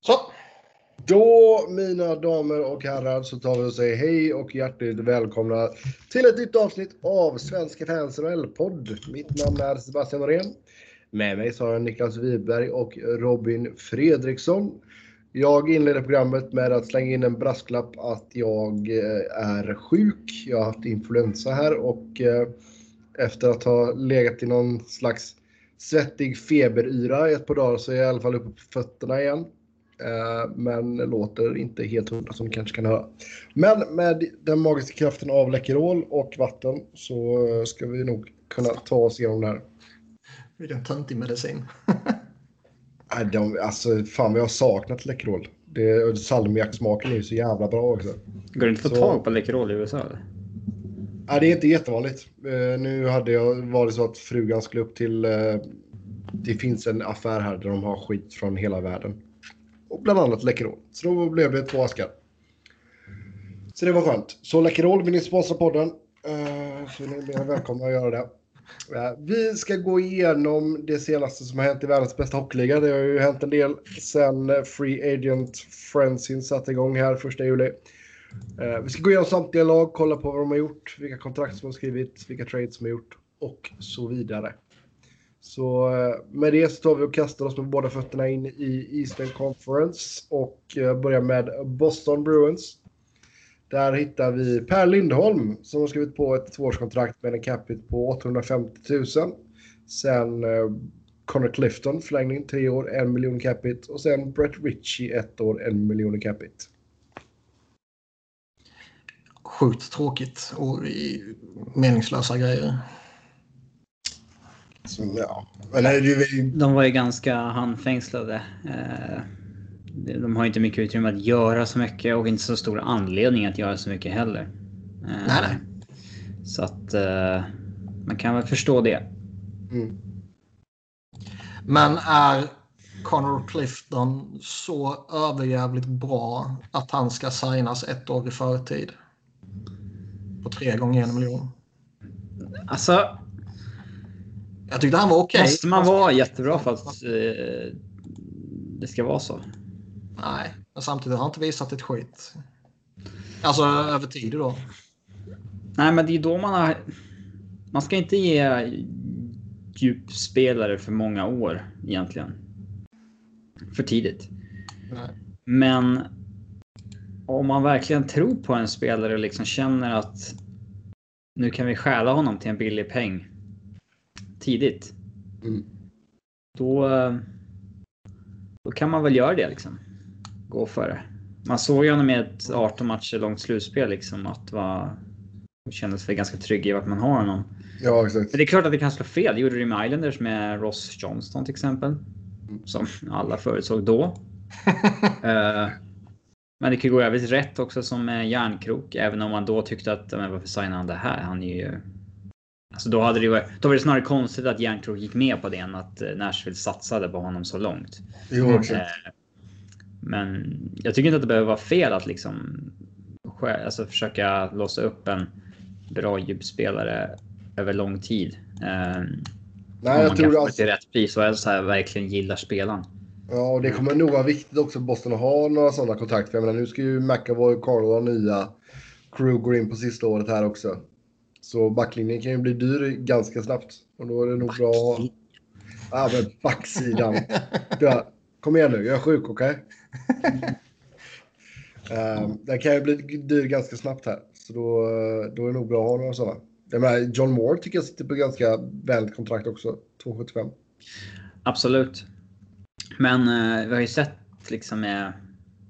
Så. Då, mina damer och herrar, så tar vi och säger hej och hjärtligt välkomna till ett nytt avsnitt av Svenska fans podd Mitt namn är Sebastian Norén. Med mig så har jag Niklas Wiberg och Robin Fredriksson. Jag inleder programmet med att slänga in en brasklapp att jag eh, är sjuk. Jag har haft influensa här och eh, efter att ha legat i någon slags svettig feberyra i ett par dagar så är jag i alla fall uppe på fötterna igen. Eh, men låter inte helt hundra som du kanske kan höra. Men med den magiska kraften av Läkerol och vatten så ska vi nog kunna ta oss igenom det här. Vilken töntig medicin. Nej, de, alltså fan jag har saknat Läkerol. Salmiaksmaken är ju så jävla bra också. Går det inte att få så... tag på Läkerol i USA? Eller? Nej, det är inte jättevanligt. Uh, nu hade jag varit så att frugan skulle upp till... Uh, det finns en affär här där de har skit från hela världen. Och bland annat Läkerol. Så då blev det två askar. Så det var skönt. Så Läkerol, vill ni sponsra podden? Uh, så ni är välkomna att göra det. Eh, vi ska gå igenom det senaste som har hänt i världens bästa hockeyliga. Det har ju hänt en del sen Free Agent Friendsin satte igång här första juli. Eh, vi ska gå igenom samtliga lag, kolla på vad de har gjort, vilka kontrakt som har skrivit, vilka trades som har gjort och så vidare. Så eh, med det så tar vi och kastar oss med båda fötterna in i Eastern Conference och eh, börjar med Boston Bruins. Där hittar vi Per Lindholm som har skrivit på ett tvåårskontrakt med en capita på 850 000. Sen eh, Connor Clifton förlängning tre år, en miljon capita. Och sen Brett Ritchie ett år, en miljon capita. Sjukt tråkigt och meningslösa grejer. Ja. Men, de var ju ganska handfängslade. Eh de har inte mycket utrymme att göra så mycket och inte så stor anledning att göra så mycket heller. Nej, nej. Så att uh, man kan väl förstå det. Mm. Men är Connor Clifton så överjävligt bra att han ska signas ett år i förtid? På tre gånger en miljon. Alltså. Jag tyckte han var okej. Okay. Måste man vara jättebra för att uh, det ska vara så? Nej, men samtidigt har han inte visat ett skit. Alltså över tid då. Nej, men det är då man har... Man ska inte ge djupspelare för många år egentligen. För tidigt. Nej. Men om man verkligen tror på en spelare och liksom känner att nu kan vi stjäla honom till en billig peng tidigt. Mm. Då, då kan man väl göra det liksom gå för det. Man såg ju honom i ett 18 matcher långt slutspel liksom att vara kändes väl ganska trygg i vart man har honom. Ja, exakt. Men det är klart att det kan slå fel. Det gjorde det med Islanders med Ross Johnston till exempel. Som alla förutsåg då. uh, men det kan gå övrigt rätt också som järnkrok. Även om man då tyckte att, men varför signar han det här? Han är ju... Alltså då hade det varit, då var det snarare konstigt att järnkrok gick med på det än att eh, Nashville satsade på honom så långt. Jo. Uh, men jag tycker inte att det behöver vara fel att liksom alltså försöka låsa upp en bra djupspelare över lång tid. Eh, Nej, jag tror att... till rätt pris och helst här verkligen gillar spelaren. Ja, och det kommer nog vara viktigt också för Boston att ha några sådana kontakter. Jag menar, nu ska ju McAvoy och Carlo ha nya Kruger in på sista året här också. Så backlinjen kan ju bli dyr ganska snabbt. Och då är det nog bra att ha... Ja, men backsidan. Kom igen nu, jag är sjuk, okej? Okay? uh, den kan ju bli dyr ganska snabbt här. Så då, då är det nog bra att ha några sådana. Med John Moore tycker jag sitter på ganska vänligt kontrakt också. 2,75. Absolut. Men uh, vi har ju sett liksom med,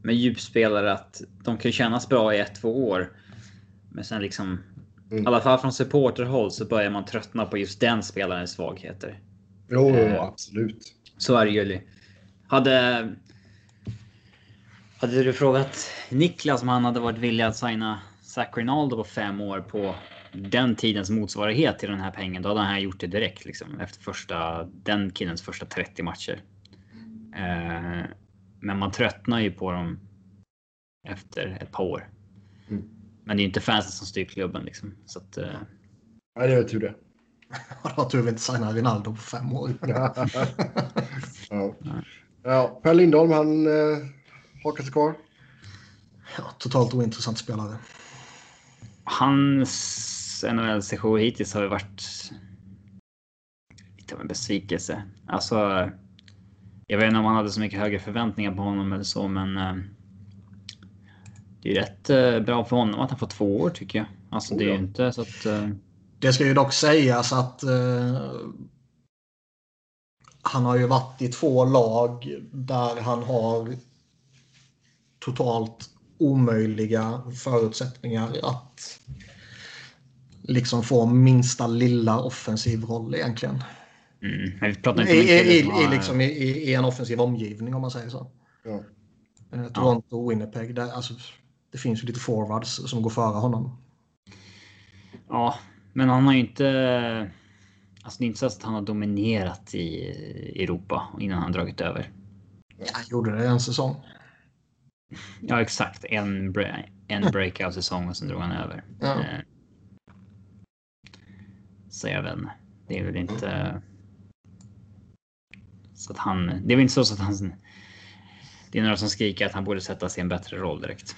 med djupspelare att de kan kännas bra i ett, två år. Men sen liksom, mm. i alla fall från supporterhåll så börjar man tröttna på just den spelarens svagheter. Jo, uh, absolut. Så är det ju. Hade hade du frågat Niklas om han hade varit villig att signa Zach Rinaldo på fem år på den tidens motsvarighet till den här pengen, då hade han gjort det direkt liksom efter första den killens första 30 matcher. Eh, men man tröttnar ju på dem efter ett par år. Men det är inte fansen som styr klubben liksom. Så att, eh... Nej, det är tur det. Då tur vi inte signar Rinaldo på fem år. ja. ja. Per Lindholm, han eh, hakar sig kvar? Ja, totalt ointressant spelare. Hans NHL-session hittills har ju varit lite av en besvikelse. Alltså, jag vet inte om han hade så mycket högre förväntningar på honom eller så, men. Det är rätt eh, bra för honom att han får två år tycker jag. Alltså, det är ju inte så att. Eh, Det ska ju dock sägas att eh, han har ju varit i två lag där han har totalt omöjliga förutsättningar att liksom få minsta lilla offensiv roll egentligen. Mm. Men vi pratar inte om en i, i, i, liksom, i, i en offensiv omgivning om man säger så. Ja. Toronto och Winnipeg, där, alltså, det finns ju lite forwards som går före honom. Ja, men han har ju inte. Alltså det är inte så att han har dominerat i Europa innan han dragit över. Han gjorde det en säsong. Ja, exakt. En, en breakout säsong och sen drog han över. Ja. Eh, Så jag vet inte. Det är väl inte. Så att han. Det är väl inte så att han. Det är några som skriker att han borde sätta sig i en bättre roll direkt.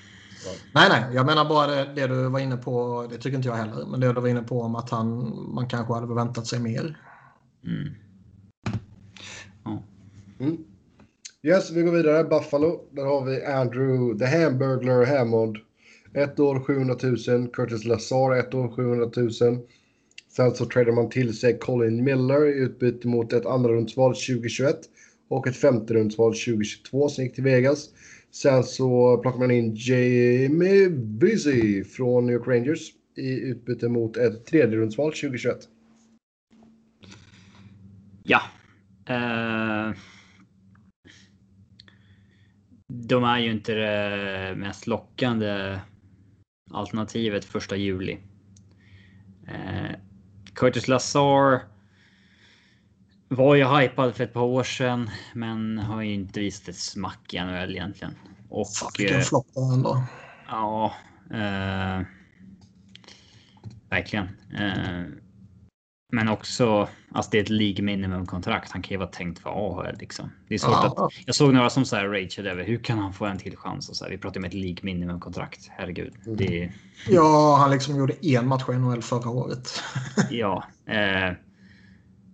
Nej, nej, jag menar bara det, det du var inne på. Det tycker inte jag heller. Men det du var inne på om att han, man kanske hade förväntat sig mer. Mm. Mm. Yes, vi går vidare. Buffalo. Där har vi Andrew the Hamburglar Hammond. Ett år 700 000. Curtis Lazar ett år 700 000. Sen så tradar man till sig Colin Miller i utbyte mot ett andra rundsval 2021 och ett femte rundsval 2022 som gick till Vegas. Sen så plockar man in Jamie Busy från New York Rangers i utbyte mot ett tredje rundsval 2021. Ja. Uh... de är ju inte det mest lockande alternativet första juli. Eh, Curtis Lazar var ju hypad för ett par år sedan, men har ju inte visat ett smack i NHL egentligen. Och Fan, vilken eh, flopp det ändå. Ja, eh, verkligen. Eh, men också, alltså det är ett League minimum kontrakt. Han kan ju vara tänkt för AHL liksom. Det är svårt Ja. att. Jag såg några som så här rageade över hur kan han få en till chans och så här. Vi pratar om ett League minimum kontrakt. Herregud, det är Ja, han liksom gjorde en match i NHL förra året. ja. Eh,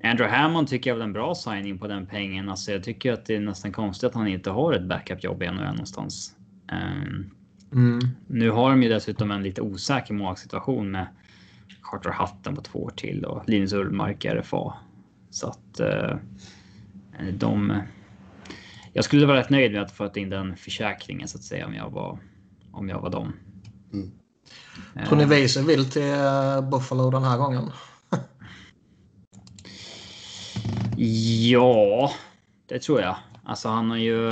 Andrew Hammond tycker jag är väl en bra signing på den pengen. Alltså jag tycker att det är nästan konstigt att han inte har ett backupjobb i NHL någonstans. Um, Mm. Nu har de ju dessutom en lite osäker målsituation med Carter Hutton på två år till och Linus Ullmark i RFA. Så att eh, de. Jag skulle vara rätt nöjd med att få in den försäkringen så att säga om jag var om jag var dem. Mm. Tror ni Weiser vill till Buffalo den här gången? Ja, det tror jag. Alltså han har ju.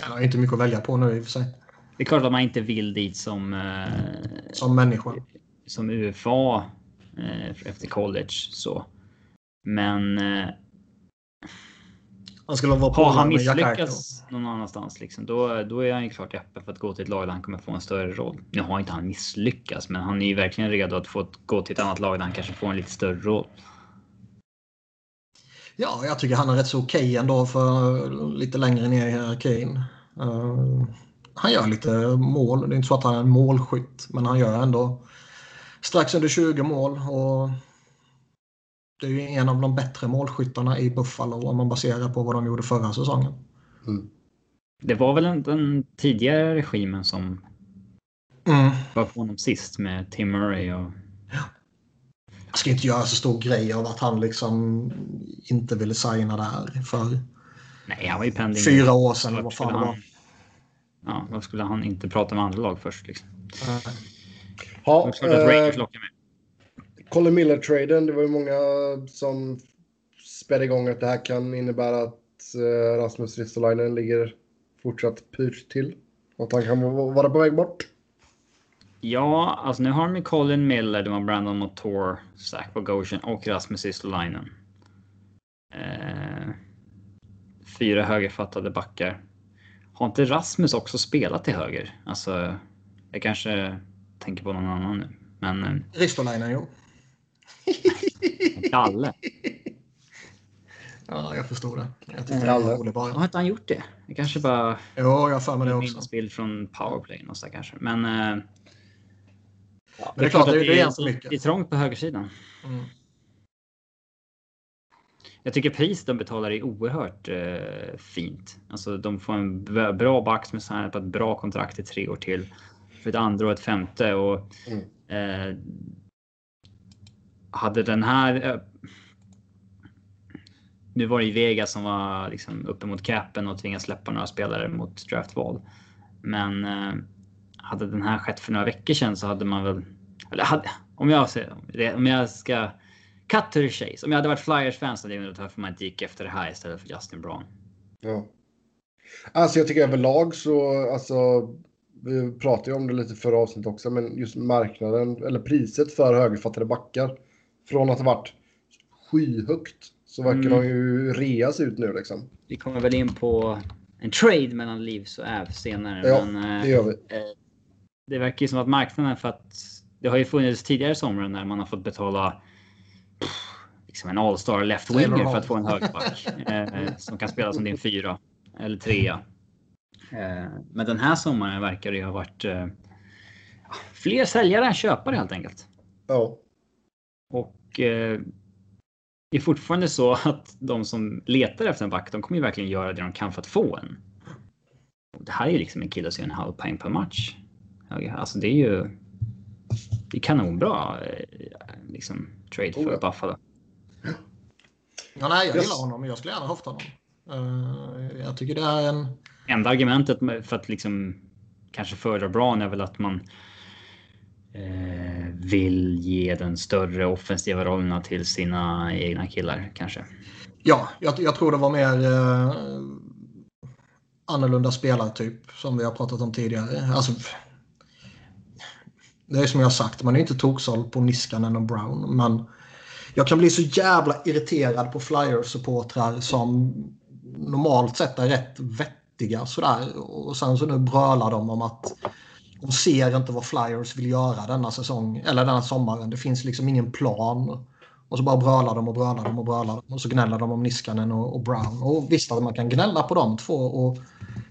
Han har inte mycket att välja på nu i och för sig. Det är klart att man inte vill dit som eh, Som människa. som UFA eh, efter college så. Men eh, Han skulle vara har han misslyckats någon annanstans liksom, då, då är han ju klart öppen för att gå till ett lag där han kommer få en större roll. Nu har inte han misslyckats, men han är ju verkligen redo att få gå till ett annat lag där han kanske får en lite större roll. Ja, jag tycker han är rätt så okej ändå för lite längre ner i hierarkin. Uh, han gör lite mål. Det är inte så att han är en målskytt, men han gör ändå strax under 20 mål. Och det är ju en av de bättre målskyttarna i Buffalo om man baserar på vad de gjorde förra säsongen. Mm. Det var väl den tidigare regimen som Mm. var på honom sist med Tim Murray och Jag ska inte göra så stor grej av att han liksom inte ville signa där för nej, han var ju pending. fyra år sedan. Varför Vad fan skulle det var. han, ja, varför skulle han inte prata med andra lag först? Liksom? Ja, att Rangers eh, med. Colin Miller-traden, det var ju många som spädde igång att det här kan innebära att eh, Rasmus Ristolainen ligger fortsatt pyrt till. Och att han kan vara på väg bort. Ja, alltså nu har de ju Colin Miller, de har Brandon Motor, Zach Bogosian och Rasmus Istolainen. Eh, fyra högerfattade backar. Har inte Rasmus också spelat till höger? Alltså, jag kanske tänker på någon annan nu. Men eh, Ristolainen, jo. Kalle. Ja, jag förstår det. Jag Eh, tyckte det var roligt bara. Har inte han gjort det? Det kanske bara Jo, jag har för mig det också. minnesbild från powerplay någonstans kanske. Men, eh, ja, det är klart, det är- att det är en för mycket. Det är trångt på högersidan. Mm. Jag tycker priset de betalar är oerhört eh, fint. Alltså de får en bra back som är signad på ett bra kontrakt i tre år till. För ett andra och ett femte. Och, Mm. eh, hade den här... Eh, nu var det ju Vegas som var liksom uppe mot capen och tvingades släppa några spelare mot draftval. Men eh, hade den här skett för några veckor sedan så hade man väl... Eller hade, om, jag, om jag ska Cut to the chase. Om jag hade varit Flyers-fan så hade jag undrat varför man inte gick efter det här istället för Justin Braun. Ja. Alltså jag tycker överlag så, alltså, vi pratade ju om det lite förra avsnittet också, men just marknaden, eller priset för högerfattade backar, från att ha varit skyhögt, så verkar Mm. de ju reas ut nu liksom. Vi kommer väl in på en trade mellan Leafs och Avs senare. Ja, men, eh, Det gör vi. Det verkar ju som att marknaden för att det har ju funnits tidigare somrar när man har fått betala pff, liksom en all-star left winger för att få en högerback eh, som kan spela som din fyra eller trea. Eh, men den här sommaren verkar det ju ha varit eh, fler säljare än köpare helt enkelt. Ja. Och eh, det är fortfarande så att de som letar efter en back, de kommer ju verkligen göra det de kan för att få en. Och det här är ju liksom en kille som gör en halv poäng per match. Alltså det är ju det är kanonbra eh, liksom, trade för Oh ja. Buffalo. Ja, nej, jag gillar honom, men jag skulle gärna haft honom. Eh, jag tycker det är en... Enda argumentet för att liksom kanske föredra Braun är väl att man eh, vill ge den större offensiva rollerna till sina egna killar kanske. Ja, jag, jag tror det var mer eh, annorlunda spelartyp som vi har pratat om tidigare. Alltså, det är som jag har sagt, man är inte toksåld på Niskanen och Brown. Men jag kan bli så jävla irriterad på Flyers-supportrar som normalt sett är rätt vettiga sådär. Och sen så nu brölar de om att de ser inte vad Flyers vill göra denna säsong eller denna sommaren. Det finns liksom ingen plan. Och så bara brölar de och brölar de och brölar de. Och så gnäller de om Niskanen och, och Brown. Och visst att man kan gnälla på de två. Och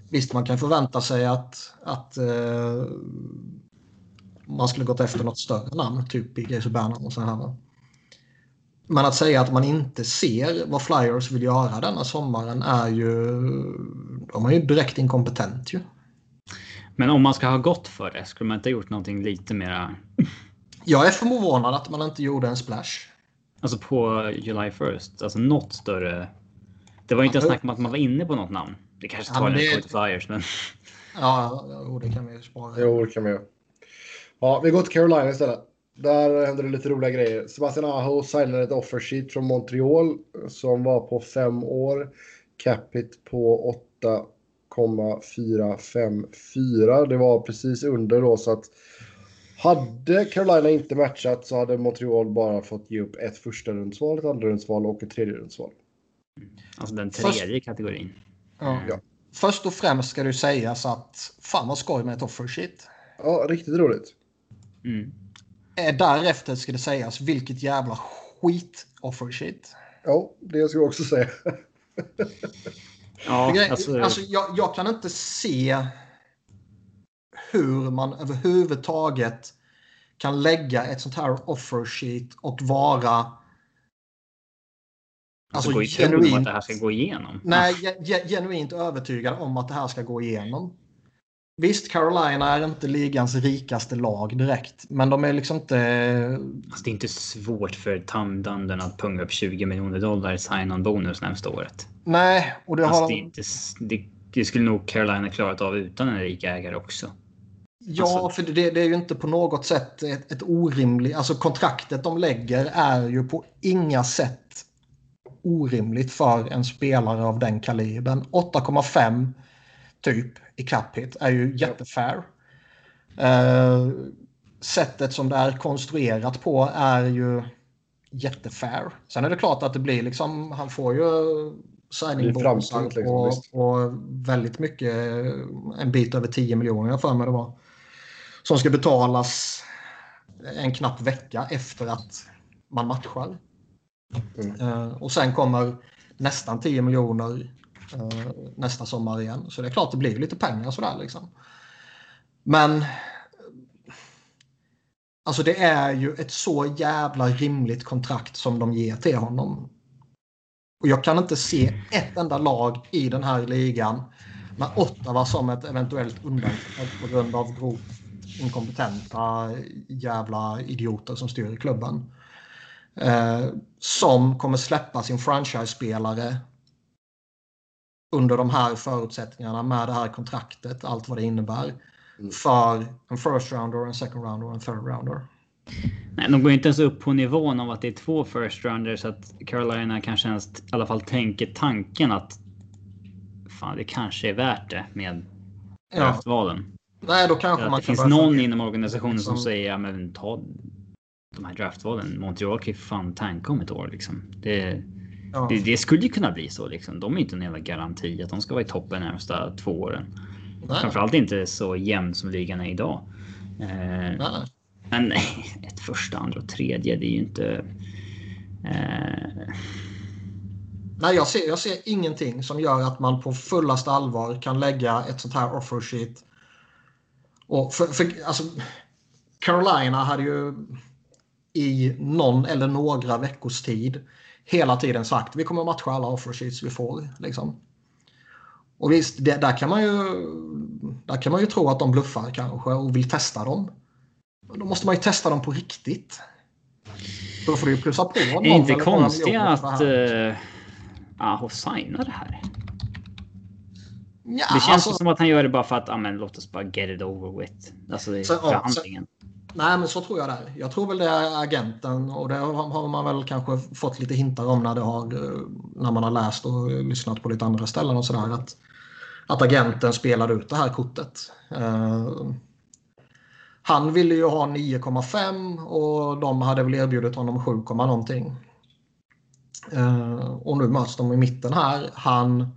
visst man kan förvänta sig att, att eh, man skulle gått efter något större namn. Typ P.G. Subban och så här. Men att säga att man inte ser vad Flyers vill göra denna sommaren är ju... De är ju direkt inkompetent ju. Men om man ska ha gått för det, skulle man inte ha gjort någonting lite mera Jag är förvånad att man inte gjorde en splash. Alltså på July 1st, alltså något större. Det var inte Ja, ens snack om att man var inne på något namn. Det kanske Ja, tar en det- det... Flyers, men Ja, jo, det kan vi spara. Jo, det kan vi göra. Ja, vi går till Carolina istället. Där händer det lite roliga grejer. Sebastian Aho signade ett offer sheet från Montreal som var på fem år. Capita på 8,454. Det var precis under då så att hade Carolina inte matchat så hade Montreal bara fått ge upp ett första rundsval, ett andra rundsval och ett tredje rundsval. alltså den Först- tredje kategorin. Ja. Ja. Först och främst ska ju sägas att fan vad skoj med ett offer sheet. Ja, riktigt roligt. Mm. Eh, Därefter ska det sägas vilket jävla skit offer sheet. Ja, det ska jag också säga. Ja, Grej- alltså, alltså, jag, jag kan inte se hur man överhuvudtaget kan lägga ett sånt här offer sheet och vara alltså, alltså, genuint, det här ska gå igenom. nej, ge- ge- genuint övertygad om att det här ska gå igenom. Visst, Carolina är inte ligans rikaste lag direkt, men de är liksom inte... Alltså, det är inte svårt för Tom Dundon att punga upp 20 miljoner dollar i sign-on bonus närmsta året. Nej, och det Alltså, har... det, inte, det, det skulle nog Carolina klarat av utan en rik ägare också. Ja, Alltså- för det, det är ju inte på något sätt ett, ett orimligt... Alltså kontraktet de lägger är ju på inga sätt orimligt för en spelare av den kalibern. 8,5 typ i cap hit är ju jättefair. Eh, sättet som det är konstruerat på är ju jättefair. Sen är det klart att det blir liksom, han får ju signing framställt liksom, och, och väldigt mycket, en bit över 10 miljoner för mig det var. Som ska betalas en knapp vecka efter att man matchar. Mm. Eh, och sen kommer nästan 10 miljoner uh, Eh, nästa sommar igen. Så det är klart det blir lite pengar sådär liksom. Men Alltså det är ju ett så jävla rimligt kontrakt som de ger till honom. Och jag kan inte se ett enda lag i den här ligan med Ottawa som ett eventuellt undantag på grund av grovt inkompetenta jävla idioter som styr i klubben. Eh, som kommer släppa sin franchise-spelare under de här förutsättningarna med det här kontraktet, allt vad det innebär. Mm. För en first rounder, en second rounder och en third rounder. Nej, de går inte ens upp på nivån av att det är två first rounders så att Carolina kanske ens i alla fall tänker tanken att fan, det kanske är värt det med draftvalen. Ja. Nej, då kanske man det finns någon inom organisationen som, som säger ja, men ta de här draftvalen. Montreal kan ju fan tanka om ett år liksom. Det, ja. det, det, skulle ju kunna bli så liksom. De är inte en jävla garanti att de ska vara i toppen närmsta två åren. Nej. Framförallt inte så jämn som ligan är idag. Eh, men ett första, andra och tredje, det är ju inte... Eh... Nej, jag ser, jag ser ingenting som gör att man på fullaste allvar kan lägga ett sånt här offer sheet. Och för, för, alltså, Carolina hade ju i någon eller några veckors tid hela tiden sagt vi kommer matcha alla offer sheets vi får. Liksom. Och visst, det, där, kan man ju, där kan man ju tro att de bluffar kanske och vill testa dem. Då måste man ju testa dem på riktigt. Då får du ju plussa på. Det är inte konstigt att uh, Aho signar det här. Ja, det känns alltså, som att han gör det bara för att, ja men låt oss bara get it over with. Alltså det är förhandlingen. Ja, nej men så tror jag det är. Jag tror väl det är agenten och det har man väl kanske fått lite hintar om när, det har, eh, när man har läst och lyssnat på lite andra ställen och sådär. Att, att agenten spelade ut det här kortet. Uh, han ville ju ha 9,5 och de hade väl erbjudit honom 7, någonting. Uh, och nu möts de i mitten här. Han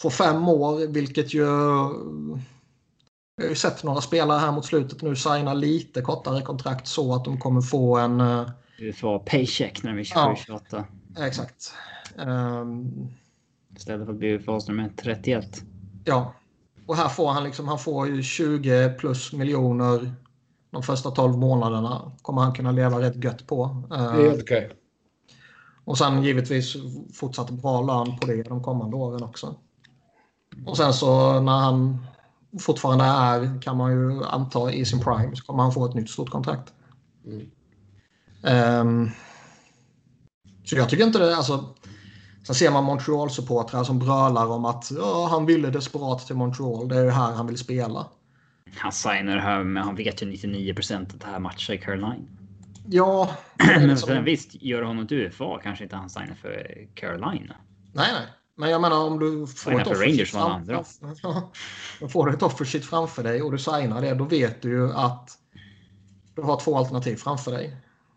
får fem år, vilket ju... Jag har ju sett några spelare här mot slutet nu signa lite kortare kontrakt så att de kommer få en... Uh, du får paycheck när vi kör ja, 28. Exakt. Um, Istället för att bli fas nummer 31. Ja. Och här får han liksom, han får ju 20 plus miljoner de första 12 månaderna kommer han kunna leva rätt gött på. Det är helt okej. Okay. Och sen givetvis fortsatt bra lön på det de kommande åren också. Och sen så när han fortfarande är, kan man ju anta, i sin prime så kommer han få ett nytt stort kontrakt. Mm. Um, så jag tycker inte det, alltså. Sen ser man Montreal-supportrar som brölar om att han ville desperat till Montreal. Det är ju här han vill spela. Han signar här, men han vet ju 99 att det här matchar Caroline. Ja. men liksom... visst, gör honom till UFA kanske inte han signar för Carolina. Nej, nej. Men jag menar om du får ett, Rangers fram... får ett offersheet framför dig och du signar det, då vet du ju att du har två alternativ framför dig.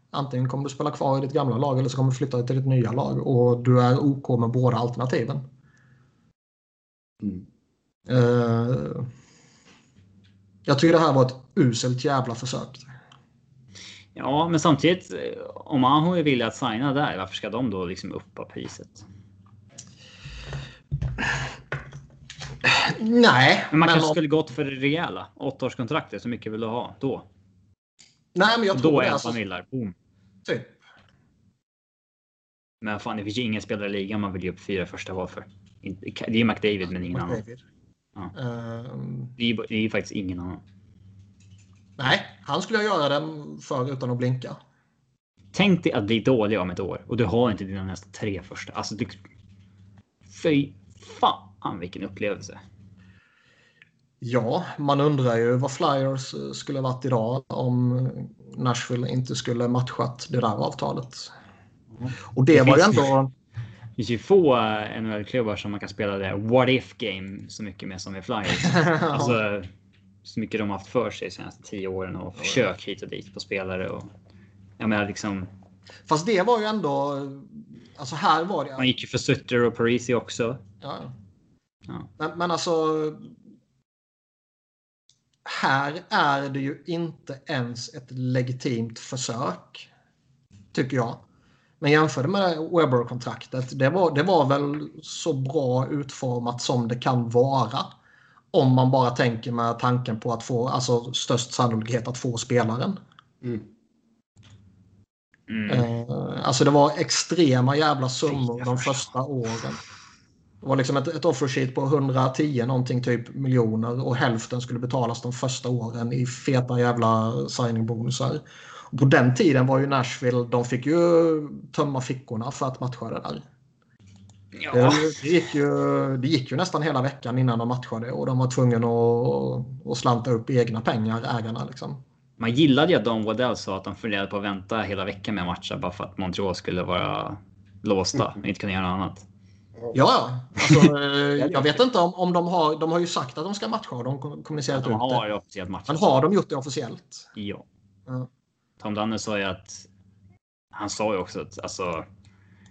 Antingen kommer du spela kvar i ditt gamla lag eller så kommer du flytta till ditt nya lag och du är OK med båda alternativen. Mm. Uh, jag tycker det här var ett uselt jävla försök. Ja, men samtidigt om Aho är villig att signa där, varför ska de då liksom uppa priset? Nej. Men man men kanske om... skulle gått för det rejäla. Åttaårskontraktet, så mycket vill du ha då? Nej, men jag tror då det. Då är alltså... Millar. Boom. Typ. Men fan, det finns ju ingen spelare i ligan man vill ge upp fyra första val för. Det är McDavid, men ingen McDavid. annan. Ja. Um, det, är, det är faktiskt ingen annan. Nej, han skulle jag göra den för utan att blinka. Tänk dig att bli dålig om ett år och du har inte dina nästa tre första. Alltså, du... Fy fan vilken upplevelse. Ja, man undrar ju vad Flyers skulle varit idag om Nashville inte skulle matchat det där avtalet. Och det, det var ju ändå... Det finns ju få eh, NHL-klubbar som man kan spela det what if game så mycket med som är Flyers. alltså, så mycket de har haft för sig de senaste tio åren och försök hit och dit på spelare. Och, jag menar liksom. Fast det var ju ändå. Alltså här var det. Man gick ju för Sutter och Parisi också. Ja. ja. Men, men alltså. Här är det ju inte ens ett legitimt försök. Tycker jag. Men jämför det med Webber-kontraktet. Det var, det var väl så bra utformat som det kan vara. Om man bara tänker med tanken på att få alltså, störst sannolikhet att få spelaren. Mm. Mm. Eh, alltså det var extrema jävla summor de första åren. Det var liksom ett, ett offersheet på 110 någonting typ miljoner och hälften skulle betalas de första åren i feta jävla signingbonusar. På den tiden var ju Nashville, de fick ju tömma fickorna för att matcha det där. Ja. Det, det, gick ju, det gick ju nästan hela veckan innan de matchade och de var tvungna att, att slanta upp egna pengar, ägarna. Liksom. Man gillade ju att Don Waddell sa att de funderade på att vänta hela veckan med matcha bara för att Montreal skulle vara låsta och inte kunna göra något annat. Ja, alltså, eh, jag vet inte om, om de har. De har ju sagt att de ska matcha och de kommunicerat ja, de ut har det. Officiellt matchat. Men har de gjort det officiellt? Ja. ja. Tom Dunne sa ju att. Han sa ju också att alltså.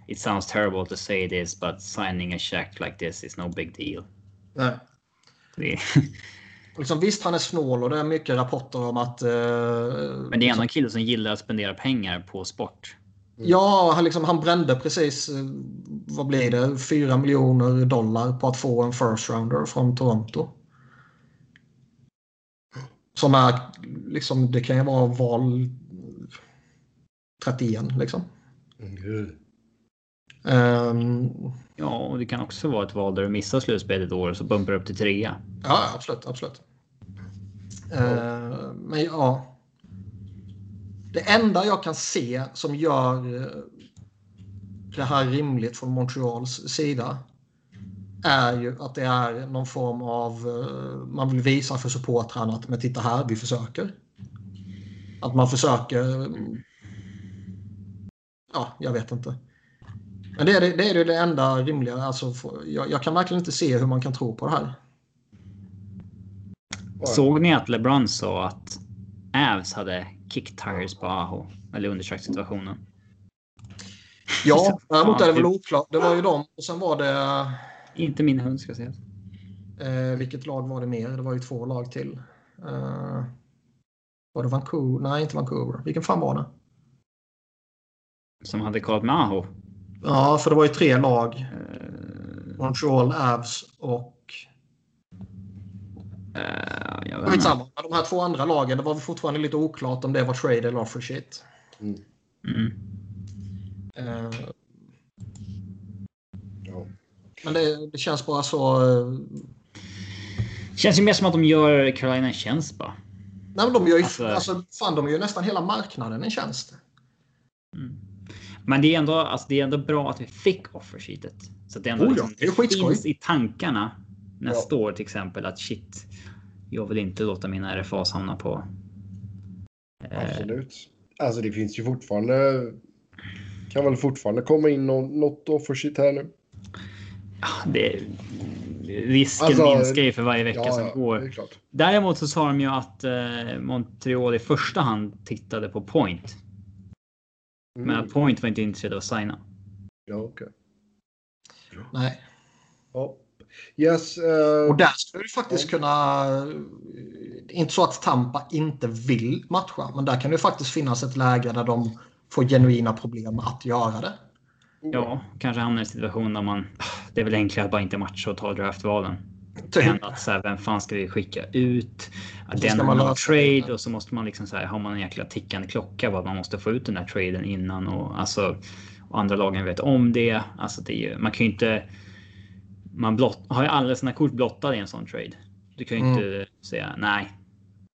It sounds terrible to say this, but signing a check like this is no big deal. Nej. Det... liksom, visst, han är snål och det är mycket rapporter om att. Uh, men det är ändå en kille som gillar att spendera pengar på sport. Mm. Ja, han, liksom, han brände precis, eh, vad blir det, 4 miljoner dollar på att få en first rounder från Toronto. Som är, liksom, det kan ju vara val 31 liksom. Mm. Um, ja, och det kan också vara ett val där du missar slutspelet ett år och så bumpar du upp till trea. Ja, absolut, absolut. Uh, men ja. Det enda jag kan se som gör eh, det här rimligt från Montreals sida är ju att det är någon form av... Eh, man vill visa för supportrarna att men titta här, vi försöker. Att man försöker... Mm, ja, jag vet inte. Men det är det, det, är det enda rimliga. Alltså, jag, jag, kan verkligen inte se hur man kan tro på det här. Såg ni att LeBron sa att Avs hade kick tires på Aho. Eller undersökningssituationen. Ja, däremot är det väl oklart. Det var ju dem och sen var det... Inte min hund ska sägas. Eh, vilket lag var det mer? Det var ju två lag till. Eh, var det Vancouver? Nej, inte Vancouver. Vilken fan var det? Som hade kollat med Aho? Ja, för det var ju tre lag. Eh... Montreal, Avs och Skitsamma. De här två andra lagen, det var fortfarande lite oklart om det var trade eller offer shit. Mm. Mm. Uh, ja. Men det, det, känns bara så... Uh, känns ju mer som att de gör Carolina en tjänst bara. Nej, men de gör ju, alltså, alltså, fan, de gör nästan hela marknaden en tjänst. Mm. Men det är, ändå, alltså, det är ändå bra att vi fick offersheetet. Så att det ändå oh, ja. liksom, det, det finns i tankarna nästa ja. år till exempel att shit, jag vill inte låta mina RFAs hamna på. Eh... Absolut. Alltså det finns ju fortfarande. Kan väl fortfarande komma in något offershit här nu. Ja, det, risken alltså, minskar ju för varje vecka ja, som går. Däremot så sa de ju att eh, Montreal i första hand tittade på Point. Mm. Men att Point var inte intresserad av att signa. Ja, okej. Okay. Nej. Ja. Yes, uh, och där skulle du faktiskt kunna... Inte så att Tampa inte vill matcha, men där kan det faktiskt finnas ett läge där de får genuina problem att göra det. Ja, kanske hamnar i en situation där man... Det är väl enklare att bara inte matcha och ta draftvalen. Typ. Än att så här, vem fan ska vi skicka ut? Den har man trade och så måste man liksom så här, har man en jäkla tickande klocka vad man måste få ut den där traden innan och alltså och andra lagen vet om det. Alltså det är, man kan ju inte man blott, har ju alla sina kort blottade i en sån trade. Du kan ju mm. inte säga nej.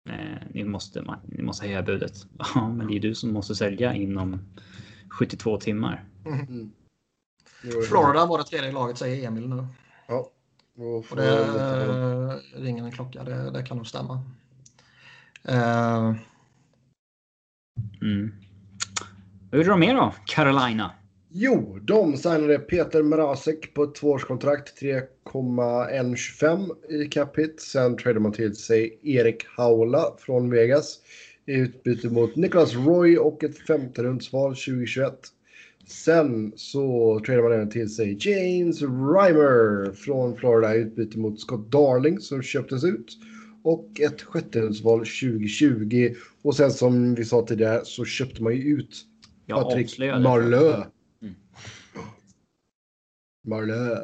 Eh, ni, måste, ni måste höja budet. Ja, men det är du som måste sälja inom 72 timmar. Mm. mm. Florida var det tredje laget säger Emil nu. Ja. Och det äh, ringer en klocka. Det, det kan nog stämma. Uh... Mm. Hur gjorde de mer då? Carolina? Jo, de signade Peter Mrazek på ett tvåårskontrakt, 3,125 i capita. Sen tradade man till sig Erik Haula från Vegas i utbyte mot Nicholas Roy och ett femte rundsval 2021. Sen så tradade man även till sig James Reimer från Florida i utbyte mot Scott Darling som köptes ut. Och ett sjätterumsval 2020. Och sen som vi sa tidigare så köpte man ju ut Patrik Marlö. Marlö.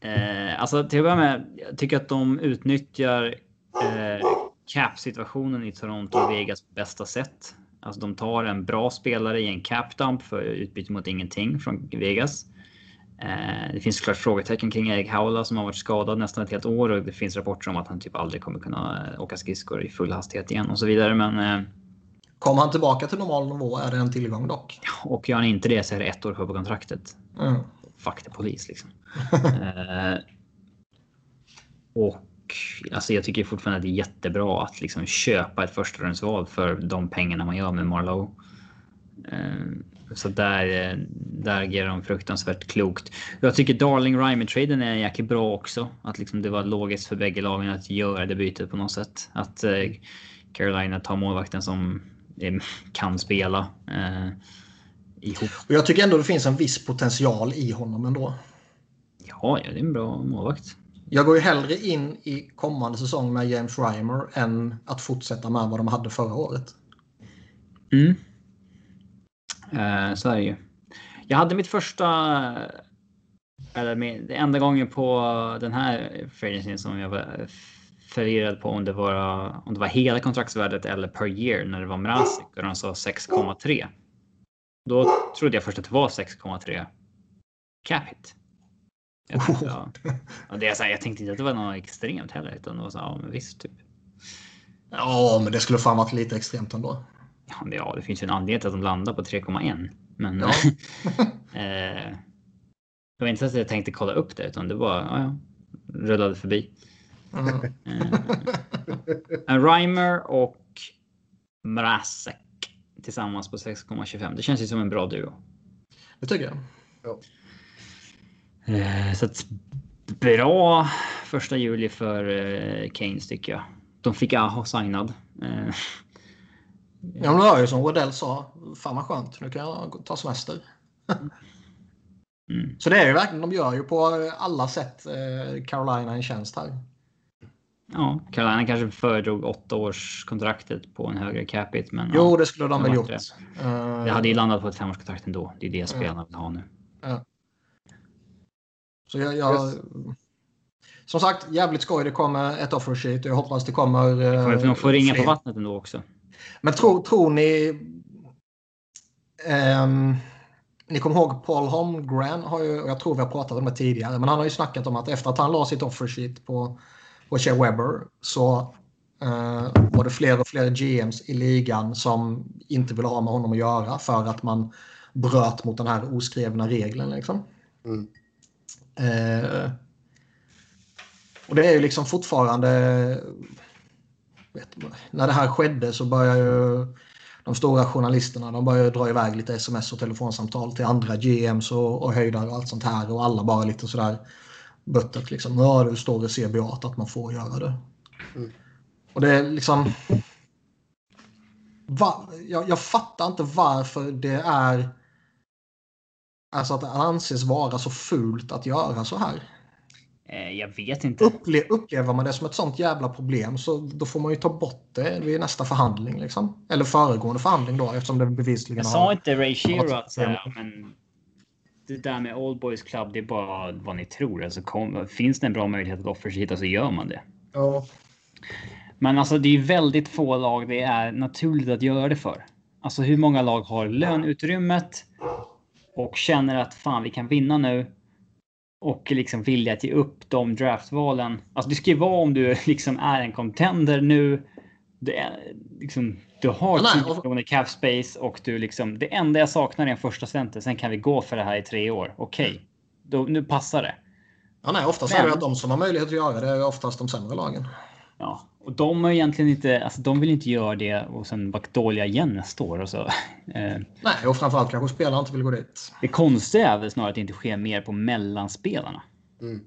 Eh, alltså till att börja med, jag tycker att de utnyttjar eh, cap-situationen i Toronto och Vegas på bästa sätt. Alltså de tar en bra spelare i en cap-dump för utbyte mot ingenting från Vegas. Eh, det finns såklart frågetecken kring Erik Haula som har varit skadad nästan ett helt år och det finns rapporter om att han typ aldrig kommer kunna åka skridskor i full hastighet igen och så vidare. Men eh, Kommer han tillbaka till normal nivå är det en tillgång dock. och gör han inte det så är det ett år kvar på kontraktet. Mm. Fuck the polis liksom. eh, och alltså jag tycker fortfarande att det är jättebra att liksom köpa ett förstahundsval för de pengarna man gör med Marlowe. Eh, så där, eh, där agerar de fruktansvärt klokt. Jag tycker Darling Rymer-traden är jäkligt bra också. Att liksom det var logiskt för bägge lagen att göra det bytet på något sätt. Att eh, Carolina tar målvakten som eh, kan spela. Ihop. Och jag tycker ändå det finns en viss potential i honom ändå. Ja, ja, det är en bra målvakt. Jag går ju hellre in i kommande säsong med James Reimer än att fortsätta med vad de hade förra året. Mm. Eh, så är det ju. Jag hade mitt första... Eller det enda gången på den här freelancingen som jag var förvirrad på om det var, om det var hela kontraktsvärdet eller per year när det var Mrazek och de sa 6,3. Då trodde jag först att det var 6,3 cap hit. Jag tänkte, ja. Och det är så här, jag tänkte inte att det var något extremt heller, utan det var så här, ja men visst typ. Ja, men det skulle fan varit lite extremt ändå. Ja, det, ja, det finns ju en anledning till att de landar på 3,1. Men Ja. eh, det var inte så att jag tänkte kolla upp det, utan det var ja, ja, rullade förbi. Mm. Eh, en Reimer och Mrazek tillsammans på 6,25. Det känns ju som en bra duo. Det tycker jag. Eh, så att bra första juli för eh, Keynes tycker jag. De fick Aho signad. Eh, Ja, men det var ju som Rodell sa. Fan vad skönt. Nu kan jag ta semester. mm. Så det är ju verkligen, de gör ju på alla sätt Carolina en tjänst här. Ja, Carolina kanske föredrog åtta års kontraktet på en högre capita, men Jo, ja, det skulle de det väl gjort. inte Eh, det hade ju landat på ett femårskontrakt ändå. Det är det spelarna vill ha nu. Så jag, jag, Yes. Som sagt, jävligt skoj. Det kommer ett offer sheet jag hoppas det kommer... eh, Kommer de få ringa på vattnet ändå också? Men tror, tror ni... ehm, ni kommer ihåg Paul Holmgren har ju, och jag tror vi har pratat om det tidigare, men han har ju snackat om att efter att han la sitt offer sheet på, på Shea Weber så eh, var det fler och fler GMs i ligan som inte ville ha med honom att göra för att man bröt mot den här oskrivna regeln. Liksom. Mm. Eh, och det är ju liksom fortfarande... Vet, när det här skedde så börjar ju de stora journalisterna de börjar ju dra iväg lite sms och telefonsamtal till andra GMs och, och höjdare och allt sånt här. Och alla bara lite sådär buttert liksom. Ja, det står i CBA att man får göra det. Mm. Och det är liksom... Va, jag, jag fattar inte varför det är... Alltså att det anses vara så fult att göra så här. Eh, jag vet inte. Upple upplever man det som ett sånt jävla problem så då får man ju ta bort det vid nästa förhandling. Liksom. Eller föregående förhandling då eftersom det bevisligen Jag sa inte Ray Shero att så här, men det där med Old Boys Club, det är bara vad ni tror. Alltså, kom, finns det en bra möjlighet att offersheeta så gör man det. Ja. Men alltså det är väldigt få lag det är naturligt att göra det för. Alltså hur många lag har löneutrymmet och känner att fan vi kan vinna nu och liksom vilja att ge upp de draftvalen. Alltså det ska ju vara om du liksom är en contender nu. Det är, liksom, du har Nej, 10 och- miljoner cap space och du liksom det enda jag saknar är en första center. Sen kan vi gå för det här i tre år. Okej, då nu passar det. Ja, nej, oftast är Men- det att de som har möjlighet att göra det är oftast de sämre lagen. Ja, och de har egentligen inte, alltså de vill inte göra det och sen vara dåliga igen nästa år och så. Eh, Nej, och framförallt kanske spelarna inte vill gå dit. det konstiga är väl snarare att det inte sker mer på mellanspelarna. Mm.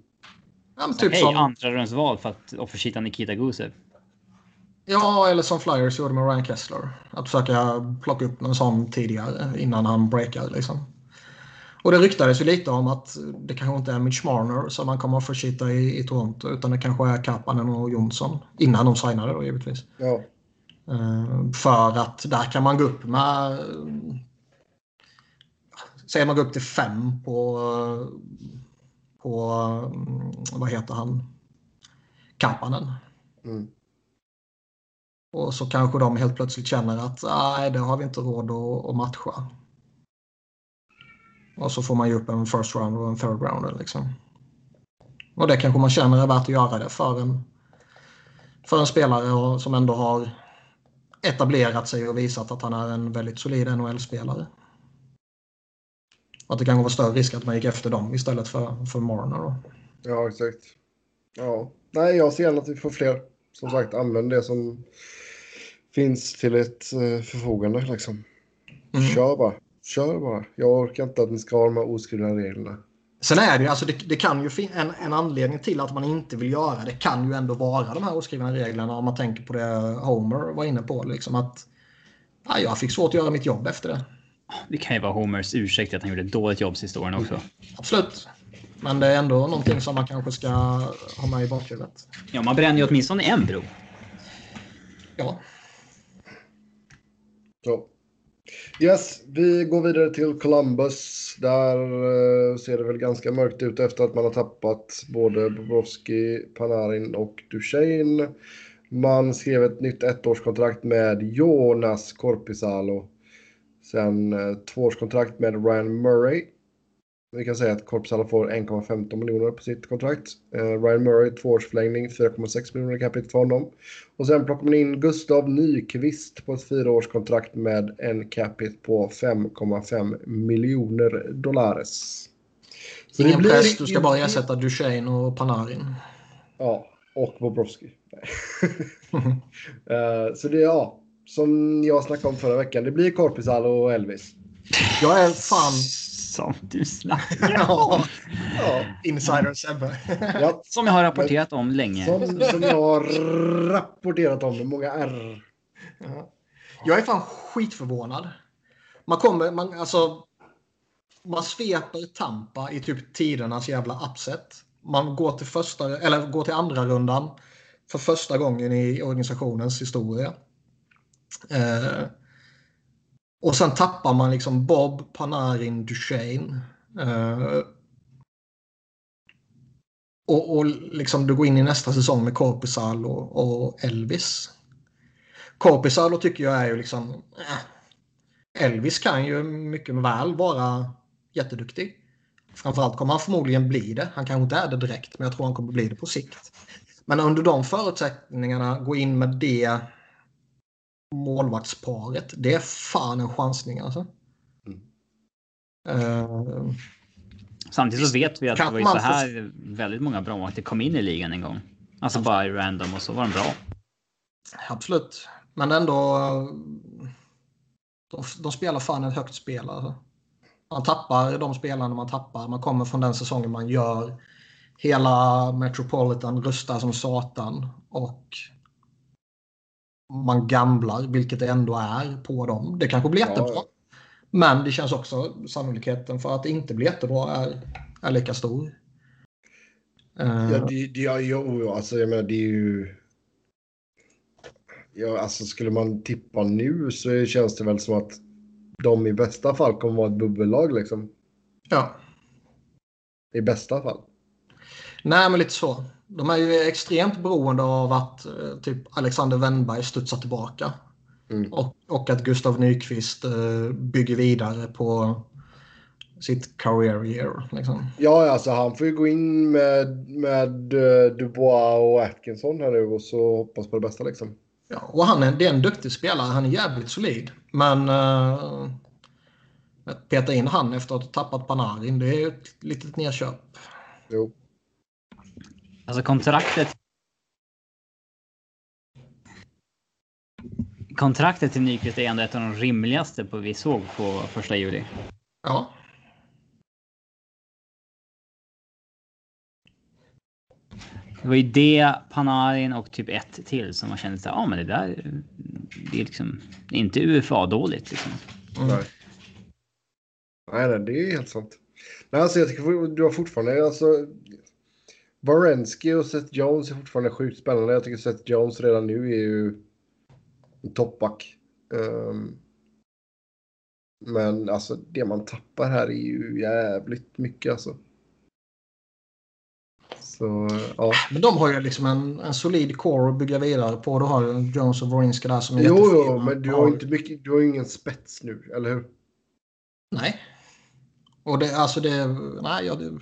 Ja, men typ Hej, som, andra rundsval för att offersheeta Nikita Gusev. Ja, eller som Flyers gjorde med Ryan Kessler. Att försöka plocka upp någon sån tidigare innan han breakar. Liksom. Och det ryktades ju lite om att det kanske inte är Mitch Marner som man kommer att försitta i, i Toronto utan det kanske är Kapanen och Jonsson. Innan de signade då givetvis. Ja. Eh, för att där kan man gå upp med eh, säger man går upp till fem på, på vad heter han, Kapanen. Mm. Och så kanske de helt plötsligt känner att nej, det har vi inte råd att, att matcha. Och så får man ju upp en first round och en third round. Liksom. Och det kanske man känner är värt att göra det för en, för en spelare som ändå har etablerat sig och visat att han är en väldigt solid NHL-spelare. Att det kanske var större risk att man gick efter dem istället för, för Marner. Då. Ja, exakt. Ja. Nej, jag ser gärna att vi får fler. Som sagt, använd det som finns till ett uh, förfogande. Liksom. Mm. Kör bara. Kör bara. Jag orkar inte att ni ska ha de här oskrivna reglerna. Sen är det ju, alltså det, det kan ju en, en anledning till att man inte vill göra det kan ju ändå vara de här oskrivna reglerna om man tänker på det Homer var inne på. Liksom att ja, jag fick svårt att göra mitt jobb efter det. Det kan ju vara Homers ursäkt att han gjorde ett dåligt jobb sista åren också. Absolut. Men det är ändå någonting som man kanske ska ha med i bakhuvudet. Ja, man bränner ju åtminstone en bro. Ja. Så. Yes, vi går vidare till Columbus. Där eh, ser det väl ganska mörkt ut efter att man har tappat både Bobrovski, Panarin och Duchene. Man skrev ett nytt ettårskontrakt med Jonas Korpisalo. Sen eh, tvåårskontrakt med Ryan Murray. Vi kan säga att Korpisalo får 1,15 miljoner på sitt kontrakt. Uh, Ryan Murray tvåårsförlängning, 4,6 miljoner capita för honom. Och sen plockar man in Gustav Nyqvist på ett fyraårskontrakt med en capita på 5,5 miljoner dollares. Så Ingen blir... press, du ska bara ersätta Duchene och Panarin. Ja, och Bobrovski. uh, så det är ja, som jag snackade om förra veckan. Det blir Korpisalo och Elvis. Jag är fan som du snackar ja, ja, Insider Sebbe. ja. Som jag har rapporterat om länge. Som, som jag har rapporterat om med många R. Ja. Jag är fan skitförvånad. Man kommer, man, alltså, man sveper Tampa i typ tidernas jävla upset. Man går till, första, eller går till andra rundan för första gången i organisationens historia. Eh, och sen tappar man liksom Bob, Panarin, Duchene. Uh, eh, och, och liksom du går in i nästa säsong med Korpisalo och, och Elvis. Korpisalo tycker jag är ju liksom... Äh. Elvis kan ju mycket väl vara jätteduktig. Framförallt kommer han förmodligen bli det. Han kanske inte är det direkt, men jag tror han kommer bli det på sikt. Men under de förutsättningarna, gå in med det målvaktsparet. Det är fan en chansning alltså. Mm. Uh, Samtidigt så vet vi att det var ju så här får... väldigt många bra målvakter kom in i ligan en gång. Alltså bara random och så var de bra. Absolut. Men ändå. De, de spelar fan ett högt spel. Alltså. Man tappar de spelarna man tappar. Man kommer från den säsongen man gör. Hela Metropolitan röstar som satan. Och man gamblar, vilket det ändå är på dem. Det kanske blir jättebra. Ja. Men det känns också sannolikheten för att det inte blir jättebra är, är lika stor. Ja, eh. det, det, ja, jo, alltså jag menar det är ju... Ja, alltså skulle man tippa nu så känns det väl som att de i bästa fall kommer vara ett bubbellag liksom. Ja. I bästa fall. Nej, men lite så. De är ju extremt beroende av att eh, typ Alexander Wennberg studsar tillbaka. Mm. Och, och att Gustav Nyqvist uh, bygger vidare på sitt career year. Liksom. Ja, alltså han får ju gå in med, med uh, Dubois och Atkinson här nu och så hoppas på det bästa liksom. Ja, och han är, det är en duktig spelare. Han är jävligt solid. Men uh, att peta in han efter att ha tappat Panarin, det är ju ett litet nedköp. Jo. Alltså kontraktet. Kontraktet till Nyqvist är ändå ett av de rimligaste på vi såg på första juli. Ja. Det var ju det, Panarin och typ ett till som man kände att ja, men det där. Det är liksom inte UFA dåligt liksom. Mm. Nej. nej, det är helt sant. Men alltså, jag tycker du har fortfarande alltså. Varensky och Seth Jones är fortfarande sjukt spännande. Jag tycker Seth Jones redan nu är ju en toppback. Um, Men alltså det man tappar här är ju jävligt mycket alltså. Så ja. Men de har ju liksom en, en solid core att bygga vidare på. Du har ju Jones och Vorinska där som är Jo, jo, men du har inte mycket, du har ju ingen spets nu, eller hur? Nej. Och det, alltså det, nej, ja, det,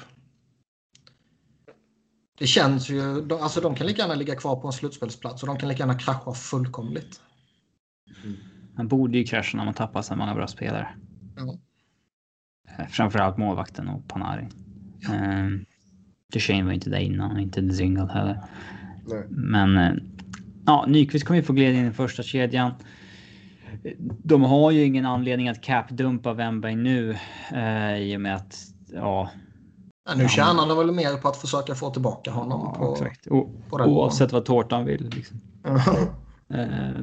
det känns ju, de, alltså de kan lika gärna ligga kvar på en slutspelsplats och de kan lika gärna krascha fullkomligt. Man borde ju krascha när man tappar så många bra spelare. Ja. Eh, Framförallt målvakten och Panari. Ja. Duchene var inte där innan och inte Zingle heller. Nej. Men eh, ja, Nyqvist kommer ju få glida in i första kedjan. De har ju ingen anledning att capdumpa Wemberg nu eh, i och med att ja. Ja, nu tjänar de väl mer på att försöka få tillbaka honom. ja på, exakt. O, på den oavsett vad tårtan vill. Liksom. Eh,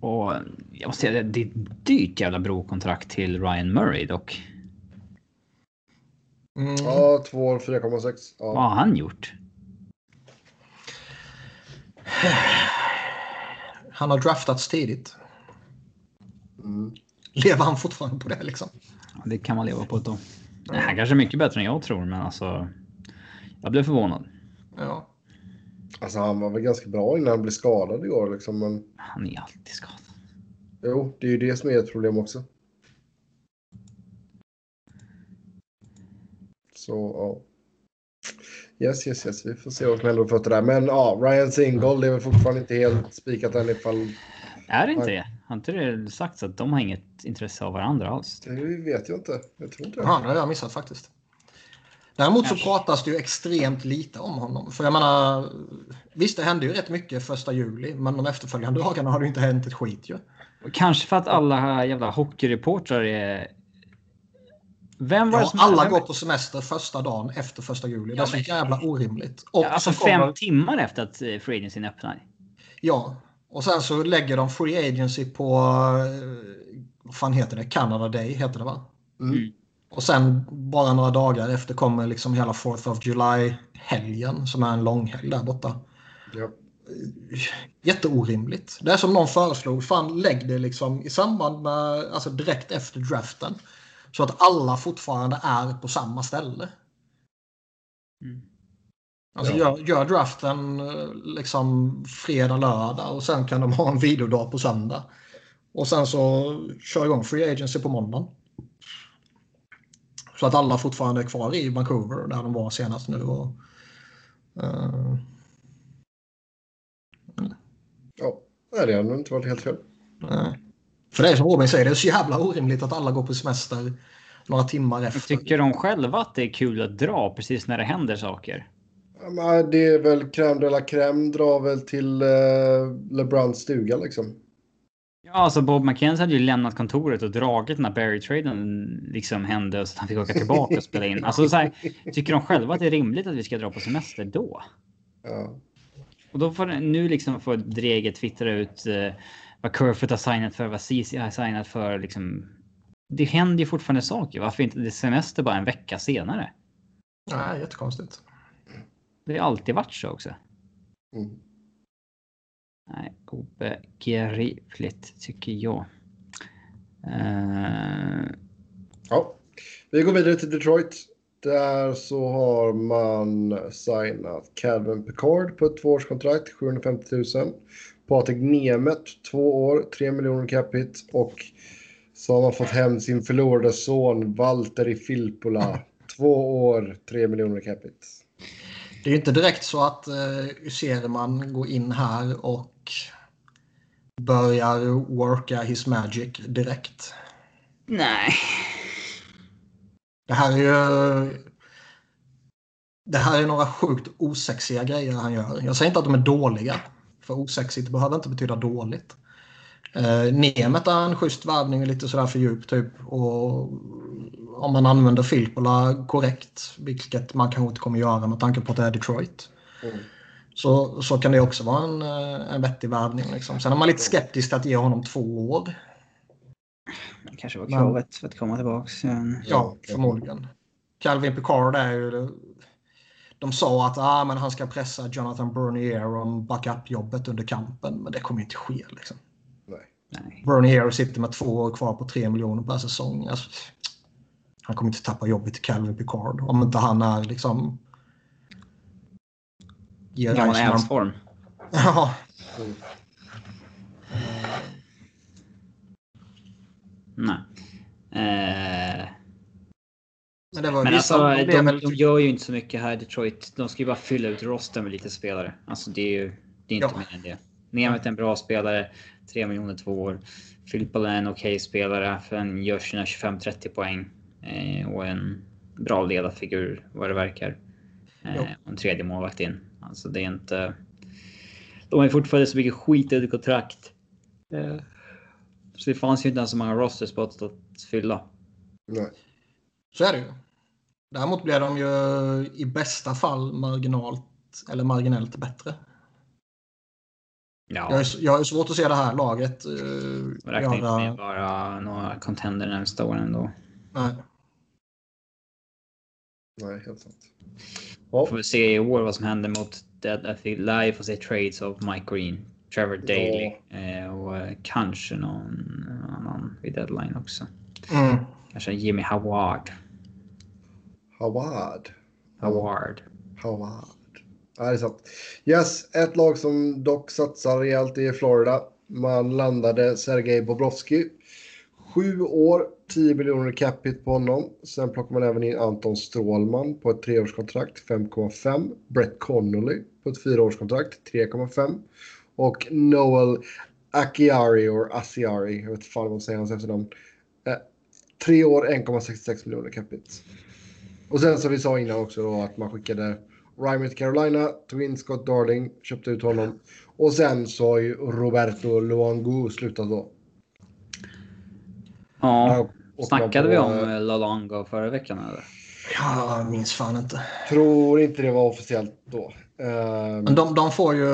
och jag måste säga det är ett dyrt jävla brokontrakt till Ryan Murray dock. Mm. Ja, 2 år 4,6. Vad Ja. har han gjort? Han har draftats tidigt. Mm. Lever han fortfarande på det liksom? Ja, Det kan man leva på då. Nej, han kanske är mycket bättre än jag tror, men alltså. Jag blev förvånad. Ja. Alltså han var väl ganska bra innan han blev skadad igår liksom. Men Han är alltid skadad. jo, det är ju det som är ett problem också. Så ja. Yes, yes, yes. Vi får se vad som händer på fötter där. Men ja, Ryan Single, det är väl fortfarande inte helt spikat än ifall... Är det inte det? Har inte det sagts att de har inget intresse av varandra alls? Det vet jag inte. Jag tror inte det. Ja, det har jag missat faktiskt. Däremot så pratas det ju extremt lite om honom. För jag menar, visst det hände ju rätt mycket första juli, men de efterföljande dagarna har det ju inte hänt ett skit ju. Kanske för att alla jävla hockeyreportrar är... Vem var det Ja, som... alla vem... går på semester första dagen efter första juli. det Ja, är så men- jävla orimligt. Och Ja, alltså kommer- fem timmar efter att eh, free agencyn öppnar. Ja, och sen så lägger de Free Agency på, eh, vad fan heter det, Canada Day heter det va? Mm. Och sen bara några dagar efter kommer liksom hela 4th of July-helgen som är en långhelg där borta. Ja. Jätteorimligt. Det är som någon föreslog, fan lägg det liksom i samband med, alltså direkt efter draften. Så att alla fortfarande är på samma ställe. Mm. Alltså Ja. gör, gör draften eh, liksom fredag, lördag och sen kan de ha en vilodag på söndag. Och sen så kör igång Free Agency på måndagen. Så att alla fortfarande är kvar i Vancouver där de var senast nu. Och, eh, ja. Det har nog inte varit helt fel. nej. För det är som Robin säger, det är så jävla orimligt att alla går på semester några timmar efter. Tycker de själva att det är kul att dra precis när det händer saker? Ja, men det är väl crème de la crème drar väl till eh, LeBrons stuga liksom. Ja, alltså Bob McKenzie hade ju lämnat kontoret och dragit när Barry-traden liksom hände så att han fick åka tillbaka och spela in. Alltså så här, tycker de själva att det är rimligt att vi ska dra på semester då? Ja. Och då får nu liksom får Drege twittra ut eh, vad Kerfoot har signat för, vad CC har signat för. Liksom. Det händer ju fortfarande saker. Varför inte det är semester bara en vecka senare? Nej, jättekonstigt. Det har alltid varit så också. Mm. Nej, obegripligt tycker jag. Eh, ja. Vi går vidare till Detroit. Där så har man signat Calvin Picard på ett tvåårskontrakt, 750 000. Patrik Nemeth, två år, 3 miljoner capita. Och så har man fått hem sin förlorade son Valtteri Filppula. Två år, 3 miljoner capita. Det är inte direkt så att eh, Seriman går in här och börjar worka his magic direkt. nej. Det här är ju... Det här är några sjukt osexiga grejer han gör. Jag säger inte att de är dåliga. För osexigt behöver inte betyda dåligt. Eh, Nemet är en schysst värvning, lite sådär för djup typ. Och om man använder Filppula korrekt, vilket man kanske inte kommer göra med tanke på att det är Detroit. Mm. Så, så kan det också vara en, eh, en vettig värvning. Liksom. Sen är man lite skeptisk till att ge honom två år. Det kanske var Men- kravet för att komma tillbaka. Ja, Ja, förmodligen. Calvin Picard är ju... De sa att ah, men han ska pressa Jonathan Bernier om backup-jobbet under kampen, men det kommer inte ske. Liksom. Nej. Nej. Bernie Hero sitter med två år kvar på tre miljoner per säsong. Alltså, han kommer inte tappa jobbet till Calvin Picard om inte han är liksom... Ger Gammal Elfsborn. Ja. Mm. Nej. Eh... Men, det var men alltså, de, de, de gör ju inte så mycket här i Detroit. De ska ju bara fylla ut rosten med lite spelare. Alltså det är ju det är inte ja. mer än det. Nemeth är en bra spelare. 3 miljoner två år. Filippa är en okej okay spelare. För han gör sina 25-30 poäng. Eh, och en bra ledarfigur vad det verkar. Eh, och en tredje målvakt in. Alltså det är inte... De har ju fortfarande så mycket skit i kontrakt. Eh, så det fanns ju inte ens så många rosterspots att fylla. Nej. Så är det ju. Däremot blir de ju i bästa fall marginalt eller marginellt bättre. Ja. Jag, är, jag är svårt att se det här laget. Uh, Räknar göra... inte med bara några contender nästa år ändå. Nej. Nej, helt sant. Ja. Får vi se i år vad som händer mot Dead. Vi lär få se trades av Mike Green, Trevor Daly ja. Eh, och eh, kanske någon annan vid deadline också. Mm. Kanske Jimmy Howard. Howard. Howard. Howard. Ja, det är sant. Yes, ett lag som dock satsar rejält i Florida. Man landade Sergej Bobrovski. Sju år, 10 miljoner capita på honom. Sen plockar man även in Anton Strålman på ett treårskontrakt, 5,5. Brett Connolly på ett fyraårskontrakt, 3,5. Och Noel Akiari, or Asiari, jag vet inte fan vad man säger hans efternamn. Eh, tre år, 1,66 miljoner capita. Och sen som vi sa innan också då att man skickade Rymer till Carolina, tog in Scott Darling, köpte ut honom. Och sen så har ju Roberto Luango slutat då. Ja, snackade vi om eh, Lalongo förra veckan eller? Ja, jag minns fan inte. Tror inte det var officiellt då. Uh, Men de, de, får ju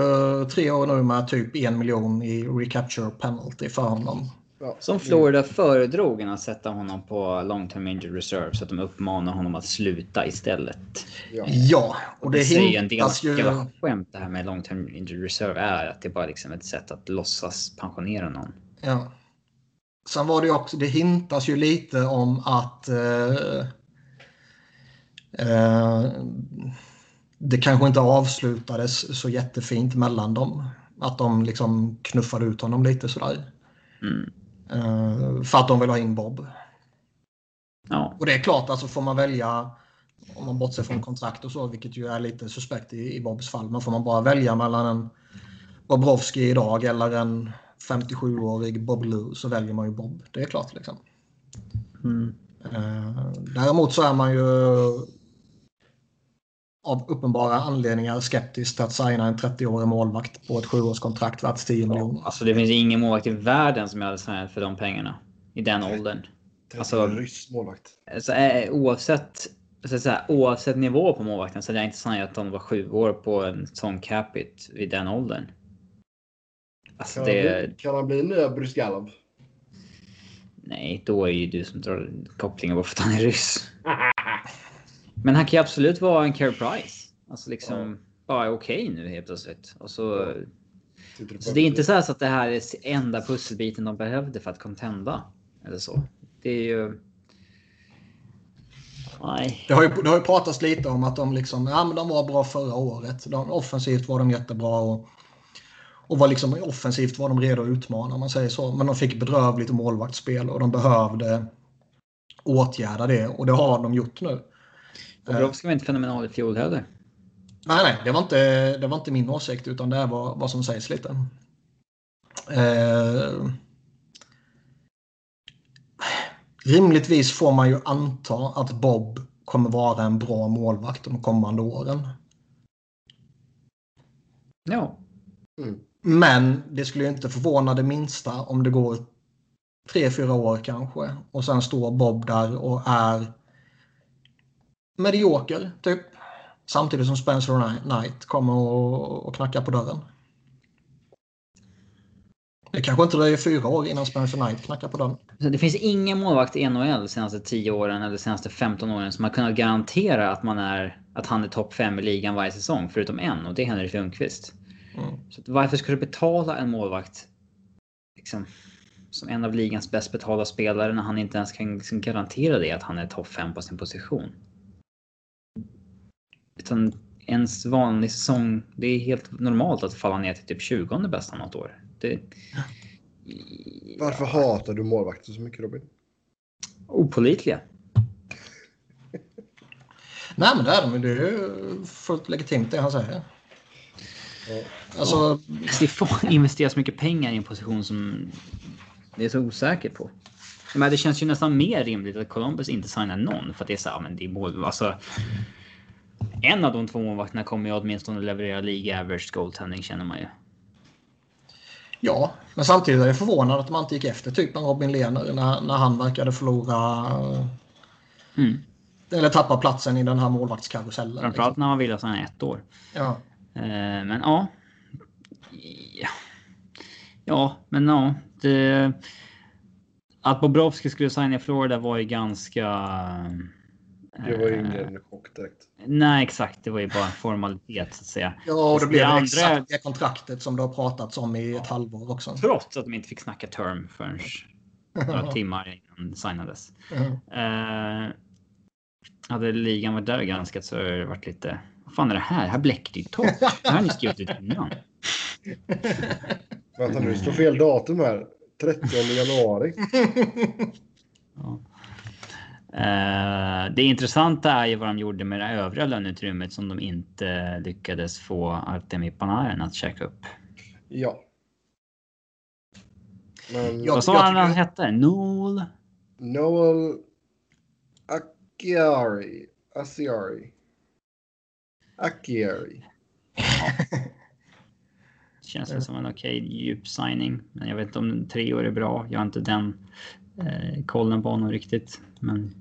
tre år nu med typ en miljon i recapture penalty för honom. Ja. Som Florida föredrog att sätta honom på long term injured reserve så att de uppmanar honom att sluta istället. Ja, ja och det, det ju... Jävla skämt det här med long term injured reserve är att det bara liksom ett sätt att låtsas pensionera någon. Ja. Sen var det också, det hintas ju lite om att eh, eh, det kanske inte avslutades så jättefint mellan dem. Att de liksom knuffade ut honom lite sådär. Mm. Uh, för att de vill ha in Bob. Ja. Och det är klart, alltså får man välja, om man bortser från kontrakt och så, vilket ju är lite suspekt i, i Bobs fall, men får man bara välja mellan en Bobrovski idag eller en 57-årig Bob Lou så väljer man ju Bob. Det är klart liksom. Mm. Uh, däremot så är man ju av uppenbara anledningar skeptisk till att signa en 30-årig målvakt på ett sjuårskontrakt värt 10 miljoner. Alltså det finns ingen målvakt i världen som jag hade signat för de pengarna. I den åldern. Alltså, rysk målvakt. Alltså, eh, oavsett, så här, oavsett nivå på målvakten så hade jag inte signat om de var sju år på en sån capit vid den åldern. Alltså, kan, det... han bli, kan han bli nya Brysgalov? Nej, då är ju du som drar kopplingen bara för att han är ryss. Men han kan ju absolut vara en care price. Alltså liksom ja. bara okej okay nu helt plötsligt. Och så, ja. så det är inte så, så att det här är enda pusselbiten de behövde för att contenda. Eller så. Det är ju... Nej. Det har, ju, det har ju pratats lite om att de liksom, ja men de var bra förra året. De, offensivt var de jättebra och, och var liksom offensivt var de redo att utmana om man säger så. Men de fick bedrövligt målvaktsspel och de behövde åtgärda det och det har de gjort nu. Bobrovski var inte fenomenal i fjol heller. Nej, nej, det var inte, det var inte min åsikt utan det vad, vad som sägs lite. Eh, rimligtvis får man ju anta att Bob kommer vara en bra målvakt de kommande åren. Ja. Mm. Men det skulle ju inte förvåna det minsta om det går tre, fyra år kanske och sen står Bob där och är medioker, typ. Samtidigt som Spencer Knight kommer och, och knackar på dörren. Det kanske inte dröjer fyra år innan Spencer Knight knackar på dörren. Det finns ingen målvakt i NHL de senaste 10 åren eller de senaste 15 åren som har kunnat garantera att, man är, att han är topp 5 i ligan varje säsong, förutom en och det är Henrik Lundqvist. Mm. Så varför ska du betala en målvakt? Liksom, som en av ligans bäst betalda spelare när han inte ens kan liksom garantera det att han är topp 5 på sin position. Utan ens vanlig säsong, det är helt normalt att falla ner till typ 20 bästa något år. Det, Varför hatar du målvakter så mycket Robin? Opolitliga. Nej men det är de. Det är ju fullt legitimt det han säger. Ja. Alltså, Det får investeras mycket pengar i en position som det är så osäker på. Men det känns ju nästan mer rimligt att Columbus inte signar någon för att det är så här, men det är mål, alltså. En av de två målvakterna kommer ju åtminstone leverera League average goaltending känner man ju. ja, men samtidigt är jag förvånad att man inte gick efter typ en Robin Lehner när, när han verkade förlora Mm. eller tappa platsen i den här målvaktskarusellen. Framförallt Liksom. när man vill att han är ett år. Ja. Eh, men ja. Ja. Ja, men ja. Det, att Bobrovski skulle signa i Florida var ju ganska... Det var ju eh, ingen chock direkt. Nej, exakt. Det var ju bara en formalitet så att säga. Ja, och det blev andra- exakt det kontraktet som det har pratats om i ett halvår också. Trots att de inte fick snacka term förrän några timmar innan det signades. Mm. Eh, hade ligan varit där och granskat så hade det varit lite... Vad fan är det här? Här bläcker det ju torrt. Det här har ni skrivit ut innan. Vänta nu, det står fel datum här. 30 januari. Ja. Eh, det intressanta är ju vad de gjorde med det övriga löneutrymmet som de inte lyckades få Artemi Panarin att checka upp. Ja. Men. Vad sa han han hette? Noel? Noel Akiari. Asiari. Akiari. Känns väl som en okej djup signing. Men jag vet inte om tre år är bra. Jag har inte den eh, kollen på honom riktigt. Men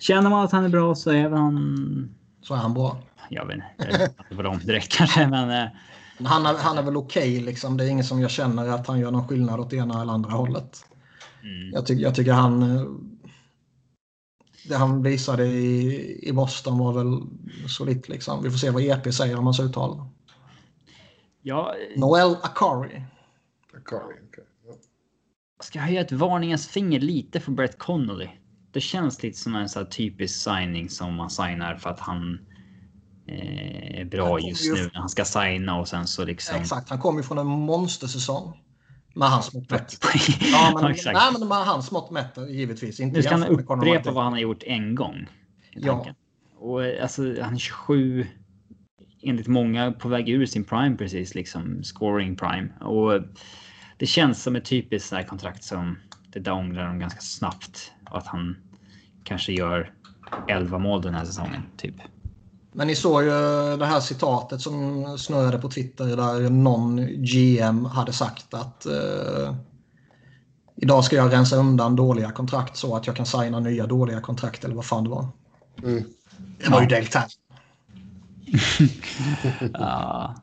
känner man att han är bra så är väl han... Så är han bra. Jag vet inte. Jag vet inte vad de direkt kanske, men... Eh, Han är, han är väl okej liksom. Det är ingen som jag känner att han gör någon skillnad åt ena eller andra hållet. mm. Jag, tycker jag tycker han... eh, Det han visade i, i Boston var väl solitt liksom. Vi får se vad EP säger om hans uttal. Ja, Noel Akari. Akari, okej. Ja. ska jag höja ett varningens finger lite för Brett Connolly? Det känns lite som en sån här typisk signing som man signar för att han eh, är bra just kommer ju- nu när han ska signa och sen så liksom... Exakt, han kom ju från en monstersäsong. Med hans mått mätt. 40 poäng. Ja, men, Ja, exakt. nej, men med hans mått mätt givetvis. Inte Nu ska han upprepa vad han har gjort en gång. i Ja. Och eh, alltså, han är 27. Enligt många på väg ur sin prime precis, liksom scoring prime. Och det känns som ett typiskt så här kontrakt som det där ångrar de ganska snabbt. Och att han kanske gör 11 mål den här säsongen, typ. Men ni såg ju det här citatet som snurrade på Twitter där någon GM hade sagt att eh, idag ska jag rensa undan dåliga kontrakt så att jag kan signa nya dåliga kontrakt eller vad fan det var. Mm. Det var ju Dale Talley. Ja.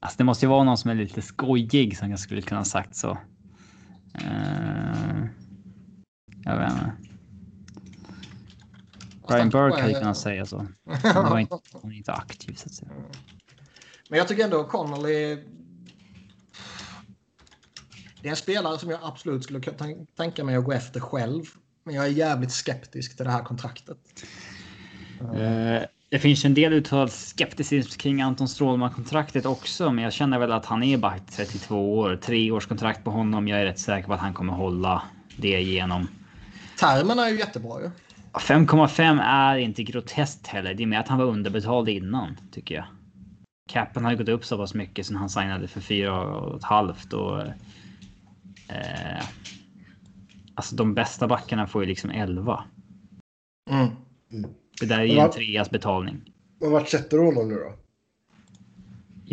Alltså det måste ju vara någon som är lite skojig som jag skulle kunna sagt så. Eh, jag vet inte. Brian Burke hade kunnat säga så. Han var inte, han var inte aktiv så att säga. Men jag tycker ändå Connolly... Det är en spelare som jag absolut skulle kunna tän- tänka mig att gå efter själv. Men jag är jävligt skeptisk till det här kontraktet. Eh, Det finns en del uttalad skepticism kring Anton Strålman-kontraktet också, men jag känner väl att han är bara 32 år. Tre års kontrakt på honom. Jag är rätt säker på att han kommer hålla det igenom. Termerna är ju jättebra ju. 5,5 är inte groteskt heller. Det är mer att han var underbetald innan, tycker jag. Capen har ju gått upp så pass mycket sen han signade för fyra och ett halvt och... Eh, alltså de bästa backarna får ju liksom 11. Mm. Det där är ju en treas betalning. Men vart sätter du honom nu då?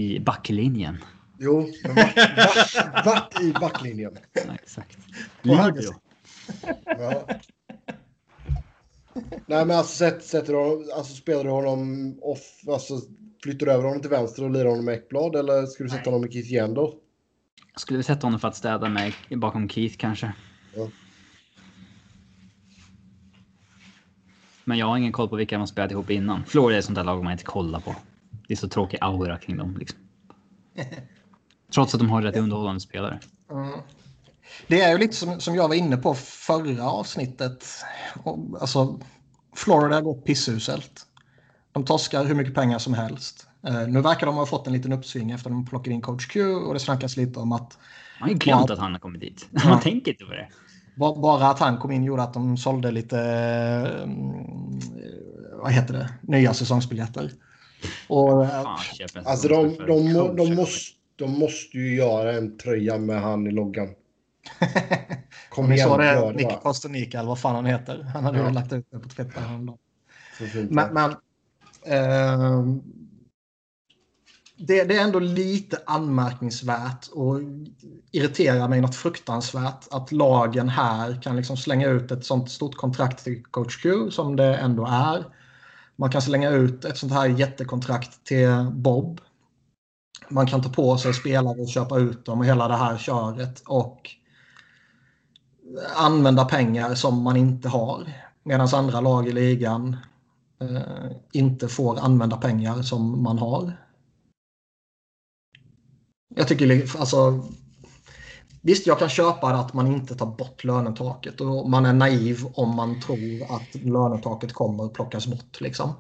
I backlinjen. Jo, men vart, vart, vart i backlinjen? Ja, exakt. Libero. Ja. Nej men alltså sätt, sätter du honom, alltså spelar du honom off, alltså flyttar du över honom till vänster och lirar honom med Ekblad eller ska du sätta Nej. honom med Keith Yandel? Jag skulle sätta honom för att städa mig bakom Keith kanske. Ja. Men jag har ingen koll på vilka de har spelat ihop innan. Florida är ett sånt där lag man inte kollar på. Det är så tråkig aura kring dem. Liksom. Trots att de har rätt underhållande spelare. Mm. Det är ju lite som, som jag var inne på förra avsnittet. Alltså, Florida har gått pissuselt. De torskar hur mycket pengar som helst. Uh, nu verkar de ha fått en liten uppsving efter att de plockade in coach Q och det snackas lite om att... Man har glömt att han har kommit dit. Ja, Man tänker inte på det. Bara att han kom in gjorde att de sålde lite... Um, vad heter det? Nya säsongsbiljetter. Och, Fan, alltså de, de, de, de, måste, de måste ju göra en tröja med han i loggan. Kom igen, så det Nick Kostonika eller vad fan han heter. Han hade ja. lagt ut det på Twitter Men, men eh, det, det, är ändå lite anmärkningsvärt och irriterar mig något fruktansvärt att lagen här kan liksom slänga ut ett sånt stort kontrakt till coach Q som det ändå är. Man kan slänga ut ett sånt här jättekontrakt till Bob. Man kan ta på sig spelare och köpa ut dem och hela det här köret och använda pengar som man inte har. Medan andra lag i ligan eh, inte får använda pengar som man har. Jag tycker alltså Visst, jag kan köpa att man inte tar bort lönetaket och man är naiv om man tror att lönetaket kommer att plockas bort. Liksom.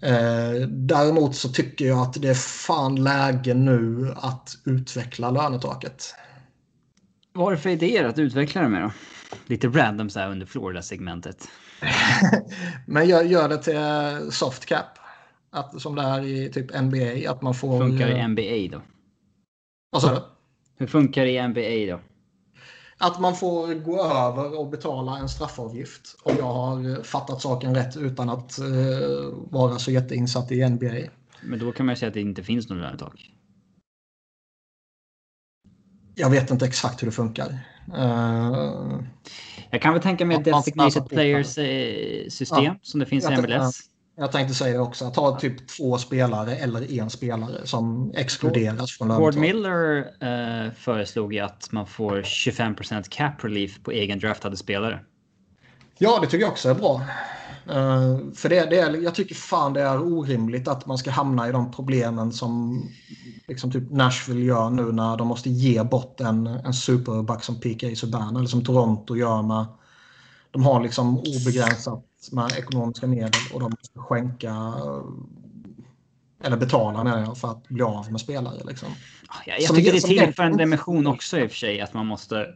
Eh, däremot så tycker jag att det är fan läge nu att utveckla lönetaket. Vad är det för idéer att utveckla det med då? Lite random så här under Florida-segmentet. Men gör, gör det till soft cap. Att, som det är i typ NBA. Att man får... Funkar i NBA då? Vad sa du? Hur funkar det i NBA då? Att man får gå över och betala en straffavgift. Om jag har fattat saken rätt utan att uh, vara så jätteinsatt i NBA. Men då kan man ju säga att det inte finns något lönetak. Jag vet inte exakt hur det funkar. Uh, jag kan väl tänka mig ett designated players eh, system ja, som det finns i MLS. Jag tänkte säga också att ha typ två spelare eller en spelare som exkluderas från lönetag. Gord Miller eh, föreslog ju att man får 25% cap relief på egen draftade spelare. Ja, det tycker jag också är bra. Uh, för det, det är, jag tycker fan det är orimligt att man ska hamna i de problemen som liksom typ Nashville gör nu när de måste ge bort en, en superback som PK Subban eller som Toronto gör med de har liksom obegränsat med ekonomiska medel och de måste skänka eller betala menar jag för att bli av med spelare. Liksom. Ja, jag tycker det tillför en dimension också i och för sig att man måste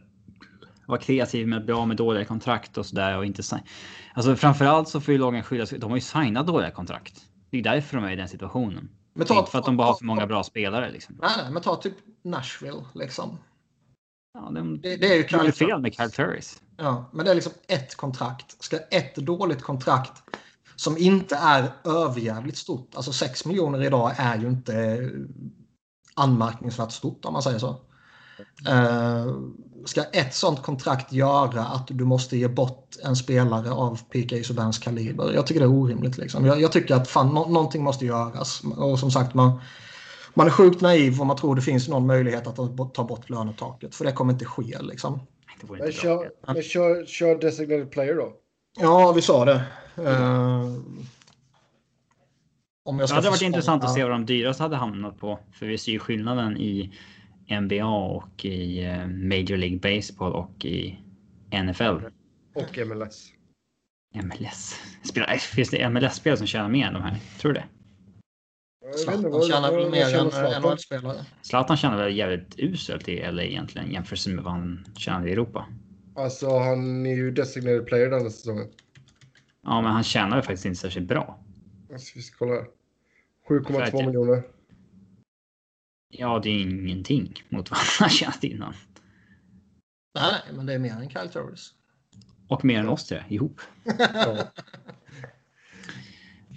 vara kreativ med att bli av med dåliga kontrakt och sådär och inte Alltså framförallt så får ju lagen skydda sig. De har ju signat dåliga kontrakt. Det är därför de är i den situationen. Men ta, inte för att de bara har för många bra spelare. Liksom. Nej, nej, men ta typ Nashville liksom. Ja, de, det, det är ju Kyle fel med Kyle Turris. Ja, men det är liksom ett kontrakt. Ska ett dåligt kontrakt som inte är överjävligt stort. Alltså 6 miljoner idag är ju inte eh, anmärkningsvärt stort om man säger så. Uh, ska ett sånt kontrakt göra att du måste ge bort en spelare av PK Subans kaliber? Jag tycker det är orimligt. Liksom. Jag, jag tycker att fan, no någonting måste göras. Och som sagt, man, man är sjukt naiv om man tror det finns någon möjlighet att ta bort lönetaket. För det kommer inte ske. Liksom. Men kör, men kör, kör designated player då? Ja, vi sa det. Uh, om jag ska det hade varit intressant att se vad de dyraste hade hamnat på. För vi ser ju skillnaden i NBA och i eh, Major League Baseball och i NFL. Och MLS. MLS. Spelar, finns det MLS-spelare som tjänar mer än de här? Tror du det? Zlatan tjänar väl mer än NHL-spelare. Zlatan tjänar väl jävligt uselt i LA egentligen jämfört med vad han tjänar i Europa. Alltså han är ju designated player den här säsongen. Ja, men han tjänar ju faktiskt inte särskilt bra. Alltså, vi ska kolla 7,2 miljoner. Ja, det är ingenting mot vad han har tjänat innan. Nej, men det är mer än Kyle Torres. Och mer än oss tre ihop. ja.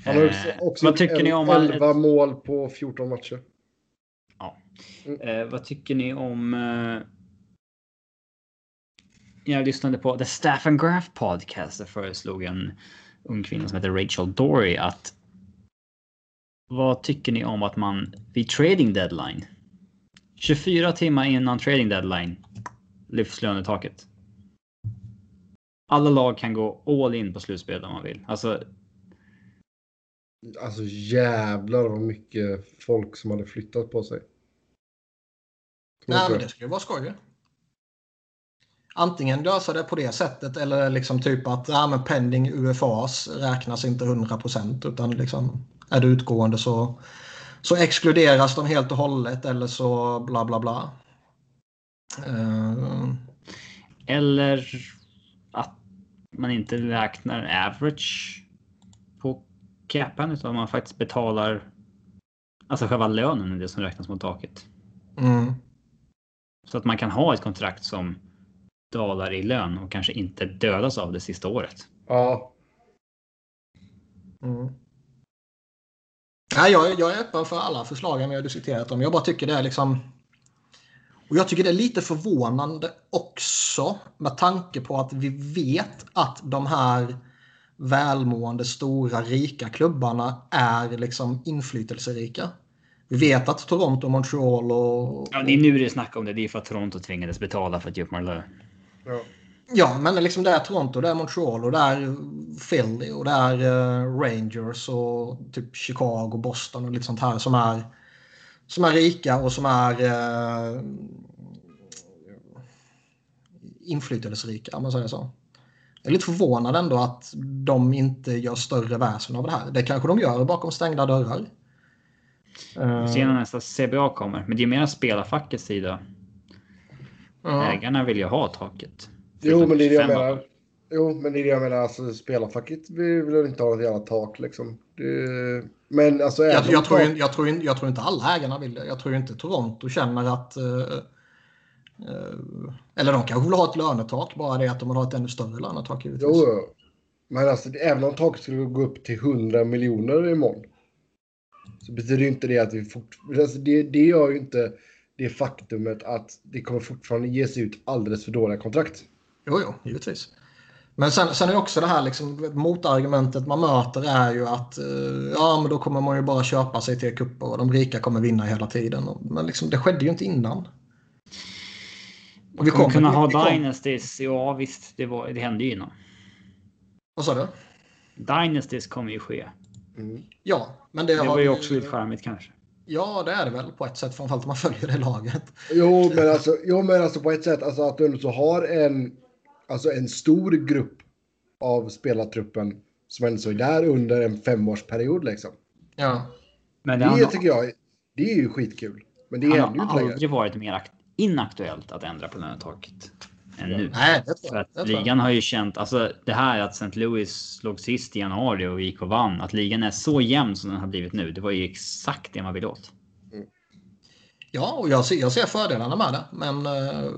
Han har också, eh, också vad tycker ni om 11 mål på 14 matcher. Ja. Mm. Eh, vad tycker ni om... Eh, jag lyssnade på The Staff and Graph Podcast. Där föreslog en ung kvinna som heter Rachel Dory att vad tycker ni om att man vid trading deadline 24 timmar innan trading deadline lyfts lönetaket? Alla lag kan gå all in på slutspelet om man vill. Alltså Alltså jävlar vad mycket folk som hade flyttat på sig. Nej, men det skulle vara skoj. antingen lösa det på det sättet eller liksom typ att ja, men pending UFAs räknas inte 100% utan liksom är det utgående så, så exkluderas de helt och hållet eller så bla bla bla. Uh... Eller att man inte räknar average på capen utan man faktiskt betalar alltså själva lönen är det som räknas mot taket. Mm. Så att man kan ha ett kontrakt som dalar i lön och kanske inte dödas av det sista året. Ja. Mm. Ja, jag, jag är öppen för alla förslagen vi har diskuterat om. Jag bara tycker det är liksom... Och jag tycker det är lite förvånande också med tanke på att vi vet att de här välmående, stora, rika klubbarna är liksom inflytelserika. Vi vet att Toronto, Montreal och... Ja, det är nu det snackar om det. Det är för att Toronto tvingades betala för att ge upp Marleau. ja. Ja, men liksom det är Toronto, det är Montreal och det är Philly och det är uh, Rangers och typ Chicago, Boston och lite sånt här som är som är rika och som är uh, inflytelserika om man säger så. Jag är lite förvånad ändå att de inte gör större väsen av det här. Det kanske de gör bakom stängda dörrar. Vi ser när nästa CBA kommer, men det är mer spelarfackets sida. Ja. Ägarna vill ju ha taket. Jo, men det är det jag menar. Jo, men det är det jag menar. Alltså, spelarfacket vill väl inte ha ett jävla tak liksom. Det... Men alltså... Jag, jag, tror, jag, tror, jag tror inte alla ägarna vill det. Jag tror inte Toronto känner att... eh, eller de kanske vill ha ett lönetak, bara det att de vill ha ett ännu större lönetak givetvis. Jo, jo. Men alltså, även om taket skulle gå upp till 100 miljoner imorgon. Så betyder inte det att vi fort... Alltså, det, det gör ju inte det faktumet att det kommer fortfarande ges ut alldeles för dåliga kontrakt. Jo, jo, givetvis. Men sen, sen är också det här liksom, motargumentet man möter är ju att eh, ja, men då kommer man ju bara köpa sig till kupper och de rika kommer vinna hela tiden. Men liksom, det skedde ju inte innan. Och Vi kommer kunna ha vi Dynasties. Ja visst, det, var, det hände ju innan. Vad sa du? Dynasties kommer ju ske. Mm. Ja, men det, Det har var ju också lite charmigt kanske. Ja, det är det väl på ett sätt, framförallt om man följer det laget. Jo, men alltså, jo, men alltså på ett sätt, alltså att du ändå så har en, alltså en stor grupp av spelartruppen som ändå så är där under en femårsperiod liksom. Ja. Men det, Det har tycker jag, det är ju skitkul. Men det han har längre. aldrig varit mer akt- inaktuellt att ändra på lönetaket än nu. Nej, det tror För att ligan har ju känt, alltså det här att St. Louis låg sist i januari och gick och vann, att ligan är så jämn som den har blivit nu. Det var ju exakt det man ville åt. Ja, och jag ser, jag ser fördelarna med det. Men eh,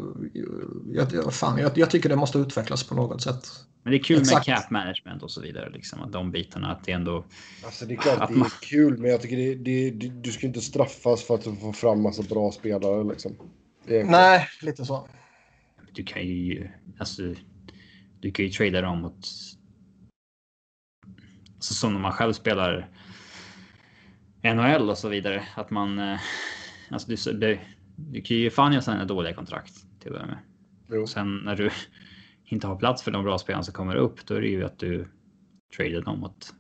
jag, jag, fan, jag, jag tycker det måste utvecklas på något sätt. Men det är kul Exakt. med cap management och så vidare, liksom att de bitarna att det ändå. Alltså det är klart Att det är man- kul, men jag tycker det, det, det, du ska inte straffas för att du får fram massa bra spelare liksom. Nej, lite så. Du kan ju alltså. Du kan ju trada dem mot. Alltså som när man själv spelar. NHL och så vidare att man. eh, Alltså du, du, du kan ju fan göra sådana dåliga kontrakt till att börja med. Jo. Och sen när du inte har plats för de bra spelarna som kommer upp, då är det ju att du tradar dem mot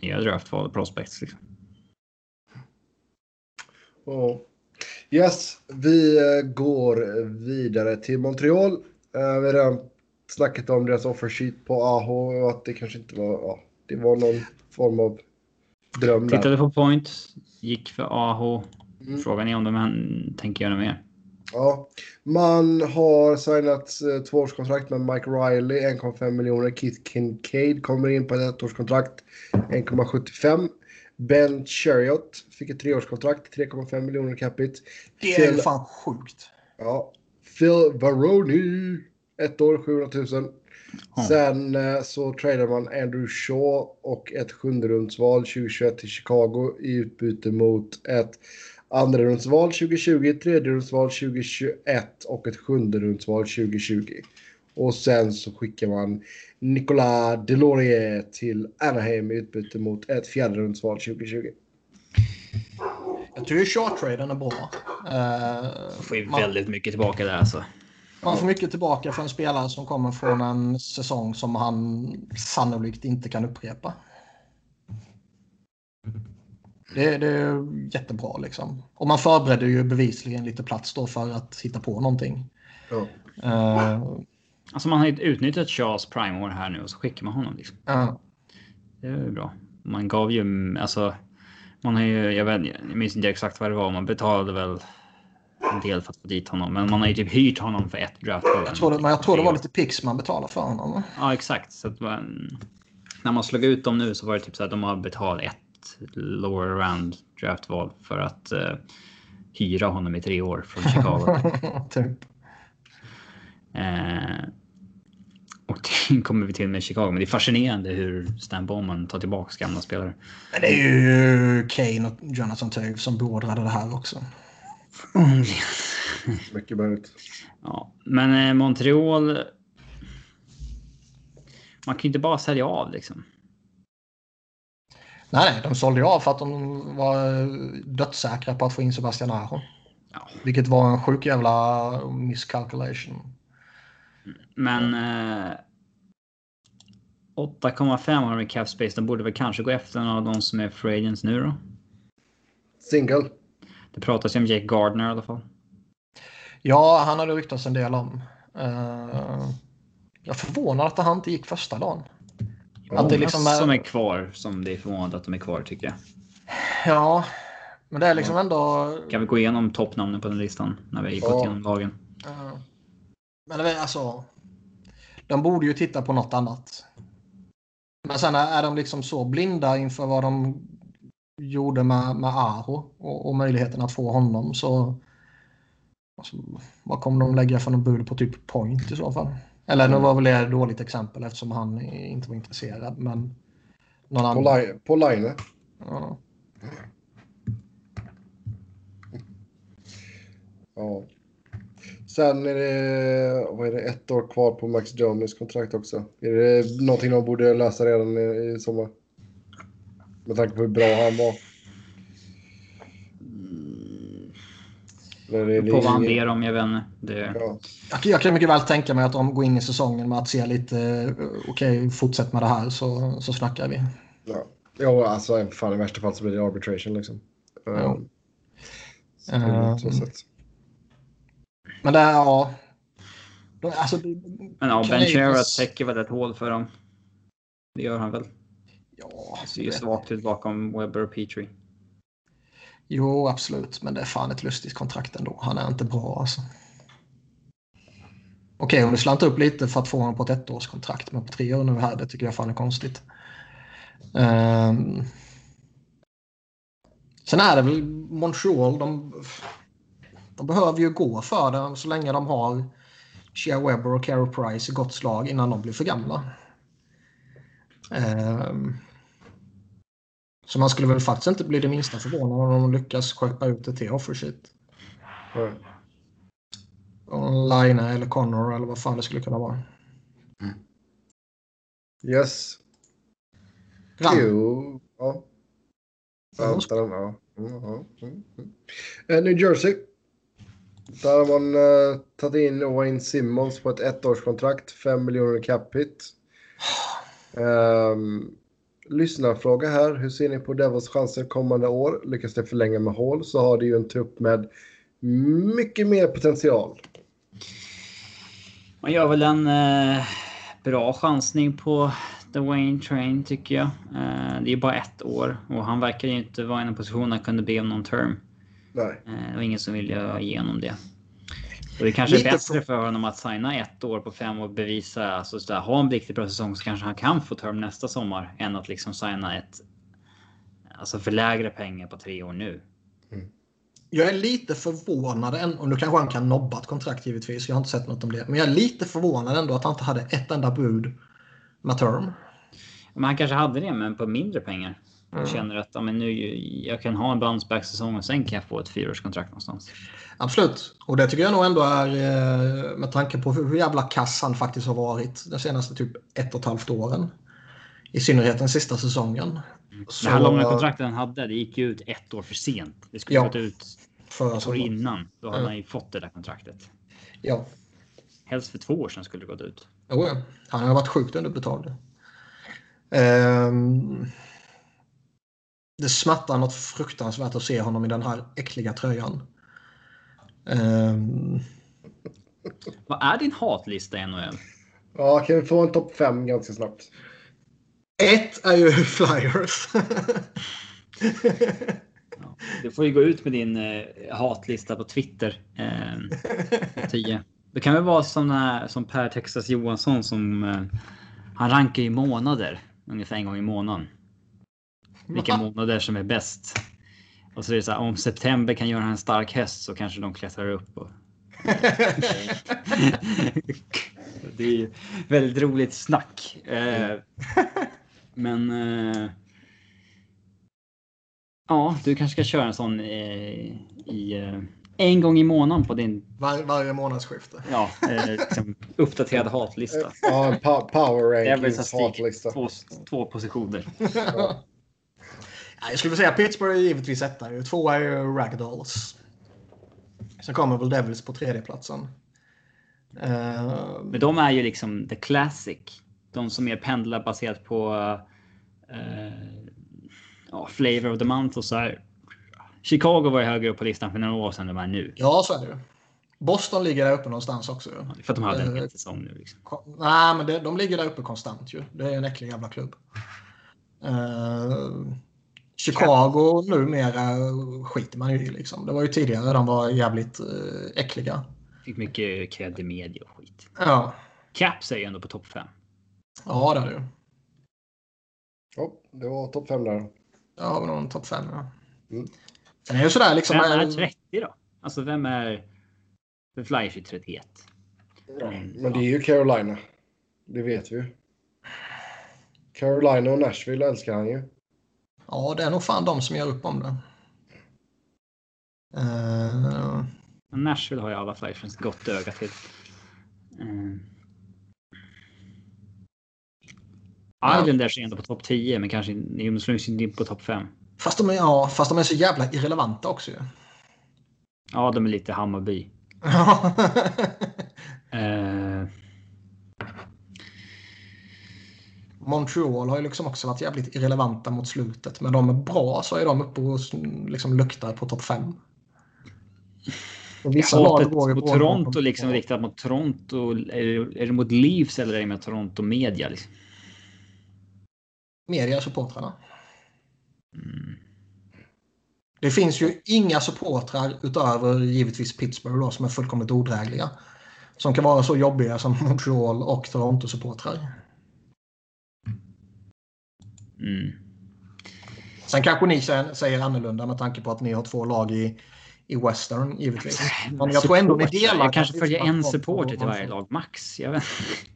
nya draftval och prospects. Liksom. Ja. Yes, vi eh, går vidare till Montreal. Eh, Vi har redan snackat om deras offer sheet på AH och att det kanske inte var, ja, det var någon form av dröm där. Tittade på point, gick för AH. Mm. Frågan är om de tänker göra mer. Ja, man har signat eh, tvåårskontrakt med Mike Riley, 1,5 miljoner. Keith Kincaid kommer in på ett ettårskontrakt, 1,75. Ben Chariot fick ett treårskontrakt, 3,5 miljoner capita. Det är ju Phil- fan sjukt. Ja. Phil Varoni, ett år, 700 000. Ja. Sen eh, så tradar man Andrew Shaw och ett sjunderumsval 2021 till Chicago i utbyte mot ett andrarumsval 2020, tredjerumsval 2021 och ett sjunderumsval 2020. Och sen så skickar man Nicolas Delorier till Anaheim i utbyte mot ett fjärderumsval 2020. Jag tycker short-traden är bra. Eh, Får ju man, väldigt mycket tillbaka där alltså. man får mycket tillbaka för en spelare som kommer från en säsong som han sannolikt inte kan upprepa. Det, det är jättebra liksom. Och man förbereder ju bevisligen lite plats då för att hitta på någonting. Ja. Uh, alltså man har utnyttjat Charles Prime-år här nu och så skickar man honom. Liksom. Uh. Det är bra. Man gav ju, alltså. Man har ju, jag, vet, jag minns inte exakt vad det var. Man betalade väl en del för att få dit honom. Men man har ju typ hyrt honom för ett draft. Jag tror det, men jag tror det var lite pix man betalade för honom. Ja, exakt. Så att, när man slog ut dem nu så var det typ så att de har betalat ett lower round draftval för att uh, hyra honom i tre år från Chicago. typ. Uh, och det kommer vi till med Chicago. Men det är fascinerande hur Stan Bowman tar tillbaka gamla spelare. Men det är ju Kane och Jonathan Toew som beordrade det här också. Mycket möjligt. Ja, men eh, Montreal. Man kan ju inte bara sälja av liksom. Nej, de sålde ju av för att de var dödssäkra på att få in Sebastian Aho. Ja. Vilket var en sjuk jävla miscalculation. Men eh, 8,5 har de i cap space. De borde väl kanske gå efter någon av de som är free agents nu då? Single. Det pratas ju om Jake Gardner i alla fall. Ja, han har det ryktats en del om. Uh, jag är förvånad att han inte gick första dagen. Att det liksom är... som är kvar som det är förvånad att de är kvar tycker jag. Ja, men det är liksom ändå... Kan vi gå igenom toppnamnen på den listan när vi har gått igenom lagen? Uh, men det är alltså... De borde ju titta på något annat. Men sen är de liksom så blinda inför vad de gjorde med, med Aho och, och möjligheten att få honom så... Alltså, vad kommer de lägga för någon bud på typ point i så fall? Eller nu var väl det ett dåligt exempel eftersom han inte var intresserad. Men någon annan. På, li på line? Ja. ja. Sen är det, vad är det, ett år kvar på Max Jones kontrakt också. Är det någonting de borde lösa redan i, i sommar? Med tanke på hur bra han var. På vad han ber om, jag vet inte. Det... Ja. Jag, jag, kan mycket väl tänka mig att de går in i säsongen med att se lite, eh, okej, okay, fortsätt med det här så, så snackar vi. Ja, ja alltså fan, i värsta fall så blir det arbitration liksom. Ja. Um, uh, men det är, ja. Alltså, men ja, Ben Sherrod täcker väl ett hål för dem. Det gör han väl? Ja. Det ser ju svagt ut bakom Webber och Petrie. Jo, absolut. Men det är fan ett lustigt kontrakt ändå. Han är inte bra alltså. Okej, om du slantar upp lite för att få honom på ett ettårskontrakt, men på tre år nu här, det tycker jag fan är konstigt. Um... Sen är det väl Montreal, de, de behöver ju gå för det så länge de har Shea Webber och Carey Price i gott slag innan de blir för gamla. Um... Så man skulle väl faktiskt inte bli det minsta förvånad om de lyckas skeppa ut det till offershit. Mm. Line eller Connor eller vad fan det skulle kunna vara. Mm. Yes. Jo. Ja. Vänta, ja. Mm, mm, mm. New Jersey. Där har man uh, tagit in Wayne Simmons på ett ettårskontrakt. 5 miljoner cap hit. Um, ehm, lyssnarfråga här. Hur ser ni på Devils chanser kommande år? Lyckas det förlänga med hål så har det ju en trupp med mycket mer potential. Man gör väl en eh, bra chansning på The Wayne Train tycker jag. Eh, det är bara ett år och han verkar ju inte vara i en position att kunna be om någon term. Nej. Eh, det var ingen som ville igenom det. Och det kanske är bättre för honom att signa ett år på fem och bevisa, alltså så där, ha en riktigt bra säsong så kanske han kan få term nästa sommar än att liksom signa ett. Alltså för lägre pengar på tre år nu. Mm. Jag är lite förvånad, och nu kanske han kan nobba ett kontrakt givetvis, jag har inte sett något om det. Men jag är lite förvånad ändå att han inte hade ett enda bud med term. Men han kanske hade det, men på mindre pengar. Mm. känner att ja, men nu, jag kan ha en bounce säsong och sen kan jag få ett fyraårskontrakt någonstans. Absolut, och det tycker jag nog ändå är eh, med tanke på hur jävla kass han faktiskt har varit de senaste typ ett och ett halvt åren. I synnerhet den sista säsongen. Mm. Så, det här långa kontraktet han hade, det gick ju ut ett år för sent. Det skulle ja, gått ut ett år innan. Då hade mm. han ju fått det där kontraktet. Ja. Helst för två år sedan skulle det gått ut. Jo. Han har varit sjukt underbetald. Um, det smärtar något fruktansvärt att se honom i den här äckliga tröjan. Um, Vad är din hatlista i NHL? Ja, kan vi få en topp 5 ganska snabbt? Ett är ju Flyers. Ja, du får ju gå ut med din eh, hatlista på Twitter. Eh, 10. Det kan väl vara som, här, som Per Texas Johansson som eh, han rankar i månader. Ungefär en gång i månaden. Vilka månader som är bäst. Och så är det så här, om september kan göra en stark häst så kanske de klättrar upp. Och... det är ju väldigt roligt snack. Eh, men eh, ja, du kanske ska köra en sån eh, i eh, en gång i månaden på din Var, varje månadsskifte. ja, eh, liksom, uppdaterad hatlista. Ja, power Det är väl rankings hatlista. två, två positioner. Ja. Ja, Jag skulle säga Pittsburgh är givetvis etta. Tvåa är ju Ragdolls. Sen kommer väl Devils på tredjeplatsen. Uh, Men de är ju liksom the classic. De som mer pendlar baserat på eh, ja, flavor of the month och så här. Chicago var ju högre upp på listan för några år sedan än de är nu. ja, så är det ju. Boston ligger där uppe någonstans också. ju. För att de hade en Eh, hel säsong nu. Liksom. Nej, men det, de ligger där uppe konstant ju. Det är en äcklig jävla klubb. Eh, Chicago numera skiter man ju i liksom. Det var ju tidigare de var jävligt uh, äckliga. Fick mycket cred i media och skit. Ja, Caps är ju ändå på topp 5. ja det är det. Ja, det var topp 5 där. Där har vi nog en topp fem. Ja. Mm. Sen är det ju sådär liksom. Vem är eh, 30 då? Alltså vem är... För Flyers är 31. Mm, Men det är ju Carolina. Det vet vi ju. Carolina och Nashville älskar han ju. Ja, det är nog fan de som gör upp om det. Eh, Men Nashville har ju alla Flyers gott öga till. Mm. Islanders är ändå på topp 10 men kanske slungs inte in på topp 5. fast, de är, ja, fast de är så jävla irrelevanta också ju. Ja, de är lite Hammarby. Eh, Montreal har ju liksom också varit jävligt irrelevanta mot slutet. Men de är bra så är de uppe och liksom luktar på topp 5. Och vissa lag hatet mot Toronto liksom riktat mot Toronto. Är det, är det mot Leafs eller är det med Toronto media? Liksom? Media-supportrarna. Mm. Det finns ju inga supportrar utöver givetvis Pittsburgh då, som är fullkomligt odrägliga. Som kan vara så jobbiga som Montreal och Toronto-supportrar. Mm. Sen kanske ni säger annorlunda med tanke på att ni har två lag i, i Western givetvis. Men jag tror ändå ni delar. Jag kanske följer en supporter till varje lag, max. Jag vet.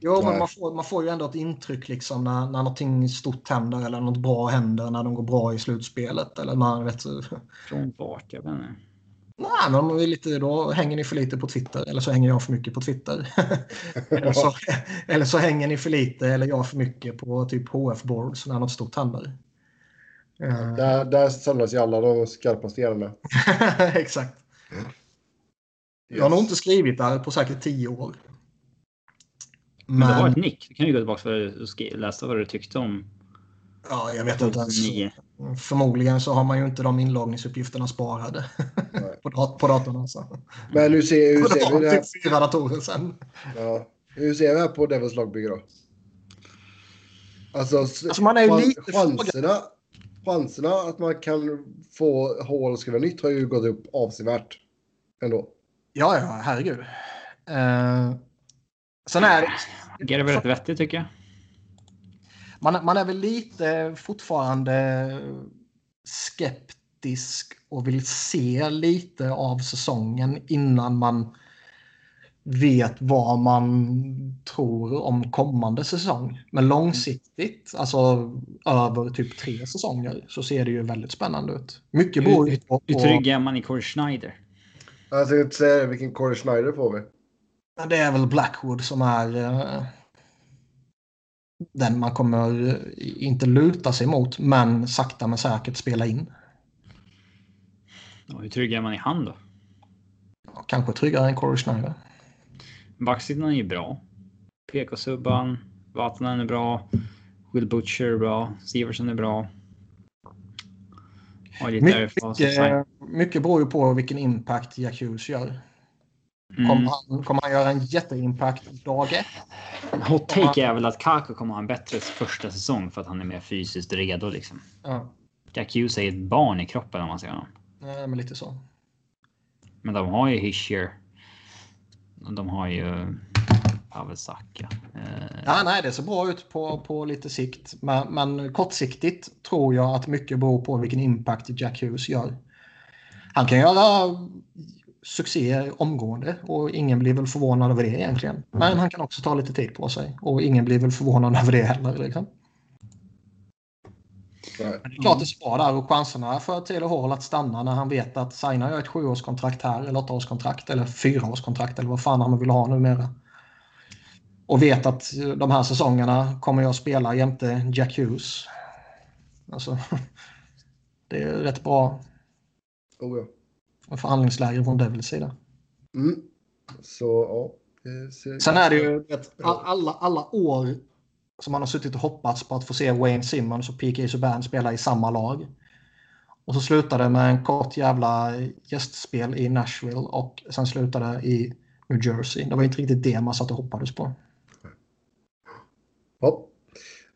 Jo, men man får, man får ju ändå ett intryck liksom när, när någonting stort händer eller något bra händer när de går bra i slutspelet. Eller man vet Från vart? Jag vet inte. Nej, men om vill lite, då hänger ni för lite på Twitter. Eller så hänger jag för mycket på Twitter. eller, så, eller så hänger ni för lite eller jag för mycket på typ HF-boards när något stort händer. Eh, Där, där samlas ju alla de skarpaste hjärnorna. Exakt. Jag har nog inte skrivit där på säkert tio år. Men det var Men ett nick. Du kan ju gå tillbaka och läsa vad du tyckte om ja, jag vet inte ens. 2009. Förmodligen så har man ju inte de inloggningsuppgifterna sparade på, dat- på datorn. Alltså. Men hur ser, hur det ser vi det här? fyra datorer sen. Ja. Hur ser vi här på Devils lagbygge då? Alltså, Alltså, man är ju lite chanserna, chanserna att man kan få hål och skriva nytt har ju gått upp avsevärt. Ändå. Ja, ja, herregud. Eh, sen är Det är väl rätt vettigt tycker jag. Man, man är väl lite fortfarande skeptisk och vill se lite av säsongen innan man vet vad man tror om kommande säsong. Men långsiktigt, alltså över typ tre säsonger, så ser det ju väldigt spännande ut. Mycket beror ju på... Hur trygg är man i Corey Schneider? Jag ska inte säga vilken Corey Schneider får vi. Det är väl Blackwood som är eh, den man kommer inte luta sig mot, men sakta men säkert spela in. Ja, hur trygg är man i han då? Kanske tryggare än Corey Schneider. Backsidan är ju bra. PK-subban, Vatanen är bra. Will Butcher är bra. Siversen är bra. Och mycket, mycket beror ju på vilken impact Jack Hughes gör. Mm. Kommer, han, kommer han göra en jätteimpact dag ett? Hot take är väl att Kaku kommer ha en bättre första säsong för att han är mer fysiskt redo liksom. Ja. Jack Hughes är ett barn i kroppen om man säger honom. Nej, men lite så. Men de har ju Hischier. De har ju Pavel Saka. Eh... Ja, nej, det ser bra ut på, på lite sikt. Men, men kortsiktigt tror jag att mycket beror på vilken impact Jack Hughes gör. Han kan göra succé omgående och ingen blir väl förvånad över det egentligen. Men han kan också ta lite tid på sig och ingen blir väl förvånad över det heller. Liksom. Men det är klart det bra där och chanserna för Taylor Hall att stanna när han vet att signar jag ett sjuårskontrakt här eller åttaårskontrakt eller fyraårskontrakt eller vad fan han vill ha numera. Och vet att de här säsongerna kommer jag spela jämte Jack Hughes. Alltså, det är rätt bra. Oh ja förhandlingsläge från Devils sida. Mm. Så, ja. Sen är det ju alla, alla år som man har suttit och hoppats på att få se Wayne Simmons och PK Subban spela i samma lag. Och så slutade det med en kort jävla gästspel i Nashville och sen slutade i New Jersey. Det var inte riktigt det man satt och hoppades på. Ja.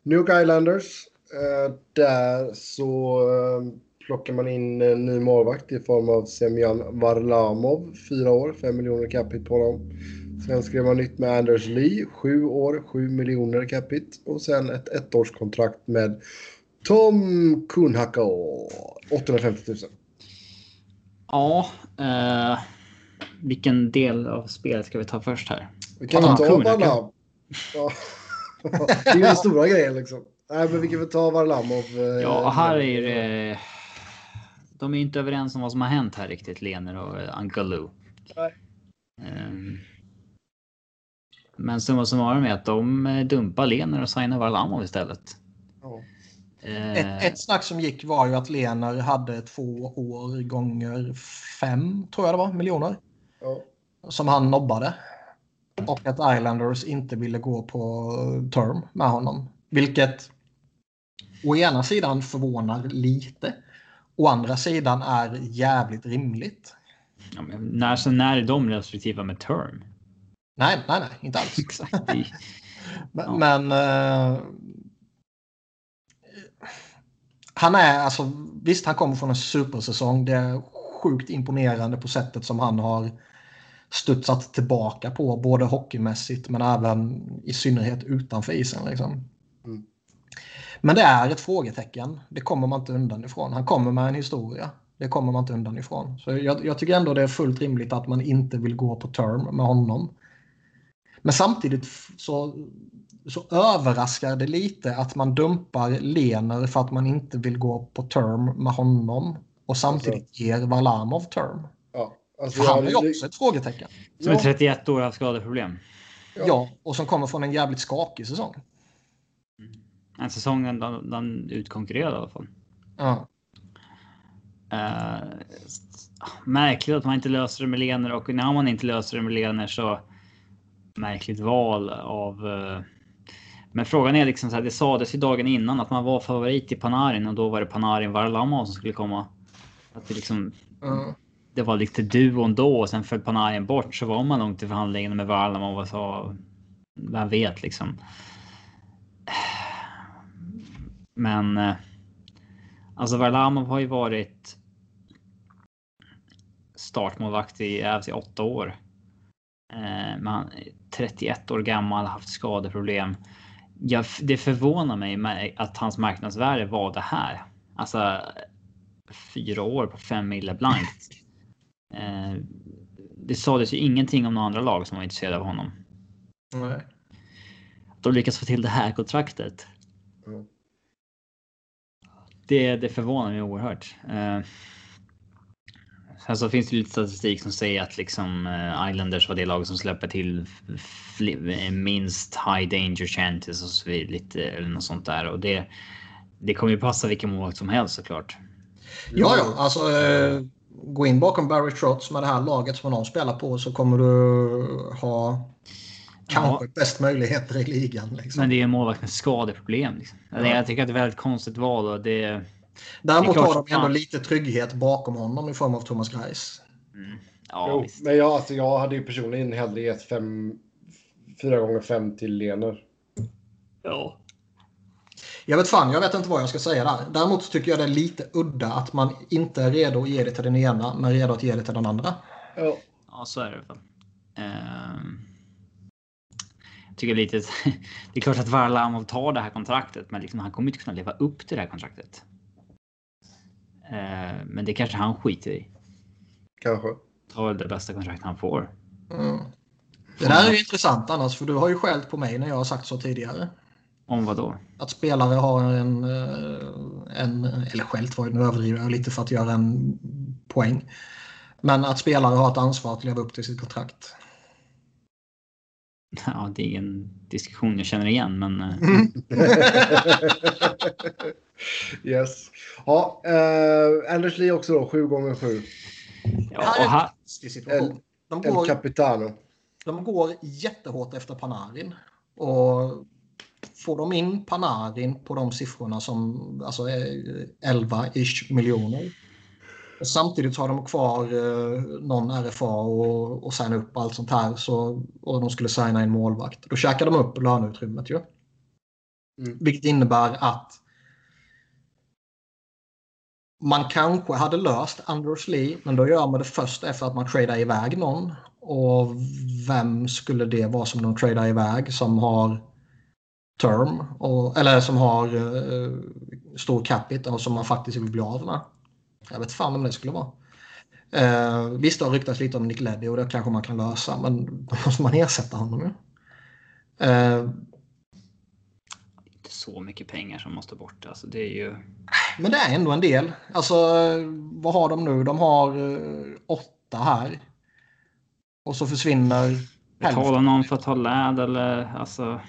New Islanders. Eh, där så eh, plockar man in en ny målvakt i form av Semjan Varlamov, fyra år, fem miljoner capita på honom. Sen skrev man nytt med Anders Lee, sju år, sju miljoner capita. Och sen ett ettårskontrakt med Tom Kuhnhacko, 850 000. Ja, eh, vilken del av spelet ska vi ta först här? Vi kan ta Varlamov. Ja. det är ju den stora grejen liksom. Nej, men vi kan väl ta Varlamov. Eh, ja, här är det de är inte överens om vad som har hänt här riktigt, Lener och eh, Uncle Lou. Nej. Um, men summa summarum är att de eh, dumpar Lener och signar Varlamov istället. Uh, ett, ett snack som gick var ju att Lener hade två år gånger fem, tror jag det var, miljoner. Ja. Som han nobbade. Och att Islanders inte ville gå på term med honom. Vilket å ena sidan förvånar lite. Å andra sidan är jävligt rimligt. Ja, när, så när är de restriktiva med term? Nej, nej, nej, inte alls. men, ja. men uh, han är alltså visst, han kommer från en supersäsong. Det är sjukt imponerande på sättet som han har studsat tillbaka på, både hockeymässigt men även i synnerhet utanför isen. Liksom. Men det är ett frågetecken. Det kommer man inte undan ifrån. Han kommer med en historia. Det kommer man inte undan ifrån. Så jag, jag tycker ändå det är fullt rimligt att man inte vill gå på term med honom. Men samtidigt så, så överraskar det lite att man dumpar Lener för att man inte vill gå på term med honom och samtidigt alltså. ger Valamov term. Ja, alltså, han har ju också ett frågetecken. Som är 31 år och har skadeproblem. Ja. ja, och som kommer från en jävligt skakig säsong. En säsong den, den utkonkurrerade i alla fall. Ja. Uh, märkligt att man inte löser det med Lener och när man inte löser det med Lener så märkligt val av. Uh, men frågan är liksom så här. Det sades ju dagen innan att man var favorit i Panarin och då var det Panarin Varlamov som skulle komma. Att det liksom. Mm. Det var lite duon då och sen föll Panarin bort så var man långt i förhandlingen med Varlamov och sa. Vem vet liksom. Men eh, alltså Varlamov har ju varit startmålvakt i Ävs i åtta år. Eh, men han är 31 år gammal, haft skadeproblem. Jag, det förvånar mig att hans marknadsvärde var det här. Alltså fyra år på fem mille blankt. Eh, det sades ju ingenting om några andra lag som var intresserade av honom. Nej. De lyckas få till det här kontraktet. Mm det, det förvånar mig oerhört. Eh, sen så finns det lite statistik som säger att liksom eh, Islanders var det lag som släpper till eh, minst high danger chances och så vidare, lite eller något sånt där och det. Det kommer ju passa vilken målvakt som helst såklart. Ja, ja, alltså eh, gå in bakom Barry Trotz med det här laget som de spelar på så kommer du ha kanske ja. bäst möjligheter i ligan. Liksom. Men det är en målvakt med skadeproblem. Liksom. Ja. Jag tycker att det är ett väldigt konstigt val. Och det, Däremot har de ändå lite trygghet bakom honom i form av Thomas Greis. Mm. Ja, jo, visst. men jag, alltså, jag hade ju personligen hellre gett fem, fyra gånger fem till Lener. Ja. Jag vet fan, jag vet inte vad jag ska säga där. Däremot tycker jag det är lite udda att man inte är redo att ge det till den ena, men redo att ge det till den andra. Ja. Ja, så är det väl. Tycker lite. Det är klart att Varlamov tar det här kontraktet, men liksom, han kommer inte kunna leva upp till det här kontraktet. Ehm, men det kanske han skiter i. Kanske. Väl det bästa kontrakt han får. Mm. Det där är ju intressant annars, för du har ju skällt på mig när jag har sagt så tidigare. Om vad då? Att spelare har en, eh, en eller skällt var ju nu överdriver jag lite för att göra en poäng. Men att spelare har ett ansvar att leva upp till sitt kontrakt. Ja, det är ingen diskussion jag känner igen, men eh, yes. Ja, eh, Anders Lee också då, sju gånger sju. ja, och här, situation. De El går, Capitano. de går jättehårt efter Panarin. Och får de in Panarin på de siffrorna som alltså är 11-ish miljoner. Samtidigt har de kvar eh, någon RFA och, och signa upp allt sånt här. Så, och de skulle signa en målvakt. Då käkar de upp löneutrymmet ju. Mm. Vilket innebär att man kanske hade löst Anders Lee, men då gör man det först efter att man tradar iväg någon. Och vem skulle det vara som de tradar iväg som har term, och, eller som har eh, stor capita och som man faktiskt vill bli av med? Jag vet fan om det skulle vara. Eh, visst, det har ryktats lite om Nick Leddy och det kanske man kan lösa, men då måste man ersätta honom ju. Eh, inte så mycket pengar som måste bort. Alltså, det är ju. Men det är ändå en del. Alltså, vad har de nu? De har eh, åtta här. Och så försvinner Betala någon för att ta läd eller alltså.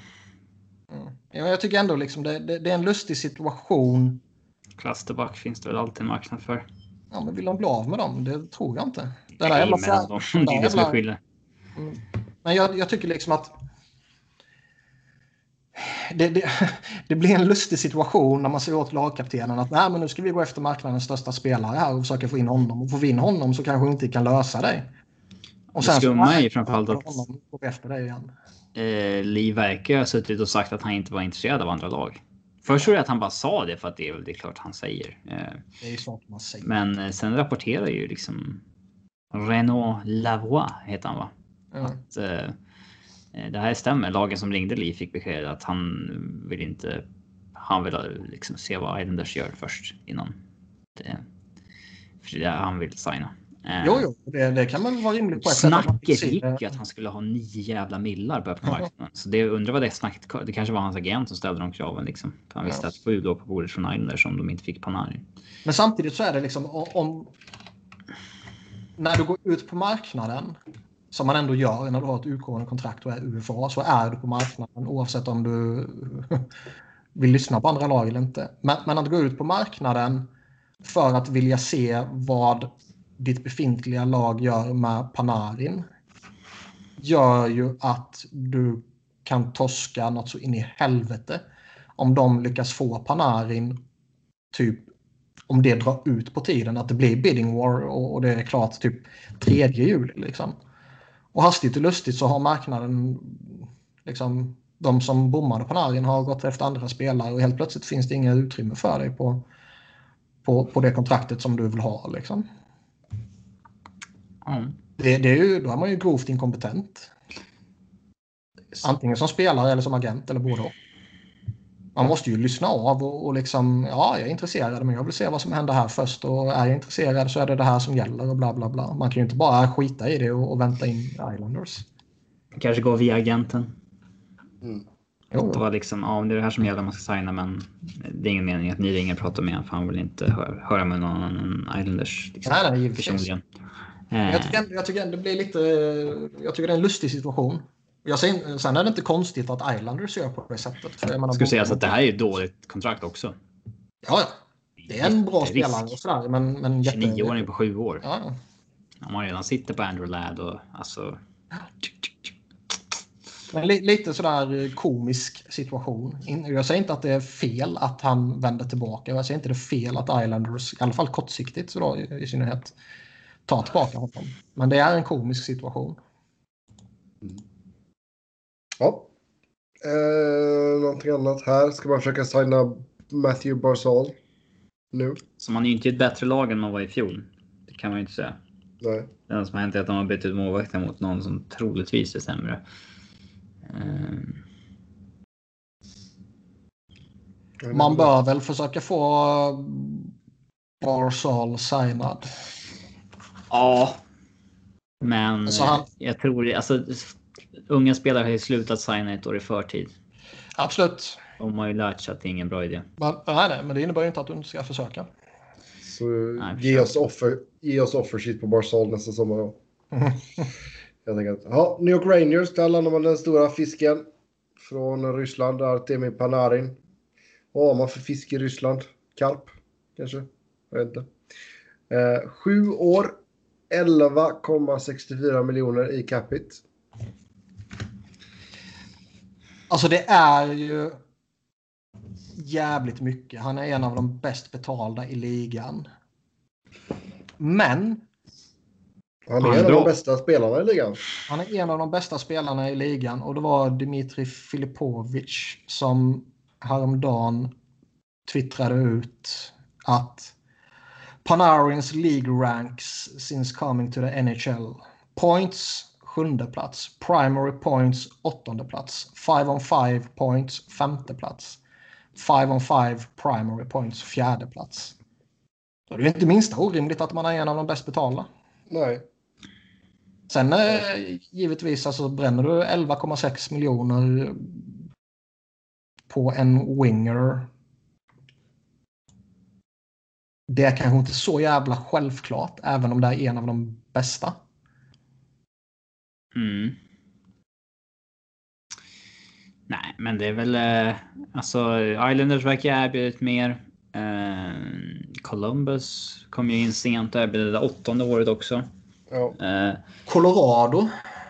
Mm. Ja, jag tycker ändå liksom det, det, det är en lustig situation. Clusterback finns det väl alltid en marknad för. Ja, men vill de bli av med dem? Det tror jag inte. Den Nej, jävla men de, det är det som är jävla- skillnaden. Mm. Men jag, jag tycker liksom att det, det, det blir en lustig situation när man säger åt lagkaptenen att Nej, men nu ska vi gå efter marknadens största spelare här och försöka få in honom. Och får vi in honom så kanske vi inte kan lösa dig. Och Det skumma är ju framförallt att honom efter dig igen. eh, Lee verkar ha suttit och sagt att han inte var intresserad av andra lag. Först tror jag att han bara sa det för att det är väl det är klart han säger. Eh, Det är ju sånt man säger. men eh, sen rapporterar ju liksom Renaud Lavoie heter han va? Ja. Att, eh, eh, det här stämmer. Lagen som ringde Lee fick besked att han vill inte. Han vill liksom se vad Islanders gör först innan. Det, för det är han vill signa. Eh, Jo, jo, det, det kan man vara rimligt på ett Snacket gick ju att han skulle ha nio jävla millar på öppna marknaden. Så det undrar vad det snacket Det kanske var hans agent som ställde de kraven liksom. För han visste Ja. att sju låg på bordet från Islanders om de inte fick Panarin. Men samtidigt så är det liksom om... När du går ut på marknaden, som man ändå gör när du har ett utgående kontrakt och är UFA, så är du på marknaden oavsett om du vill lyssna på andra lag eller inte. Men, men att gå ut på marknaden för att vilja se vad ditt befintliga lag gör med Panarin gör ju att du kan torska något så in i helvete om de lyckas få Panarin typ om det drar ut på tiden, att det blir bidding war och, det är klart typ 3 juli. Liksom. Och hastigt och lustigt så har marknaden, liksom, de som bommade Panarin har gått efter andra spelare och helt plötsligt finns det inga utrymme för dig på, på, på det kontraktet som du vill ha. Liksom. Ja. Det, det är ju, då är man ju grovt inkompetent. Antingen som spelare eller som agent eller både och. Man måste ju lyssna av och, och liksom, ja, jag är intresserad men jag vill se vad som händer här först och är jag intresserad så är det det här som gäller och bla bla bla. Man kan ju inte bara skita i det och, och vänta in Islanders. Kanske gå via agenten. Mm. Jo, Det var liksom, ja det är det här som gäller man ska signa men det är ingen mening att ni ringer och pratar med honom för han vill inte höra, höra med någon annan än Islanders. Liksom, Nej, nej, givetvis. personligen. Eh, Jag tycker, ändå, jag tycker ändå det blir lite... Jag tycker det är en lustig situation. Jag säger, sen är det inte konstigt att Islanders gör på det sättet. För jag menar, säga att det här är ett dåligt kontrakt också. Ja, ja. Det är en bra Jätterisk. spelare och sådär. Men, men jätte... 29-åring på sju år. Ja, ja. Om man redan sitter på Andrew Ladd och alltså. Men li, lite sådär eh, komisk situation. Jag säger inte att det är fel att han vänder tillbaka. Jag säger inte det är fel att Islanders, i alla fall kortsiktigt så då, i, i synnerhet, ta tillbaka honom. Men det är en komisk situation. Mm. Ja. Eh, någonting annat här. Ska man försöka signa Matthew Barzal nu? Så man är ju inte i ett bättre lag än man var i fjol. Det kan man ju inte säga. Nej. Det enda som har hänt är att de har bytt ut målvakten mot någon som troligtvis är sämre. Um... Man bör väl försöka få Barzal signad. Ja. Men alltså han... jag tror alltså unga spelare har ju slutat signa ett år i förtid. Absolut. De har ju lärt sig att det är ingen bra idé. Men, nej, nej, men det innebär ju inte att du inte ska försöka. Så nej, ge, oss offer, ge oss offersheet på Barzal nästa sommar då. Jag tänker att, ja, New York Rangers, där landar man den stora fisken. Från Ryssland, Artemi Panarin. Vad har man för fisk i Ryssland? Karp, kanske? Jag vet inte. Eh, sju år, 11,64 miljoner i capita. Alltså det är ju jävligt mycket. Han är en av de bäst betalda i ligan. Men. Han är en av de bästa spelarna i ligan. Han är en av de bästa spelarna i ligan och det var Dmitri Filipovic som häromdagen twittrade ut att Panarins League ranks since coming to the NHL. Points sjunde plats. Primary points åttonde plats. Five on five points femte plats. Five on five primary points fjärde plats. Då är det inte minsta orimligt att man är en av de bäst betalda. Nej. Sen eh, givetvis alltså bränner du 11,6 miljoner på en winger. Det är kanske inte så jävla självklart även om det är en av de bästa. Mm. Nej, men det är väl eh, alltså Islanders verkar ha erbjudit mer. Eh, Columbus kom ju in sent och erbjöd det åttonde året också. Ja. Eh, Colorado.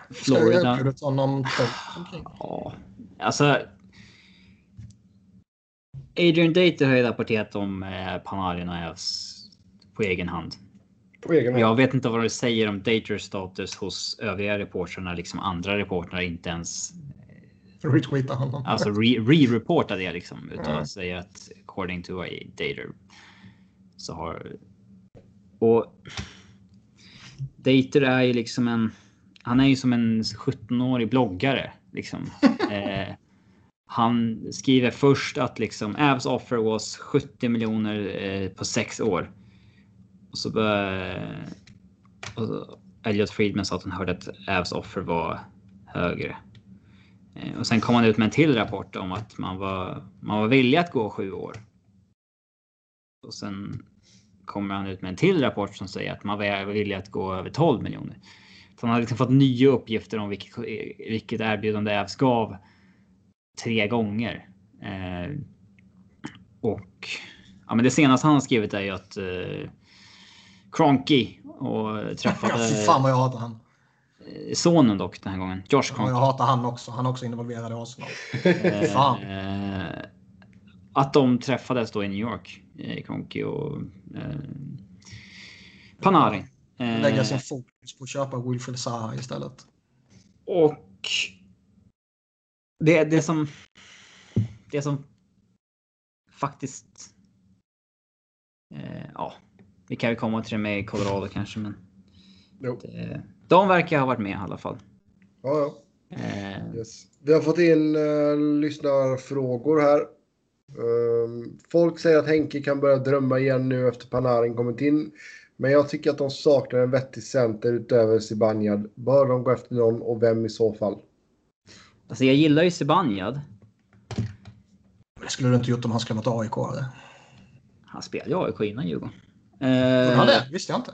Florida. Ska honom Ja, alltså. Adrian Dater har ju rapporterat om eh, Panarin och Evs på egen hand. På egen hand. Jag vet inte vad du säger om Daters status hos övriga reportrar liksom andra reportrar inte ens retweeta honom. Alltså re-reporta re det liksom. Utan mm. att säga att according to a dater. Så har. Och. Dater är ju liksom en. Han är ju som en 17-årig bloggare liksom. eh, han skriver först att liksom Avs offer was 70 miljoner eh, på sex år. Och så började och Elliot Friedman sa att han hörde att Avs offer var högre. Eh, och sen kom han ut med en till rapport om att man var, man var villig att gå sju år. Och sen kommer han ut med en till rapport som säger att man var villig att gå över 12 miljoner. Så han har liksom fått nya uppgifter om vilket, vilket erbjudande Avs gav tre gånger. Eh, och ja, men det senaste han har skrivit är ju att eh, Cronky och träffade... Ja, fan vad jag hatar han. Eh, sonen dock den här gången. Josh Cronky. Ja, jag hatar han också. Han är också involverad i Arsenal. Eh, fan. Eh, att de träffades då i New York. Cronky och eh, Panarin. Lägga sin fokus på att köpa Wilfred Zaha istället. Och det, det som det som faktiskt eh, ja, vi kan ju komma till det med Colorado kanske, men. Det, de verkar ha varit med i alla fall. Ja, ja. Eh. Yes. Vi har fått in uh, lyssnarfrågor här. Uh, folk säger att Henke kan börja drömma igen nu efter Panarin kommit in. Men jag tycker att de saknar en vettig center utöver Zibanejad. Bör de gå efter någon och vem i så fall? Alltså jag gillar ju Zibanejad. Det skulle du inte gjort om han skulle varit AIK eller? Han spelade ju AIK innan Djurgården. Uh, han det? visste jag inte.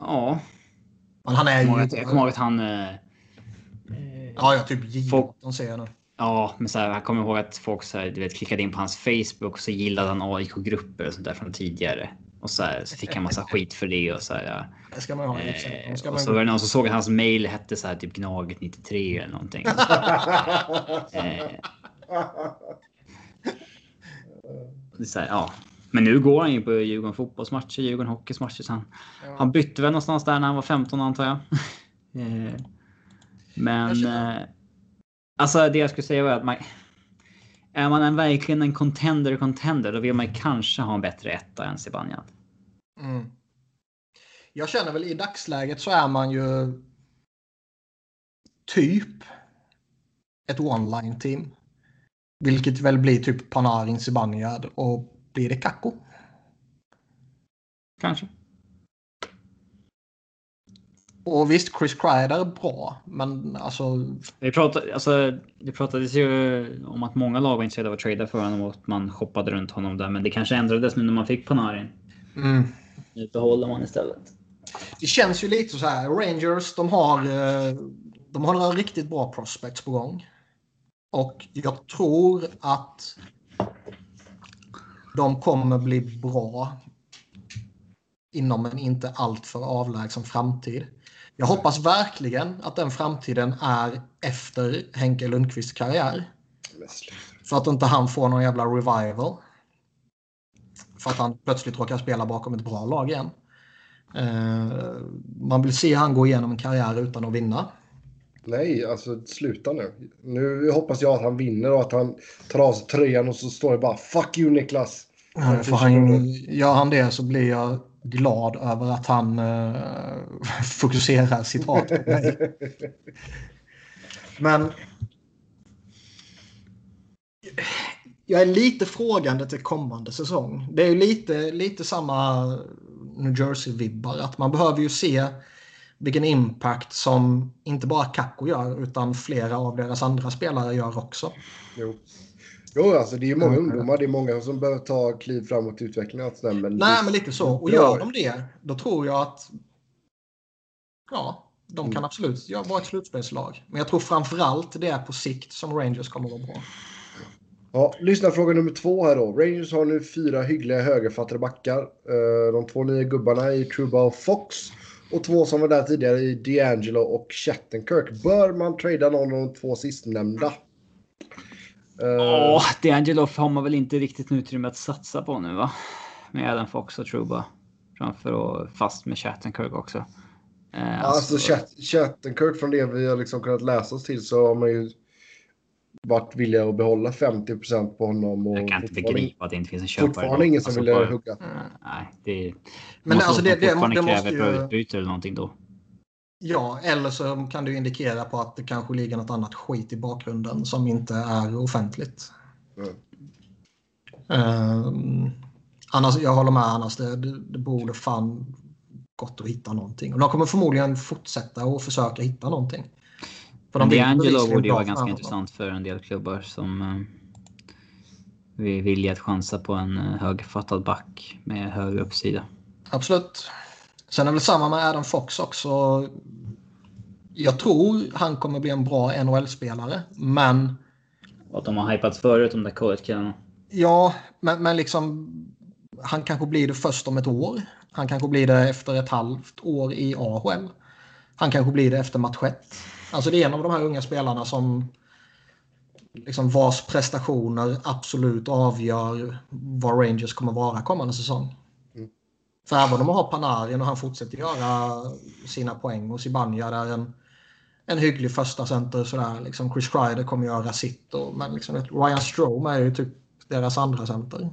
Ja. Men han är ju... Jag kommer ihåg att han... Eh, ja, jag typ gillar de ser jag nu. Ja, men så här, jag kommer ihåg att folk så här, du vet, klickade in på hans Facebook och så gillade han AIK-grupper och sånt där från tidigare. Och så, här, så fick han massa skit för det och så här, ja. Det ska man ha. Eh, ska och så var det någon som såg att hans mail hette så här typ Gnaget 93 eller någonting. eh, så här, ja. Men nu går han ju på Djurgården fotbollsmatcher, Djurgården hockeysmatcher. Så han, ja. han bytte väl någonstans där när han var 15 antar jag. Eh, men... Eh, alltså det jag skulle säga var att man... Är man en, verkligen en contender contender då vill man kanske ha en bättre etta än Zibanejad. Mm. Jag känner väl i dagsläget så är man ju typ ett one-line team. Vilket väl blir typ Panarin, Zibanejad och blir det Kakko? Kanske. Och visst, Chris Kreider är bra, men alltså... Det, pratade, alltså, det pratades ju om att många lag var intresserade av att trada för honom och att man shoppade runt honom där. Men det kanske ändrades nu när man fick Panarin. Mm. Nu behåller man istället. Det känns ju lite så här. Rangers, de har, eh, de har några riktigt bra prospects på gång. Och jag tror att de kommer bli bra inom en inte alltför avlägsen framtid. Jag hoppas verkligen att den framtiden är efter Henke Lundqvists karriär. För att inte han får någon jävla revival. För att han plötsligt råkar spela bakom ett bra lag igen. Uh, man vill se han gå igenom en karriär utan att vinna. Nej, alltså sluta nu. Nu hoppas jag att han vinner och att han tar av sig tröjan och så står det bara Fuck you Niklas. Ja, för han, gör han det så blir jag glad över att han eh, fokuserar sitt hat på mig. Men jag är lite frågande till kommande säsong. Det är ju lite, lite samma New Jersey-vibbar. Att man behöver ju se vilken impact som inte bara Kakko gör utan flera av deras andra spelare gör också. Jo. Jo, alltså det är många mm. ungdomar. Det är många som behöver ta kliv framåt i utvecklingen. Men Nej, det... men lite så. Och gör de det, då tror jag att ja, de kan mm. absolut vara ett slutspelslag. Men jag tror framförallt det är på sikt som Rangers kommer att vara bra. Ja, lyssna fråga nummer två här då. Rangers har nu fyra hyggliga högerfattade backar. Eh, de två nya gubbarna i Truba och Fox. Och två som var där tidigare i D'Angelo och Chattenkirk. Bör man trada någon av de två sistnämnda? Ja, uh, D'Angelo har man väl inte riktigt utrymme att satsa på nu va? Med Adam Fox och Truba. Framför och fast med Chattenkirk också. Uh, alltså, alltså Chattenkirk från det vi har liksom kunnat läsa oss till så har man ju varit villiga att behålla 50% på honom. Och jag kan inte begripa att det inte finns en köpare. Fortfarande ingen som alltså, vill hugga. Mm, nej, det, Men alltså det, det, det, måste ju... ett utbyte eller någonting då. Ja, eller så kan du indikera på att det kanske ligger något annat skit i bakgrunden som inte är offentligt. Mm. Um, annars, jag håller med annars. Det, det, det borde fan gått att hitta någonting. Och de kommer förmodligen fortsätta och försöka hitta någonting. För de D'Angelo borde ju vara ganska intressant för en del klubbar som uh, vill vilja att chansa på en uh, högfattad back med hög uppsida. Absolut. Sen är det väl samma med Adam Fox också. Jag tror han kommer bli en bra NHL-spelare, men... Att de har hypat förut, de där college Ja, men, men liksom... Han kanske blir det först om ett år. Han kanske blir det efter ett halvt år i AHL. Han kanske blir det efter match 1. Alltså det är en av de här unga spelarna som liksom vars prestationer absolut avgör vad Rangers kommer vara kommande säsong. För även om man har Panarin och han fortsätter göra sina poäng och Zibanejad är en, en hygglig första center sådär. Liksom Chris Kreider kommer göra sitt. Och, men liksom, Ryan Strome är ju typ deras andra center.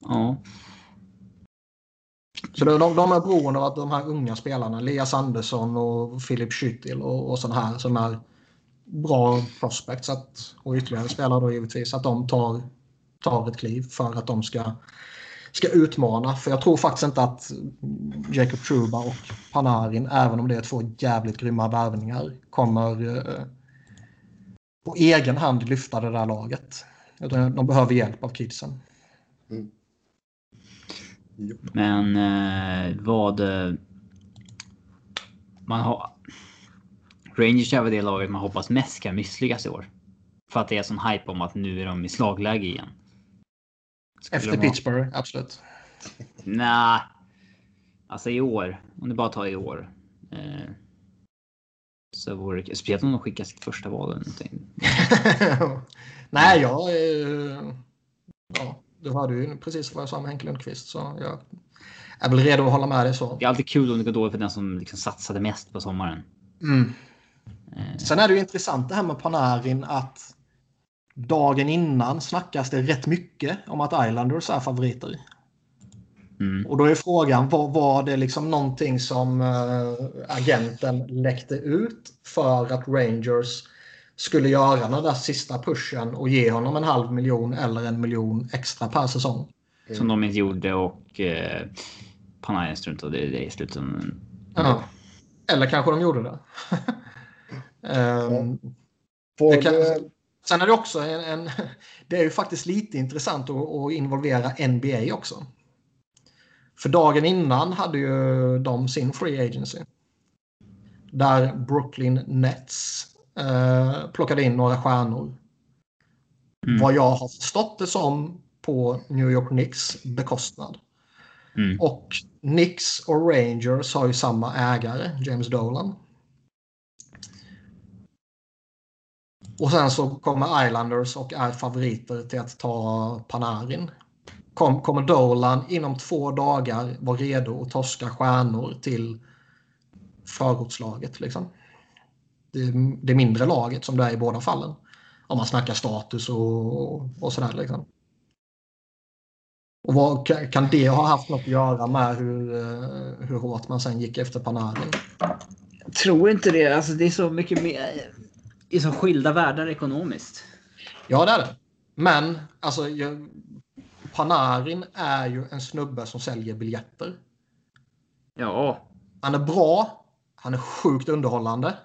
Ja. Så de, de är beroende av att de här unga spelarna, Elias Andersson och Philip Schüttil och, och sådana här som är bra prospects att, och ytterligare spelare då givetvis, att de tar, tar ett kliv för att de ska, ska utmana. För jag tror faktiskt inte att Jacob Truba och Panarin, även om det är två jävligt grymma värvningar, kommer eh, på egen hand lyfta det där laget. De behöver hjälp av kidsen. Mm. Men eh, vad... Eh, man har... Rangers är väl det laget man hoppas mest kan misslyckas i år. För att det är sån hype om att nu är de i slagläge igen. Efter Pittsburgh, absolut. Nej. Alltså i år, om du bara tar i år. Eh, så vore det speciellt om de skickar sitt första val eller någonting. Nej, jag... Eh, ja, Du hörde ju precis vad jag sa om Henke Lundqvist. Så jag är väl redo att hålla med dig så. Det är alltid kul om det går dåligt för den som liksom satsade mest på sommaren. Mm. Sen är det ju intressant det här med Panarin att dagen innan snackas det rätt mycket om att Islanders är favoriter. Mm. Och då är frågan, var, var det liksom någonting som äh, agenten läckte ut för att Rangers skulle göra den där sista pushen och ge honom en halv miljon eller en miljon extra per säsong? Mm. Som de inte gjorde och eh, Panarin struntade i det i slutet. Ja. Eller kanske de gjorde det. um, ja. det kan, sen är det också en, en, Det är ju faktiskt lite intressant att, att involvera NBA också. För dagen innan hade ju de sin free agency. Där Brooklyn Nets eh, plockade in några stjärnor. Mm. Vad jag har förstått det som på New York Knicks bekostnad. Mm. Och Knicks och Rangers har ju samma ägare, James Dolan. Och sen så kommer Islanders och är favoriter till att ta Panarin kom, kommer Dolan inom två dagar vara redo att torska stjärnor till förortslaget. Liksom. Det, det mindre laget som det är i båda fallen. Om man snackar status och, och sådär. Liksom. Och vad, kan det ha haft något att göra med hur, eh, hur hårt man sen gick efter Panarin? Jag tror inte det. Alltså, det är så mycket mer... Är så skilda världar ekonomiskt. Ja, det är det. Men alltså, jag, Panarin är ju en snubbe som säljer biljetter. Ja. Han är bra. Han är sjukt underhållande.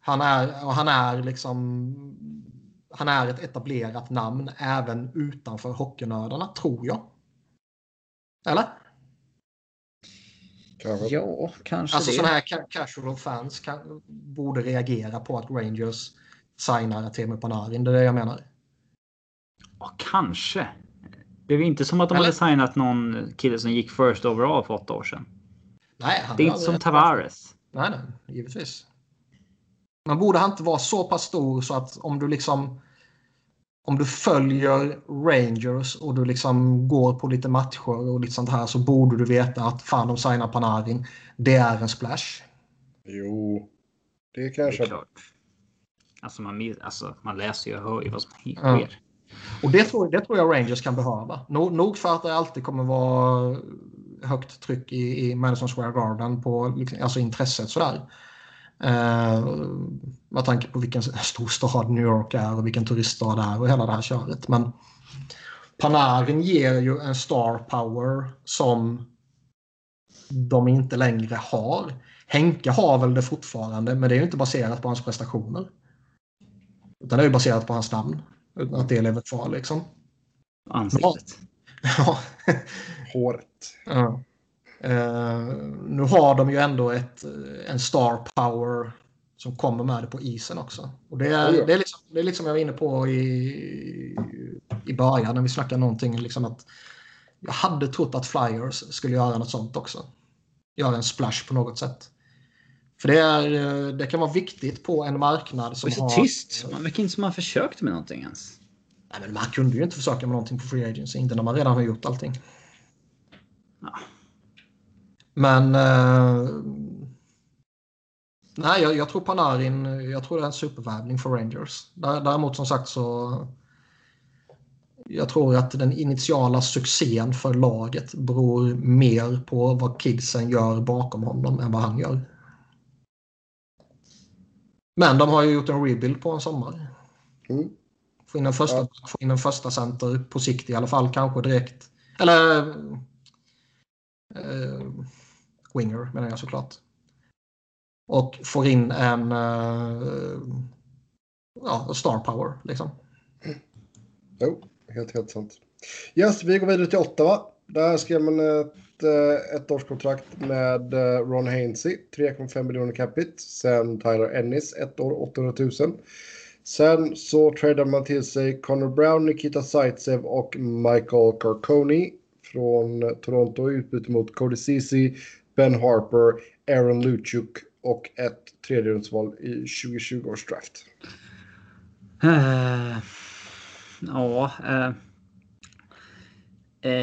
Han är, och han är liksom... Han är ett etablerat namn även utanför hockeynördarna, tror jag. Eller? Kanske. Ja, kanske alltså sådana här casual fans kan, borde reagera på att Rangers signar Teemu Panarin. Det är det jag menar. Ja, kanske. Det är inte som att de Eller? hade signat någon kille som gick first overall för åtta år sedan. Nej, det är inte som Tavares. Nej, nej, givetvis. Man borde inte vara så pass stor så att om du liksom om du följer Rangers och du liksom går på lite matcher och lite sånt här så borde du veta att fan de signar Panarin. Det är en splash. Jo, det kanske. Det är klart. Alltså man, alltså man läser ju och hör ju vad som sker. Ja. Och det tror, det tror jag Rangers kan behöva. Nog, nog för att det alltid kommer vara högt tryck i, i Madison Square Garden på liksom, alltså intresset sådär. Eh, med tanke på vilken stor stad New York är och vilken turiststad det är och hela det här köret. Men Panarin ger ju en star power som de inte längre har. Henke har väl det fortfarande, men det är ju inte baserat på hans prestationer. Utan det är ju baserat på hans namn. Utan att det lever kvar liksom. Ansiktet. Ja. Håret. Ja. Uh, nu har de ju ändå ett, en star power som kommer med det på isen också. Och det, är, det, är liksom, det är liksom jag var inne på i, i början när vi snackade någonting. Liksom att jag hade trott att Flyers skulle göra något sånt också. Göra en splash på något sätt. För det, är, eh, det kan vara viktigt på en marknad som det är så har... tyst. Man verkar inte som man försökt med någonting ens. Nej, men man kunde ju inte försöka med någonting på Free Agency. Inte när man redan har gjort allting. Ja. Men... Eh... Nej, jag, jag, tror Panarin... Jag tror det är en supervärvning för Rangers. Däremot som sagt så... Jag tror att den initiala succén för laget beror mer på vad kidsen gör bakom honom än vad han gör. Men de har ju gjort en rebuild på en sommar. Mm. Få, in en första, ja. få in en första center på sikt i alla fall, kanske direkt. Eller... Eh, winger menar jag såklart. Och får in en uh, ja, star power liksom. Mm. Jo, helt, helt sant. Yes, vi går vidare till Ottawa. Där skrev man ett eh, ett årskontrakt med eh, Ron Hainsey, 3,5 miljoner capita. Sen Tyler Ennis, ett år, 800 000. Sen så tradade man till sig Connor Brown, Nikita Zaitsev och Michael Carconi från Toronto i utbyte mot Cody Ceesay, Ben Harper, Aaron Luchuk och ett tredjerumsval i 2020 års draft. Uh, ja, uh,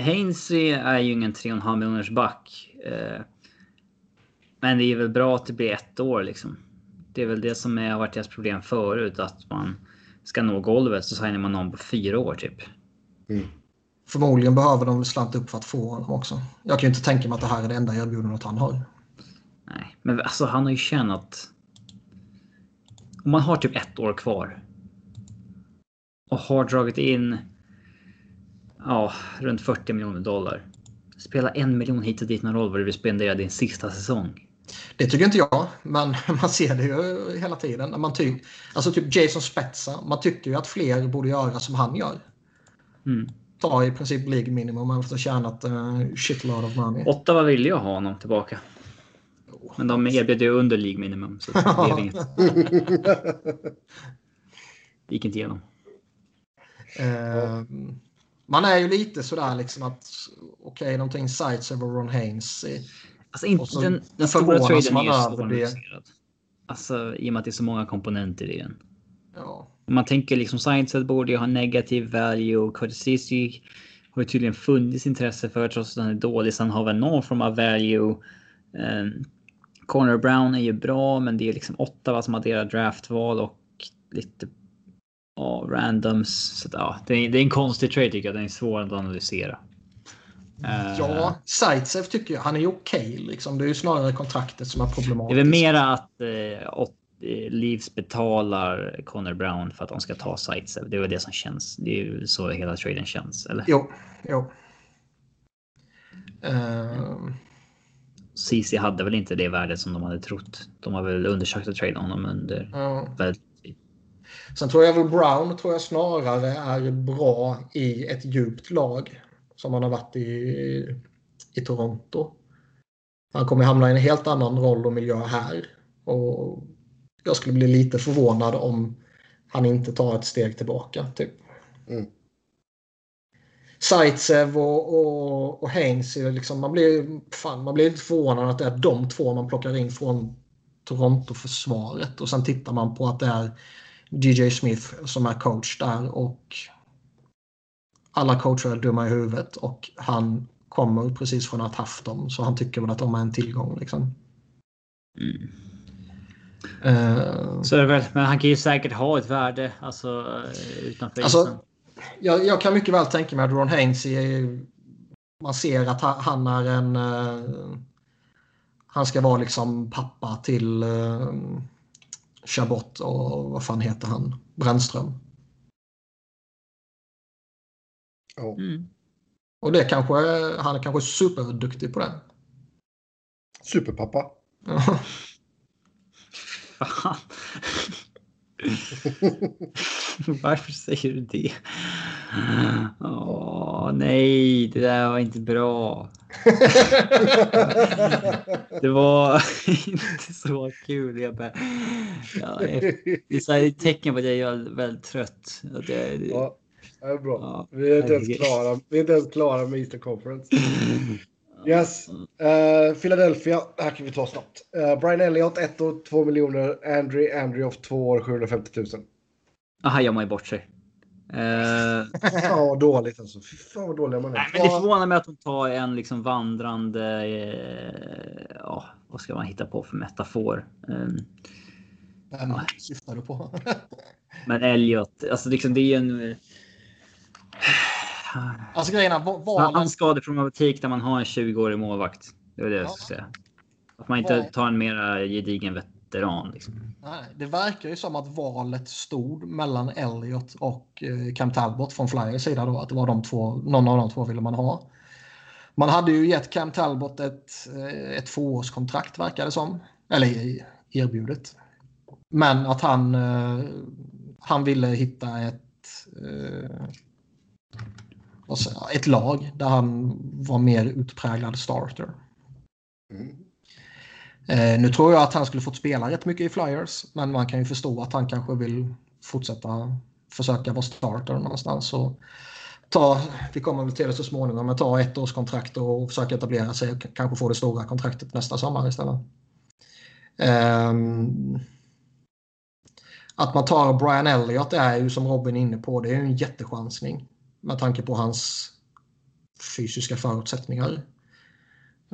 Hainsey är ju ingen 3,5 miljoners back. Eh, men det är väl bra att det blir ett år liksom. Det är väl det som har varit deras problem förut. Att man ska nå golvet så signar man någon på fyra år typ. Mm. Förmodligen behöver de slanta upp för att få honom också. Jag kan ju inte tänka mig att det här är det enda erbjudandet han har. Nej, men alltså han har ju tjänat... Om man har typ ett år kvar. Och har dragit in... Ja, runt 40 miljoner dollar. Spela en miljon hit och dit någon roll vad du vill spendera din sista säsong. Det tycker inte jag, men man ser det ju hela tiden. Man ty alltså typ Jason Spetsa, man tycker ju att fler borde göra som han gör. Mm. Ta i princip League minimum efter att ha tjänat uh, shitload of money. Ottawa ville ju ha honom tillbaka. Men de erbjöd ju under League minimum. Så det blev inget. gick inte igenom. Uh, man är ju lite sådär liksom att okej, okay, någonting sites över Ron Haynes. Alltså inte den, den stora traden är ju svåranalyserad. Alltså i och med att det är så många komponenter i den. Ja. Man tänker liksom Science borde ju ha negativ value. Curtis har ju tydligen funnits intresse för trots att han är dålig. Så han har väl någon form av value. Um, Corner Brown är ju bra, men det är liksom Ottawa som adderar draftval och lite ja, randoms. Så ja, det, är, det är en konstig trade tycker jag. Den är svår att analysera. Ja, uh, Zaitsev tycker jag. Han är okej. Okay, liksom. Det är ju snarare kontraktet som är problematiskt. Det är väl mera att eh, Leafs betalar Connor Brown för att de ska ta Zaitsev. Det är väl det som känns. Det är ju så hela traden känns, eller? Jo, jo. Uh... CC hade väl inte det värdet som de hade trott. De har väl undersökt att trada honom under ja. Sen tror jag väl Brown tror jag snarare är bra i ett djupt lag som han har varit i, i Toronto. Han kommer hamna i en helt annan roll och miljö här. Och jag skulle bli lite förvånad om han inte tar ett steg tillbaka. Typ. Mm. Zaitsev och, och, och Haynes, liksom, man, blir, fan, man blir lite förvånad att det är de två man plockar in från Toronto-försvaret. Och sen tittar man på att det är DJ Smith som är coach där och alla coacher är dumma i huvudet och han kommer precis från att haft dem så han tycker väl att de är en tillgång. Liksom. Mm. Uh, så är det väl, men han kan ju säkert ha ett värde alltså, utanför alltså, jag, jag, kan mycket väl tänka mig att Ron Haynes är, man ser att han är en uh, han ska vara liksom pappa till uh, Chabot och vad fan heter han? Brännström. Oh. Mm. Och det kanske, han är kanske superduktig på det. Superpappa. Fan. Varför säger du det? Åh, nej, det där var inte bra. det var inte så kul. Jag bara, ja, det är ett tecken på att jag är väldigt trött. Ja. Det är bra. Ja, vi, är inte ens klara, vi är inte ens klara med Eastern Conference. Yes. Uh, Philadelphia. Det här kan vi ta snabbt. Uh, Brian Elliott, 1 år, 2 miljoner. Andrew Andreoff, 2 år, 750 000. Aha, gör man ju bort sig. Uh... ja, dåligt alltså. Fy fan vad dåliga man är. Nej, men det förvånar mig att de tar en liksom vandrande... Eh, ja, vad ska man hitta på för metafor? Um, Vem ja. syftar du på? men Elliot, alltså liksom det är en... Alltså grejerna, valen... Han skadeproblematik där man har en 20-årig målvakt. Det är det jag ska säga. Att man inte tar en mera gedigen veteran. Liksom. Nej, det verkar ju som att valet stod mellan Elliot och eh, Cam Talbot från Flyers sida då. Att det var de två, någon av de två ville man ha. Man hade ju gett Cam Talbot ett, eh, ett tvåårskontrakt verkar det som. Eller erbjudet. Men att han, eh, han ville hitta ett ett lag där han var mer utpräglad starter. Mm. Eh, nu tror jag att han skulle fått spela rätt mycket i Flyers, men man kan ju förstå att han kanske vill fortsätta försöka vara starter någonstans. Och ta, vi kommer väl till det så småningom, men ta ett års kontrakt och försöka etablera sig och kanske få det stora kontraktet nästa sommar istället. Eh, att man tar Brian Elliott är ju som Robin är inne på, det är ju en jättechansning med tanke på hans fysiska förutsättningar.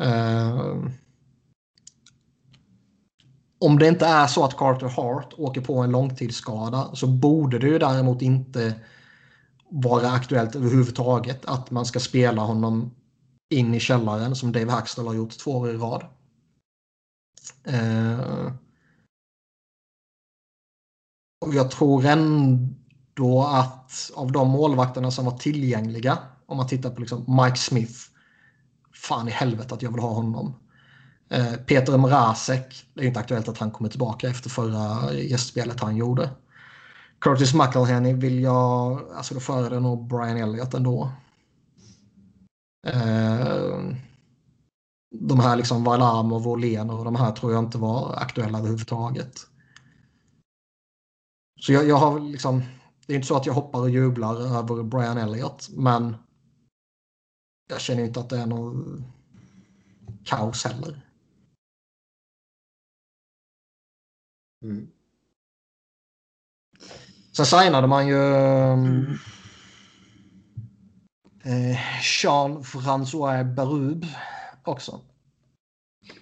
Uh, om det inte är så att Carter Hart åker på en långtidsskada så borde det ju däremot inte vara aktuellt överhuvudtaget att man ska spela honom in i källaren som Dave Haxtell har gjort två år i rad. Uh, och jag tror ändå då att av de målvakterna som var tillgängliga, om man tittar på liksom Mike Smith, fan i helvete att jag vill ha honom. Eh, Peter Mrazek, det är inte aktuellt att han kommer tillbaka efter förra gästspelet han gjorde. Curtis McElhenney vill jag, alltså då föredrar nog Brian Elliott ändå. Eh, de här liksom Varlamov och Lener och de här tror jag inte var aktuella överhuvudtaget. Så jag, jag har liksom, det är inte så att jag hoppar och jublar över Brian Elliott, men jag känner inte att det är något kaos heller. Mm. Sen signade man ju mm. eh, Jean-François Berube också.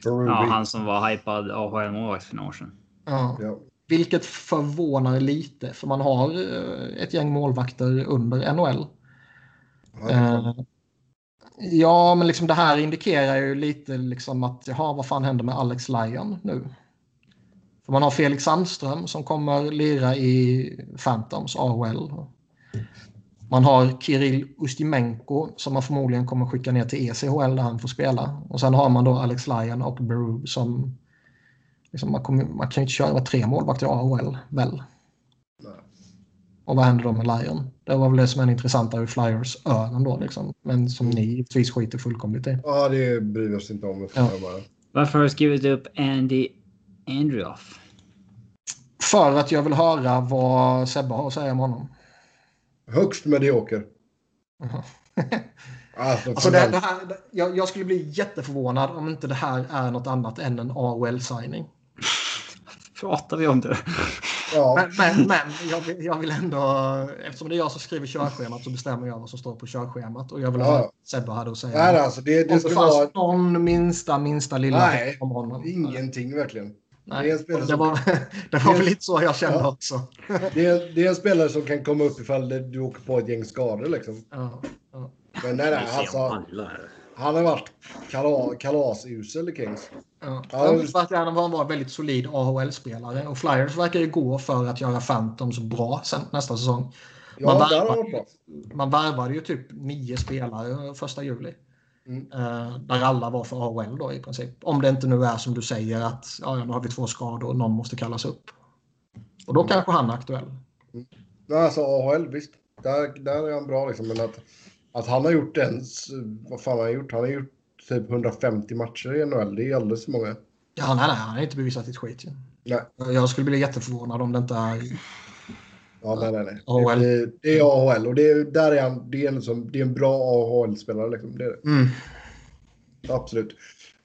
Ja, han som var hypad AHL-målvakt för några år sedan. Ja. ja. Vilket förvånar lite för man har eh, ett gäng målvakter under NHL. Ja, ja men liksom det här indikerar ju lite liksom att jaha, vad fan händer med Alex Lyon nu? För man har Felix Sandström som kommer lira i Phantoms AHL. Man har Kirill Ustimenko som man förmodligen kommer skicka ner till ECHL där han får spela. Och sen har man då Alex Lyon och Beru som Liksom man, kommer, man kan ju inte köra tre målvakter i AHL, väl? Nej. Och vad händer då med Lion? Det var väl det som är intressantare ur Flyers ögon då, liksom. Men som ni givetvis skiter fullkomligt i. Ja, det bryr vi oss inte om. Ja. Bara. Varför har du skrivit upp Andy Andrioff? För att jag vill höra vad Sebbe har att säga om honom. Högst medioker. Alltså, alltså det, det här, jag, jag, skulle bli jätteförvånad om inte det här är något annat än en AHL-signing pratar vi om det? Ja. Men, men, men jag, vill, jag, vill ändå, eftersom det är jag som skriver körschemat så bestämmer jag vad som står på körschemat. Och jag vill ja. ha Sebbe hade att säga. Nej, alltså det, det, om det fanns vara... någon minsta, minsta lilla Nej, om honom. ingenting verkligen. Nej, det, det, var, det var väl lite så jag kände ja. också. det, är, det är en spelare som kan komma upp ifall du åker på ett gäng skador liksom. Ja, ja. Men nej, nej, alltså. Han har varit kalas, kalasusel i Kings. Ja. Han verkar han vara en väldigt solid AHL-spelare. Och Flyers verkar ju gå för att göra Phantoms bra sen, nästa säsong. Man, ja, värvade, man värvade ju typ nio spelare första juli. Mm. Uh, där alla var för AHL då i princip. Om det inte nu är som du säger att ja, nu har vi två skador och någon måste kallas upp. Och då mm. kanske han är aktuell. Mm. Nej, alltså AHL, visst. Där, där är han bra liksom. Men att att han har gjort ens, vad fan har han gjort? Han har gjort typ 150 matcher i NHL. Det är alldeles för många. Ja, nej, nej, han har inte bevisat ett skit. Nej. Jag skulle bli jätteförvånad om det inte är... Ja, nej, nej, nej. AHL. Det, det är AHL och det är, där är han, det är en, som, det är en bra AHL-spelare. Liksom. Det är det. Mm. Absolut.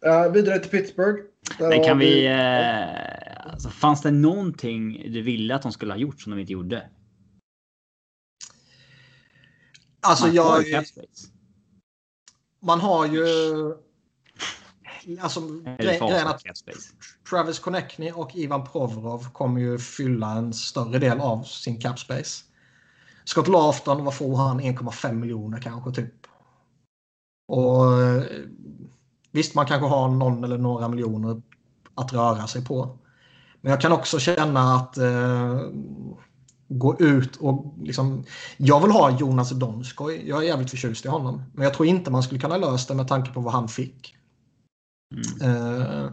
Uh, vidare till Pittsburgh. Men kan vi... vi uh, alltså, fanns det någonting du ville att de skulle ha gjort som de inte gjorde? Alltså man jag... Man har ju... Alltså grejen att Travis Connectney och Ivan Provorov kommer ju fylla en större del av sin capspace. Scott Laughton, vad får han? 1,5 miljoner kanske typ. Och visst, man kanske har någon eller några miljoner att röra sig på. Men jag kan också känna att eh, gå ut och liksom... Jag vill ha Jonas Donskoj. Jag är jävligt förtjust i honom. Men jag tror inte man skulle kunna lösa det med tanke på vad han fick. Mm. Uh,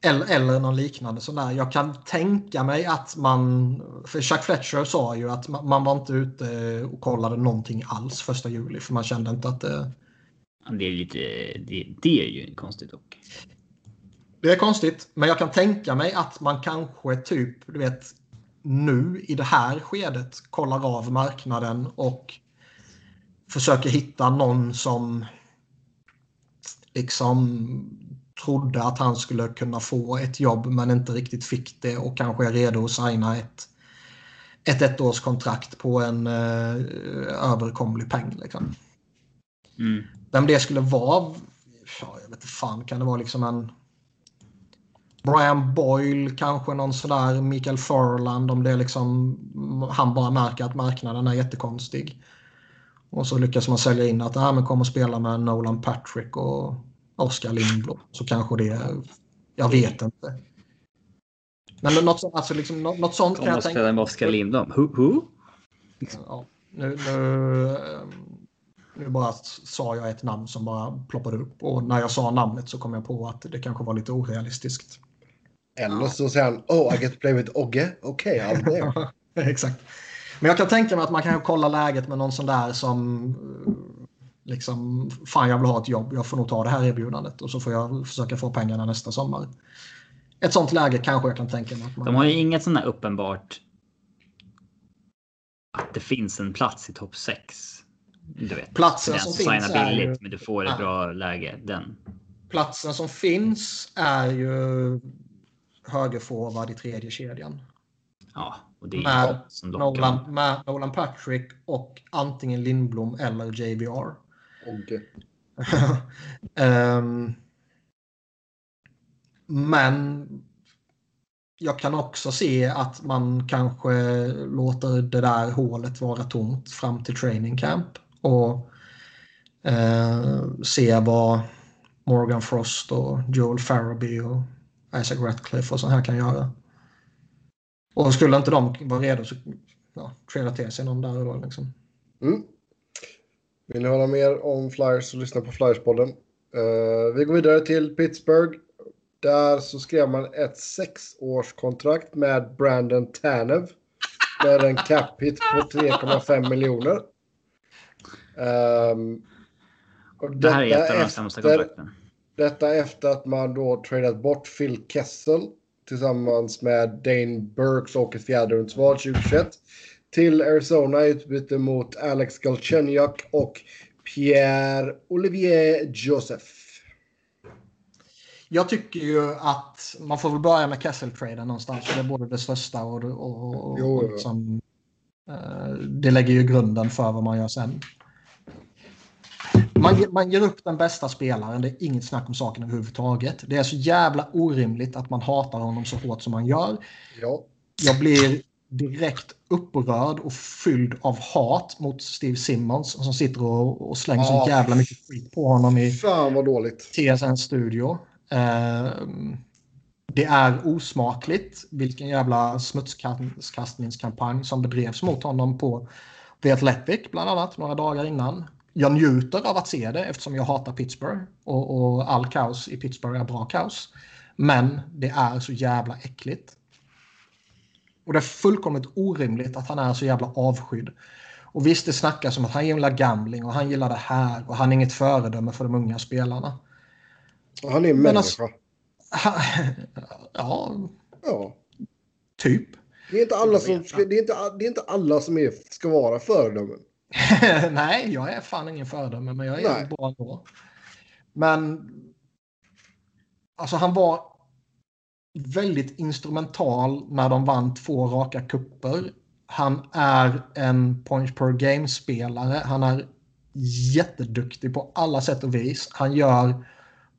eller, eller någon liknande sån där. Jag kan tänka mig att man... För Chuck Fletcher sa ju att man, man var inte ute och kollade någonting alls första juli. För man kände inte att det... Det är lite... Det, det är ju konstigt dock. Det är konstigt, men jag kan tänka mig att man kanske typ, du vet, nu i det här skedet kollar av marknaden och försöker hitta någon som liksom trodde att han skulle kunna få ett jobb men inte riktigt fick det och kanske är redo att signa ett ett ettårskontrakt på en eh, överkomlig peng. Liksom. Mm. Vem det skulle vara, ja, jag vet inte fan, kan det vara liksom en Brian Boyle, kanske någon sådär Mikael Furland om det är liksom han bara märker att marknaden är jättekonstig. Och så lyckas man sälja in att ah, men kommer spela med Nolan Patrick och Oskar Lindblom. Så kanske det är, jag vet inte. Men något, alltså liksom, något, något sånt kan jag tänka mig. med Oskar Lindblom. Who? who? Ja, nu, nu, ehm, nu bara sa jag ett namn som bara ploppade upp och när jag sa namnet så kom jag på att det kanske var lite orealistiskt. Eller så säger han Oh, I get to play with Ogge. Okej, okay, I'm there. Exakt. Men jag kan tänka mig att man kan kolla läget med någon sån där som eh, liksom fan jag vill ha ett jobb, jag får nog ta det här erbjudandet och så får jag försöka få pengarna nästa sommar. Ett sånt läge kanske jag kan tänka mig. Att man... De har ju inget sånt där uppenbart att det finns en plats i topp 6. Du vet, platsen som, som finns är billigt, ju... men du får ett ja. bra läge. Den. Platsen som finns är ju högerforward i tredje kedjan. Ja, och det är med, som Nolan, med Nolan Patrick och antingen Lindblom eller JBR. Okay. um, men jag kan också se att man kanske låter det där hålet vara tomt fram till training camp och eh, se vad Morgan Frost och Joel Farabee och Isaac Ratcliffe och så här kan göra. Och skulle inte de vara redo så ja, trada till sig någon där då liksom. Mm. Vill ni höra mer om Flyers så lyssna på Flyerspodden. Uh, vi går vidare till Pittsburgh. Där så skrev man ett sexårskontrakt med Brandon Tanev. Med en cap hit på 3,5 miljoner. Um, det här är ett av de sämsta kontrakten. Detta efter att man då tradat bort Phil Kessel tillsammans med Dane Burks och ett fjärderumsval 2021 till Arizona i utbyte mot Alex Galchenyuk och Pierre-Olivier Joseph. Jag tycker ju att man får väl börja med Kessel-traden någonstans. För det är både det största och, och, och, och liksom, det lägger ju grunden för vad man gör sen. Man, man ger upp den bästa spelaren, det är inget snack om saken överhuvudtaget. Det är så jävla orimligt att man hatar honom så hårt som man gör. Ja. Jag blir direkt upprörd och fylld av hat mot Steve Simmons som sitter och, och slänger ja. så jävla mycket skit på honom i Fan vad dåligt. TSN-studio. Uh, det är osmakligt vilken jävla smutskastningskampanj som bedrevs mot honom på The Athletic bland annat några dagar innan jag njuter av att se det eftersom jag hatar Pittsburgh och, och all kaos i Pittsburgh är bra kaos. Men det är så jävla äckligt. Och det är fullkomligt orimligt att han är så jävla avskydd. Och visst, det snackas om att han gillar gambling och han gillar det här och han är inget föredöme för de unga spelarna. Han är en människa. Alltså, han, ja, ja. Typ. Det är inte alla som, det är inte, det är inte alla som är, ska vara föredömen. Nej, jag är fan ingen föredöme, men jag är Nej. bra ändå. Men alltså han var väldigt instrumental när de vann två raka kupper. Han är en points per game-spelare. Han är jätteduktig på alla sätt och vis. Han gör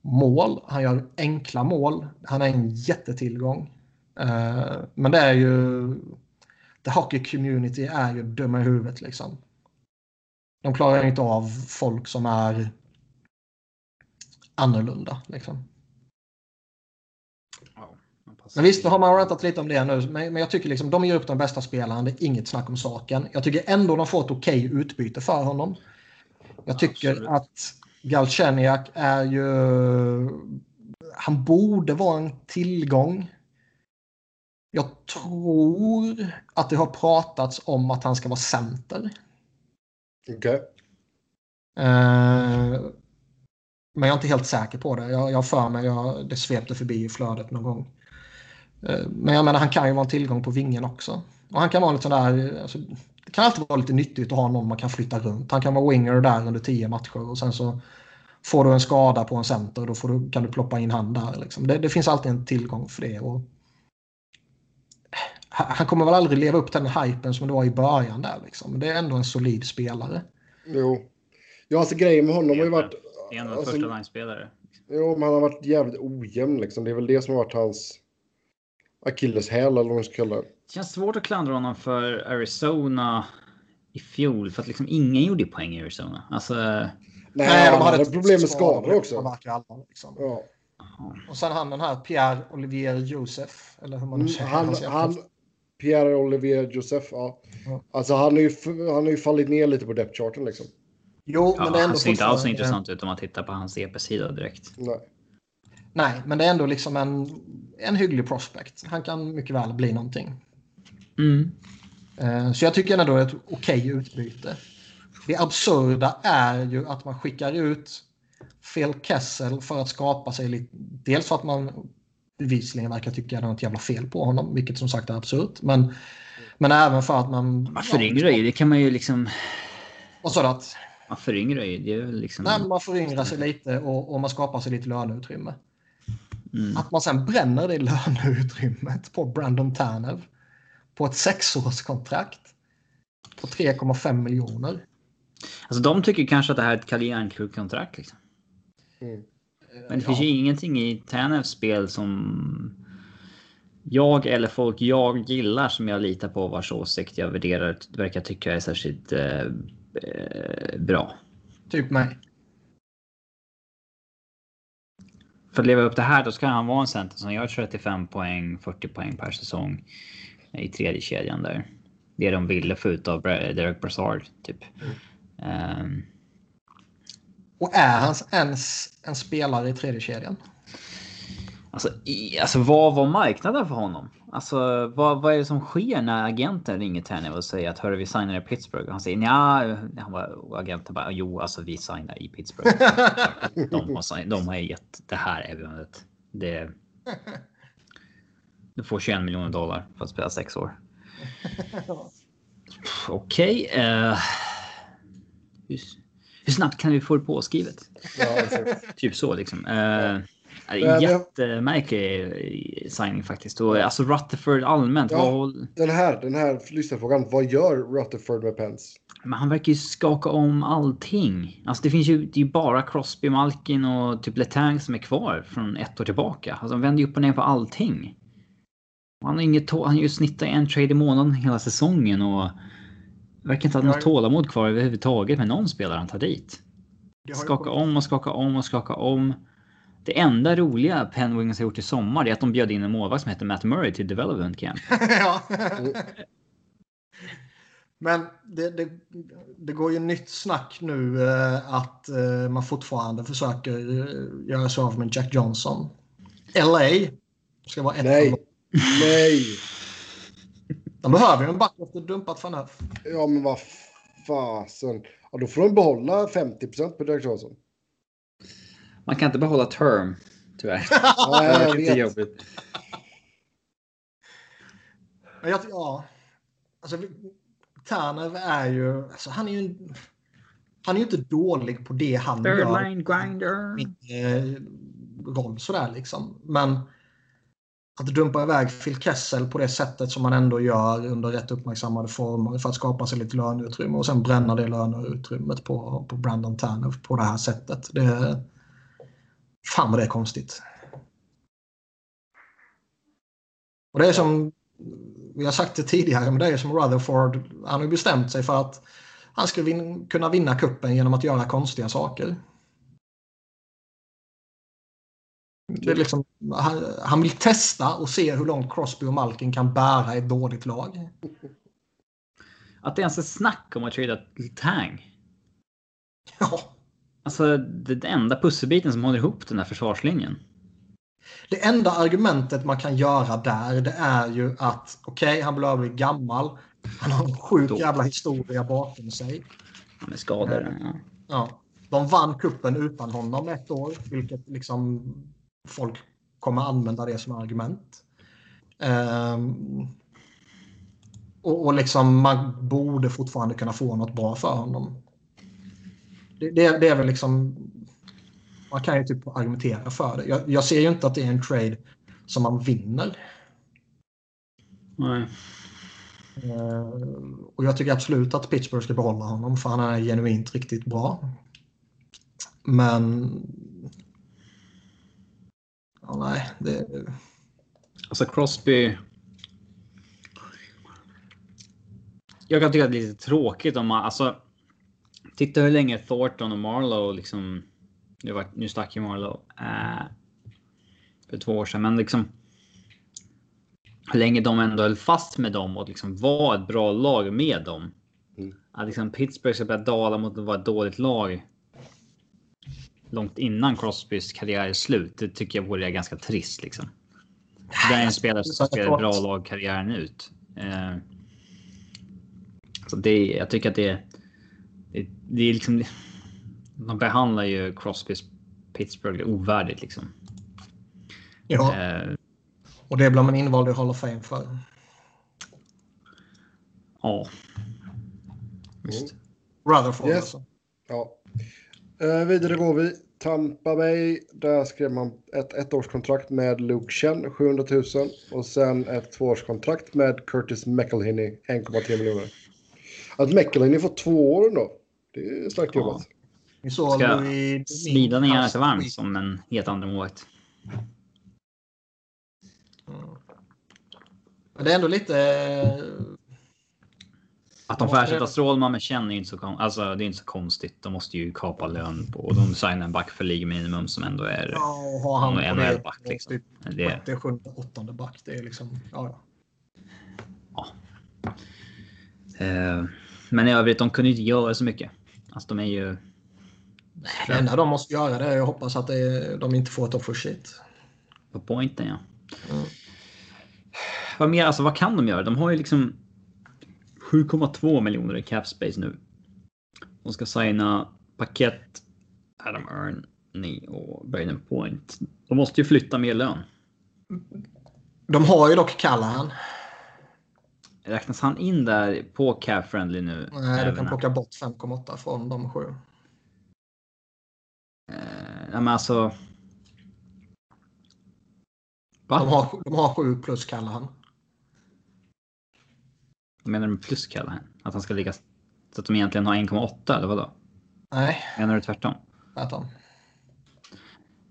mål, han gör enkla mål. Han är en jättetillgång. Uh, men det är ju... The hockey community är ju dumma i huvudet liksom. De klarar inte av folk som är annorlunda. Liksom. men visst, då har man rantat lite om det nu. Men, men jag tycker liksom, de ger upp den bästa spelaren. Det är inget snack om saken. Jag tycker ändå de får ett okej okay utbyte för honom. Jag tycker Absolut. att Galchenyak är ju... Han borde vara en tillgång. Jag tror att det har pratats om att han ska vara center. Okej. Okay. Uh, men jag är inte helt säker på det. Jag, har för mig jag, det svepte förbi i flödet någon gång. Uh, men jag menar, han kan ju vara en tillgång på vingen också. Och han kan vara lite sån där... Alltså, det kan alltid vara lite nyttigt att ha någon man kan flytta runt. Han kan vara winger där under tio matcher och sen så får du en skada på en center och då får du, kan du ploppa in han där. Liksom. Det, det, finns alltid en tillgång för det. Och han kommer väl aldrig leva upp till den hypen som det var i början där. Liksom. Det är ändå en solid spelare. Jo. Ja, alltså grejen med honom har ju varit... Det är en alltså, första line-spelare. Jo, men han har varit jävligt ojämn liksom. Det är väl det som har varit hans akilleshäl eller vad man ska kalla det. Det känns svårt att klandra honom för Arizona i fjol för att liksom ingen gjorde poäng i Arizona. Alltså. Nej, Nej, de hade problem med skador också. Alla, liksom. Ja. Och sen han den här Pierre Olivier Josef. Eller hur man nu Mm, säger han, hans han, efternamn. Pierre Olivier Joseph, ja. Ja. Alltså han har, ju, han har ju fallit ner lite på depth-charten liksom. Jo, Ja, men det är ändå han ser inte alls intressant ut om man tittar på hans EP-sida direkt. Nej. Nej, men det är ändå liksom en, en hygglig prospect. Han kan mycket väl bli någonting. Mm. Eh, Så jag tycker ändå det är ett okej utbyte. Det absurda är ju att man skickar ut Phil Kessel för att skapa sig lite... Dels för att man bevisligen verkar tycka att det är något jävla fel på honom, vilket som sagt är absurt. Men, men även för att man... Man föryngrar ju. Det kan man ju liksom. Och så att Man föryngrar ju. Det är väl liksom. nej, men man föryngrar sig lite och, och man skapar sig lite löneutrymme. Mm. Att man sen bränner det löneutrymmet på Brandon Tanev på ett sexårskontrakt på 3,5 miljoner. Alltså de tycker kanske att det här är ett Kalle Järnkrok-kontrakt. Liksom. Mm. Men det finns ju ingenting i Tanevs spel som jag eller folk jag gillar som jag litar på vars åsikt jag värderar verkar tycka är särskilt eh, eh, bra. Typ mig. För att leva upp det här då ska han vara en center som gör 35 poäng, 40 poäng per säsong i tredje kedjan där. Det de ville få ut av Derek Brassard typ. Ehm, Och är han ens en spelare i tredje kedjan? Alltså, i, alltså vad var marknaden för honom? Alltså vad, vad är det som sker när agenten ringer henne och säger att hörru vi signar i Pittsburgh? Och han säger ja, han och agenten bara jo alltså vi signar i Pittsburgh. de, har, de har gett det här erbjudandet. Det. Du får 21 miljoner dollar för att spela sex år. Okej. eh, hur, hur snabbt kan vi få det påskrivet? Ja. Typ så liksom. Uh, jag- jättemärklig eh, signing faktiskt. Och alltså Rutherford allmänt. Ja. Vad, Den här, den här lyssnarfrågan. Vad gör Rutherford med Pence? men han verkar ju skaka om allting. Alltså det finns ju, det är ju bara Crosby, Malkin och typ Letang som är kvar från ett år tillbaka. Alltså han vänder ju upp och ner på allting. Han har inget han har ju snittat en trade i månaden hela säsongen och verkar inte ha något tålamod kvar överhuvudtaget med någon spelare han tar dit. Skaka om och skaka om och skaka om. Det enda roliga Penguins har gjort i sommar är att de bjöd in en målvakt som heter Matt Murray till Development Camp. ja. Men det, det, det går ju nytt snack nu eh, att eh, man fortfarande försöker eh, göra sig av med Jack Johnson. LA ska vara ett Nej. Nej! De behöver ju en back efter dumpat van Öf. Ja, men vad fasen. Ja, då får de behålla 50% på Derek Johnson. Man kan inte behålla term, tyvärr. Ja, jag Det är vet. jobbigt. Men jag, ja, alltså, Tanev är ju, alltså, han är ju, han är ju inte dålig på det han Third gör. line grinder. eh, roll sådär liksom. Men att dumpa iväg Phil Kessel på det sättet som man ändå gör under rätt uppmärksammade former för att skapa sig lite löneutrymme och sen bränna det löneutrymmet på, på Brandon Tanner på det här sättet. Det, fan vad det är konstigt. Och det är som vi har sagt det tidigare, men det är som Rutherford. Han har bestämt sig för att han ska vin- kunna vinna kuppen genom att göra konstiga saker. Det är liksom, han, han vill testa och se hur långt Crosby och Malkin kan bära ett dåligt lag. Att det ens är snack om att trada Tang. Ja, Alltså det är den enda pusselbiten som håller ihop den här försvarslinjen. det enda argumentet man kan göra där det är ju att okej, okay, han börjar bli gammal. Han har en sjuk Då. jävla historia bakom sig. Han är skadad. Ja. Ja, de vann kuppen utan honom ett år, vilket liksom folk kommer använda det som argument. Ehm, och, och liksom man borde fortfarande kunna få något bra för honom. Det, det, det är väl liksom... Man kan ju typ argumentera för det. Jag, jag ser ju inte att det är en trade som man vinner. Nej. Ehm, och jag tycker absolut att Pittsburgh ska behålla honom för han är genuint riktigt bra. Men... Ja, nej, det... Alltså Crosby... Jag kan tycka att det är lite tråkigt om man... Alltså, titta hur länge Thornton och Marlowe liksom... Nu, var, nu stack ju Marlowe. Äh, för två år sedan, men liksom... Hur länge de ändå höll fast med dem och liksom var ett bra lag med dem. Mm. Att liksom Pittsburgh ska börja dala mot att vara ett dåligt lag. Långt innan Crosbys karriär är slut. Det tycker jag vore ganska trist liksom. Det är en spelare som spelar bra lag karriären ut. Eh, så det, jag tycker att det, det, det är liksom. De behandlar ju Crosbys Pittsburgh ovärdigt liksom. Ja. Eh, och det blir man invald i Hall of Fame för. Ja. Visst. Mm. Rutherford yes. alltså. Ja. Uh, vidare går vi. Tampa Bay, där skrev man ett ettårskontrakt med Luke Chen, 700 000. Och sen ett tvåårskontrakt med Curtis McElhinney, 1,3 miljoner. Att McElhinney får två år då, det är starkt ja. jobbat. Vi såg Ska smida ner lite varmt som en helt andra målvakt. Mm. Det är ändå lite att de får ersätta Strålman med Chen är inte så, alltså, det är inte så konstigt. De måste ju kapa lön på och de signar en back för ligminimum som ändå är ja, har han en NHL back. Liksom. Typ det, det är sjunde, åttonde back. Det är liksom, ja, ja. Uh, men i övrigt, de kunde inte göra så mycket. Alltså de är ju... Det enda de måste göra det är att hoppas att är, de inte får ett offer shit. På pointen ja. Mm. Vad mer, alltså vad kan de göra? De har ju liksom 7,2 miljoner i cap space nu. De ska signa paket Adam Ernie och Braden Point. De måste ju flytta mer lön. De har ju dock Callahan. Räknas han in där på cap friendly nu? Nej, du kan plocka bort 5,8 från de sju. Eh, ja, men alltså. Va? De har, de har sju plus Callahan. Menar du med plus Callahan? Att han ska ligga så att de egentligen har 1,8 eller vadå? Nej. Menar du tvärtom? Tvärtom.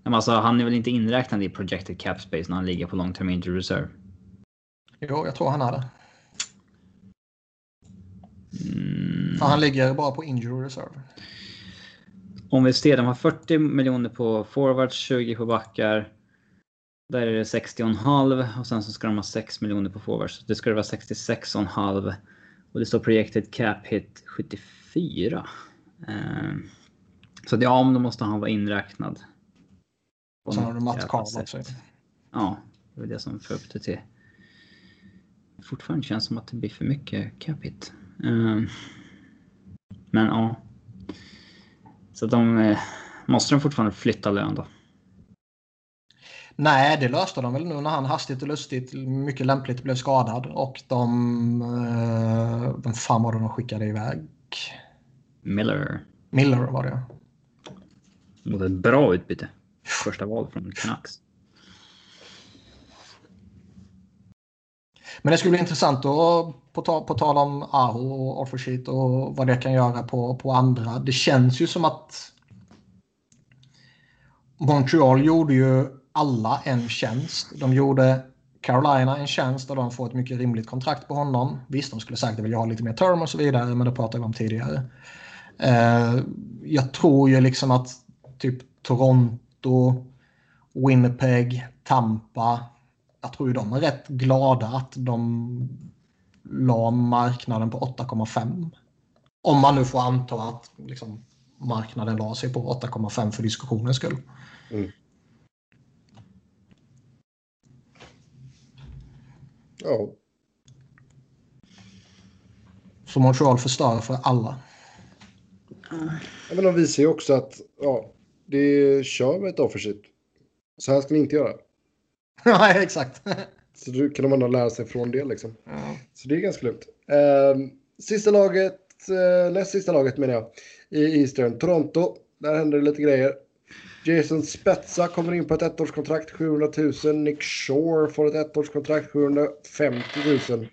Men alltså, han är väl inte inräknad i projected cap space när han ligger på long term injury reserve? Jo, jag tror han är det. Mm. För han ligger bara på injury reserve. Om vi ser, de har 40 miljoner på forwards, 20 på backar. Där är det 60,5 och sen så ska de ha 6 miljoner på forwards. Det ska det vara 66,5 och det står projected cap hit 74. Ehm, så ja, om då måste han vara inräknad. Och sen har du Matt Karl också. Ja, det är det som får upp det till. Fortfarande känns som att det blir för mycket cap hit. Ehm, men ja. Så de eh, måste de fortfarande flytta lön då. Nej, det löste de väl nu när han hastigt och lustigt, mycket lämpligt, blev skadad. Och de... Eh, vem fan var det de skickade iväg? Miller. Miller var det, Mot ett bra utbyte. Första val från Canucks. Men det skulle bli intressant att på, ta, på tal om Aho och Offersheet och vad det kan göra på, på andra. Det känns ju som att Montreal gjorde ju alla en tjänst. De gjorde Carolina en tjänst och de får ett mycket rimligt kontrakt på honom. Visst, de skulle säkert vilja ha lite mer term och så vidare, men det pratade vi om tidigare. Eh, jag tror ju liksom att typ Toronto, Winnipeg, Tampa. Jag tror ju de är rätt glada att de la marknaden på 8,5. Om man nu får anta att liksom, marknaden la sig på 8,5 för diskussionens skull. Mm. Ja. Så Montreal förstör för alla. Ja, men de visar ju också att ja, det kör med ett offershit. Så här ska ni inte göra. Nej, exakt. Så då kan de ändå lära sig från det liksom. Ja. Så det är ganska lugnt. Uh, sista laget, uh, näst sista laget menar jag, i Eastern. Toronto, där händer det lite grejer. Jason Spetsa kommer in på ett ettårskontrakt, 700 000. Nick Shore får ett ettårskontrakt, 750 000.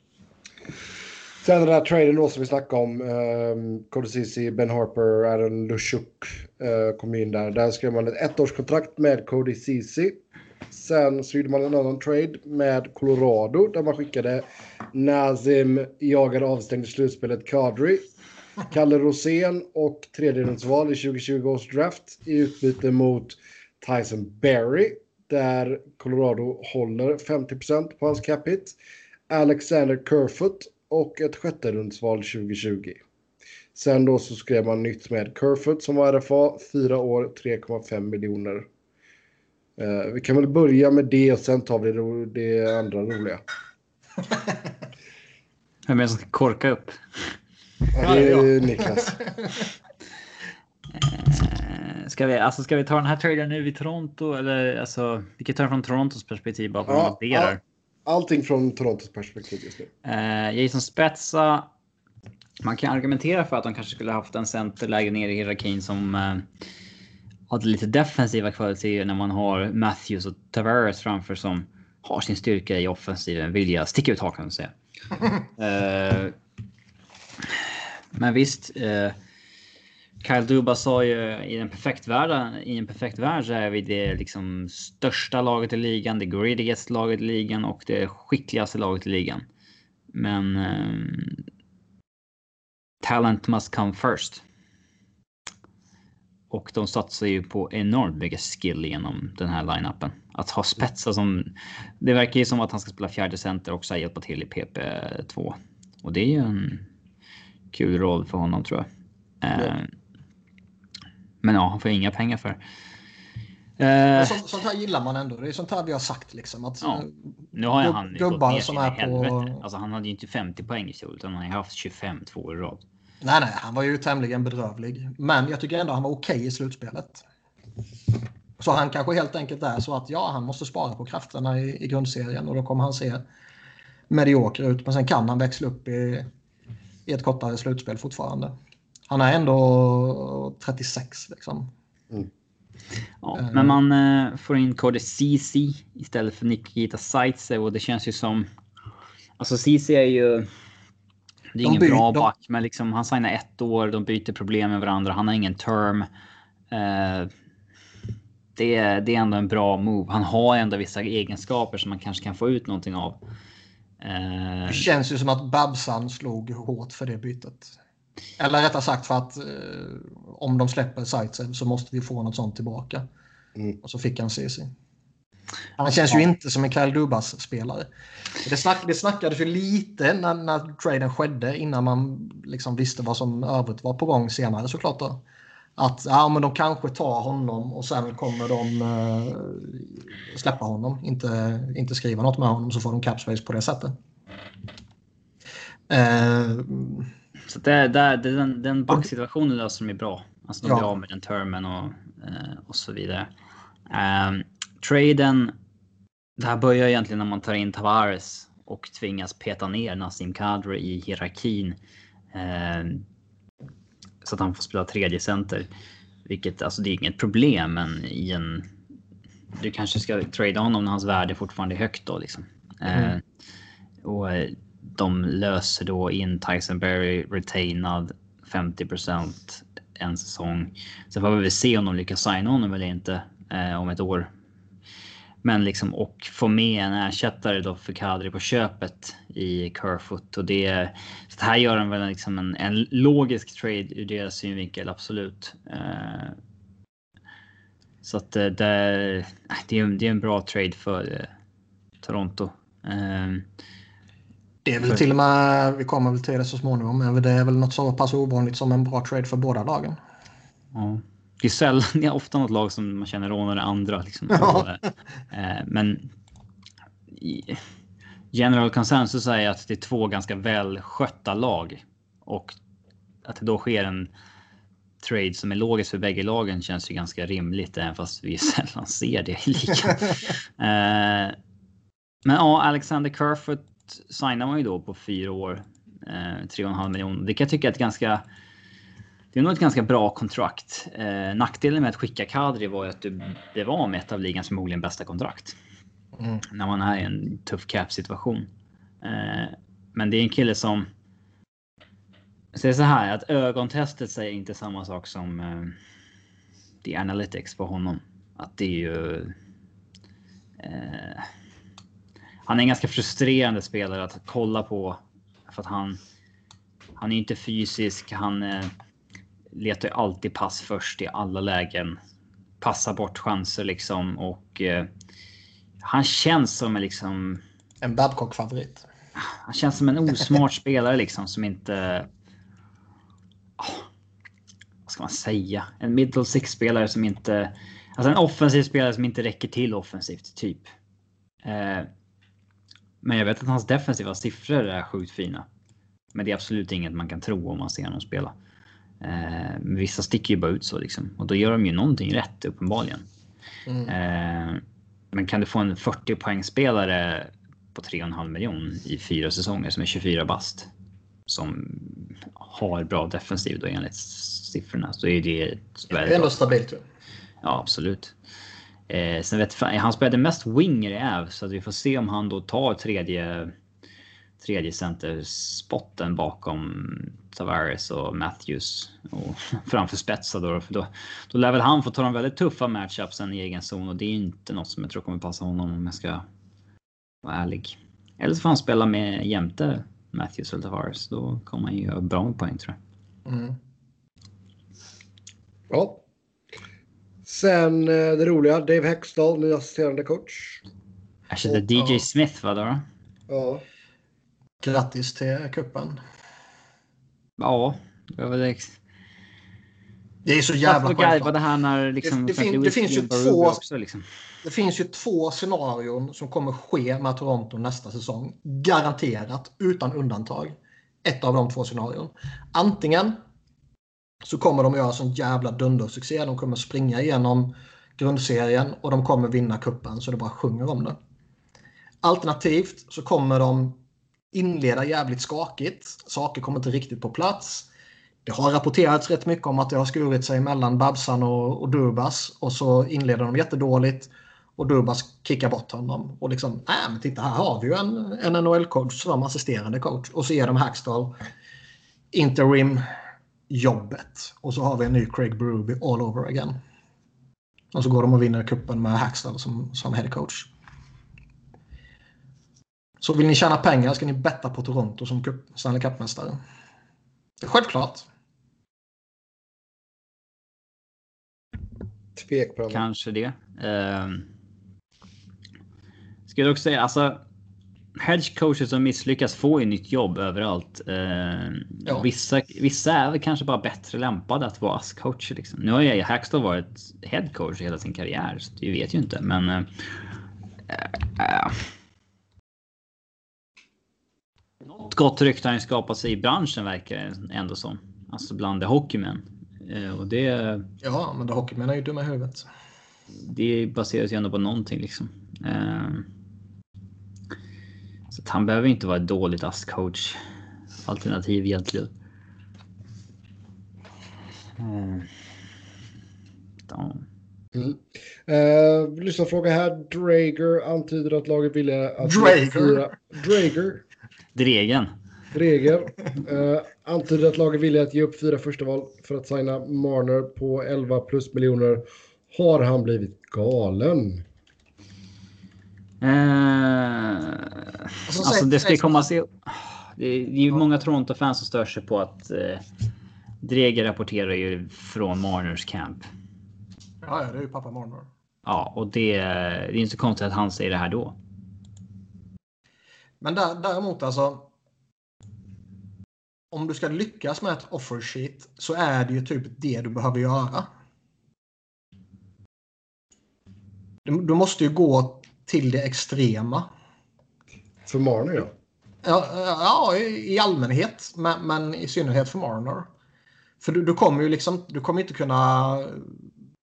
Sen den här traden då som vi snackade om. Um, Cody Ceesay, Ben Harper, Aaron Lushuk uh, kom in där. Där skrev man ett ettårskontrakt med Cody Ceesay. Sen så gjorde man en annan trade med Colorado där man skickade Nazim, jagade avstängd i slutspelet Kadri, Kalle Rosén och tredjedelsval i 2020 års draft i utbyte mot Tyson Berry där Colorado håller 50% på hans cap hit. Alexander Kerfoot och ett sjätterumsval 2020. Sen då så skrev man nytt med Kerfoot som var RFA, fyra år, 3,5 miljoner. Uh, vi kan väl börja med det och sen tar vi det, det andra roliga. Vem är det som ska korka upp? Ja, det är Niklas. Eh, ska vi, alltså ska vi ta den här traden nu vid Toronto eller alltså vi kan ta den från Torontos perspektiv bara för att ja, all, Allting från Torontos perspektiv just nu. Uh, Jason Spetsa. Man kan argumentera för att de kanske skulle haft en center lägre ner i hierarkin som uh, hade lite defensiva kvaliteter när man har Matthews och Tavares framför som har sin styrka i offensiven. Vill jag sticka ut hakan och säga. uh, men visst. eh, Kyle Duba sa ju i en perfekt värld, i en perfekt värld så är vi det liksom största laget i ligan, det greedigaste laget i ligan och det skickligaste laget i ligan. Men eh, talent must come first. Och de satsar ju på enormt mycket skill genom den här line-upen. Att ha spetsar som... Det verkar ju som att han ska spela fjärde center och också hjälpa till i PP2. Och det är ju en kul roll för honom tror jag. Mm. Men ja, han får inga pengar för. Eh, sånt, sånt, här gillar man ändå. Det är sånt här vi har sagt liksom. Att, ja. Nu har han gubbar som är på... Alltså han hade ju inte 50 poäng i fjol utan han har haft 25 två i rad. Nej, nej, han var ju tämligen bedrövlig. Men jag tycker ändå han var okej okay i slutspelet. Så han kanske helt enkelt är så att ja, han måste spara på krafterna i, i grundserien och då kommer han se medioker ut. Men sen kan han växla upp i, i ett kortare slutspel fortfarande. Han är ändå 36 liksom. Mm. Ja, uh, men man uh, får in Cody CC istället för Nikita Zaitsev och det känns ju som... Alltså CC är ju... Det är de ingen byter, bra back, de... men liksom han signar ett år, de byter problem med varandra, han har ingen term. Uh, det, är, det är ändå en bra move. Han har ändå vissa egenskaper som man kanske kan få ut någonting av. Det känns ju som att Babsan slog hårt för det bytet. Eller rättare sagt för att eh, om de släpper Zaitsev så måste vi få något sånt tillbaka. Mm. Och så fick han CC. Han känns ja. ju inte som en Kyle Dubas-spelare. Det, snack, det snackades ju lite när, när traden skedde innan man liksom visste vad som övrigt var på gång senare såklart. Då. Att ja, men de kanske tar honom och sen kommer de uh, släppa honom. Inte, inte skriva något med honom så får de capspace på det sättet. Uh, så det, det, det, den, den backsituationen löser de är bra. Alltså de ja. blir av med den termen och, eh, och så vidare. Um, traden. Det här börjar egentligen när man tar in Tavares och tvingas peta ner Nassim Kadri i hierarkin. Um, så att han får spela tredje center. Vilket alltså det är inget problem, men i en. Du kanske ska trada honom när hans värde fortfarande är högt då liksom. Mm. Uh, och de löser då in Tyson Berry retainad 50% en säsong. Sen får vi väl se om de lyckas signa honom eller inte eh, om ett år. Men liksom och få med en ersättare då för Kadri på köpet i Kerfoot och det. Så det här gör de väl liksom en, en logisk trade ur deras synvinkel, absolut. Eh, så att det, det, är, det är en bra trade för eh, Toronto. Eh, det är väl till och med, vi kommer väl till det så småningom, men det är väl något så pass ovanligt som en bra trade för båda lagen. Ja. Det är sällan, det är ofta något lag som man känner rånar det andra. Liksom. Ja. Eh, men general consensus är att det är två ganska välskötta lag och att det då sker en trade som är logisk för bägge lagen känns ju ganska rimligt, även fast vi sällan ser det i ligan. Eh, men ja, Alexander Kerfoot signar man ju då på fyra år. Eh, 3,5 miljoner. Det kan jag tycka är ett ganska det är nog ett ganska bra kontrakt. Eh, nackdelen med att skicka Kadri var ju att du blev av med ett av ligans förmodligen bästa kontrakt. Mm. När man är i en tuff cap situation. Eh, men det är en kille som Så det är så här att ögontestet säger inte samma sak som eh, the analytics på honom. Att det är ju... Eh, han är en ganska frustrerande spelare att kolla på. För att han... Han är inte fysisk. Han eh, letar ju alltid pass först i alla lägen. Passar bort chanser liksom och... Eh, han känns som en liksom... En Babcock-favorit. Han känns som en osmart spelare liksom som inte vad ska man säga? En middle six spelare som inte... Alltså en offensiv spelare som inte räcker till offensivt, typ. Eh, men jag vet att hans defensiva siffror är sjukt fina. Men det är absolut inget man kan tro om man ser honom spela. Eh, vissa sticker ju bara ut så liksom. Och då gör de ju någonting rätt uppenbarligen. Mm. Eh, men kan du få en 40 poängspelare på 3,5 miljon i fyra säsonger som är 24 bast som har bra defensiv då enligt siffrorna så är det. Det är ändå stabilt. Ja, ja absolut. Eh, sen vet han spelade mest winger i Äv så att vi får se om han då tar tredje tredje centerspotten bakom Tavares och Matthews och framför spetsa då, för då. Då lär väl han få ta de väldigt tuffa matchupsen i egen zon och det är inte något som jag tror kommer passa honom om jag ska vara ärlig. Eller så får han spela med jämte Matthews eller Tavares. Då kommer han ju göra bra med poäng tror jag. Mm. Ja. Sen eh, det roliga, Dave Hextall, ny assisterande coach. Ersätter DJ. Smith va då? Ja. Grattis till kuppen. Ja, det var det. Det är så jävla självklart. Det, här när liksom, det, det, fin, det finns ju två, också, liksom. det finns ju två scenarion som kommer ske med Toronto nästa säsong. Garanterat, utan undantag. Ett av de två scenarion. Antingen så kommer de göra sån jävla dundersuccé. De kommer springa igenom grundserien och de kommer vinna kuppen så det bara sjunger om det. Alternativt så kommer de inleda jävligt skakigt. Saker kommer inte riktigt på plats det har rapporterats rätt mycket om att det har skurit sig mellan Babsan och, och Durbas och så inleder de jättedåligt och Durbas kickar bort honom. Och liksom, nej men titta här har vi ju en, en NHL-coach som assisterande coach. Och så ger de Hackstall interim jobbet. Och så har vi en ny Craig Bruby all over again. Och så går de och vinner kuppen med Hackstall som, som head coach. Så vill ni tjäna pengar ska ni betta på Toronto som Stanley Cup-mästare. Självklart. Tvek på Kanske det. Uh, skulle också säga alltså. Hedge coacher som misslyckas får ju nytt jobb överallt. Uh, ja. vissa, vissa är väl kanske bara bättre lämpade att vara coach liksom. Nu har ju Hackstall varit head coach hela sin karriär, så vi vet ju inte. Men uh, uh, något gott rykte har ju skapat sig i branschen verkar det ändå som. Alltså bland hockeymän. Eh, och det... Ja, men hockeymän är ju dumma i huvudet. Det baseras ju ändå på någonting liksom. Eh, så att han behöver inte vara ett dåligt ASK-coach. Alternativ egentligen. Eh, ja. Mm. Uh, lyssnarfråga här. Drager antyder att laget ville att... Drager? Drager. Dregen. Dreger. Uh, antyder att laget ville att ge upp fyra första val för att signa Marner på 11 plus miljoner. Har han blivit galen? Uh, alltså, alltså det ska komma se. Det är ju många Toronto-fans som stör sig på att uh, Dreger rapporterar ju från Marners camp. Ja, ja, det är ju pappa Marner. Ja, och det, det är inte så konstigt att han säger det här då. Men där, däremot alltså om du ska lyckas med ett offer sheet så är det ju typ det du behöver göra. Du, du måste ju gå till det extrema. För Marner ja. Ja, ja i, i allmänhet, men, men, i synnerhet för Marner. För du, du, kommer ju liksom, du kommer inte kunna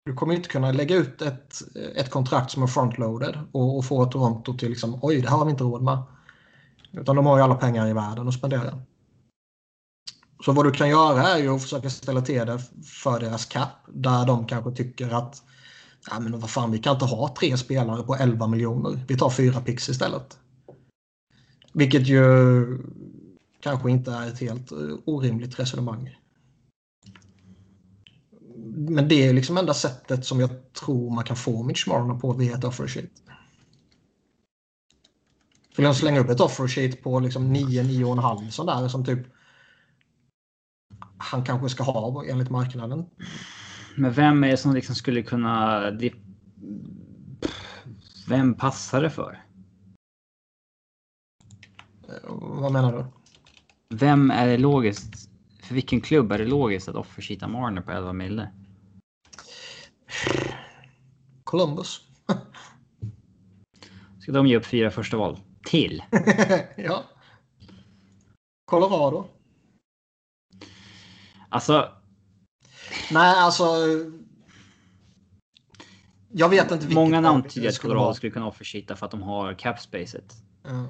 du kommer inte kunna lägga ut ett, ett kontrakt som är frontloaded och, och få Toronto till liksom, oj, det här har vi inte råd med. Utan de har ju alla pengar i världen att spendera. Så vad du kan göra är ju att försöka ställa till det för deras cap. Där de kanske tycker att ja, men vad fan, vi kan inte ha tre spelare på 11 miljoner. Vi tar fyra pix istället. Vilket ju kanske inte är ett helt eh, orimligt resonemang. Men det är liksom enda sättet som jag tror man kan få Mitch Marner på via ett offer sheet. Skulle jag slänga upp ett offer sheet på liksom 9-9,5 sån där som typ han kanske ska ha enligt marknaden. Men vem är det som liksom skulle kunna... Vem passar det för? Vad menar du? Vem är det logiskt? För vilken klubb är det logiskt att offersheeta Marner på 11 mille? Columbus. Ska de ge upp fyra första val? Till? ja. Colorado. Alltså. Nej, alltså. Jag vet inte. Många namn tyder att Colorado skulle kunna offersheeta för att de har capspacet. Ja.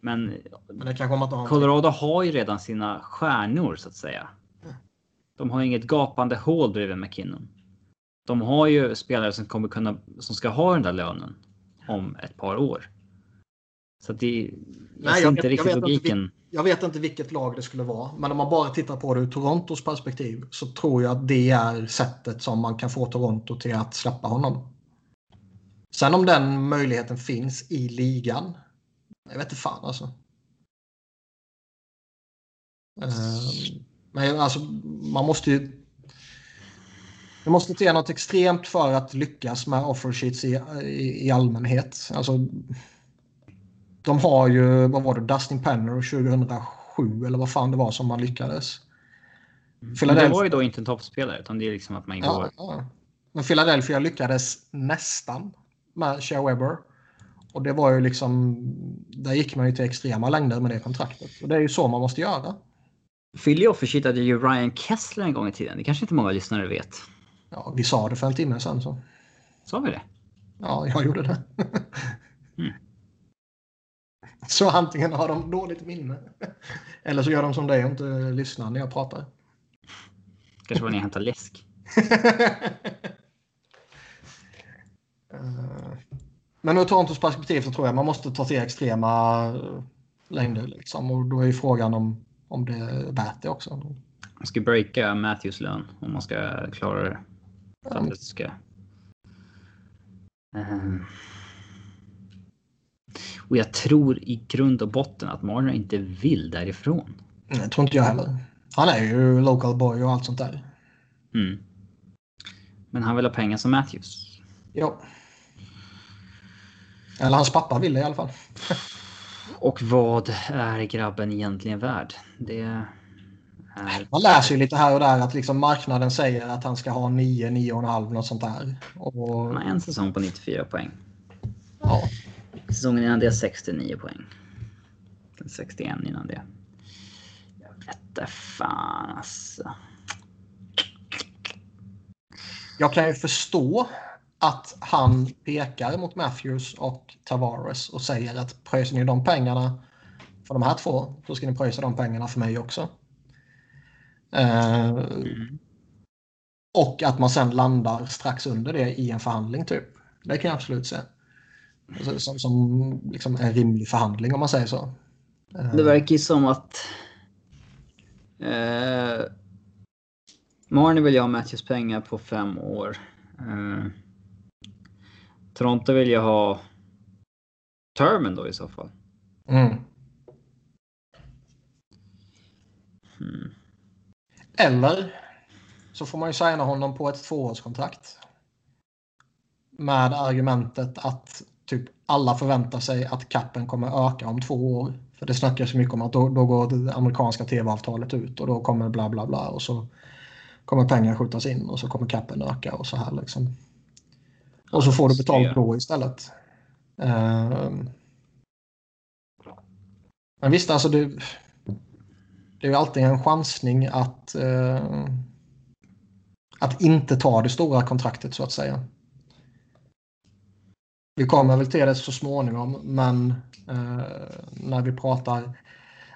Men, Men har Colorado har ju redan sina stjärnor så att säga. De har inget gapande hål bredvid McKinnon. De har ju spelare som kommer kunna som ska ha den där lönen om ett par år. Så det. Jag Nej, jag, inte vet, riktigt jag logiken. Inte, jag vet inte vilket lag det skulle vara, men om man bara tittar på det ur Torontos perspektiv så tror jag att det är sättet som man kan få Toronto till att släppa honom. Sen om den möjligheten finns i ligan. Jag vet inte fan alltså. Ehm, men alltså, man måste ju... Det måste till något extremt för att lyckas med offer sheets i, i, i allmänhet. Alltså, de har ju, vad var det, Dustin Penner 2007 eller vad fan det var som man lyckades. Philadelphia... Det var ju då inte en toppspelare utan det är liksom att man går... Ja, ja. Men Philadelphia lyckades nästan med Shea Weber. Och det var ju liksom, där gick man ju till extrema längder med det kontraktet. Och det är ju så man måste göra. Philly offersheetade ju Ryan Kessler en gång i tiden. Det kanske inte många lyssnare vet. Ja, vi sa det för en timme sedan så. Sa vi det? Ja, jag gjorde det. Så antingen har de dåligt minne. Eller så gör de som dig och inte lyssnar när jag pratar. Kanske var ni hämtar läsk. Eh, men ur Torontos perspektiv så tror jag man måste ta till extrema längder. Liksom. Och då är ju frågan om, om det är värt det också. Man ska breaka Matthews lön om man ska klara det. Ja. det ska... Um... Och jag tror i grund och botten att Marner inte vill därifrån. Det tror inte jag heller. Han är ju local boy och allt sånt där. Mm. Men han vill ha pengar som Matthews. Ja. Eller hans pappa vill det i alla fall. och vad är grabben egentligen värd? Det är... Man läser ju lite här och där att liksom marknaden säger att han ska ha 9, 9,5 något sånt där. Och... Han har en säsong på 94 poäng. Ja. Säsongen innan det 69 poäng. 61 innan det. Jag vet fan alltså. Jag kan ju förstå att han pekar mot Matthews och Tavares och säger att pröjsar ni de pengarna för de här två så ska ni pröjsa de pengarna för mig också. Eh, mm. Och att man sen landar strax under det i en förhandling typ. Det kan jag absolut se. Alltså, som, som liksom en rimlig förhandling om man säger så. Det verkar ju som att eh, Marnie vill ju ha Matthews pengar på fem år. Eh, Toronto vill ju ha termen då i så fall. Mm. Hmm. Eller så får man ju signa honom på ett tvåårskontrakt. Med argumentet att typ alla förväntar sig att kappen kommer öka om två år. För det snackas så mycket om att då, då går det amerikanska tv-avtalet ut och då kommer bla bla bla och så kommer pengar skjutas in och så kommer kappen öka och så här liksom. Och så får du betalt då istället. Uh, men visst, alltså det, det är ju alltid en chansning att, uh, att inte ta det stora kontraktet så att säga. Vi kommer väl till det så småningom, men uh, när vi pratar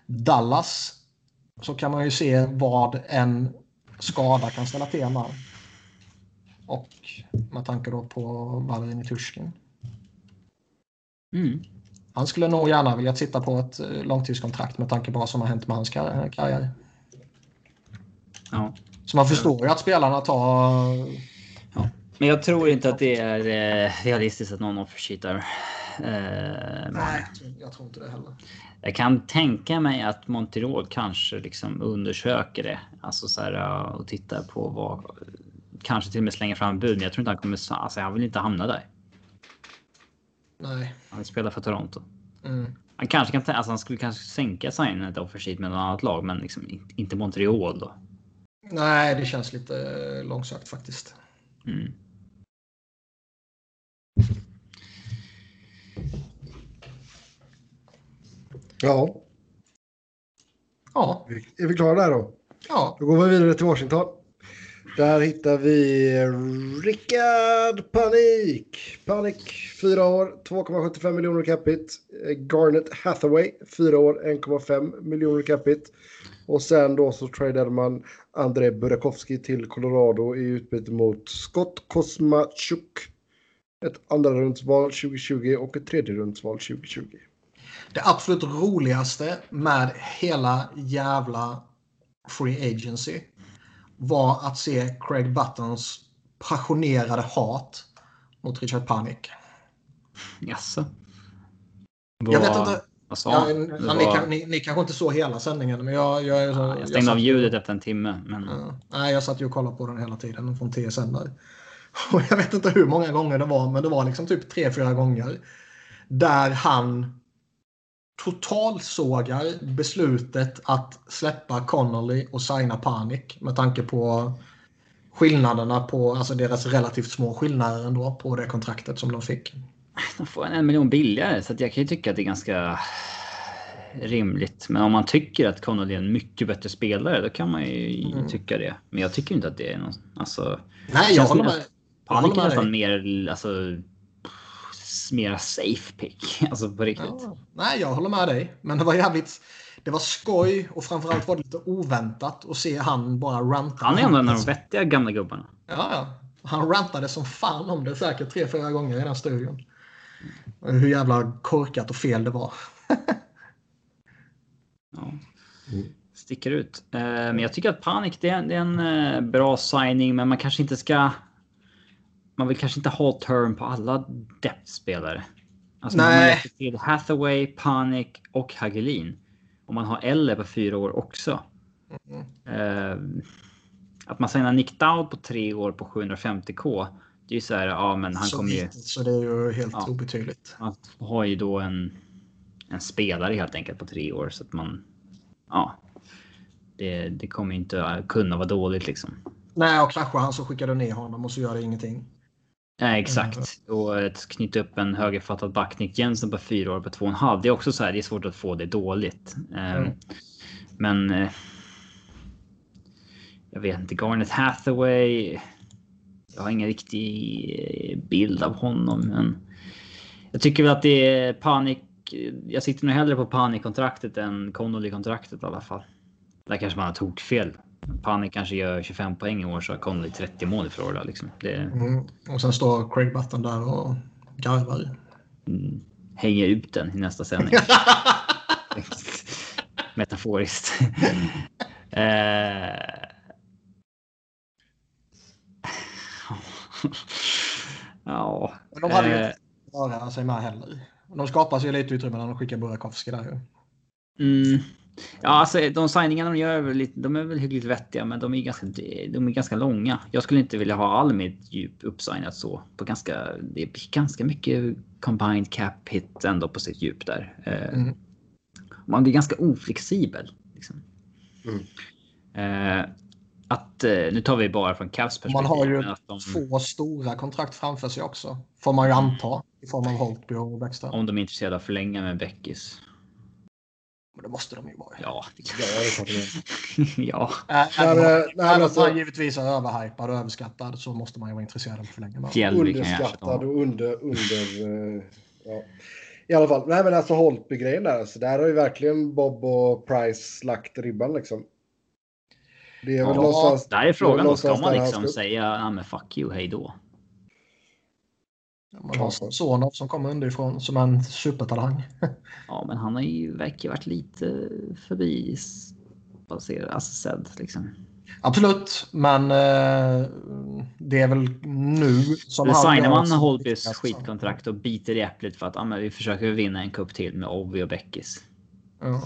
Dallas så kan man ju se vad en skada kan ställa till med. Och med tanke då på Valerin i Tursken. Mm. Han skulle nog gärna vilja sitta på ett eh, långtidskontrakt med tanke på vad som har hänt med hans karriär. Ja. Så man förstår ju att spelarna tar... Men jag tror inte att det är eh, realistiskt att någon offersheetar. Eh, Nej, jag tror inte det heller. Jag kan tänka mig att Monterol kanske liksom undersöker det. Alltså så här och tittar på vad. Kanske till och med slänger fram bud. Men jag tror inte han kommer. Alltså han vill inte hamna där. Nej. Han vill spela för Toronto. Mm. Han kanske kan. Alltså han skulle kanske sänka signet offersheet med något annat lag, men liksom inte Montreal då. Nej, det känns lite långsökt faktiskt. Mm. Ja. Ja. Är vi klara där då? Ja. Då går vi vidare till Washington. Där hittar vi Rickard Panik. Panik, 4 år, 2,75 miljoner capita. Garnet Hathaway, 4 år, 1,5 miljoner capita. Och sen då så tradade man André Burakovsky till Colorado i utbyte mot Scott Kosmachuk. Ett andra rundsval 2020 och ett tredje rundsval 2020. Det absolut roligaste med hela jävla Free Agency var att se Craig Buttons passionerade hat mot Richard Panik. Jaså? Jag vet inte. Sa Ja, ni, var- kan, ni, ni kanske inte såg hela sändningen, men jag... Jag, är så, Ja, jag stängde satt- av ljudet efter en timme. Men Ja, nej, jag satt ju och kollade på den hela tiden från TSN där. Och jag vet inte hur många gånger det var, men det var liksom typ tre, fyra gånger. Där han totalsågar beslutet att släppa Connolly och signa Panik med tanke på skillnaderna på, alltså deras relativt små skillnader ändå på det kontraktet som de fick. de får en, en miljon billigare så jag kan ju tycka att det är ganska rimligt. Men om man tycker att Connolly är en mycket bättre spelare då kan man ju Mm. tycka det. Men jag tycker inte att det är någon... Alltså, Nej, jag håller med. Panik är nästan mer... Alltså, mera safe pick. Alltså på riktigt. Ja, nej, jag håller med dig. Men det var jävligt... Det var skoj och framförallt var det lite oväntat att se han bara ranta. Han är ändå en av de vettiga gamla gubbarna. Ja, ja. Han rantade som fan om det säkert tre, fyra gånger i den studion. Hur jävla korkat och fel det var. Ja. Mm. Sticker ut. Eh, Men jag tycker att Panik det är, det är en eh, bra signing, men man kanske inte ska. Man vill kanske inte ha term på alla depth-spelare. Alltså man Nej. har till Hathaway, Panik och Hagelin. Om man har Eller på fyra år också. Mm. Eh, att man signar Nick Dowd på tre år på 750k. Det är ju så här, ja men han så, kommer ju. så det är ju helt Ja. obetydligt. Man har ju då en, en spelare helt enkelt på tre år så att man. Ja. Det, det kommer inte kunna vara dåligt liksom. Nej, och kraschar han så skickar du ner honom och så gör det ingenting. Nej, exakt. Och att knyta upp en högerfattad back, Nick Jensen på fyra år på två och en halv. Det är också så här, det är svårt att få det dåligt. Ehm, Mm. Men. eh, Jag vet inte, Garnet Hathaway. Jag har ingen riktig eh, bild av honom, men. Jag tycker väl att det är panik. Jag sitter nog hellre på panikkontraktet än Connolly-kontraktet i alla fall. Där kanske man har tokfel. Panik kanske gör 25 poäng i år så har Connolly 30 mål i Florida. Liksom. Det, Mm. Och sen står Craig Button där och garvar. mm, hänger ut den i nästa sändning. Metaforiskt. eh... ja. Men de hade ju eh, inte röra sig med heller. De skapar sig lite utrymme när de skickar Burakovsky där ju. Mm. Ja, alltså de signingarna de gör är väl, lite, de är väl hyggligt vettiga, men de är ganska, de är ganska långa. Jag skulle inte vilja ha all mitt djup uppsignat så. På ganska, det är ganska mycket combined cap hit ändå på sitt djup där. Eh, Mm. Man blir ganska oflexibel. Liksom. Mm. Eh, att, eh, nu tar vi bara från Cavs perspektiv. Man har ju de, två stora kontrakt framför sig också. Får man ju anta. I form av Holtby och Bäckström. om de är intresserade av att förlänga med Beckis. Men det måste de ju vara. Ja, Ja, det är klart det är. ja. Nej, men, även om- om alltså- han givetvis är överhypad och överskattad så måste man ju vara intresserad av att förlänga Underskattad och under... under eh, ja. I alla fall, nej men alltså Holtby-grejen där, alltså, där har ju verkligen Bob och Price lagt ribban liksom. Det är väl Ja, någonstans... Där är frågan då, ska man han liksom säga ja, men fuck you, hej då? Man har Sonov som kommer underifrån som en supertalang. ja, men han har ju verkar varit lite förbi baserad, alltså sedd liksom. Absolut, men eh, det är väl nu som Eller signar man Holbys skitkontrakt och biter i äpplet för att ah, men vi försöker vinna en kupp till med Ovi och Beckis. Ja.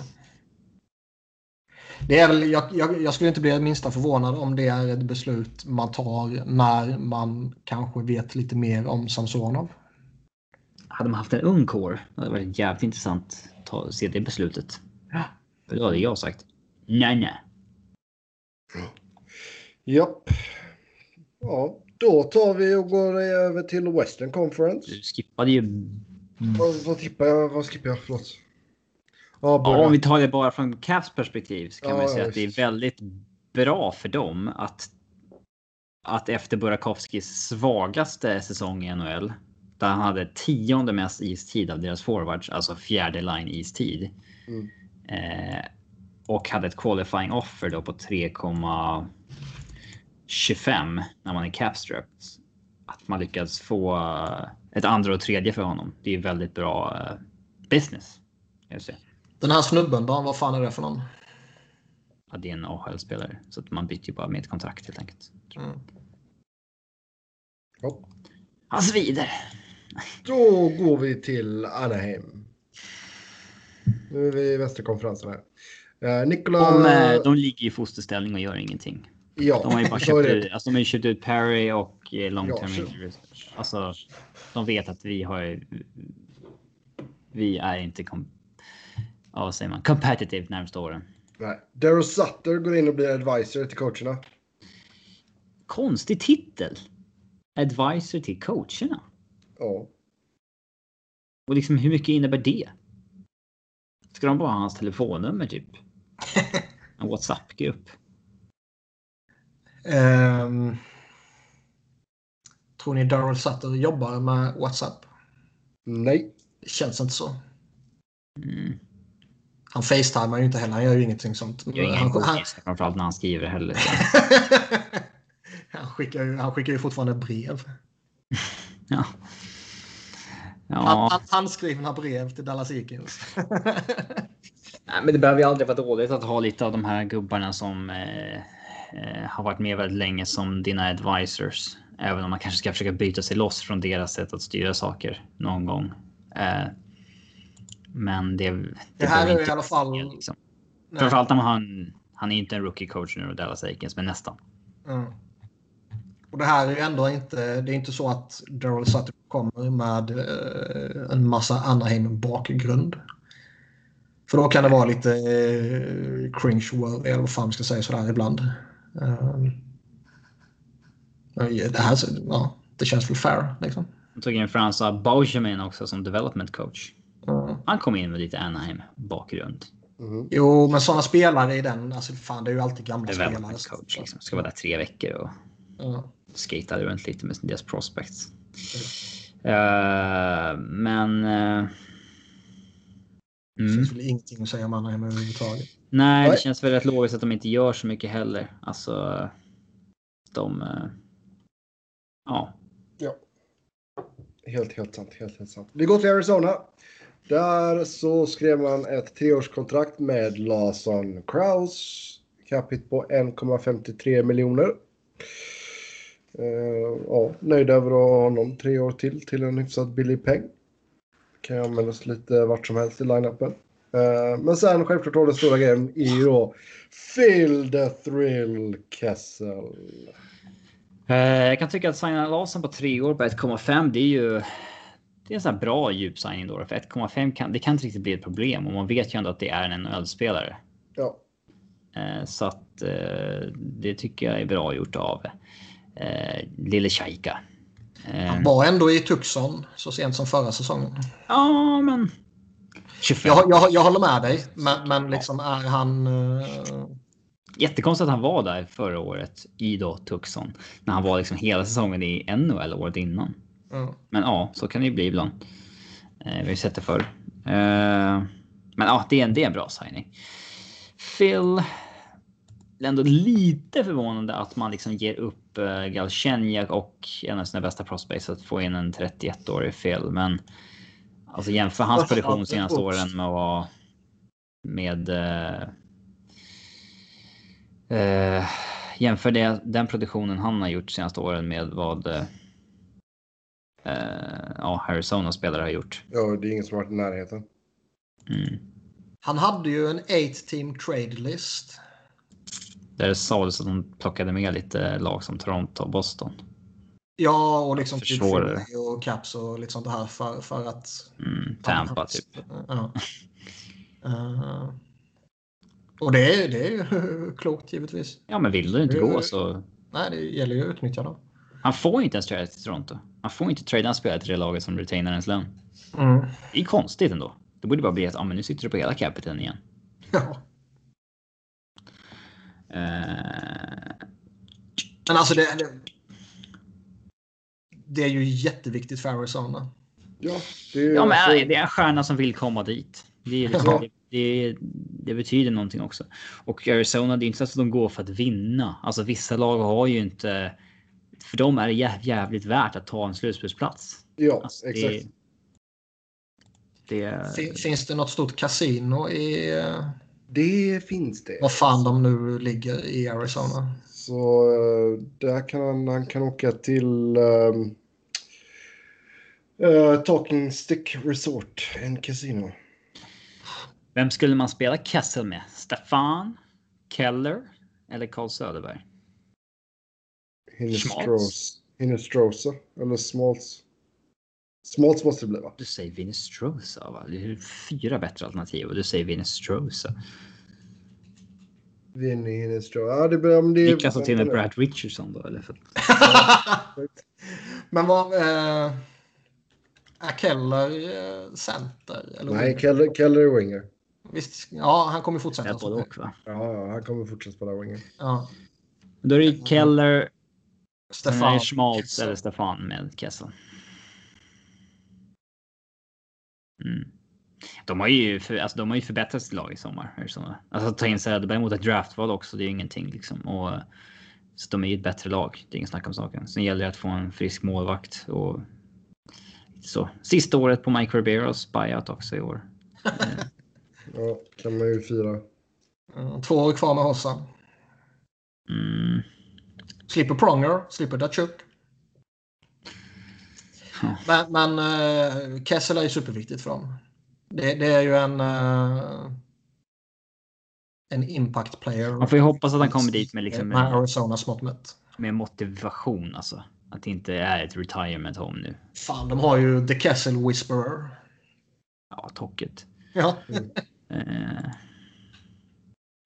Det är väl, jag, jag, jag, skulle inte bli minsta förvånad om det är ett beslut man tar när man kanske vet lite mer om Samsonov. Hade man haft en ung core, det hade varit jävligt intressant att se det beslutet. Ja. Det hade jag sagt. Nej, nej. Japp. Ja, då tar vi och går över till Western Conference. Du skippade ju... Vad, vad tippar jag? Vad skippar jag? Förlåt. Ja, om vi tar det bara från Caps perspektiv så kan ja, man säga ja, att det är väldigt bra för dem att att efter Burakovskis svagaste säsong i NHL, där han hade tionde mest istid av deras forwards, alltså fjärde line istid. Mm. Eh, och hade ett qualifying offer då på 3,25 när man är capstrapped. Att man lyckats få ett andra och tredje för honom. Det är väldigt bra eh, business. Den här snubben då, vad fan är det för någon? Ja, det är en AHL-spelare. Så att man byter ju bara med ett kontrakt helt enkelt. Mm. Ja. Han svider. Då går vi till Anaheim. Nu är vi i västra konferensen här. Nikola... de, eh, de ligger i fosterställning och gör ingenting. Ja, de har ju bara köpt, ut, alltså, de har köpt ut Perry och eh, long term ja, injuries. Alltså, de vet att vi har. Vi är inte kom, ja, vad säger man, competitive närmsta åren. Nej. Daryl Sutter går in och blir advisor till coacherna. Konstig titel. Advisor till coacherna. Ja. Och liksom hur mycket innebär det? Ska de bara ha hans telefonnummer typ? En WhatsApp-grupp. Um, tror ni Daryl Sutter jobbar med WhatsApp? Nej. Det känns inte så. Mm. Han facetimar ju inte heller. Han gör ju ingenting sånt. Är ingen han, framförallt när han skriver heller. han, skickar ju, han skickar ju fortfarande brev. ja. Ja. Handskrivna brev till Dallas Eagles. Nej, men det behöver ju aldrig vara dåligt att ha lite av de här gubbarna som eh, eh, har varit med väldigt länge som dina advisors. Även om man kanske ska försöka byta sig loss från deras sätt att styra saker någon gång. Eh, men det, det, det här är i alla fall. Liksom. Framförallt när han, han är inte en rookie coach nu, Dallas Aikens, men nästan. Mm. Och det här är ju ändå inte, det är inte så att Daryl Sutter kommer med eh, en massa Anaheim bakgrund. För då kan det vara lite eh, cringe worthy eller vad fan man ska säga sådär ibland. Um, det här ja, det känns väl fair liksom. Jag tog in Fransa Benjamin också som development coach. Mm. Han kom in med lite Anaheim bakgrund. Mm. Jo, men sådana spelare i den, alltså fan det är ju alltid gamla spelare. coach liksom. Ska vara där tre veckor och mm. skata runt lite med deras prospects. Uh, men... Uh, det finns mm. väl ingenting att säga om Anaheim överhuvudtaget. Nej, det känns väl rätt logiskt att de inte gör så mycket heller. Alltså, de... Uh, ja. Ja. Helt, helt sant. Helt, helt sant. Vi går till Arizona. Där så skrev man ett treårskontrakt med Larsson Kraus. Capita på 1,53 miljoner. Uh, ja, nöjd över att ha honom tre år till till en hyfsat billig peng. Kan användas lite vart som helst i line-upen. Uh, men sen självklart då den stora grejen är ju då Phil the Thrill Kessel. Uh, jag kan tycka att signa Larsson på tre år på 1,5 det är ju det är en sån här bra djupsigning då. För 1,5 kan det kan inte riktigt bli ett problem och man vet ju ändå att det är en NHL-spelare. Ja. Så att det tycker jag är bra gjort av eh, lille Shaika. Eh, Han var ändå i Tucson så sent som förra säsongen. Ja, men... 25. Jag, jag, jag håller med dig, men, men liksom är han... Jättekonstigt att han var där förra året i då Tucson. När han var liksom hela säsongen i NHL året innan. Mm. Men ja, så kan det ju bli ibland. Eh, vi har ju sett det förr. Eh, men ja, det är, en, det är en bra signing. Phil ändå lite förvånande att man liksom ger upp uh, Galchenyak och en av sina bästa prospects att få in en 31-årig fel. Men alltså jämför hans produktion senaste åren med vad med. Uh, jämför det, den produktionen han har gjort senaste åren med vad. Uh, ja, Arizona spelare har gjort. Ja, det är ingen som varit i närheten. Mm. Han hade ju en 8 team trade list. Där det sades att de plockade med lite lag som Toronto och Boston. Ja, och liksom typ och Caps och lite sånt här för, för att... Mm, Tampa typ. Ja. uh, och det är, det är klokt givetvis. Ja, men vill du inte gå så... Nej, det gäller ju att utnyttja dem. Han får inte ens trada till Toronto. Han får inte trada spelare till det laget som retainar ens lön. Mm. Det är konstigt ändå. Det borde bara bli att ah, men nu sitter du på hela capiten igen. Ja. Uh... Men alltså det, det, det. är ju jätteviktigt för Arizona. Ja, det är, ja, men alltså... det är en stjärna som vill komma dit. Det, är liksom, ja. det, det, det, betyder någonting också. Och Arizona, det är inte så att de går för att vinna. Alltså vissa lag har ju inte... För dem är det jävligt värt att ta en slutspelsplats. Ja, alltså, exakt. Det... Finns det något stort kasino i... Det finns det. Vad fan de nu ligger i Arizona. Så uh, där kan han, han kan åka till um, uh, Talking Stick Resort, en kasino. Vem skulle man spela Kessel med? Stefan? Keller? Eller Carl Söderberg? Hinestrosa eller Smalls. Smalls måste det bli va? Du säger Vinestrosa va? Det är fyra bättre alternativ och du säger Vinestrosa. Vinny Hinestrosa. Ja, det det. Niklas har till med Brad Richardson då eller? För... Men vad? Eh, är Keller eh, center? Eller Nej, Keller, Keller är winger. Visst, ja, han kommer fortsätta. Både och, va? Ja, han kommer fortsätta spela winger. Ja. Då är det Keller, Stefan. Schmaltz eller Stefan med Kessel. Mm. De har ju, för, alltså, de har ju förbättrat sitt lag i sommar. Alltså ta in Söderberg mot ett draftval också, det är ju ingenting liksom. Och, så de är ju ett bättre lag, det är inget snack om saken. Sen gäller det att få en frisk målvakt och så. Sista året på Mike Ribeiros buyout också i år. ja, kan man ju fira. Två år kvar med Hossan. Mm. Slipper Pronger, slipper Datsjuk. Men, men uh, Kessel är ju superviktigt för dem. Det, det är ju en, uh, en impact player. Man får ju hoppas att han kommer dit med, liksom, med Arizona smått mätt. Med motivation alltså. Att det inte är ett retirement home nu. Fan, de har ju The Kessel Whisperer. Ja, tocket. Ja. Mm. uh,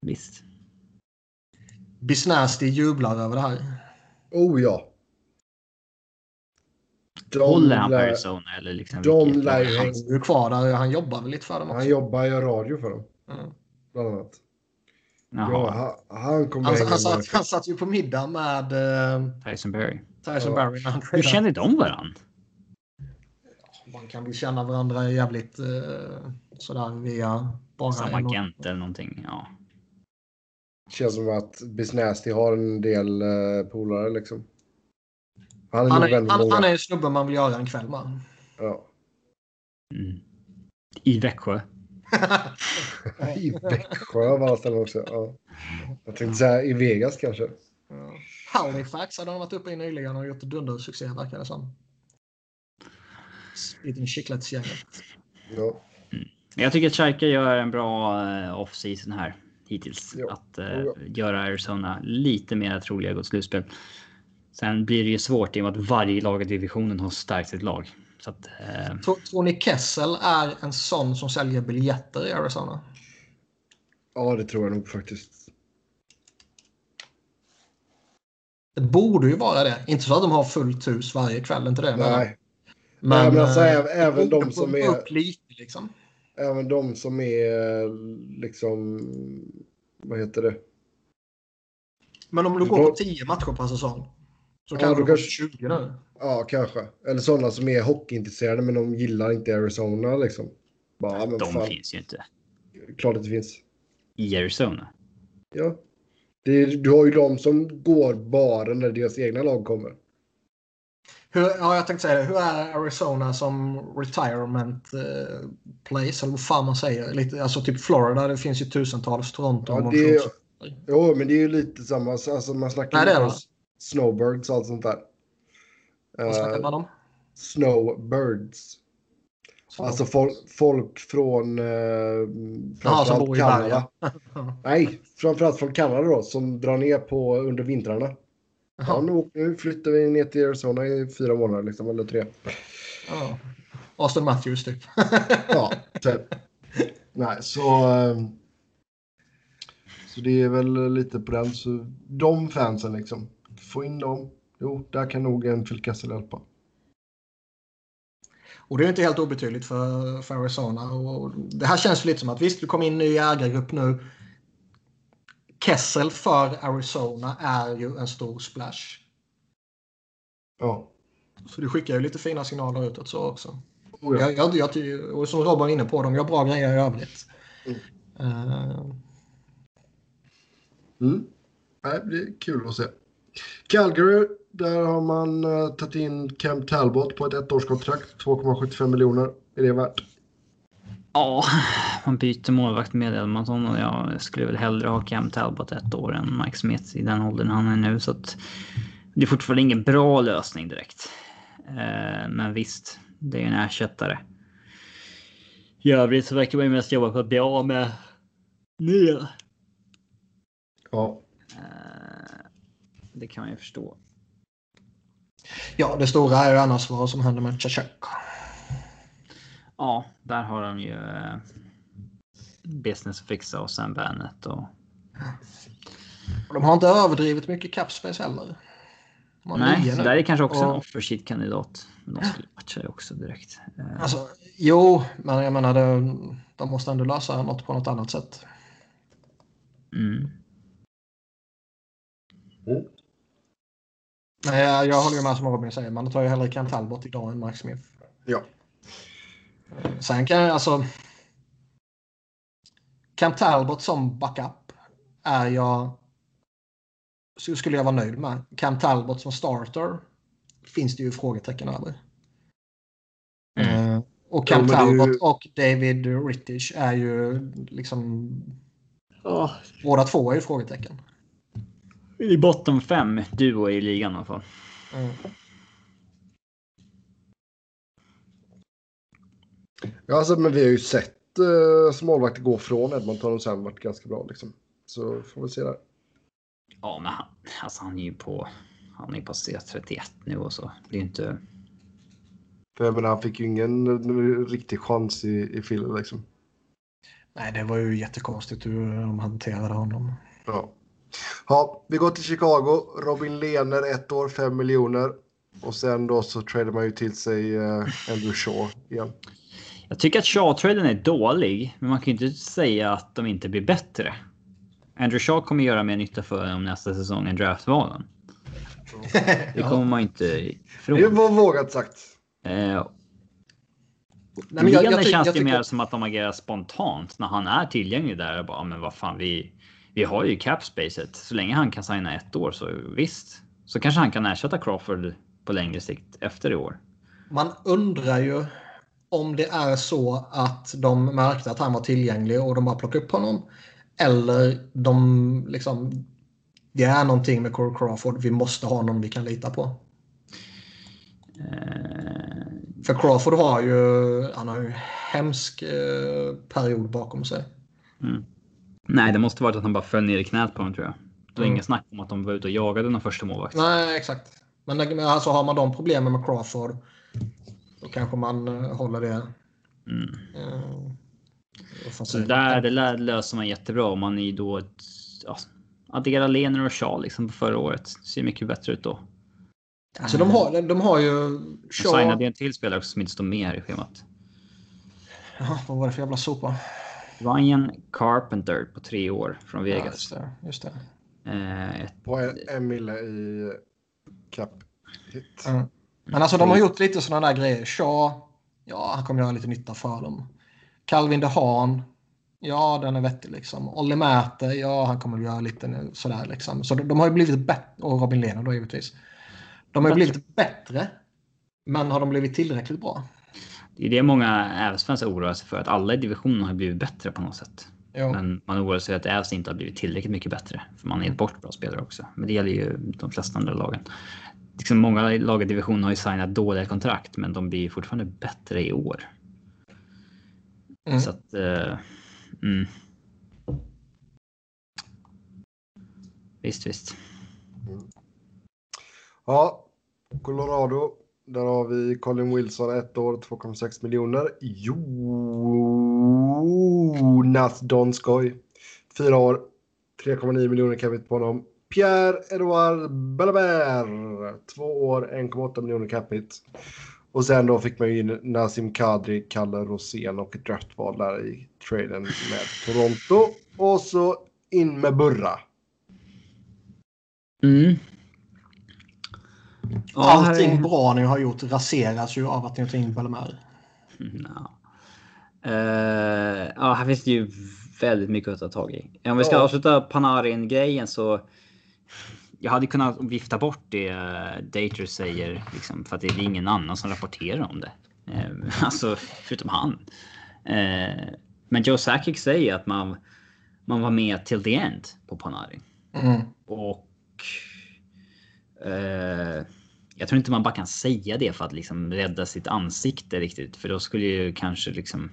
visst. Bisnasty jublar över det här. Oh ja. De Håller han på Arizona eller liksom? De lär ju Han är ju kvar där. Han jobbar väl lite för dem också. Han jobbar i radio för dem. Mm. Bland annat. Jaha. Ja, han, han kommer Han, satt, han satt ju på middag med uh, Tyson Berry. Tyson Ja. Barry när han Hur känner de varandra? Man kan väl känna varandra jävligt uh, sådär via bara Samma en- agent eller någonting? Ja. Känns som att Bisnasty har en del uh, polare liksom. Han är Han är, han, han är en snubbe man vill göra en kväll med. Ja. Mm. I Växjö. I Växjö av alla ställen också. Ja. Jag tänkte säga i Vegas kanske. Ja. Halifax hade han varit uppe i nyligen och gjort dundersuccé verkar det som. Liten chicklets-gänget. Ja. Men Jag tycker att Schalke gör en bra eh, off-season här hittills. Ja. Att eh, göra Arizona lite mer troliga att gå till slutspel. Sen blir det ju svårt i och med att varje lag i divisionen har stärkt sitt lag. Så att, eh, Tror, tror ni Kessel är en sån som säljer biljetter i Arizona? ja, det tror jag nog faktiskt. Det borde ju vara det. Inte så att de har fullt hus varje kväll, inte det. Men, Nej, Nej, men alltså, eh, även- även de som är- upp lite liksom. Även de som är liksom... Vad heter det? Men om du går på 10 matcher per säsong. Så Ja, kan då du gå kanske- 20 nu. Ja, kanske. Eller sådana som är hockeyintresserade men de gillar inte Arizona liksom. Bara, ja, men de fan, finns ju inte klart att det finns. i Arizona. Ja. Det är, du har ju de som går bara när deras egna lag kommer. Hur, ja, jag tänkte säga det. Hur är Arizona som retirement eh, place? Eller vad fan man säger. Lite, alltså typ Florida, det finns ju tusentals. Toronto. Ja, det är, jo, men det är ju lite samma. Alltså, man snackar Nej, är om snowbirds och allt sånt där. Vad snackar Eh, man om? snowbirds. Så- Alltså folk, folk från eh, framförallt i Kanada. Nej, framförallt från Kanada då, som drar ner på under vintrarna. Ja, nu, nu flyttar vi ner till Arizona i fyra månader, liksom, eller tre. Ja. Austin Matthews typ. Ja, typ. Nej, så... eh, Så det är väl lite på den. Så de fansen liksom. Få in dem. Jo, där kan nog en Phil Kessel hjälpa. Och det är inte helt obetydligt för, för Arizona. Och det här känns lite som att visst, du kom in i ägargrupp nu. Kessel för Arizona är ju en stor splash. Ja. Så du skickar ju lite fina signaler utåt så också. Oh, ja. Jag, jag, jag, och som Robin var inne på, de gör bra grejer i övrigt. Mm. Eh, Mm. Nej, det är kul att se. Calgary, där har man uh, tagit in Cam Talbot på ett ettårskontrakt. 2,75 miljoner är det värt. Ja, man byter målvakt med Edmonton och jag skulle väl hellre ha Cam Talbot ett år än Mike Smith i den åldern han är nu. Så att det är fortfarande ingen bra lösning direkt. Eh, men visst, det är en ersättare. I övrigt så verkar man ju mest jobba på att bli av med nya. Ja. Eh, det kan man ju förstå. ja, det stora är ju annars vad som händer med Chachak. Ja, där har de ju eh, business att fixa och Sam Bennett och Och De har inte överdrivet mycket capspace heller. Nej, där är kanske också en Och- offer sheet kandidat. Men de skulle matcha det också direkt. Eh, Alltså, jo, men jag menar det, de måste ändå lösa något på något annat sätt. Mm. Nej, jag, jag håller ju med som Robin säger. Man tar ju hellre Cam Talbot idag än Mark Smith. Ja. Sen kan jag alltså... Cam Talbot som backup är jag... Så skulle jag vara nöjd med. Cam Talbot som starter finns det ju frågetecken över. Mm. Eh, och Cam Ja, Talbot ju- och David Rittich är ju liksom... Båda två är ju frågetecken. I botten fem duo i ligan i alla fall. Mm. Ja, alltså, men vi har ju sett uh, smålvakter gå från Edmonton och sen varit ganska bra liksom. Så får vi se där. Ja, men han, alltså han är ju på. Han är passerat 31 nu och så. Det är ju inte. För jag menar, han fick ju ingen eh, riktig chans i, i Philly liksom. Nej, det var ju jättekonstigt hur de hanterade honom. Ja. ja, vi går till Chicago. Robin Lehner, ett år, fem miljoner. Och sen då så tradar man ju till sig uh, Andrew Shaw igen. Jag tycker att Shaw-traden är dålig, men man kan ju inte säga att de inte blir bättre. Andrew Shaw kommer göra mer nytta för dem nästa säsong än draftvalen. Det kommer man inte ifrån. Det var vågat sagt. Eh, Nej, men jag- jag ty- känns jag det mer som att de agerar spontant när han är tillgänglig där. Bara, "Ja, men vad fan, vi, vi har ju capspacet. Så länge han kan signa ett år så visst. Så kanske han kan ersätta Crawford på längre sikt efter i år. Man undrar ju om det är så att de märkte att han var tillgänglig och de bara plockade upp honom. Eller de liksom... Det är någonting med Corey Crawford. Vi måste ha någon vi kan lita på. Eh, För Crawford har ju, han har ju en hemsk eh, period bakom sig. mm. Nej, det måste varit att han bara föll ner i knät på honom tror jag. Det var Mm. inget snack om att de var ute och jagade den första målvakt. Nej, exakt. Men men alltså har man de problemen med Crawford då kanske man eh, håller det. Mm. Eh, Så där, det lär- löser man jättebra om man är då ett, ja, addera Lehner och Shaw liksom på förra året. Ser mycket bättre ut då. Alltså de har, de har ju... Och signade Shaw... en till spelare också som inte står med här i schemat. Jaha, vad var det för jävla sopa? Ryan Carpenter på tre år från Ja, Vegas. just det. Just det. Eh, ett- På en, en mille i cap hit. Mm. Men alltså de har gjort lite sådana där grejer. Shaw, ja han kommer göra lite nytta för dem. Calvin DeHaan, Ja, den är vettig liksom. Olli Mäte, ja han kommer göra lite sådär liksom. Så de, de har ju blivit bättre, och Robin Lehner då givetvis. De har ju blivit bättre. Men har de blivit tillräckligt bra? Det är det många Ävs-fans oroar sig för, att alla i divisionen har blivit bättre på något sätt. Jo. Men man oroar sig att Ävs inte har blivit tillräckligt mycket bättre. För man har gett bort bra spelare också. Men det gäller ju de flesta andra lagen. Liksom många lag i divisionen har ju signat dåliga kontrakt, men de blir fortfarande bättre i år. Mm. Så att... Uh, mm. Visst, visst. Mm. Ja, Colorado. Där har vi Colin Wilson, ett år, 2,6 miljoner. Jonas Donskoj, fyra år, 3,9 miljoner capita på honom. Pierre-Edouard Bellabert, två år, 1,8 miljoner capita. Och sen då fick man ju in Nassim Kadri, Kalle Rosén och ett draftval där i traden med Toronto. Och så in med Burra. Mm. Allting är... bra ni har gjort raseras ju av att ni tar in Bellemare. No. Uh, ja, här finns det ju väldigt mycket att ta tag i. Om vi ska oh. avsluta Panarin-grejen så jag hade kunnat vifta bort det eh, Dater säger, liksom, för att det är ingen annan som rapporterar om det. Eh, alltså, förutom han. Eh, men Joe Sakic säger att man, man var med till the end på Panarin. Mm. Och... Eh, jag tror inte man bara kan säga det för att liksom rädda sitt ansikte riktigt. För då skulle ju kanske liksom...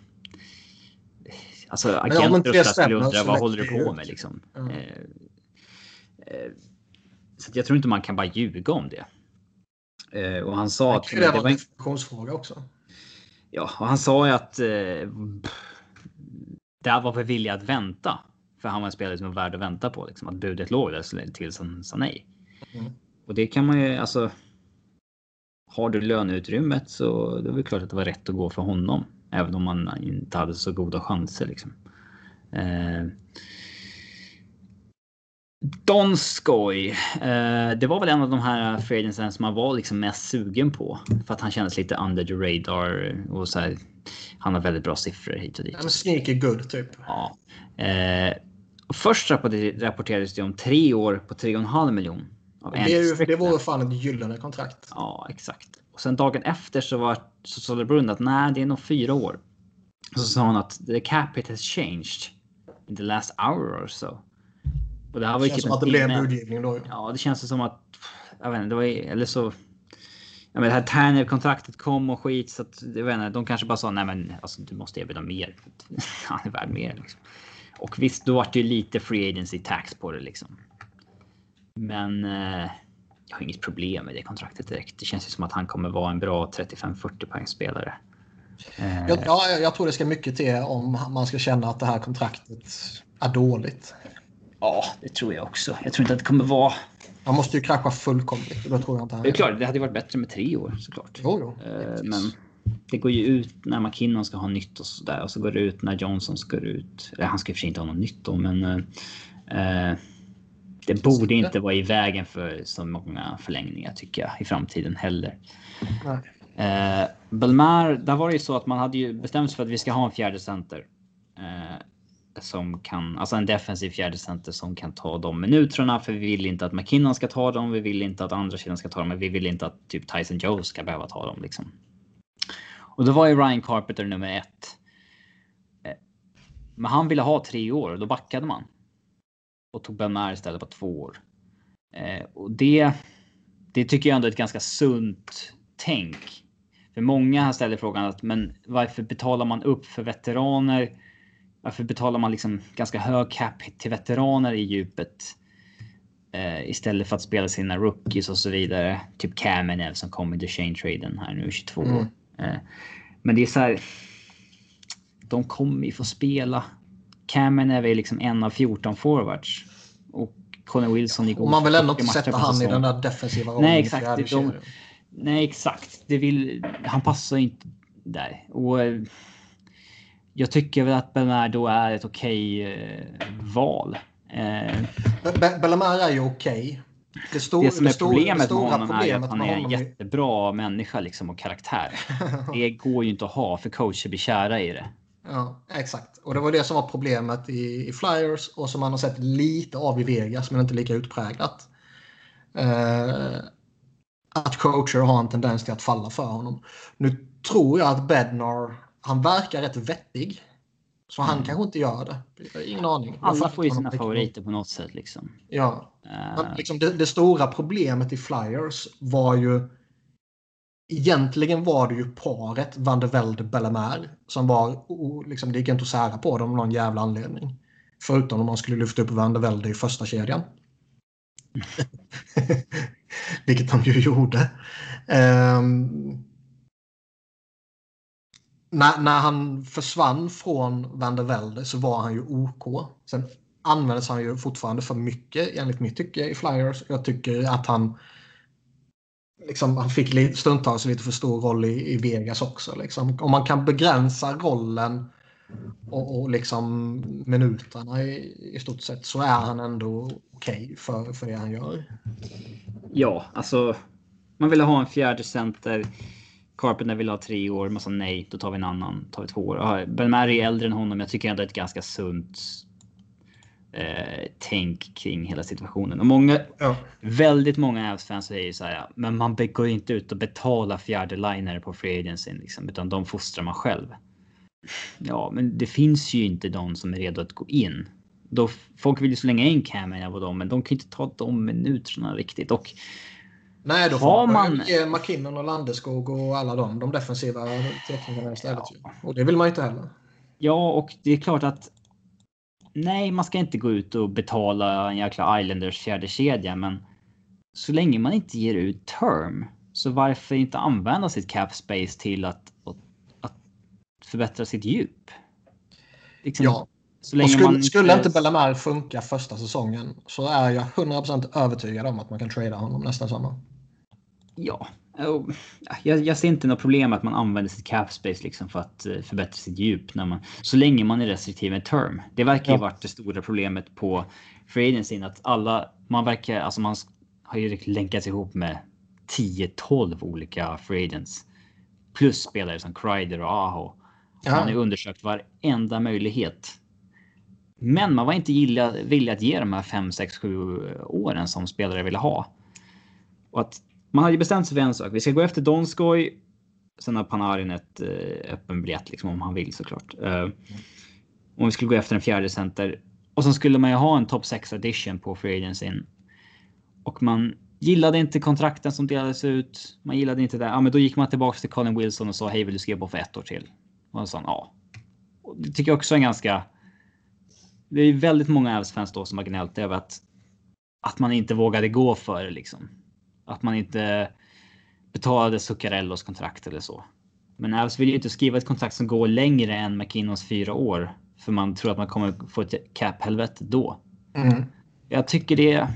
Alltså agenter skulle undra vad håller du på med liksom. Mm. Eh, eh, så jag tror inte man kan bara ljuga om det. Eh, och han sa att... Det, det var en definitionsfråga också. Ja, och han sa ju att eh, där var vi villiga att vänta. För han var en spelare som var värd att vänta på. Liksom, att budet låg där tills han sa nej. Mm. Och det kan man ju alltså. Har du löneutrymmet så det är väl klart att det var rätt att gå för honom. Även om man inte hade så goda chanser liksom. Eh, Donskoj. Eh, det var väl en av de här freelancerna som man var liksom mest sugen på. För att han kändes lite under the radar. Och så här, han har väldigt bra siffror hit och dit. En sneaky good typ. Ja. Eh, först rapporterades det om tre år på 3,5 miljon. Det, det var fan ett gyllene kontrakt. Ja, exakt. Och sen dagen efter så var så sa Brunn att nej, det är nog fyra år. Så sa han att the cap it has changed in the last hour or so. Och det här var det känns typ som att det blev en budgivning då. Ja, det känns som att... Jag vet inte, det var... Eller så... Jag menar, det här Tanner-kontraktet kom och skit så att jag vet inte, de kanske bara sa nej men alltså du måste erbjuda mer. Han är värd mer liksom. Och visst, då var det ju lite free agency tax på det liksom. Men eh, jag har inget problem med det kontraktet direkt. Det känns ju som att han kommer vara en bra 35-40 poängspelare. Eh. Ja, jag tror det ska mycket till om man ska känna att det här kontraktet är dåligt. Ja, det tror jag också. Jag tror inte att det kommer vara... Man måste ju krascha fullkomligt. Då tror jag inte det är klart, det hade varit bättre med tre år såklart. Jo, jo. Eh, men det går ju ut när McKinnon ska ha nytt och sådär. Och så går det ut när Johnson ska ut. Eller han ska i och för sig inte ha något nytt då, men... Eh, eh det borde inte vara i vägen för så många förlängningar tycker jag i framtiden heller. Eh, Belmar, där var det ju så att man hade ju bestämt sig för att vi ska ha en fjärde center. Eh, som kan, alltså en defensiv fjärde center som kan ta de minuterna. För vi vill inte att McKinnon ska ta dem. Vi vill inte att andra sidan ska ta dem. Men vi vill inte att typ Tyson Joe ska behöva ta dem liksom. Och då var ju Ryan Carpenter nummer ett. Eh, men han ville ha tre år och då backade man. Och tog Bernard istället på två år. Eh, och det, det tycker jag ändå är ett ganska sunt tänk. För många ställer frågan att men varför betalar man upp för veteraner? Varför betalar man liksom ganska hög cap till veteraner i djupet? Eh, istället för att spela sina rookies och så vidare. Typ Kamenev som kom i Duchene-traden här nu, 22 år. Mm. Eh, men det är så här. De kommer ju få spela. Kamenev är liksom en av 14 forwards. Och Conor Wilson igår. Och man vill ändå inte sätta han i den där defensiva rollen. Nej, exakt. De, nej, exakt. Det vill, han passar inte där. Och eh, jag tycker väl att Belmar är ett okej okay, eh, val. Eh, Belmar är ju okej. Okay. Det, stor, det som är det problemet med honom är att han är en jättebra människa liksom och karaktär. det går ju inte att ha för coacher blir kära i det. Ja, exakt. Och det var det som var problemet i, i Flyers och som man har sett lite av i Vegas, men inte lika utpräglat. Eh, att coacher har en tendens till att falla för honom. Nu tror jag att Bednar, han verkar rätt vettig. Så han mm. kanske inte gör det. Ingen aning. Alla får ju sina favoriter på något sätt. Liksom. Ja. Uh... Liksom det, det, stora problemet i Flyers var ju... Egentligen var det ju paret Van der Velde Bellemare som var... Liksom, det gick inte att sära på dem av någon jävla anledning. Förutom om man skulle lyfta upp Van der Velde i första kedjan. Vilket de ju gjorde. Um, när, när han försvann från Van der Velde så var han ju OK. Sen användes han ju fortfarande för mycket enligt mitt tycke i Flyers. Jag tycker att han liksom, han fick stundtals lite för stor roll i, i Vegas också. Liksom. Om man kan begränsa rollen och, och liksom minuterna i, i stort sett så är han ändå okej okay för, för det han gör. Ja, alltså man ville ha en fjärde center Carpenter vill ha tre år, man sa nej, då tar vi en annan, tar vi två år. Belmari är äldre än honom, jag tycker ändå ett ganska sunt eh, tänk kring hela situationen. Och många, ja. väldigt många Avs-fans säger så här, men man går inte ut och betalar fjärde liner på free agency, liksom, utan de fostrar man själv. Ja, men det finns ju inte de som är redo att gå in. Då, folk vill ju slänga in Cam på dem, men de kan inte ta de minuterna riktigt. Och Nej, då får man ge McKinnon och Landeskog och alla de, de defensiva teckningarna istället. Ja. Och det vill man ju inte heller. Ja, och det är klart att nej, man ska inte gå ut och betala en jäkla Islanders fjärde kedja, men så länge man inte ger ut term, så varför inte använda sitt cap space till att, att, att förbättra sitt djup? Liksom, ja, och skulle, man skulle inte Bellamar funka första säsongen så är jag 100% övertygad om att man kan trada honom nästa sommar. Ja, jag, jag, ser inte något problem med att man använder sitt cap space liksom för att eh, förbättra sitt djup när man så länge man är restriktiv med term. Det verkar ju ja. varit det stora problemet på free agency att alla man verkar alltså man har ju länkats ihop med 10-12 olika free agents plus spelare som Kreider och Aho. Ja. Man har undersökt varenda möjlighet. Men man var inte villig att ge de här 5, 6, 7 åren som spelare ville ha. Och att man hade bestämt sig för en sak. Vi ska gå efter Donskoj. Sen har Panarin ett eh, öppen biljett liksom, om han vill såklart. Eh, mm. om vi skulle gå efter en fjärde center. Och sen skulle man ju ha en top 6 edition på free agency. Och man gillade inte kontrakten som delades ut. Man gillade inte det. Ja, men då gick man tillbaka till Colin Wilson och sa hej, vill du skriva på för ett år till? Och han sa ja. Och det tycker jag också är en ganska. Det är väldigt många Avs-fans då som har gnällt över att att man inte vågade gå för det liksom. Att man inte betalade Zuccarellos kontrakt eller så. Men Avs vill ju inte skriva ett kontrakt som går längre än McKinnons fyra år. För man tror att man kommer få ett cap-helvete då. Mm. Jag tycker det...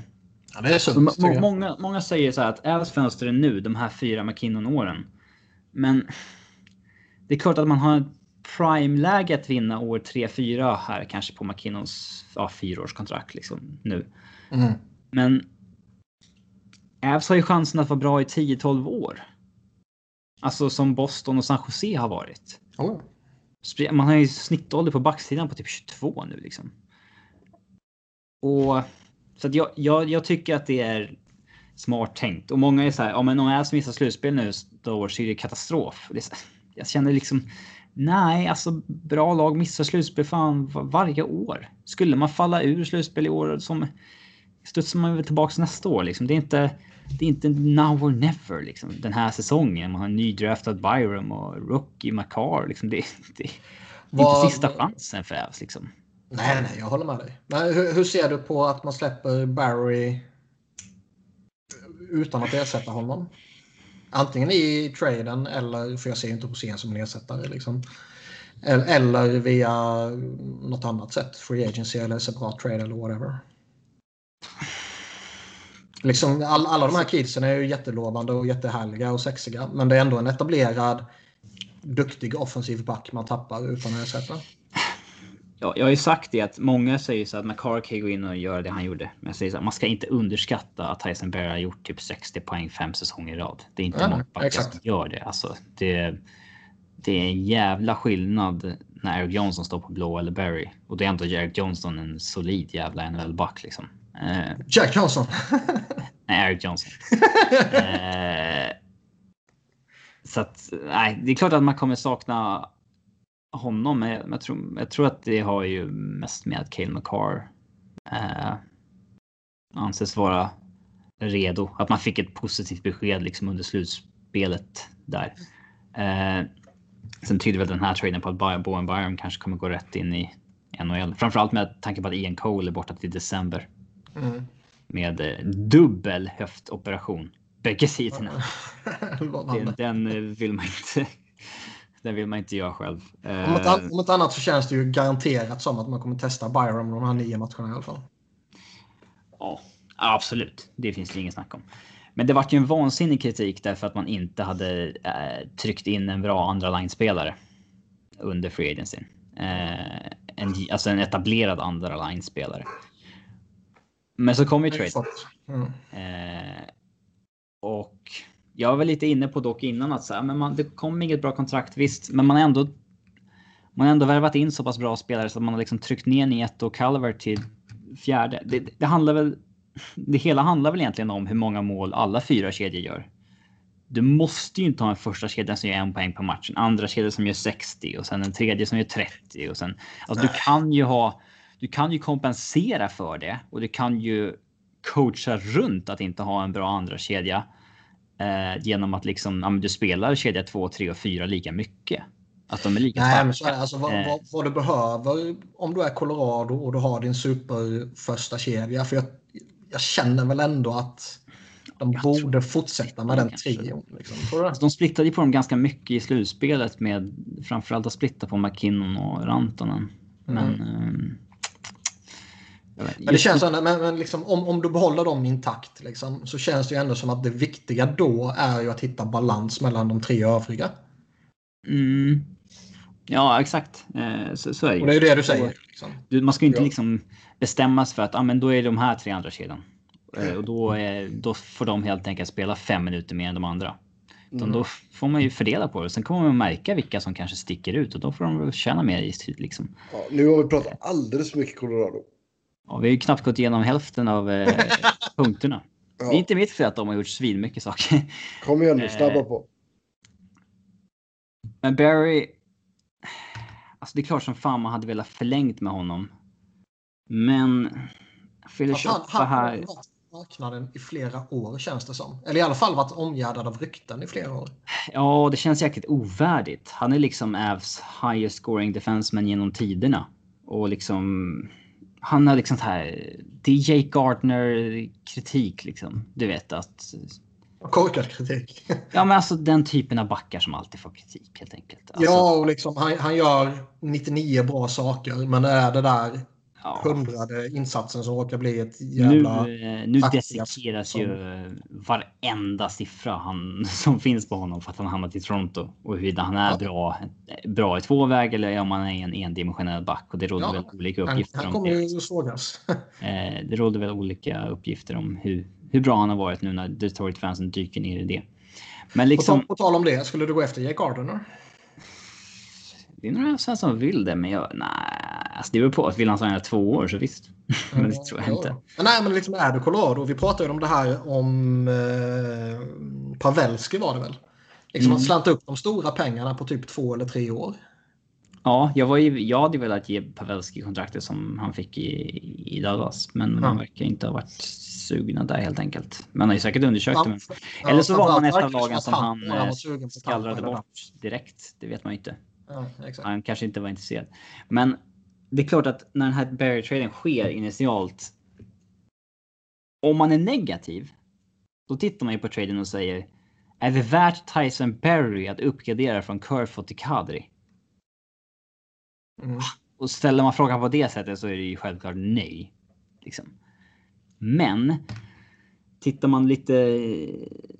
Ja, det är sunt, må många, många säger så här att Avs fönster är nu, de här fyra McKinnon-åren. Men det är klart att man har prime-läge att vinna år 3-4 här kanske på McKinnons ja, fyraårskontrakt liksom nu. Mm. Men Avs har ju chansen att vara bra i 10-12 år. Alltså som Boston och San Jose har varit. Oh. Man har ju snittålder på backsidan på typ 22 nu liksom. Och så att jag, jag, jag tycker att det är smart tänkt. Och många är så här, ja men om Avs missar slutspel nu då så är det katastrof. Det är, jag känner liksom, nej alltså bra lag missar slutspel fan varje år. Skulle man falla ur slutspel i år som studsar man väl tillbaks nästa år liksom. Det är inte det är inte now or never liksom, den här säsongen. Man har en nydraftad Byram och rookie Makar. Liksom, det, det, det är inte sista chansen för Avs. Liksom. Nej, nej, jag håller med dig. Men hur, hur, ser du på att man släpper Barry utan att ersätta honom? Antingen i traden eller, för jag ser inte Rosén som en ersättare. Liksom. Eller via något annat sätt. Free agency eller separat trade eller whatever. Liksom, all, alla de här kidsen är ju jättelovande och jättehärliga och sexiga. Men det är ändå en etablerad, duktig offensiv back man tappar utan att ersätta. Ja, jag har ju sagt det att många säger så att McCarr kan gå in och göra det han gjorde. Men jag säger så att man ska inte underskatta att Tyson Berry har gjort typ 60 poäng fem säsonger i rad. Det är inte många backar som gör det. Alltså, det, det är en jävla skillnad när Eric Johnson står på blå eller Barry. Och då är inte Eric Johnson en solid jävla NHL-back liksom. Eh, Jack Johnson. nej, Eric Johnson. eh, så att nej, det är klart att man kommer sakna honom. Men jag, jag, tror, jag tror att det har ju mest med att Cale McCarr eh, anses vara redo. Att man fick ett positivt besked liksom under slutspelet där. Eh, sen tyder väl den här traden på att Bowen Byron kanske kommer gå rätt in i NHL. Framförallt med tanke på att Ian Cole är borta till december. Mm. Med eh, dubbel höftoperation. Bägge sidorna. den, den eh, vill man inte. Den vill man inte göra själv. Om ett, om ett annat så känns det ju garanterat som att man kommer testa Byron de här nio matcherna i alla fall. Ja, absolut. Det finns det ingen snack om. Men det vart ju en vansinnig kritik därför att man inte hade äh, tryckt in en bra andra line-spelare under free agency. Äh, en, alltså en etablerad andra line-spelare. Men så kom ju trade. Mm. Äh, och jag var väl lite inne på dock innan att så här, men man, det kom inget bra kontrakt visst, men man har ändå. Man har ändå värvat in så pass bra spelare så att man har liksom tryckt ner Nieto och Calvert till fjärde. Det, det handlar väl det hela handlar väl egentligen om hur många mål alla fyra kedjor gör. Du måste ju inte ha en första kedja som gör en poäng per match, en andra kedja som gör 60 och sen en tredje som gör 30 och sen alltså du kan ju ha. Du kan ju kompensera för det och du kan ju coacha runt att inte ha en bra andra kedja eh, genom att liksom ja, du spelar kedja 2, 3 och 4 lika mycket. Att de är lika Nej, men så är det. Alltså, vad, eh. vad, vad, du behöver om du är Colorado och du har din super första kedja. För jag, jag känner väl ändå att de jag borde fortsätta med den trion. Liksom. Alltså, de splittade på dem ganska mycket i slutspelet med framförallt att splitta på McKinnon och Rantanen. Men, mm. Men det känns ändå, men, men liksom, om, om du behåller dem intakt liksom, så känns det ju ändå som att det viktiga då är ju att hitta balans mellan de tre övriga. Mm. Ja, exakt. Eh, så, så, är det ju. Och det är ju det du säger. Liksom. Man ska ju inte ja. liksom bestämmas för att ah, men då är de här tre andra kedjan. Eh, och då, är, då får de helt enkelt spela fem minuter mer än de andra. Mm. Då får man ju fördela på det. Sen kommer man märka vilka som kanske sticker ut och då får de tjäna mer i liksom. Ja, nu har vi pratat alldeles för mycket Colorado. Ja, vi har ju knappt gått igenom hälften av eh, punkterna. Ja. Det är inte mitt fel att de har gjort svin mycket saker. Kom igen nu, snabba eh, på. Men Barry. Alltså det är klart som fan man hade velat förlängt med honom. Men. Philip han, han här. marknaden i flera år känns det som. Eller i alla fall varit omgärdad av rykten i flera år. Ja, det känns jäkligt ovärdigt. Han är liksom Avs highest scoring defenseman genom tiderna. Och liksom han har liksom så här. Det är Jake Gardner kritik liksom. Du vet att. Korkad kritik. ja, men alltså den typen av backar som alltid får kritik helt enkelt. Alltså, ja, och liksom han, han gör 99 bra saker, men det är det där ja. hundrade insatsen som råkar bli ett jävla... Nu, eh, nu dissekeras ju varenda siffra han, som finns på honom för att han hamnat i Toronto och huruvida han är ja. bra, bra i tvåväg eller om han är en endimensionell back. Och det råder ja. väl olika uppgifter han, han sågas. Eh, det råder väl olika uppgifter om hur, hur bra han har varit nu när Detroit-fansen dyker ner i det. Men liksom... på, tal, på tal om det, skulle du gå efter Jake Gardner? Det är några som vill det, men jag, nej, alltså det beror på. Vill han signa två år så visst. men det tror jag ja. inte. Men nej, men liksom är du Colorado. Vi pratade ju om det här om eh, Pavelski var det väl? Liksom mm. att slanta upp de stora pengarna på typ två eller tre år. Ja, jag, var ju, jag hade velat ge Pavelski kontraktet som han fick i, i Dallas. Men ja. man verkar inte ha varit sugna där helt enkelt. Man har ju säkert undersökt det. Ja, Eller så var man ett av lagen som han, han eh, skallrade bort direkt. Det vet man ju inte. Ja, han kanske inte var intresserad. Men det är klart att när den här Barry-traden sker initialt. Om man är negativ. Då tittar man ju på traden och säger. Är det värt Tyson Berry att uppgradera från Kerfoot till Kadri? Mm. Och ställer man frågan på det sättet så är det ju självklart nej. Liksom. Men tittar man lite,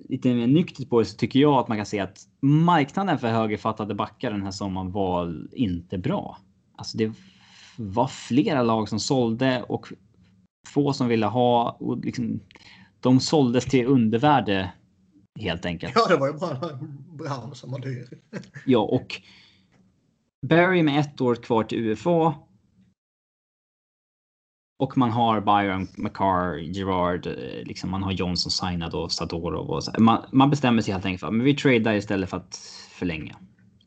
lite mer nyktert på det så tycker jag att man kan se att marknaden för högerfattade backar den här sommaren var inte bra. Alltså det var flera lag som sålde och få som ville ha och liksom, de såldes till undervärde helt enkelt. Ja, det var ju bara Brown som var dyr. ja, och Barry med ett år kvar till UFA. Och man har Byron, McCarr, Gerard, eh, liksom man har Johnson signad och Sadorov. Och så. Man, man bestämmer sig helt enkelt för att vi tradar istället för att förlänga.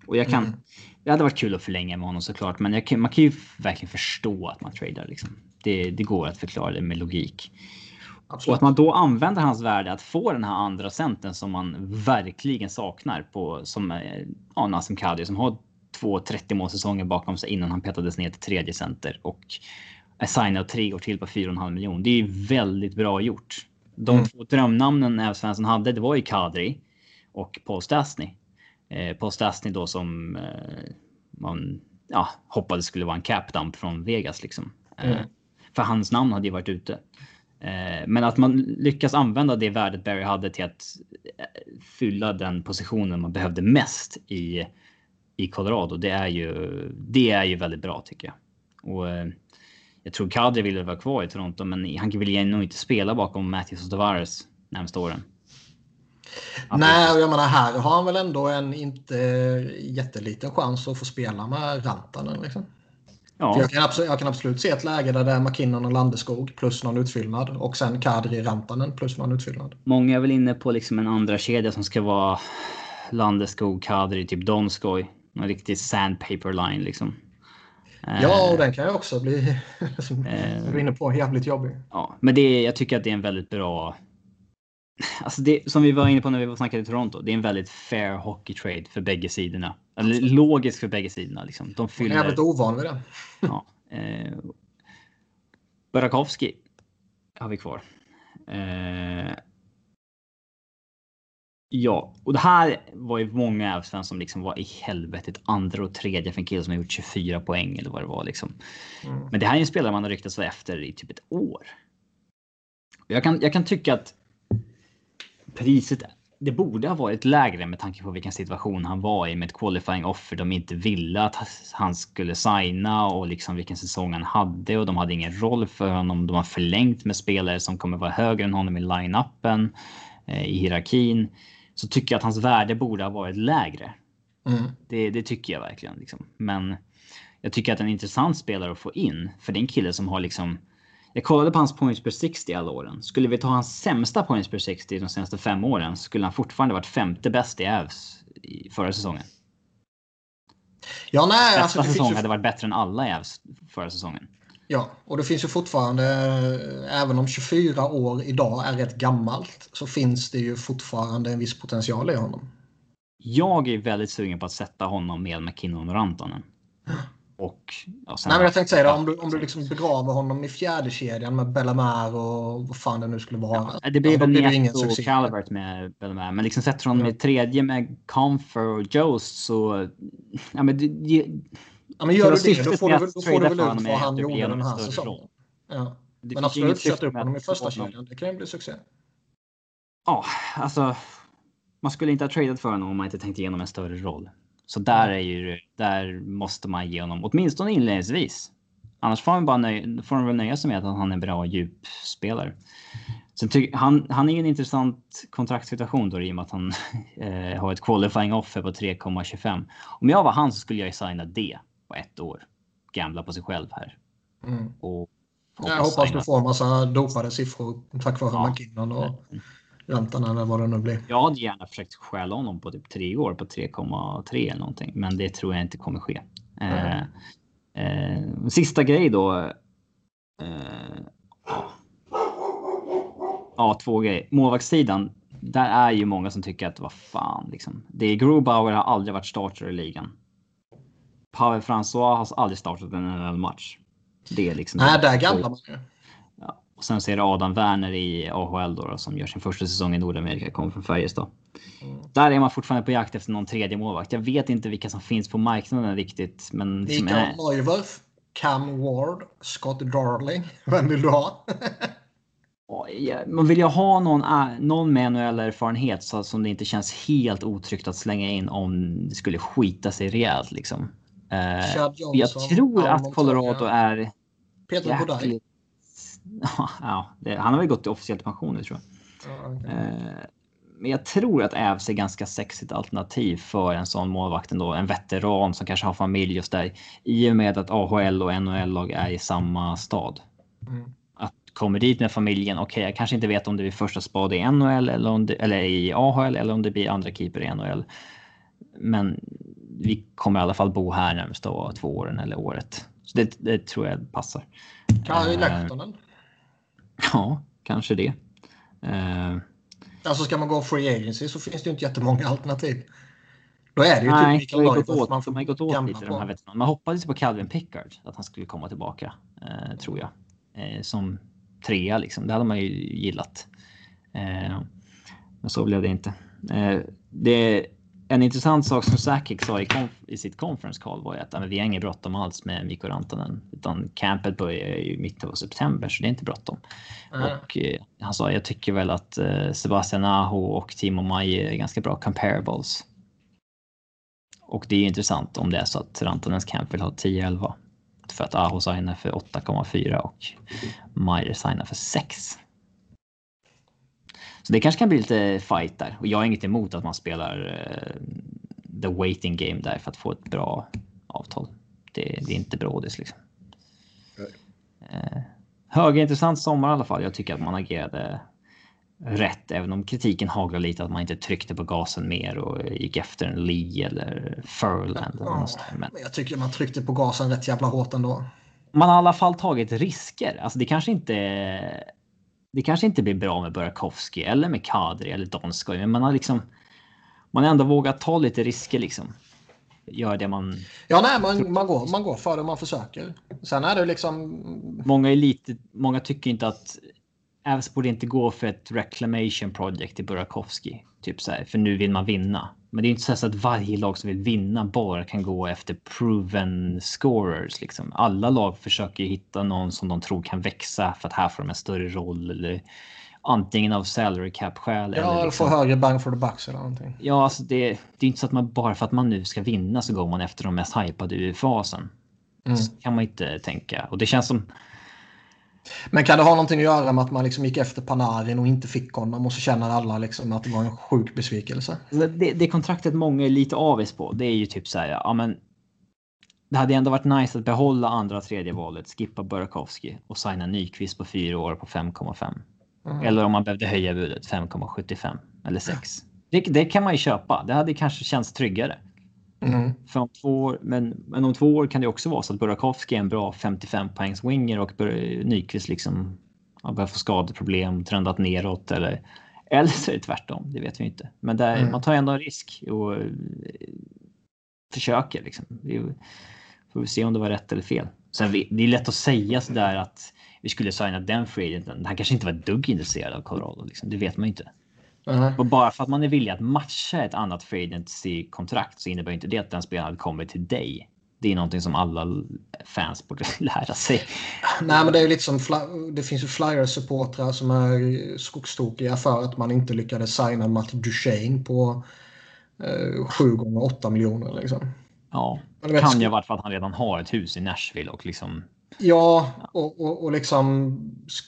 Och jag kan. Mm. Det hade varit kul att förlänga med honom såklart, men kan, man kan ju verkligen förstå att man tradar. Liksom. Det, det går att förklara det med logik. Absolut. Och att man då använder hans värde att få den här andra centern som man verkligen saknar på som ja, Nassim Kadri som har två 30 målsäsonger bakom sig innan han petades ner till tredje center och är signad tre år till på 4,5 miljoner. Det är väldigt bra gjort. De mm. två drömnamnen Svensson hade, det var ju Kadri och Paul Stastny. Eh, Paul Stastny då som eh, man ja, hoppades skulle vara en capdump från Vegas liksom. Eh, mm. För hans namn hade ju varit ute. Eh, men att man lyckas använda det värdet Barry hade till att eh, fylla den positionen man behövde mest i, i Colorado. Det är ju, det är ju väldigt bra tycker jag. Och eh, jag tror Kadri ville vara kvar i Toronto, men han vill nog inte spela bakom Matthews och Tavares närmsta åren. Nej, och jag menar här har han väl ändå en inte jätteliten chans att få spela med Rantanen. Liksom. Ja. Jag kan, absolut, jag, kan absolut, se ett läge där det är McKinnon och Landeskog plus någon utfyllnad och sen Kadri Rantanen plus någon utfyllnad. Många är väl inne på liksom en andra kedja som ska vara Landeskog, Kadri, typ Donskoj. En riktig sandpaper line liksom. Ja, och eh, den kan ju också bli, som eh, du är inne på, jävligt jobbig. Ja, men det, jag tycker att det är en väldigt bra Alltså det, som vi var inne på när vi snackade i Toronto, det är en väldigt fair hockey trade för bägge sidorna. Eller logiskt för bägge sidorna. Liksom. De fyller... Jag är jävligt ovan vid det. ja, eh, Burakovsky har vi kvar. Eh, ja, och det här var ju många Avs som liksom var i helvetet andra och tredje för en kille som har gjort 24 poäng eller vad det var liksom. Mm. Men det här är en spelare man har ryktats efter i typ ett år. Jag kan, jag kan tycka att priset det borde ha varit lägre med tanke på vilken situation han var i med ett qualifying offer. De inte ville att han skulle signa och liksom vilken säsong han hade och de hade ingen roll för honom. De har förlängt med spelare som kommer vara högre än honom i line-upen eh, i hierarkin. Så tycker jag att hans värde borde ha varit lägre. Mm. Det, det, tycker jag verkligen. Liksom. Men jag tycker att en intressant spelare att få in för det är en kille som har liksom jag kollade på hans points per 60 alla åren. Skulle vi ta hans sämsta points per 60 de senaste fem åren skulle han fortfarande varit femte bäst i Avs förra säsongen. Ja, nej. Nästa alltså, säsong ju... hade varit bättre än alla i Avs förra säsongen. Ja, och det finns ju fortfarande, även om 24 år idag är rätt gammalt, så finns det ju fortfarande en viss potential i honom. Jag är väldigt sugen på att sätta honom med McKinnon och Rantanen. Och, ja, Nej, men jag tänkte säga det, om du, om du liksom begraver honom i fjärde kedjan med Bellamare och vad fan det nu skulle vara. Ja, det blir väl Nieto och Calvert med Bellamare. Men liksom sätter honom i tredje med Comfer och Jost så... Ja, men, det, ja, men gör du det, då får du, då får du väl ut vad han gjorde den här säsongen. Ja. Men absolut, sätta upp honom i första kedjan. Det kan ju bli succé. Ja, alltså. Man skulle inte ha tradat för honom om man inte tänkt igenom en större roll. Så där, är ju, där måste man ge honom, åtminstone inledningsvis. Annars får han, bara nöj, får han väl nöja sig med att han är en bra djupspelare. Sen ty, han, han är ju en intressant kontraktssituation då i och med att han eh, har ett qualifying offer på 3,25. Om jag var han så skulle jag ju signa det på ett år. Gambla på sig själv här. Mm. Och hoppas jag hoppas du får en massa dopade siffror tack vare ja. McKinnon och räntan eller vad det nu blir. Jag hade gärna försökt stjäla honom på typ tre år på 3,3 eller någonting, men det tror jag inte kommer ske. Mm. Eh, eh, sista grej då. Eh, ja, två grejer. Målvaktssidan. Där är ju många som tycker att vad fan liksom. Det är Grubauer har aldrig varit starter i ligan. Pavel François har aldrig startat en NHL-match. Det är liksom. Nej, där gamblar man ju. Och sen så är det Adam Werner i AHL då, då som gör sin första säsong i Nordamerika, kommer från Färjestad. Mm. Där är man fortfarande på jakt efter någon tredje målvakt. Jag vet inte vilka som finns på marknaden riktigt. Men Mikael är... Neuwirth, Cam Ward, Scott Darling. Vem vill du ha? man vill ju ha någon, äh, någon med NHL-erfarenhet så som det inte känns helt otryggt att slänga in om det skulle skita sig rejält liksom. Uh, jag tror att Colorado är Peter jäkligt, ja, han har väl gått till officiellt pension nu tror jag. Eh, men jag tror att Ävs är ganska sexigt alternativ för en sån målvakt ändå. En veteran som kanske har familj och där. I och med att AHL och NHL-lag är i samma stad. Mm. Att kommer dit med familjen. Okej, okay, jag kanske inte vet om det blir första spad i NHL eller, om det, eller i AHL eller om det blir andra keeper i NHL. Men vi kommer i alla fall bo här närmsta två åren eller året. Så det, det tror jag passar. Kan i Lehtonen? Ja, kanske det. Uh, alltså ska man gå free agency så finns det ju inte jättemånga alternativ. Då är det ju typ Nej, typ Mikael åt, man får gått åt lite de här. Man hoppades på Calvin Pickard att han skulle komma tillbaka, eh, tror jag. Eh, som trea liksom. Det hade man ju gillat. Eh, men så blev det inte. Eh, det en intressant sak som Sakic sa i, i, sitt conference call var ju att men, vi har inget bråttom alls med Mikko Rantanen. Utan campet börjar i mitten av september så det är inte bråttom. Mm. Och eh, han sa jag tycker väl att eh, Sebastian Aho och Timo Maj är ganska bra comparables. Och det är intressant om det är så att Rantanens camp vill ha 10-11. För att Aho signar för 8,4 och Meyer signar för 6. Så det kanske kan bli lite fight där. Och jag har inget emot att man spelar uh, the waiting game där för att få ett bra avtal. Det, det är inte brådis liksom. Uh, högintressant sommar i alla fall. Jag tycker att man agerade rätt, även om kritiken haglar lite att man inte tryckte på gasen mer och gick efter en Lee eller Furland. Ja, men jag tycker man tryckte på gasen rätt jävla hårt ändå. Man har i alla fall tagit risker. Alltså det kanske inte det kanske inte blir bra med Burakovsky eller med Kadri eller Donskoj, men man har liksom. Man har ändå vågat ta lite risker liksom. Gör det man. Ja, nej, man, man går, man går för det, man försöker. Sen är det liksom. Många är lite. Många tycker inte att Avs borde inte gå för ett reclamation project i Burakovsky. Typ så här, för nu vill man vinna. Men det är inte så att varje lag som vill vinna bara kan gå efter proven scorers. Liksom. Alla lag försöker hitta någon som de tror kan växa för att här får de en större roll. Eller antingen av salary cap skäl. Ja, eller liksom... få högre bang for the bucks eller någonting. Ja, alltså det, det är inte så att man bara för att man nu ska vinna så går man efter de mest hypade i fasen. Mm. Så kan man inte tänka. Och det känns som men kan det ha någonting att göra med att man liksom gick efter Panarin och inte fick honom och så känner alla liksom att det var en sjuk besvikelse? Det, det kontraktet många är lite avis på, det är ju typ så här, ja men. Det hade ändå varit nice att behålla andra tredje valet, skippa Burakovsky och signa Nyqvist på fyra år på 5,5. Mm. Eller om man behövde höja budet 5,75 eller 6. Det, det, kan man ju köpa. Det hade kanske känts tryggare. Mm. För om två år, men, men om två år kan det också vara så att Burakovsky är en bra 55 poängs winger och Nyqvist liksom har börjat få skadeproblem, trendat neråt eller eller så är det tvärtom. Det vet vi inte. Men där, mm. man tar ändå en risk och uh, försöker. Liksom. Får vi se om det var rätt eller fel. Sen det är lätt att säga så där att vi skulle signa den free agenten. Han kanske inte var ett dugg intresserad av Colorado. Liksom. Det vet man inte. Och bara för att man är villig att matcha ett annat free agency-kontrakt så innebär inte det att den spelaren kommer till dig. Det är någonting som alla fans borde lära sig. Nej, men det är lite som det finns ju Flyers-supportrar som är skogstokiga för att man inte lyckades signa Matt Duchene på eh, 7 gånger 8 miljoner. Liksom. Ja, det kan ju vara för att han redan har ett hus i Nashville och liksom Ja, och, och, och liksom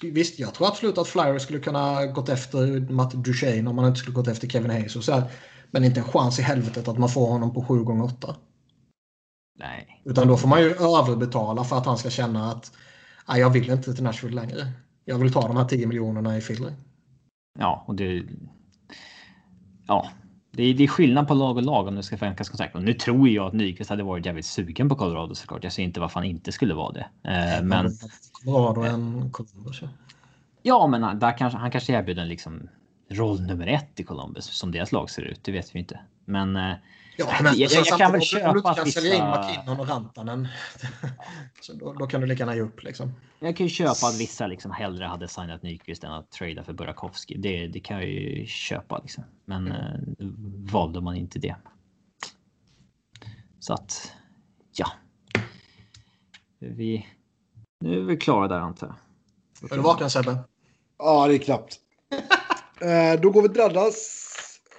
visst, jag tror absolut att Flyers skulle kunna gått efter Matt Duchene om man inte skulle gått efter Kevin Hayes och så här. Men inte en chans i helvetet att man får honom på 7 gånger 8 Nej. Utan då får man ju överbetala för att han ska känna att nej, jag vill inte till Nashville längre. Jag vill ta de här 10 miljonerna i filler. Ja, och det... Ja, det är, det är skillnad på lag och lag om det ska föränkas kontrakt. Och nu tror jag att Nyqvist hade varit jävligt sugen på Colorado såklart. Jag ser inte varför han inte skulle vara det. Eh, men... Colorado än Columbus. Ja, men där kanske, han kanske erbjuder en liksom roll nummer ett i Columbus som deras lag ser ut. Det vet vi inte. Men eh, Ja, men jag, jag, jag kan väl köpa du kan vissa... sälja in McKinnon och Rantanen. så då, då, kan du lika gärna ge upp liksom. Jag kan ju köpa att vissa liksom hellre hade signat Nyqvist än att trada för Burakovsky. Det, det kan jag ju köpa liksom. Men mm. eh, valde man inte det. Så att ja. Vi. Nu är vi klara där antar jag. Är du vaken Sebbe? Ja, det är knappt. eh, då går vi till Dallas.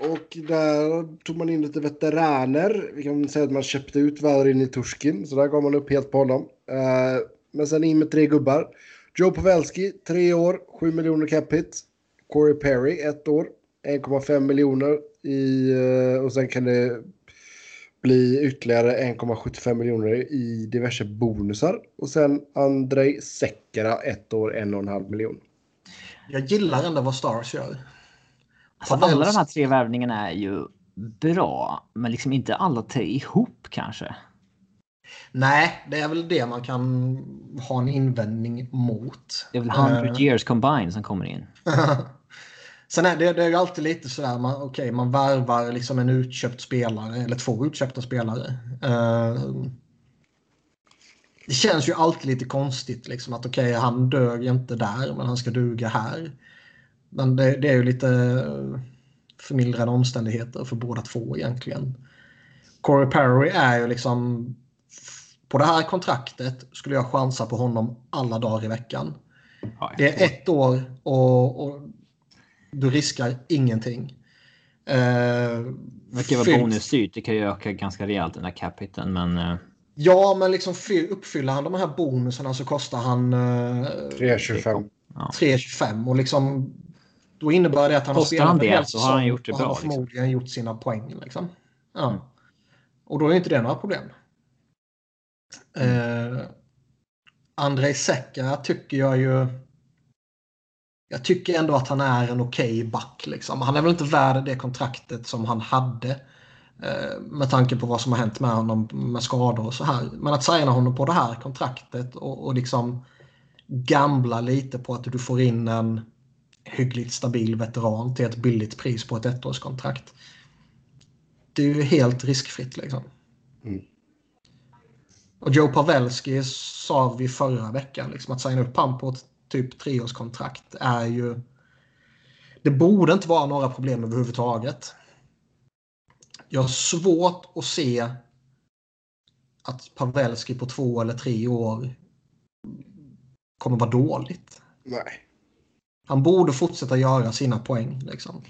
Och där tog man in lite veteraner. Vi kan säga att man köpte ut Valerin i Turskin. Så där gav man upp helt på honom. Uh, men sen in med tre gubbar. Joe Pavelski, tre år, 7 miljoner cap hit. Corey Perry, ett år, 1,5 miljoner i, eh, och sen kan det bli ytterligare 1,75 miljoner i diverse bonusar. Och sen Andrei Sekera ett år, en och en halv miljon. Jag gillar ändå vad Stars gör. Alltså, alla de här tre värvningarna är ju bra, men liksom inte alla tre ihop kanske. Nej, det är väl det man kan ha en invändning mot. Det är väl 100 uh, years combined som kommer in. Sen är det, det är ju alltid lite sådär, man, okay, man värvar liksom en utköpt spelare eller två utköpta spelare. Uh, det känns ju alltid lite konstigt liksom att okej, okay, han dög inte där men han ska duga här. Men det, det är ju lite förmildrande omständigheter för båda två egentligen. Corey Perry är ju liksom på det här kontraktet skulle jag chansa på honom alla dagar i veckan. Ja, det är ett år och, och, du riskar ingenting. Eh, det verkar vara bonusstyrt. Det kan ju öka ganska rejält den där capiten. Men... Eh... Ja, men liksom uppfyller han de här bonusarna så kostar han... Eh, 3,25. 3,25 och liksom... Då innebär det att han har spelat han det så har han gjort det bra. Han har liksom. förmodligen liksom. gjort sina poäng. Liksom. Ja. Mm. Och då är inte det några problem. Eh, Andrei Sekka tycker jag ju... Jag tycker ändå att han är en okej okay back. Liksom. Han är väl inte värd det kontraktet som han hade. Eh, med tanke på vad som har hänt med honom med skador och så här. Men att signa honom på det här kontraktet och, och liksom gambla lite på att du får in en hyggligt stabil veteran till ett billigt pris på ett ettårskontrakt. Det är ju helt riskfritt liksom. Mm. Och Joe Pavelski sa vi förra veckan, liksom, att signa upp han på ett typ treårskontrakt är ju... Det borde inte vara några problem överhuvudtaget. Jag har svårt att se att Pavelski på två eller tre år kommer vara dåligt. Nej. Han borde fortsätta göra sina poäng. Liksom.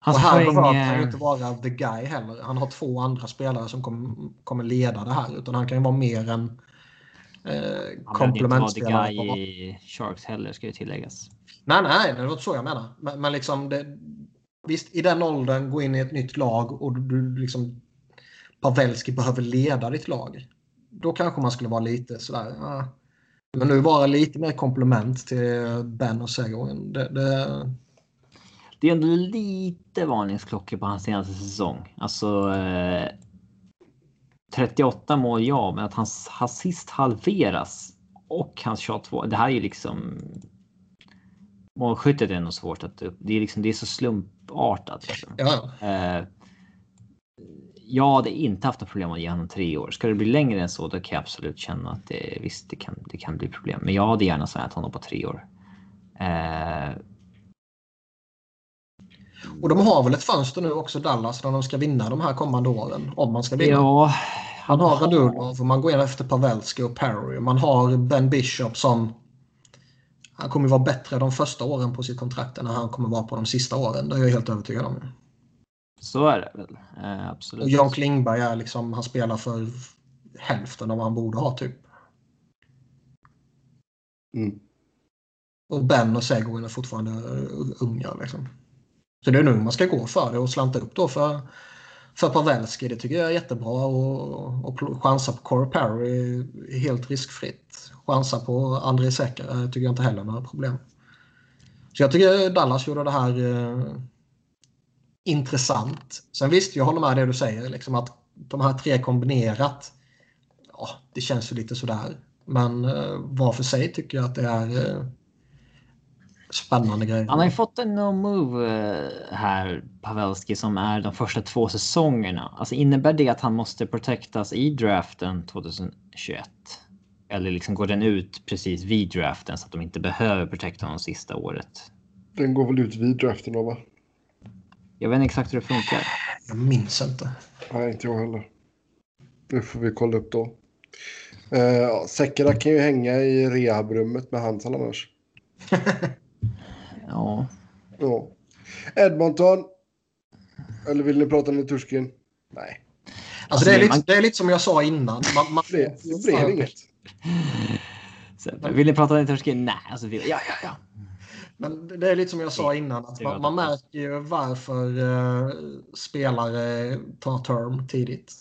Hans och här poäng... behöver han ju inte vara the guy heller. Han har två andra spelare som kommer, kommer leda det här. Utan han kan ju vara mer en eh, komplementspelare. Han inte vara the guy i Sharks heller ska ju tilläggas. Nej, nej, det var inte så jag menar. Men, men liksom det, visst, i den åldern, gå in i ett nytt lag och du, du liksom Pavelski behöver leda ditt lag. Då kanske man skulle vara lite sådär. Ja. Men nu vara lite mer komplement till Ben och Seguin. Det, det, det är ändå lite varningsklockor på hans senaste säsong. Alltså. Eh, 38 mål ja, men att hans assist halveras och hans shot 2. Det här är ju liksom. Målskyttet är nog svårt att upp. Det är liksom. Det är så slumpartat. Liksom. Ja. Eh, jag hade inte haft något problem att ge honom tre år. Ska det bli längre än så, då kan jag absolut känna att det visst, det kan, det kan bli problem. Men jag hade gärna signat honom på tre år. Eh, och de har väl ett fönster nu också, Dallas, när de ska vinna de här kommande åren. Om man ska vinna. Ja, man har Radulov och man går in efter Pavelski och Perry. Man har Ben Bishop som... Han kommer vara bättre de första åren på sitt kontrakt än han kommer vara på de sista åren. Det är jag helt övertygad om. Så är det väl. Eh, absolut. Och Jan Klingberg är liksom, han spelar för hälften av vad han borde ha typ. Mm. Och Ben och Seguin är fortfarande unga liksom. Så det är nu man ska gå för det och slanta upp då för, för Pavelski. Det tycker jag är jättebra. Och, och chansa på Corey Perry helt riskfritt. Chansa på André Säker tycker jag inte heller är några problem. Så jag tycker Dallas gjorde det här eh, intressant. Sen visst, jag håller med det du säger. Liksom att de här tre kombinerat. Ja, det känns ju lite sådär. Men eh, var för sig tycker jag att det är eh, spännande grejer. Han har ju fått en no move eh, här, Pavelski, som är de första två säsongerna. Alltså innebär det att han måste protectas i draften 2021? Eller liksom går den ut precis vid draften så att de inte behöver protecta honom sista året? Den går väl ut vid draften då va? Jag vet inte exakt hur det funkar. Jag minns inte. Nej, inte jag heller. Det får vi kolla upp då. Uh, Säkra kan ju hänga i rehabrummet med Hansson annars. Ja. ja. Edmonton. Eller vill ni prata om Turskin? Nej. Alltså, det, är lite, det är lite som jag sa innan. Man, man det, det blev inget. vill ni prata om Turskin? Nej, alltså, ja, ja, ja. Men det är lite som jag sa innan. Att man, man märker ju varför uh, spelare tar term tidigt.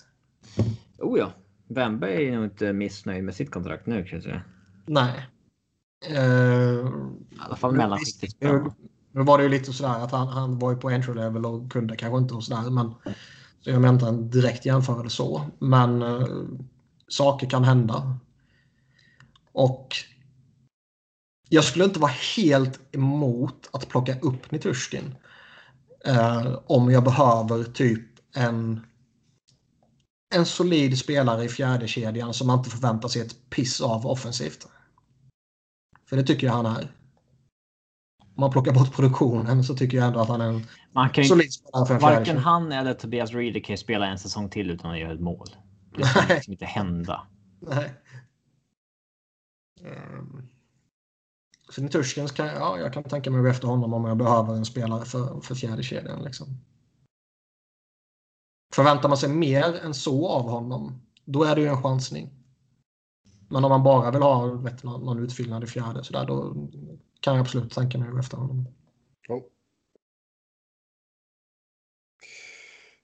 Oh ja. Wemberg är nog inte missnöjd med sitt kontrakt nu kan jag säga. Nej. Uh, I alla fall mellanskiktet. Nu var det ju lite sådär att han, han var ju på entry level och kunde kanske inte och sådär. Men, så jag menar inte en direkt jämförelse så. Men uh, saker kan hända. Och jag skulle inte vara helt emot att plocka upp Nitushkin. Uh, om jag behöver typ en en solid spelare i fjärde kedjan som man inte förväntar sig ett piss av offensivt. För det tycker jag han är. Om man plockar bort produktionen så tycker jag ändå att han är en man kan solid spelare för en Varken fjärde han eller Tobias Reeder kan spela en säsong till utan att göra ett mål. Det kan liksom inte hända. Nej. Um, så Nitushkins kan ja, jag kan tänka mig att gå efter honom om jag behöver en spelare för, för fjärde kedjan. Liksom. Förväntar man sig mer än så av honom, då är det ju en chansning. Men om man bara vill ha vet, någon, någon utfyllnad i fjärde så där, då kan jag absolut tänka mig att gå efter honom. Oh.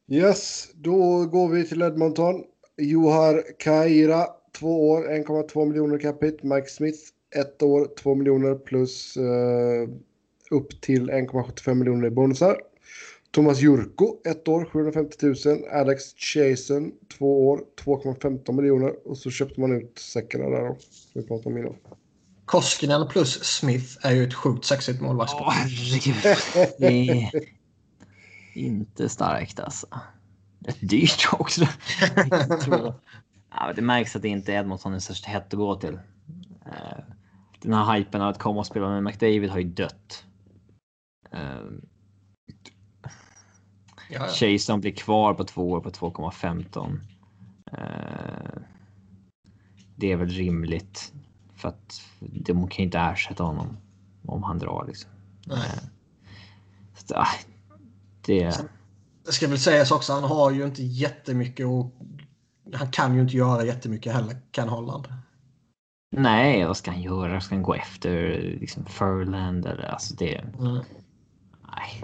Yes, då går vi till Edmonton. Johar Kaira, två år, 1,2 miljoner capita. Mike Smith, ett år, 2 miljoner plus uh, upp till 1,75 miljoner i bonusar. Thomas Jurko, ett år, 750 000. Alex Chasen, två år, 2,15 miljoner. Och så köpte man ut säckarna där då. Som vi pratade om innan. Koskinen plus Smith är ju ett sjukt sexigt målvaktspar. Åh, herregud. Det är inte starkt alltså. Rätt dyrt också. ja, det märks att det inte är Edmonton är särskilt hett att gå till. Den här hypen av att komma och spela med McDavid har ju dött. Eh, Ja, ja. blir kvar på två år på 2,15. Eh, det är väl rimligt för att de kan inte ersätta honom om han drar liksom. Nej. Eh, så, ah, det... Det ska väl sägas också, han har ju inte jättemycket och han kan ju inte göra jättemycket heller, Ken Holland. Nej, vad ska han göra? Ska han gå efter liksom Furland eller alltså det? Mm. Nej,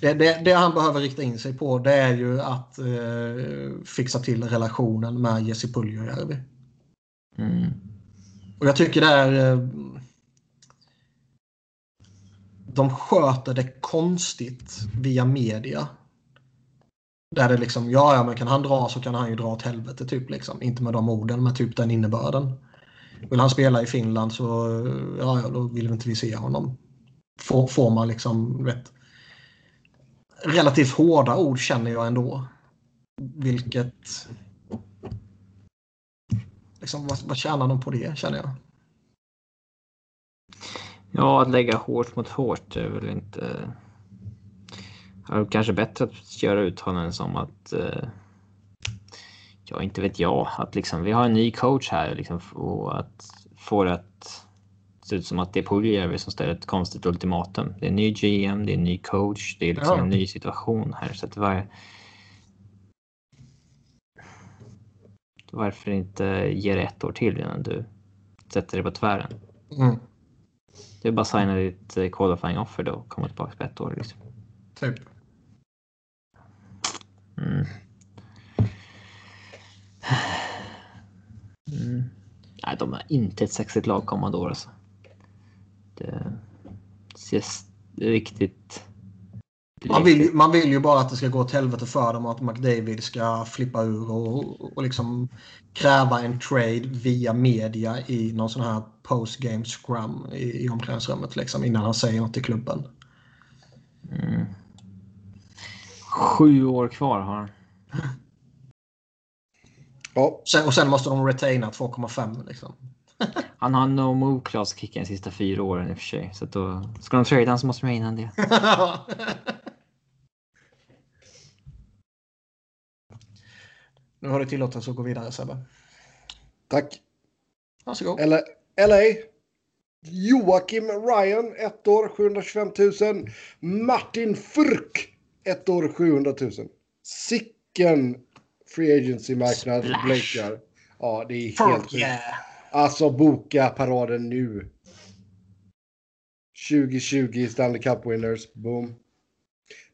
det, det, det, han behöver rikta in sig på det är ju att eh, fixa till relationen med Jesse Puljujärvi. Mm. Och jag tycker det är... Eh, de sköter det konstigt via media. Där det liksom, ja, ja, men kan han dra så kan han ju dra åt helvete, typ. Liksom. Inte med de orden, men typ den innebörden. Vill han spela i Finland så, ja, då vill inte vi se honom. Får, får man liksom, vet, relativt hårda ord känner jag ändå. Vilket... Liksom, vad, vad tjänar de på det känner jag? Ja, att lägga hårt mot hårt är väl inte... Det är Kanske bättre att göra uttalanden som att... Eh, ja, inte vet jag. Att liksom, vi har en ny coach här liksom, och att få det att ser ut som att det är Puljärvi som ställer ett konstigt ultimatum. Det är en ny GM, det är en ny coach, det är liksom ja. en ny situation här. Så att var... Varför inte ge det ett år till innan du sätter dig på tvären? Mm. Det är bara att signa ditt eh, qualifying offer då och komma tillbaka på ett år. Liksom. Typ. Mm. Mm. Nej, de är inte ett sexigt lag år alltså. Det ser riktigt... Man vill, man vill ju bara att det ska gå åt helvete för dem och att McDavid ska flippa ur och, och liksom kräva en trade via media i någon sån här post-game scrum i, i omklädningsrummet liksom, innan han säger något till klubben. Mm. Sju år kvar har han. Ja. Sen, och sen måste de retaina 2,5 liksom. Han har no move class kicka de sista fyra åren i och för sig. Så då ska de trada så måste de ha innan det. nu har du tillåtelse att gå vidare Sebbe. Tack. Varsågod. Eller LA. Joakim Ryan, ett år 725 000. Martin Furk, ett år 700 000. Sicken free agency-marknad blinkar. Ja, det är helt Furk, yeah. Alltså boka paraden nu. 2020 Stanley Cup winners. Boom.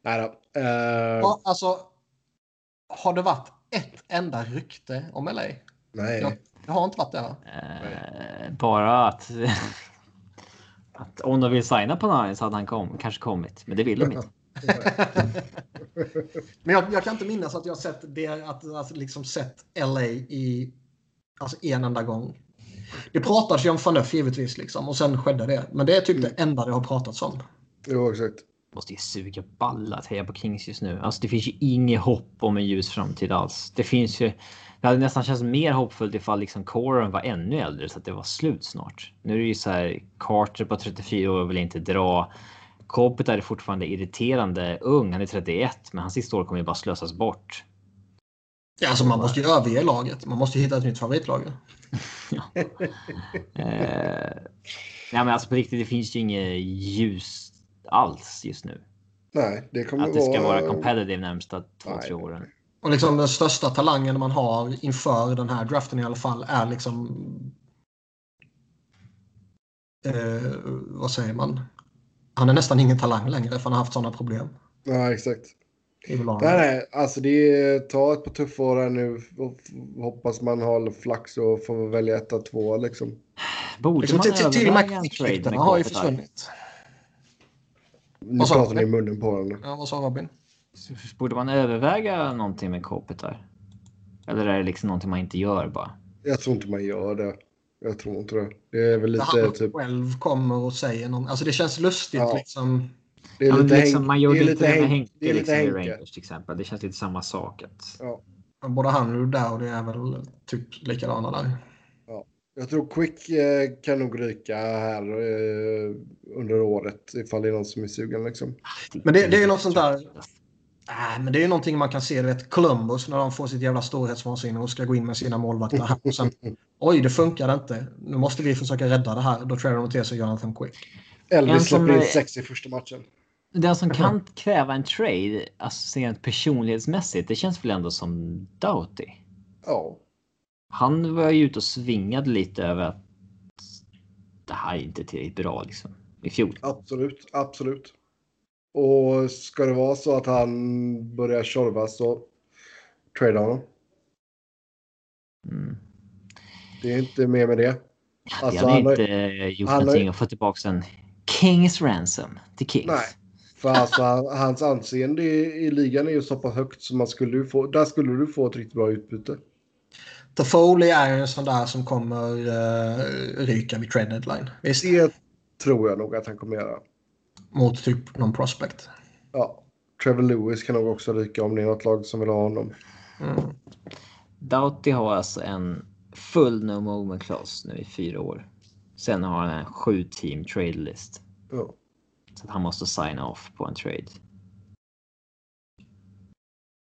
Nej då. Uh... Ja, alltså, har det varit ett enda rykte om LA? Nej. Jag, jag har inte varit det. Eh, bara att, att om de vill signa på Panarin så hade han kom, kanske kommit. Men det vill de inte. Men jag, jag, kan inte minnas att jag sett det, att, alltså, liksom sett LA i alltså, en enda gång. Det pratades ju om Faneuf givetvis liksom, och sen skedde det. Men det är typ det enda det har pratats om. Jo, exakt. Måste ju suga balla att heja på Kings just nu. Alltså det finns ju inget hopp om en ljus framtid alls. Det finns ju. Det hade nästan känts mer hoppfullt ifall liksom Coren var ännu äldre så att det var slut snart. Nu är det ju så här. Carter på 34 år vill inte dra. Koppet är fortfarande irriterande ung. Han är 31, men hans sista år kommer ju bara slösas bort. Ja, alltså man måste ju överge laget. Man måste ju hitta ett nytt favoritlag. ja. eh, nej, men alltså på riktigt, det finns ju inget ljus alls just nu. Nej, det kommer Att det ska vara competitive närmsta två, tre åren. Och liksom den största talangen man har inför den här draften i alla fall är liksom... Eh, vad säger man? Han är nästan ingen talang längre för han har haft sådana problem. Ja, exakt. Nej, nej, alltså det är, ta ett par tuffa år här nu hoppas man har flax och får välja ett av två liksom. Borde liksom, man till, överväga en trade med har ju försvunnit. Nu pratar ni i munnen på honom. Ja, vad sa Robin? Borde man överväga någonting med Kopitar? Eller är det liksom någonting man inte gör bara? Jag tror inte man gör det. Jag tror inte det. Det är väl lite han typ... själv kommer och säger något. Alltså det känns lustigt ja. liksom. Det är lite ja, liksom, man gjorde inte det med Henke liksom, i Rangers till exempel. Det känns lite samma sak. Att... Ja. Både han och där och det är väl typ likadana där. Ja. Jag tror Quick eh, kan nog ryka här eh, under året ifall det är någon som är sugen liksom. Men det, det är något sånt där. Äh, men det är ju någonting man kan se, du vet Columbus när de får sitt jävla storhetsvansinne och ska gå in med sina målvakter här. Och sen, Oj, det funkar inte. Nu måste vi försöka rädda det här. Då tradar de till sig Jonathan Quick. Elvis släpper in sex i första matchen. Den som kan kräva en trade, alltså rent personlighetsmässigt, det känns väl ändå som Doughty? Ja. Han var ju ute och svingade lite över att det här är inte tillräckligt bra liksom. I fjol. Absolut, absolut. Och ska det vara så att han börjar tjorva så trade honom. Mm. Det är inte mer med det. Alltså, hade inte har, gjort någonting har... att få tillbaka en Kings ransom till Kings. Nej, för alltså hans anseende i, i ligan är ju så pass högt så man skulle få, där skulle du få ett riktigt bra utbyte. Toffoli är en sån där som kommer uh, ryka vid trade deadline. Visst? Det tror jag nog att han kommer göra. Mot typ någon prospect. Ja. Trevor Lewis kan nog också ryka om det är något lag som vill ha honom. Mm. Doughty har alltså en full no movement clause nu i fyra år. Sen har han en sju team trade list. Ja. Så att han måste signa off på en trade.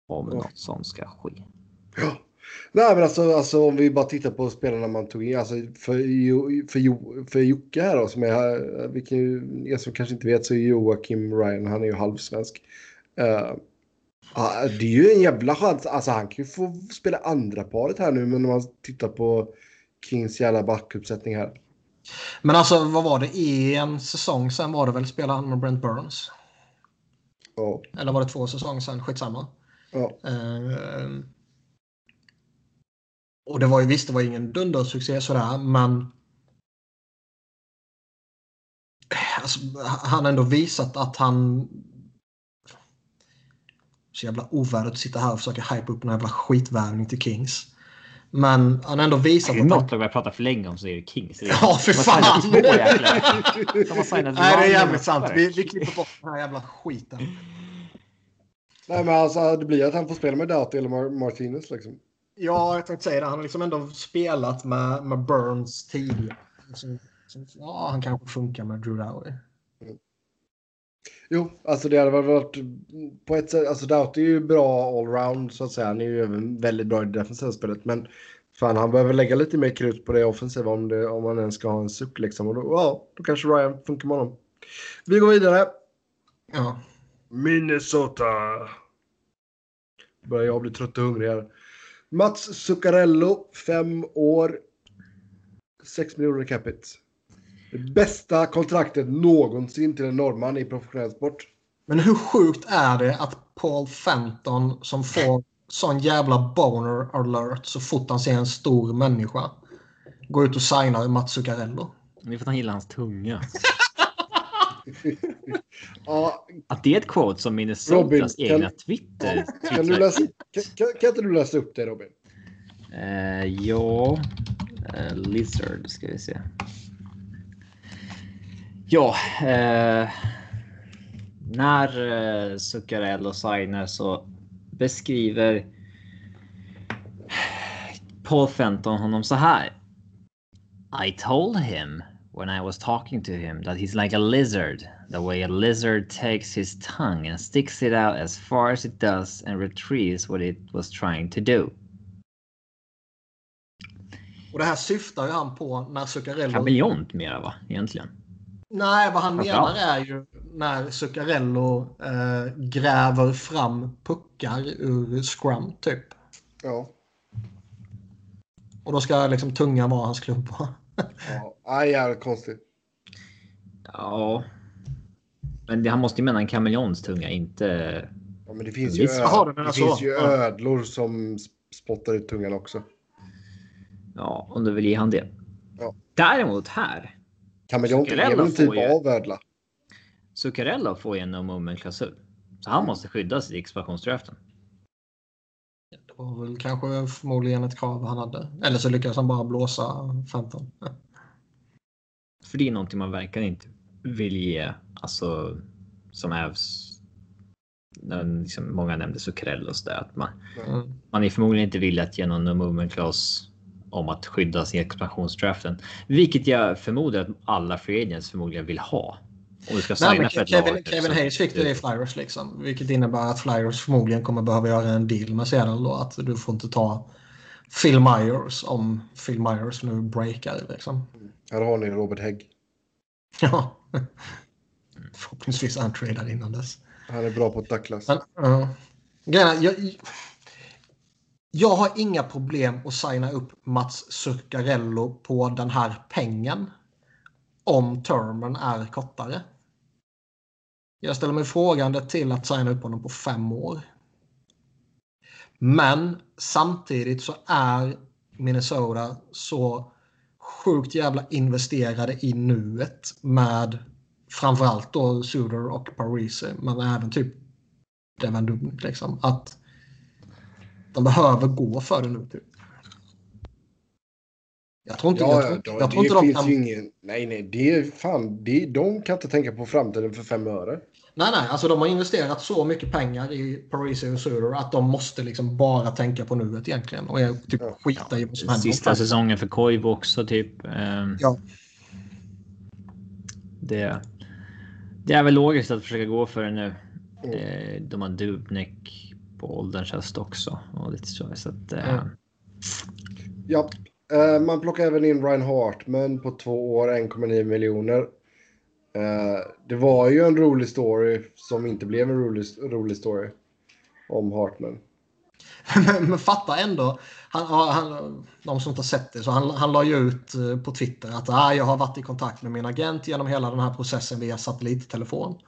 Om ja. något sånt ska ske. Ja. Nej men alltså, alltså om vi bara tittar på spelarna man tog in. Alltså för, för, för Jocke här då som är, vilken, er som kanske inte vet så är Joakim Ryan, han är ju halvsvensk. Uh, det är ju en jävla chans. Alltså han kan ju få spela andra paret här nu, men om man tittar på Kings jävla backuppsättning här. Men alltså vad var det? I en säsong sen var det väl spelade han med Brent Burns? Ja. Eller var det två säsonger sen? Skitsamma. Ja. Uh, och det var ju visst, det var ingen dundersuccé sådär, men alltså, han har ändå visat att han så jävla ovärdigt att sitta här och försöka hypa upp en jävla skitvärvning till Kings. Men han har ändå visat att... Något lag vi har pratat för länge om så är det Kings. Det är ja, för fan! Nej, det är jävligt sant. Vi, vi klipper bort den här jävla skiten. Nej, men alltså det blir att han får spela med Doughty eller Mar Martinez liksom. Ja, jag tänkte säga det. Han har liksom ändå spelat med, med Burns tidigare. Så, så, ja, han kanske funkar med Drew Dowdy. Jo, alltså det hade varit på ett sätt, alltså Doughty är ju bra allround så att säga. Han är ju även väldigt bra i defensiva spelet. Men fan, han behöver lägga lite mer krut på det offensiva om, det, om man ens ska ha en suck liksom. Och då, ja, då kanske Ryan funkar med honom. Vi går vidare. Ja. Minnesota. Börjar jag bli trött och hungrig här. Mats Zuccarello, fem år. 6 miljoner capita. Det bästa kontraktet någonsin till en norrman i professionell sport. Men hur sjukt är det att Paul Fenton som får sån jävla boner alert så fort han ser en stor människa går ut och signar Mats Zuccarello? Det är för att han gillar hans tunga. Ja, Att det är ett quote som Minnesotas Robin, kan- egna Twitter. kan, du läsa, kan, kan, inte du läsa upp det Robin? Eh, ja, eh, Lizard ska vi se. Ja, eh, när eh, Zuccarello signar så beskriver Paul Fenton honom så här. I told him when I was talking to him that he's like a lizard. The way a lizard takes his tongue and sticks it out as far as it does and retrieves what it was trying to do. Och det här syftar ju han på när Zuccarello... Kameleont mera va, egentligen? Nej, vad han menar är ju när Zuccarello eh, gräver fram puckar ur scrum typ. Ja. Och då ska liksom tungan vara hans klubba. ja. Aj, jävligt konstigt. Ja. Men det, han måste ju mena en kameleons tunga, inte... Ja, men det finns ju, Visst. ö- Jaha, du menar det så. finns ju Ja. ödlor som sp- spottar ut tungan också. Ja, om du vill ge han det. Ja. Däremot här. Kameleont är väl en typ ju- av ödla? Zuccarello får ju en no moment klausul. Så han måste skyddas i expansionsdraften. Det var väl kanske förmodligen ett krav han hade. Eller så lyckades han bara blåsa 15. För det är någonting man verkligen inte vill ge. Alltså som Ävs. Liksom, många nämnde Zuccarello och så där. Att man, Mm. man är förmodligen inte villig att ge någon no movement clause om att skyddas i expansionsdraften. Vilket jag förmodar att alla free agents förmodligen vill ha. Om du ska Nej, signa men för Kevin, lag. Kevin så- Hayes fick det i Flyers liksom. Vilket innebär att Flyers förmodligen kommer behöva göra en deal med Seattle då. Att du får inte ta Phil Myers om Phil Myers nu breakar liksom. Här har ni Robert Hägg. Ja. Förhoppningsvis han innan dess. Han är bra på Douglas. Men, uh, är, jag, jag har inga problem att signa upp Mats Zuccarello på den här pengen. Om termen är kortare. Jag ställer mig frågande till att signa upp honom på fem år. Men samtidigt så är Minnesota så sjukt jävla investerade i nuet med framförallt då Suder och Parisi men även typ Devin Dubnik liksom. Att de behöver gå för det nu typ. Jag tror inte, jag Ja, tror, ja, inte- då, jag tror det inte de kan... ingen... Nej, nej, det är fan... Det, de kan inte tänka på framtiden för fem öre. Nej, nej, alltså de har investerat så mycket pengar i Parisi och Suder att de måste liksom bara tänka på nuet egentligen och typ Ja. skita i vad som händer. Sista säsongen för Koivu också typ. Ehm, Ja. Det, det är väl logiskt att försöka gå för det nu. Mm. De har Dubnik på ålderns höst också. Och lite så. så att, eh, Mm. Ja. Eh, man plockar även in Ryan Hartman på två år, 1,9 miljoner. Eh, det var ju en rolig story som inte blev en rolig, rolig story om Hartman. men, men fatta ändå. Han, han, de som inte har sett det, så han, han la ju ut eh, på Twitter att ah, jag har varit i kontakt med min agent genom hela den här processen via satellittelefon.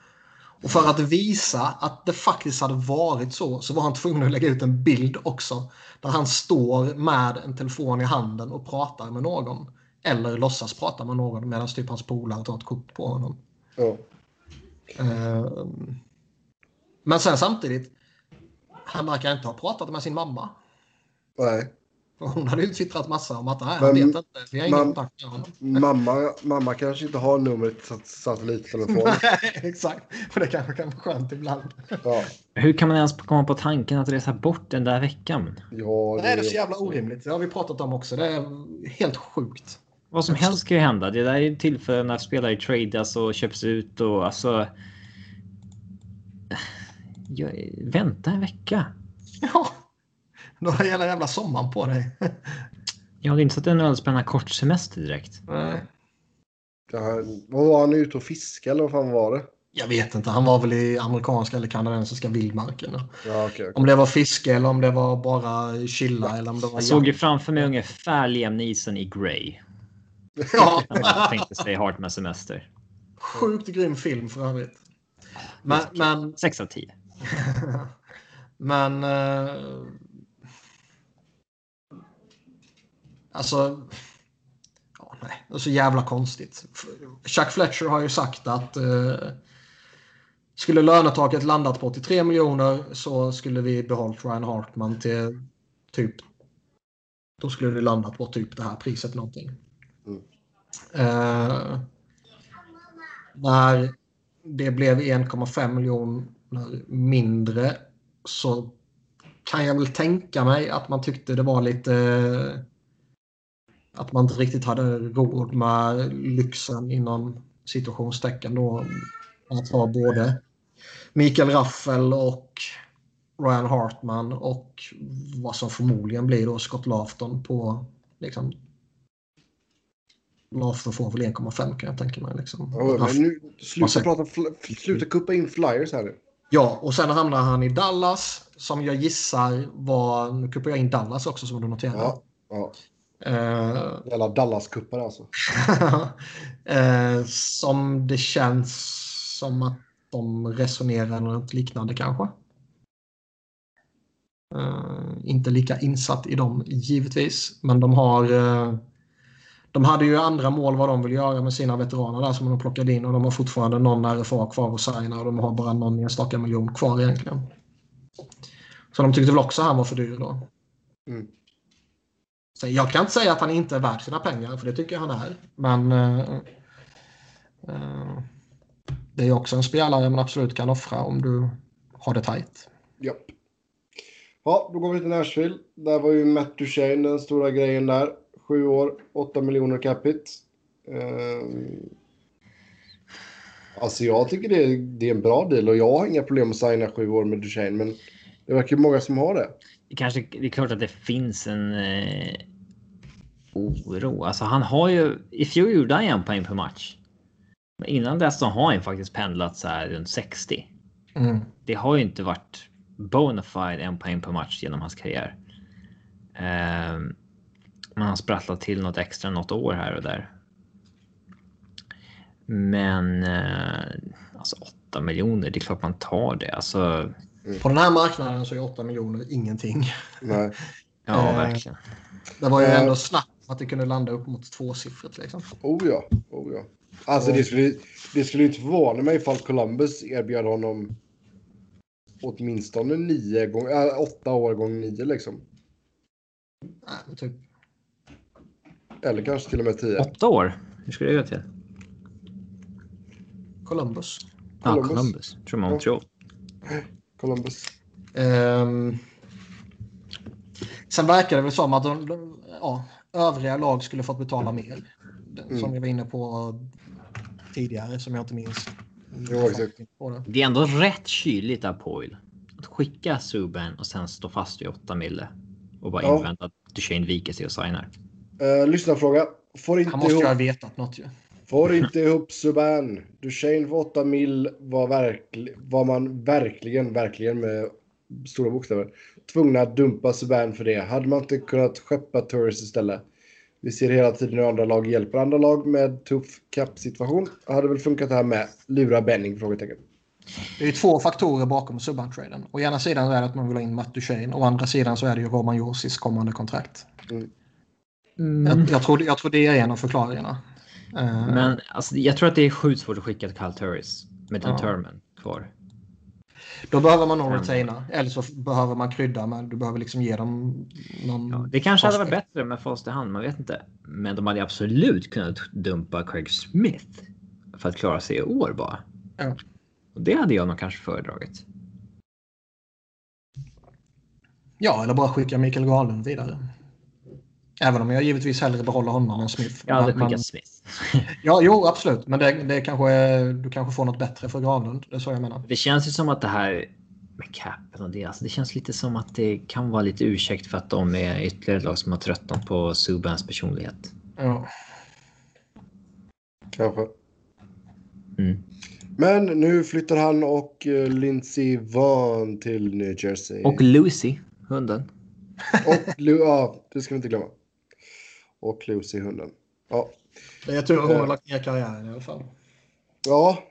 Och för att visa att det faktiskt hade varit så, så var han tvungen att lägga ut en bild också. Där han står med en telefon i handen och pratar med någon. Eller låtsas prata med någon medan typ hans polare tar ett kort på honom. Ja. Eh, Men sen samtidigt, han verkar inte ha pratat med sin mamma. Nej. För Hon hade ju twittrat massa om att nej, Men- han vet inte. Vi har ingen kontakt med honom. Mamma, mamma kanske inte har numret till sat- satellittelefonen. Nej, exakt. Och det kanske kan vara skönt ibland. Ja, Hur kan man ens komma på tanken att resa bort den där veckan? ja Det är det så jävla orimligt. Det har vi pratat om också. Det är helt sjukt. Vad som helst kan ju hända. Det där är tillfällen när spelare tradas och köps ut och alltså. Jag, vänta en vecka. Ja. Du har hela jävla sommaren på dig. Jag hade inte så att det är en ödespännande kort semester direkt. Nej. Ja, vad var han ute och fiska eller vad fan var det? Jag vet inte. Han var väl i amerikanska eller kanadensiska vildmarken. Ja, okej. okej. Om det var fiske eller om det var bara chilla eller om det var Jag såg ju framför mig ungefär Liam Neeson i Grey. Ja. Jag tänkte säga Hart med semester. Sjukt grym film för övrigt. Men, men, 6 av 10. men eh, alltså. Ja, nej, det är så jävla konstigt. Chuck Fletcher har ju sagt att eh, skulle lönetaket landat på 83 miljoner så skulle vi behållit Ryan Hartman till typ. Då skulle det landat på typ det här priset någonting. Eh, när det blev 1,5 miljoner mindre så kan jag väl tänka mig att man tyckte det var lite att man inte riktigt hade råd med lyxen inom situationstecken då att ha både Mikael Raffel och Ryan Hartman och vad som förmodligen blir då Scott Lafton på liksom Lafton får väl 1,5 kan jag tänka mig. Liksom. Men nu, sluta, prata, sluta kuppa in flyers här nu. Ja, och sen hamnar han i Dallas som jag gissar var, nu kuppar jag in Dallas också som du noterar. Ja, ja. Eh, Jävla Dallas-kuppar alltså. eh, som det känns som att de resonerar något liknande kanske. Eh, inte lika insatt i dem givetvis, men de har eh, de hade ju andra mål vad de vill göra med sina veteraner där som de plockade in och de har fortfarande någon RFA kvar att signa och de har bara någon enstaka miljon kvar egentligen. Så de tyckte väl också han var för dyr då. Mm. Så jag kan inte säga att han inte är värd sina pengar, för det tycker jag han är. Men eh, eh, det är också en spelare man absolut kan offra om du har det tajt. Japp. Ja, då går vi till Nashville. Där var ju Matt Duchene den stora grejen där. Sju år, 8 miljoner capita. Ehm, alltså jag tycker det är, det är en bra deal och jag har inga problem att signa sju år med Duchene men det verkar ju många som har det. Det, kanske, det är klart att det finns en eh, oro. Alltså han har ju... I fjol gjorde han en poäng per match. Men innan dess så har han faktiskt pendlat så här runt 60. Mm. Det har ju inte varit bona fide en poäng per match genom hans karriär. Ehm, man har sprattlat till något extra något år här och där. Men eh, alltså 8 miljoner, det är klart man tar det. Alltså, På den här marknaden så är 8 miljoner ingenting. Nej. ja, Eh, verkligen. Det var ju Eh. ändå snabbt att det kunde landa upp mot tvåsiffrigt. Liksom. Oh ja, oh ja. Alltså det skulle, det skulle inte förvåna mig ifall Columbus erbjöd honom åtminstone nio gånger, äh, åtta år gånger nio liksom. Nej, typ. Eller kanske till och med tio. Åtta år? Hur ska det gå till? Columbus. Ja, Columbus. Columbus. Tror Montreal. Columbus. Ehm, sen verkar det väl som att de, de, ja, övriga lag skulle fått betala mer. Den Som Mm. vi var inne på tidigare, som jag inte minns. Jo, exakt. På det. Är ändå rätt kyligt av Poil. Att skicka Subban och sen stå fast vid 8 mille. Och bara Ja. invänta att Duchene viker sig och signar. Uh, lyssnarfråga. Får inte, Han måste ju ihop, ha vetat något ju. får inte ihop Subban. Duchene för 8 mil var, verkl, var man verkligen, verkligen med stora bokstäver tvungna att dumpa Subban för det. Hade man inte kunnat skeppa Turris istället? Vi ser hela tiden hur andra lag hjälper andra lag med tuff cap-situation. Hade väl funkat det här med. Lura Benning? Frågetecken. Det är ju två faktorer bakom Subban-traden. Å ena sidan så är det att man vill ha in Matt Duchene. Å andra sidan så är det ju Roman Josis kommande kontrakt. Mm. Jag, jag, tror, jag tror det är en av förklaringarna. Eh, Men alltså, jag tror att det är sjukt svårt att skicka Kyle Turris med den Ja. termen kvar. Då behöver man nog retaina. Eller så behöver man krydda men du behöver liksom ge dem någon... Ja, det kanske hade varit bättre med fast i hand, man vet inte. Men de hade absolut kunnat dumpa Craig Smith för att klara sig i år bara. Ja. Och det hade jag nog kanske föredragit. Ja, eller bara skicka Mikael Garlund vidare. Även om jag givetvis hellre behåller honom än Smith. Jag hade Men- skickat Smith. Ja, jo, absolut. Men det, det kanske är, du kanske får något bättre för Granlund. Det är så jag menar. Det känns ju som att det här med capen och det, alltså det känns lite som att det kan vara lite ursäkt för att de är ytterligare ett lag som har tröttnat på Subans personlighet. Ja. Kanske. Mm. Men nu flyttar han och uh, Lindsey Vonn till New Jersey. Och Lucy, hunden. Och Lu- ja, det ska vi inte glömma. Och Lucy, hunden. Ja, Det är tur att hon har lagt ner karriären i alla fall. Ja.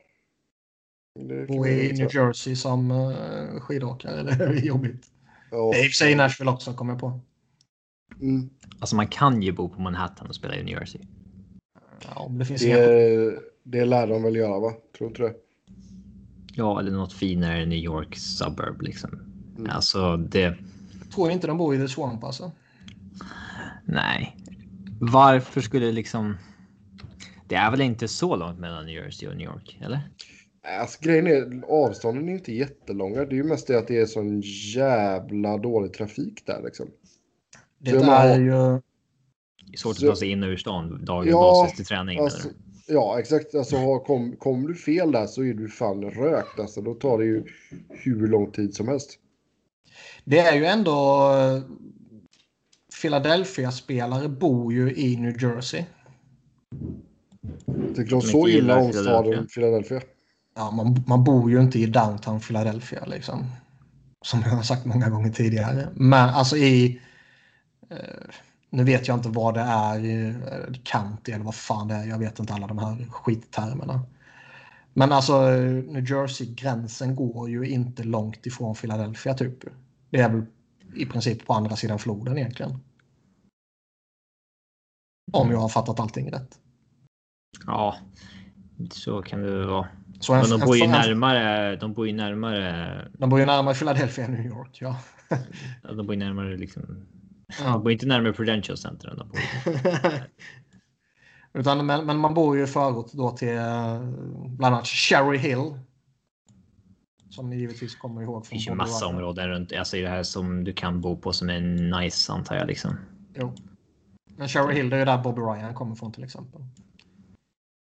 Bo i New Jersey som uh, skidåkare, det är jobbigt. Ja. Det är i och för sig Nashville också, kommer jag på. Mm. Alltså man kan ju bo på Manhattan och spela i New Jersey. Ja, det finns det, det lär de väl göra, va? Tror inte det? Ja, eller något finare New York suburb liksom. Mm. Alltså det. Jag tror inte de bor i The Swamp alltså. Nej. Varför skulle liksom? Det är väl inte så långt mellan New Jersey och New York, eller? Alltså, grejen är, avstånden är inte jättelånga. Det är ju mest det att det är sån jävla dålig trafik där liksom. Det är har... ju... Det är svårt att ta sig in ur stan daglig ja, basis till träning. Alltså, ja, exakt. Alltså, kom, kom du fel där så är du fan rökt. Alltså, då tar det ju hur lång tid som helst. Det är ju ändå... Philadelphia-spelare bor ju i New Jersey. Tycker de så illa om staden Philadelphia? Ja, man, man bor ju inte i downtown Philadelphia liksom. Som jag har sagt många gånger tidigare. Men alltså i... Eh, nu vet jag inte vad det är, eh, county eller vad fan det är. Jag vet inte alla de här skittermerna. Men alltså New Jersey-gränsen går ju inte långt ifrån Philadelphia typ. Det är väl i princip på andra sidan floden egentligen. Om jag har fattat allting rätt. Ja, så kan det vara. Så en, de, bor ju närmare, de bor ju närmare. De bor ju närmare Philadelphia New York, ja. de bor ju närmare liksom. Ja. De bor inte närmare Prudential Center än de bor. Utan, men, men, man bor ju förut då till bland annat Cherry Hill. Som ni givetvis kommer ihåg. Från det finns ju massa områden runt. Alltså i det här som du kan bo på som är nice antar jag liksom. Jo. Men Cherry Hill det är ju där Bobby Ryan kommer från till exempel.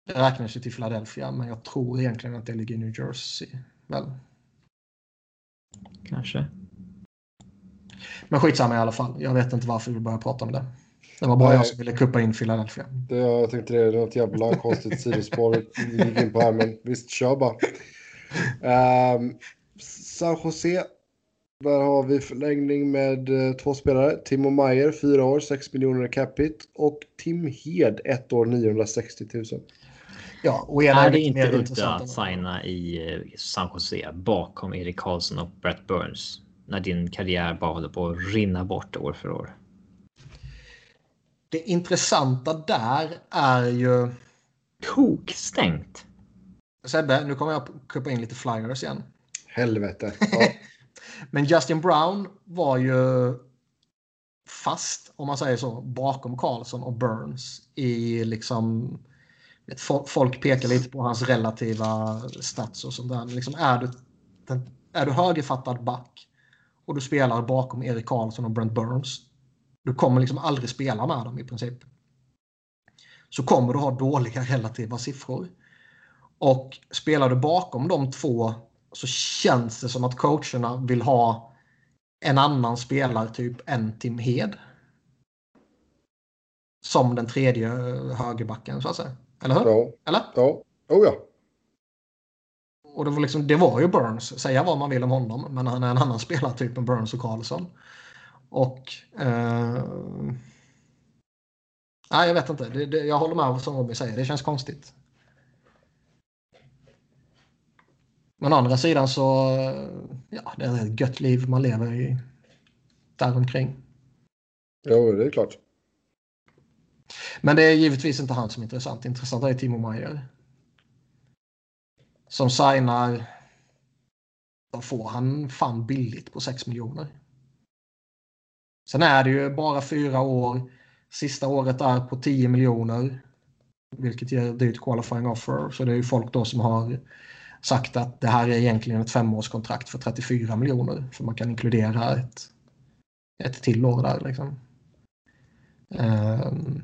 Det räknas ju till Philadelphia, men jag tror egentligen att det ligger i New Jersey. Väl? Kanske. Men skitsamma i alla fall. Jag vet inte varför vi började prata om det. Det var bara Nej. jag som ville kuppa in Philadelphia. Det, jag tänkte det är något jävla konstigt sidospår vi gick in på här, men visst, kör bara. Um, San Jose. Där har vi förlängning med uh, två spelare. Timo Meyer, fyra år, 6 miljoner capita. Och Tim Hed, ett år, 960 000. Ja, och är, är det inte udda att signa i eh, San Jose bakom Erik Karlsson och Brett Burns? När din karriär bara håller på att rinna bort år för år. Det intressanta där är ju... Tokstängt. Sebbe, nu kommer jag kuppa in lite flyers igen. Helvete. Ja. Men Justin Brown var ju fast, om man säger så, bakom Karlsson och Burns i liksom folk pekar lite på hans relativa stats och sånt där. liksom är, du, är du högerfattad back och du spelar bakom Erik Karlsson och Brent Burns. Du kommer liksom aldrig spela med dem i princip. Så kommer du ha dåliga relativa siffror. Och spelar du bakom de två så känns det som att coacherna vill ha en annan spelartyp än Tim Hed. Som den tredje högerbacken så att säga. Eller hur? Ja. Eller? Ja. Oh ja. Och det var, liksom, det var ju Burns, säga vad man vill om honom, men han är en annan spelartyp än Burns och Karlsson. Och... Eh, nej, jag vet inte. Det, det, jag håller med vad som Robin säger. Det känns konstigt. Men å andra sidan så... Ja, det är ett gött liv man lever i däromkring. Jo, det är klart. Men det är givetvis inte han som är intressant. Intressant är Timo Meyer. Som signar... Vad får han fan billigt på 6 miljoner? Sen är det ju bara fyra år. Sista året är på 10 miljoner. Vilket ger dyrt qualifying offer. Så det är ju folk då som har sagt att det här är egentligen ett femårskontrakt för 34 miljoner. För man kan inkludera ett, ett till år där liksom. Um,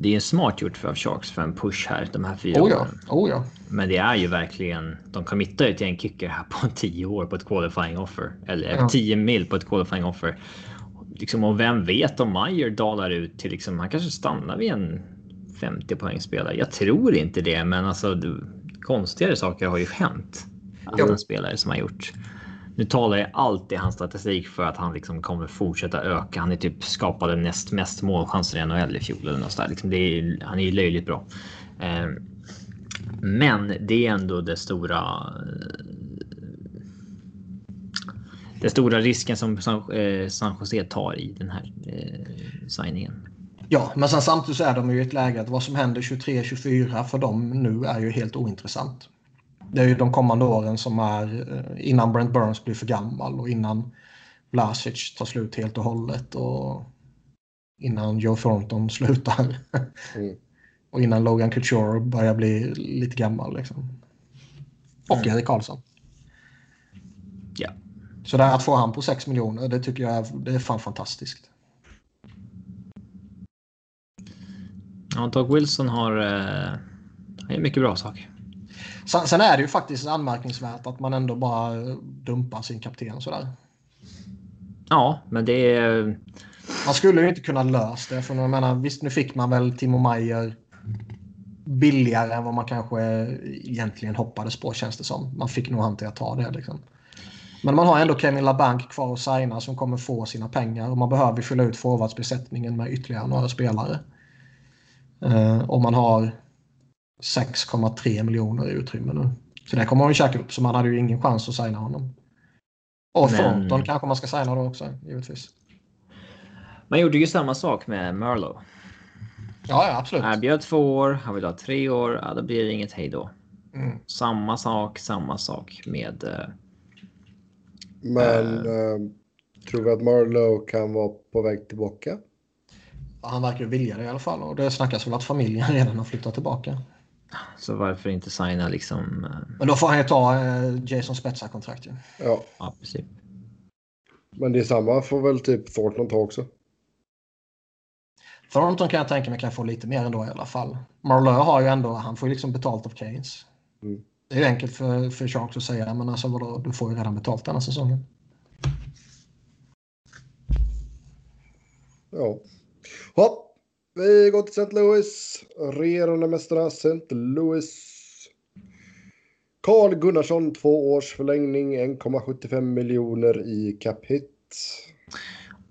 det är smart gjort för Sharks för en push här de här fyra oh ja, åren. Oh ja. Men det är ju verkligen. De committar ju till en kicker här på 10 år på ett qualifying offer eller ja. 10 mil på ett qualifying offer. Liksom, och vem vet om Meyer dalar ut till liksom. Han kanske stannar vid en 50 poäng spelare. Jag tror inte det, men alltså du, konstigare saker har ju hänt. Andra ja. spelare som har gjort Nu talar jag allt i hans statistik för att han liksom kommer fortsätta öka. Han är typ skapade näst mest målchanser i NHL i fjol eller något där. Liksom det är, han är ju löjligt bra. Eh, men det är ändå det stora. Den stora risken som San, eh, San Jose tar i den här eh, signingen. Ja, men sen samtidigt så är de ju i ett läge att vad som händer 23-24 för dem nu är ju helt ointressant. Det är ju de kommande åren som är eh, innan Brent Burns blir för gammal och innan Vlasic tar slut helt och hållet och innan Joe Thornton slutar. Mm. och innan Logan Couture börjar bli lite gammal. Liksom. Och mm. Erik Karlsson. Ja. Så där att få han på 6 miljoner, det tycker jag är, det är fan fantastiskt. Ja, Doug Wilson har, eh, mycket bra saker. Sen, sen, är det ju faktiskt anmärkningsvärt att man ändå bara dumpar sin kapten sådär. Ja, men det är... Man skulle ju inte kunna lösa det. För jag menar, visst, nu fick man väl Timo Meyer billigare än vad man kanske egentligen hoppades på känns det som. Man fick nog han till att ta det liksom. Men man har ändå Kevin LaBank kvar att signa som kommer få sina pengar och man behöver fylla ut forwardsbesättningen med ytterligare några spelare. Uh, och man har 6,3 miljoner i utrymme nu. Så det kommer man ju käka upp så man hade ju ingen chans att signa honom. Och Men... Thornton kanske man ska signa då också givetvis. Man gjorde ju samma sak med Merlo. Ja, ja absolut. Erbjöd två år, han vill ha tre år, ja, då blir det inget hej då. Mm. Samma sak, samma sak med... Uh, Men uh, tror vi att Marlowe kan vara på väg tillbaka? Han verkar vilja det i alla fall och det snackas väl att familjen redan har flyttat tillbaka. Så varför inte signa liksom... Men då får han ju ta Jason Spetsa-kontrakt ju. Ja. Ja, precis. Men det är samma får väl typ Thornton ta också? Thornton kan jag tänka mig kan få lite mer ändå i alla fall. Marlowe har ju ändå, han får ju liksom betalt av Keynes. Mm. Det är ju enkelt för, för Sharks att säga, men alltså vadå, du får ju redan betalt denna säsongen. Ja. Hopp. Vi går till St. Louis. Regerande mästarna St. Louis. Carl Gunnarsson, två års förlängning, 1,75 miljoner i cap hit.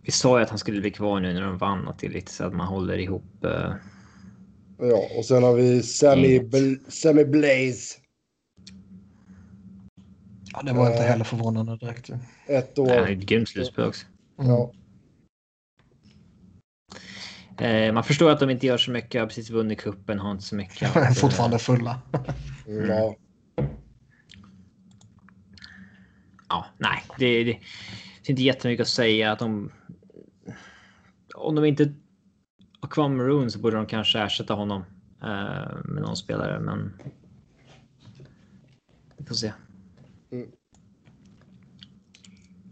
Vi sa ju att han skulle bli kvar nu när de vann och till lite så att man håller ihop. Uh... Ja, och sen har vi Sammy, Bl Sammy Blaze. Ja, det var inte heller förvånande direkt. Ett år. Nej, ett grymt slutspel också. Ja. Eh, man förstår att de inte gör så mycket, har precis vunnit kuppen, har inte så mycket. Att, Fortfarande fulla. mm. Ja. Ja, nej, det, det, det är inte jättemycket att säga att de om de inte har kvar Maroon så borde de kanske ersätta honom eh, med någon spelare, men. Vi får se. Mm.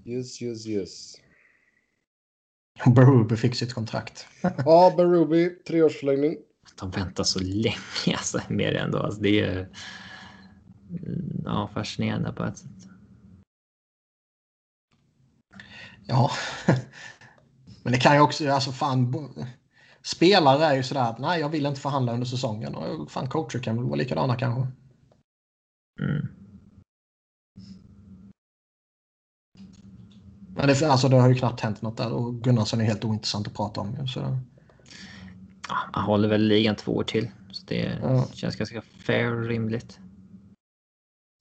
Yes, yes, yes. Baruby fick sitt kontrakt. ja, Baruby, treårsförlängning. De väntar så länge alltså, med det ändå. Alltså, det är ja, fascinerande på ett sätt. Ja, men det kan ju också, alltså fan. Spelare är ju sådär att nej, jag vill inte förhandla under säsongen. Och fan, coacher kan väl vara likadana kanske. Mm. Men det, alltså, det har ju knappt hänt något där och Gunnarsson är helt ointressant att prata om. Så. Ja, han håller väl ligan två år till. Så det ja. känns ganska fair och rimligt.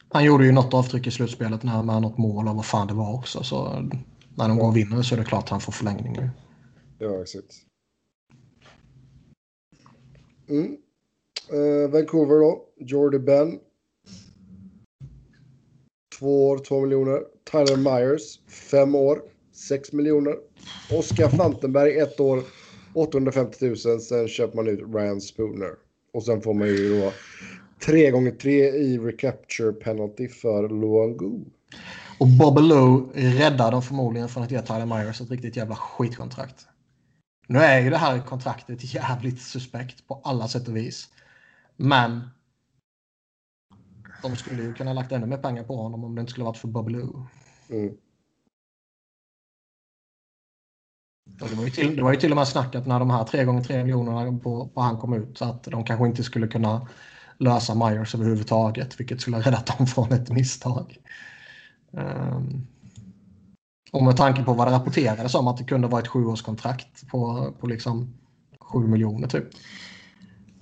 Han gjorde ju något avtryck i slutspelet när med något mål och vad fan det var också. Så när de går och vinner så är det klart att han får förlängning. Ja, exakt. Mm. Uh, Vancouver då. Jordy Ben. Två år, två miljoner. Tyler Myers, fem år, sex miljoner. Oskar Fantenberg, ett år, 850 000. Sen köper man ut Ryan Spooner. Och sen får man ju då tre gånger tre i recapture penalty för Luangu. Och Bobby räddar dem förmodligen från att ge Tyler Myers ett riktigt jävla skitkontrakt. Nu är ju det här kontraktet jävligt suspekt på alla sätt och vis. Men de skulle ju kunna lagt ännu mer pengar på honom om det inte skulle varit för Bobby mm. Det var, ju till, det var ju till och med snackat när de här 3 gånger 3 miljonerna på, på han kom ut så att de kanske inte skulle kunna lösa Myers överhuvudtaget vilket skulle ha räddat dem från ett misstag. Um, Och med tanke på vad det rapporterades om att det kunde vara ett sjuårskontrakt på, på liksom 7 miljoner typ.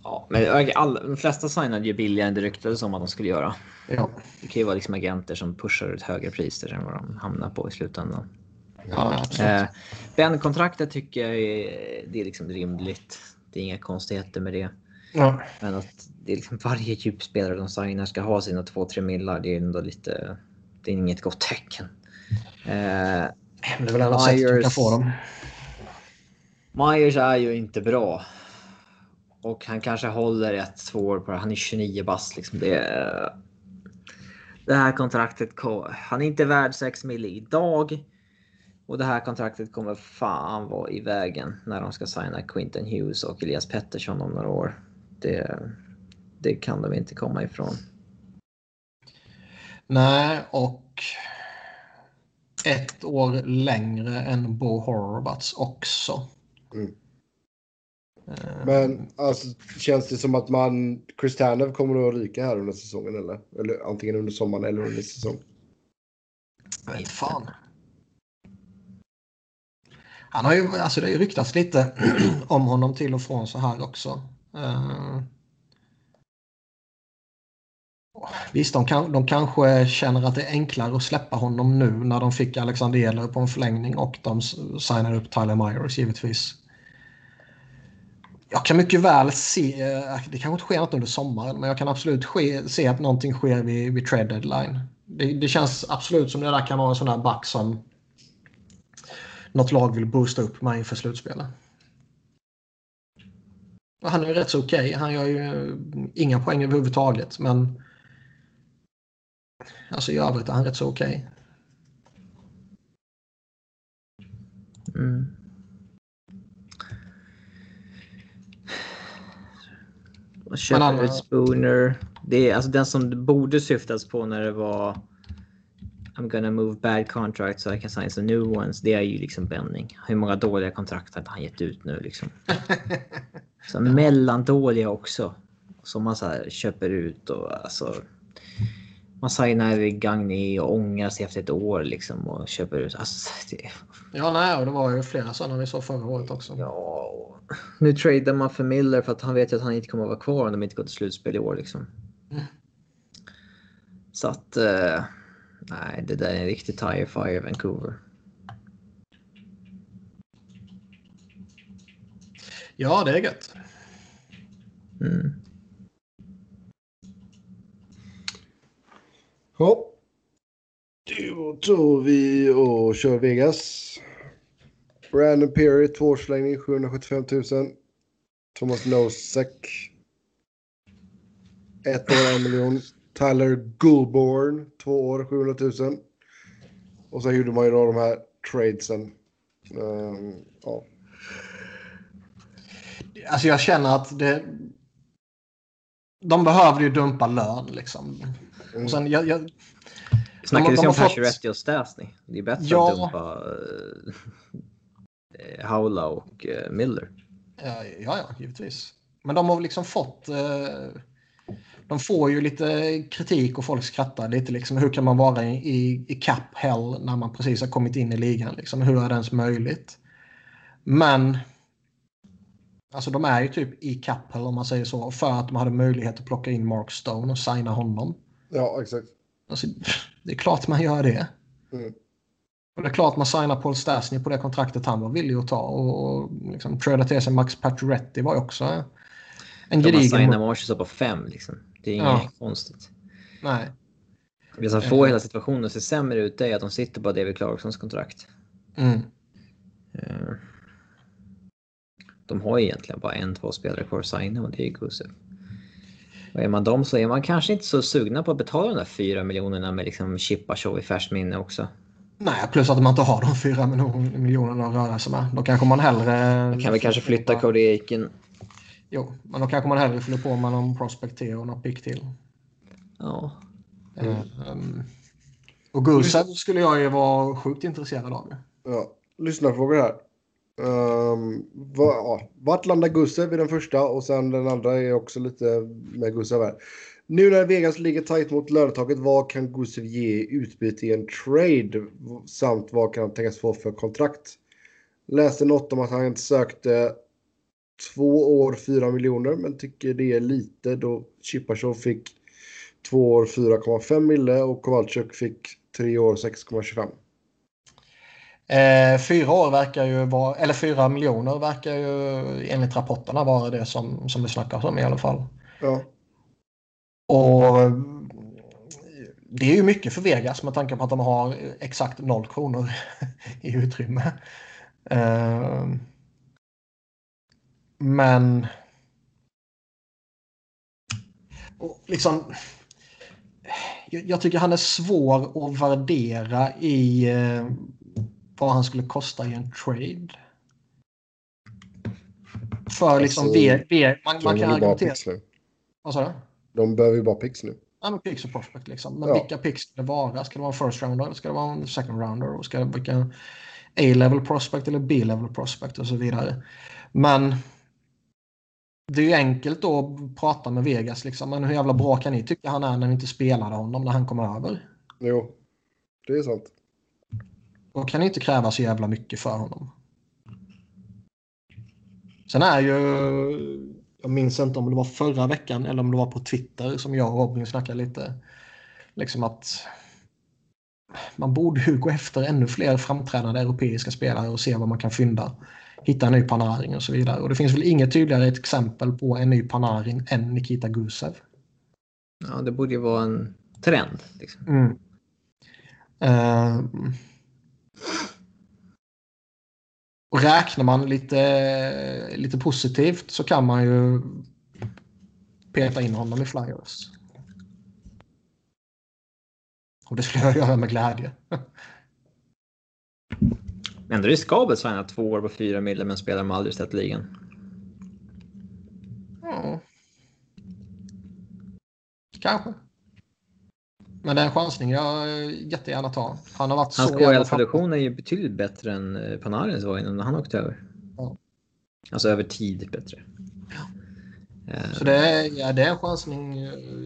Ja, men all, de flesta signade ju billigare än det ryktades om att de skulle göra. Ja. Det kan ju vara liksom agenter som pushar ett högre pris än vad de hamnar på i slutändan. Ja, absolut. Eh, Ben-kontraktet tycker jag är, det är liksom rimligt. Det är inga konstigheter med det. Ja. Men att det är liksom varje djupspelare de signar ska ha sina 2-3 millar, det är ändå lite... Det är inget gott tecken. Eh, Det är väl enda sättet du kan Myers- få dem. Myers är ju inte bra. Och han kanske håller ett, två år på det. Han är 29 bast liksom. Det, det här kontraktet, ko- han är inte värd 6 mil idag. Och det här kontraktet kommer fan vara i vägen när de ska signa Quinton Hughes och Elias Pettersson om några år. Det, det kan de inte komma ifrån. Nej, och ett år längre än Bo Horvats också. Mm. Eh, Men alltså, känns det som att man, Chris Tanev kommer att ryka här under säsongen eller? Eller antingen under sommaren eller under säsong. Jag vet fan. Han har ju, alltså det har ju ryktats lite om honom till och från så här också. Eh, visst, de, kan, de kanske känner att det är enklare att släppa honom nu när de fick Alexander Ehlers på en förlängning och de s- signade upp Tyler Myers givetvis. Jag kan mycket väl se, eh, det kanske inte sker något under sommaren, men jag kan absolut ske, se att någonting sker vid, vid trade deadline. Det, det känns absolut som det där kan vara en sån där back som något lag vill boosta upp med inför slutspelet. Han är ju rätt så okej. Han gör ju eh, inga poäng överhuvudtaget, men alltså i övrigt är han rätt så okej. Mm. Och Men alla- Shepard Spooner. Det är alltså den som det borde syftas på när det var I'm gonna move bad contracts so I can sign some new ones. Det är ju liksom Benning. Hur många dåliga kontrakt har han gett ut nu liksom? Så mellandåliga också. Som man så köper ut och alltså. Man signar Gagné och ångrar sig efter ett år liksom och köper ut. Alltså, det, Ja, nej, och det var ju flera sådana vi såg förra året också. Ja, och nu tradar man för Miller för att han vet ju att han inte kommer att vara kvar om de inte går till slutspel i år. Liksom. Mm. Så att... eh, nej, det där är en riktig tire fire Vancouver. Ja, det är gött. Mm. Ja. Då tror vi och kör Vegas. Brandon Perry, tvåårsförlängning 775 000. Thomas Nosek. Ett år, en miljon. Tyler Gullborn, två år, 700 000. Och sen gjorde man ju då de här tradesen. Ehm, ja. Alltså jag känner att det... De behövde ju dumpa lön liksom. Och sen, jag, jag, Snackades de ju om fått- Pacioretty och Stasny. Det är bättre Ja. att dumpa uh, Haula och eh, Miller. Ja, ja, givetvis. Men de har liksom fått... Eh, de får ju lite kritik och folk skrattar lite. Liksom, hur kan man vara i, i, i cap hell när man precis har kommit in i ligan? Liksom, hur är det ens möjligt? Men... Alltså de är ju typ i cap hell om man säger så. För att de hade möjlighet att plocka in Mark Stone och signa honom. Ja, exakt. Alltså, det är klart man gör det. Mm. Och det är klart man signar Paul Stastny på det kontraktet han var villig att ta. Och, och liksom, trada till sig Max Pacioretty var ju också en De har gedigen... signat Marshall på fem liksom. Det är inget Ja. konstigt. Nej. Det som får hela situationen att se sämre ut är att de sitter på David Clarksons kontrakt. Mm. Eh, De har ju egentligen bara en, två spelare kvar att signa och det är Gusev. Och är man dem så är man kanske inte så sugna på att betala de där fyra miljonerna med liksom chippa show i färskt minne också. Nej, plus att man inte har de fyra miljoner- miljonerna att röra sig med. Då kanske man hellre... Man kan väl kanske flytta Cody Aiken. Jo, men då kanske man hellre fyller på med någon prospect till och någon pick till. Ja. Eh, um, och Gusev skulle jag ju vara sjukt intresserad av. Ja, lyssnarfrågor här. Um, va, ja, vart landar Gusev i den första och sen den andra är också lite med Gusev här. Nu när Vegas ligger tajt mot lönetaket, vad kan Gusev ge i utbyte i en trade? Samt vad kan han tänkas få för kontrakt? Läste något om att han sökte två år 4 miljoner men tycker det är lite då Chipachov fick två år 4,5 mille och Kowalczyk fick tre år 6,25. Eh, fyra år verkar ju vara, eller fyra miljoner verkar ju enligt rapporterna vara det som, som det snackas om i alla fall. Ja. Och det är ju mycket för Vegas med tanke på att de har exakt noll kronor i utrymme. Eh, men liksom jag tycker han är svår att värdera i eh, vad han skulle kosta i en trade. För liksom Alltså, v, v, man, man kan argumentera. Vad sa du? De behöver ju bara pix nu. Ja, men picks och prospect liksom. Men Ja. vilka picks ska det vara? Ska det vara en first rounder ska det vara en second rounder? Och ska det vilka A-level prospect eller B-level prospect och så vidare. Men det är ju enkelt då att prata med Vegas liksom. Men hur jävla bra kan ni tycka han är när ni inte spelade honom när han kom över? Jo, det är sant. Då kan ni inte kräva så jävla mycket för honom. Sen är ju, jag minns inte om det var förra veckan eller om det var på Twitter som jag och Robin snackade lite. Liksom att man borde ju gå efter ännu fler framträdande europeiska spelare och se vad man kan fynda. Hitta en ny Panarin och så vidare. Och det finns väl inget tydligare exempel på en ny Panarin än Nikita Gusev. Ja, det borde ju vara en trend. Liksom. Mm. Ehm. Och räknar man lite, lite positivt så kan man ju peta in honom i Flyers. Och det skulle jag göra med glädje. Ändå riskabelt att signa två år på fyra mille med en spelare man aldrig sett ligan. Ja. Kanske. Men det är en chansning jag jättegärna tar. Han har varit Hans KHL-produktion är ju betydligt bättre än eh, Panarins var innan han åkte över. Ja. Alltså över tid bättre. Eh, Så det är, ja, det är en chansning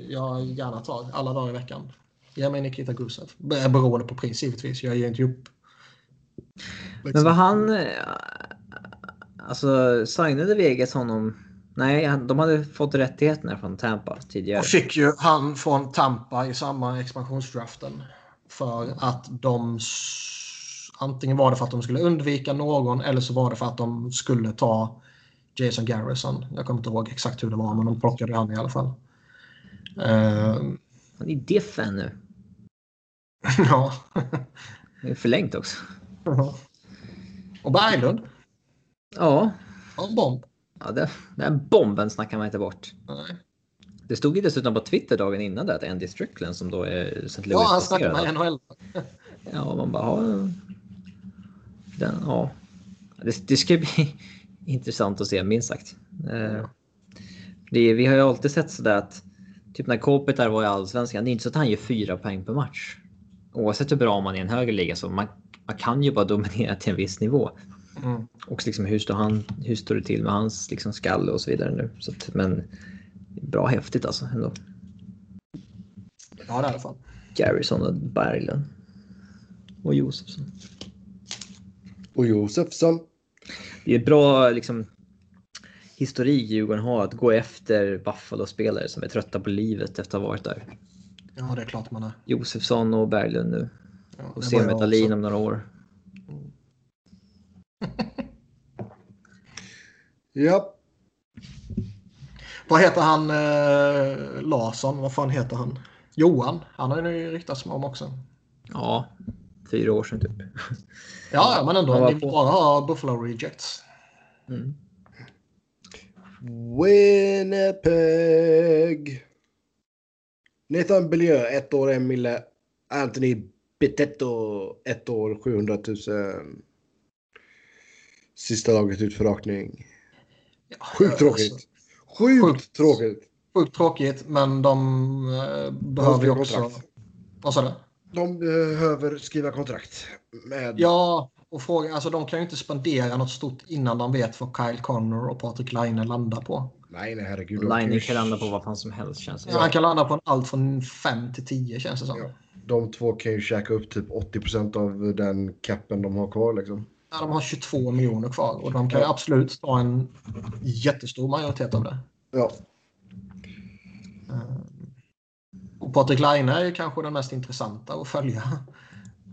jag gärna tar alla dagar i veckan. Ge mig Nikita Gusev. Beroende på pris givetvis. Jag ger inte upp. Men var han... eh, Alltså signade Vegas honom? Nej, han- de hade fått rättigheterna från Tampa tidigare. Och fick ju han från Tampa i samma expansionsdraften. För att de... Antingen var det för att de skulle undvika någon eller så var det för att de skulle ta Jason Garrison. Jag kommer inte ihåg exakt hur det var men de plockade han i alla fall. Ehm, Han är diffen nu. ja. Det är förlängt också. Och Berglund. Ja, Ja, bomb. Ja det, den bomben snackar man inte bort. Nej. Det stod ju dessutom på Twitter dagen innan det att Andy Strickland som då är St. Ja, han snackar med NHL. Ja, man bara... Ja, den, ja. Det, det ska bli intressant att se, minst sagt. Eh, Det, vi har ju alltid sett sådär att typ när Kopitar var i Allsvenskan, det är inte så att han gör fyra poäng per match. Oavsett hur bra man är i en högre liga så man, man kan ju bara dominera till en viss nivå. Mm. Och liksom hur, står han, hur står det till med hans liksom skalle och så vidare nu. Så att, men bra häftigt alltså ändå. Ja, det i alla fall. Garrison och Berglund. Och Josefsson. Och Josefsson. Det är bra liksom, historik Djurgården har att gå efter Buffalo-spelare som är trötta på livet efter att ha varit där. Ja, det är klart man är. Josefsson och Berglund nu. Ja, Och se Metalin om några år. Ja. Vad heter han eh, Larsson? Vad fan heter han? Johan. Han har ju ryktats om också. Ja, fyra år sedan typ. Ja, ja, men ändå. Han Ni på- bara har Buffalo Rejects. Mm. Winnipeg. Nathan Beaulieu, ett år, en mille. Anthony Bitetto, ett år, 700 000. Sista laget ut för rakning. Sjukt tråkigt. alltså, Sjukt, Sjukt. tråkigt. sjukt tråkigt, men de eh, behöver ju också... Vad sa du? De behöver skriva kontrakt med Ja, och fråga, alltså de kan ju inte spendera något stort innan de vet vad Kyle Connor och Patrik Laine landar på. Nej, nej, herregud. Line kan landa på vad fan som helst känns det ja. Han kan landa på allt från 5 till 10 känns det som. Ja. De två kan ju käka upp typ 80% av den capen de har kvar liksom. Ja, de har 22 miljoner kvar och de kan ja. absolut ta en jättestor majoritet av det. Ja. Eh, och Patrik Laine är kanske den mest intressanta att följa.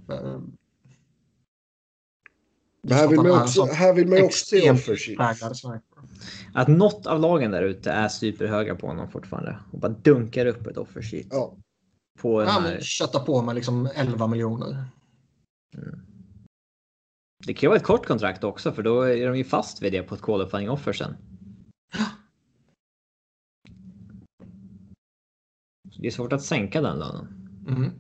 Men här vill man också, här vill man också se offersheet. Att något av lagen där ute är superhöga på honom fortfarande och bara dunkar upp ett offersheet. Ja. På ja, här... Köttar på med liksom 11 miljoner. Mm. Det kan ju vara ett kort kontrakt också för då är de ju fast vid det på ett qualifying offer sen. det är svårt att sänka den lönen. Mm.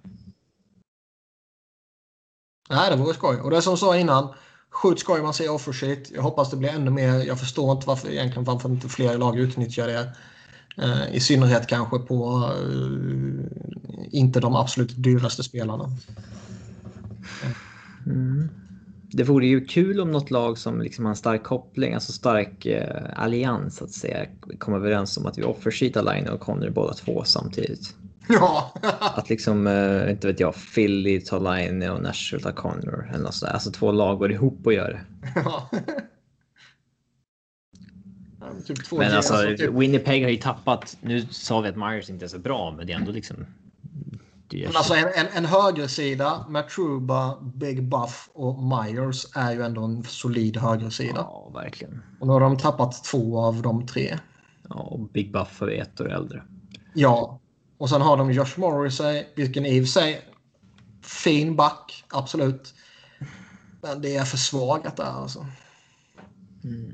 Nej, det vore skoj. Och det som sa innan. Sjukt skoj man ser offersheet. Jag hoppas det blir ännu mer. Jag förstår inte varför egentligen varför inte fler lag utnyttjar det. Uh, I synnerhet kanske på uh, inte de absolut dyraste spelarna. Mm. Det vore ju kul om något lag som liksom har en stark koppling, alltså stark uh, allians att säga, kommer överens om att vi offersheetar Line och Connery båda två samtidigt. Ja. att liksom, uh, inte vet jag, Philly tar Line och Nashville tar Connor eller något sådär. Alltså två lag går ihop och gör det. Ja. Typ men alltså, alltså typ... Winnipeg har ju tappat. Nu sa vi att Myers inte är så bra, men det är ändå liksom. Det men alltså en, en, en högersida med Truba, Big Buff och Myers är ju ändå en solid högersida. Ja, verkligen. Och nu har de tappat två av de tre. Ja, och Big Buff är ett år äldre. Ja, och sen har de Josh Morrissey, vilken i och för sig fin back, absolut. Men det är för svagat där alltså. Mm.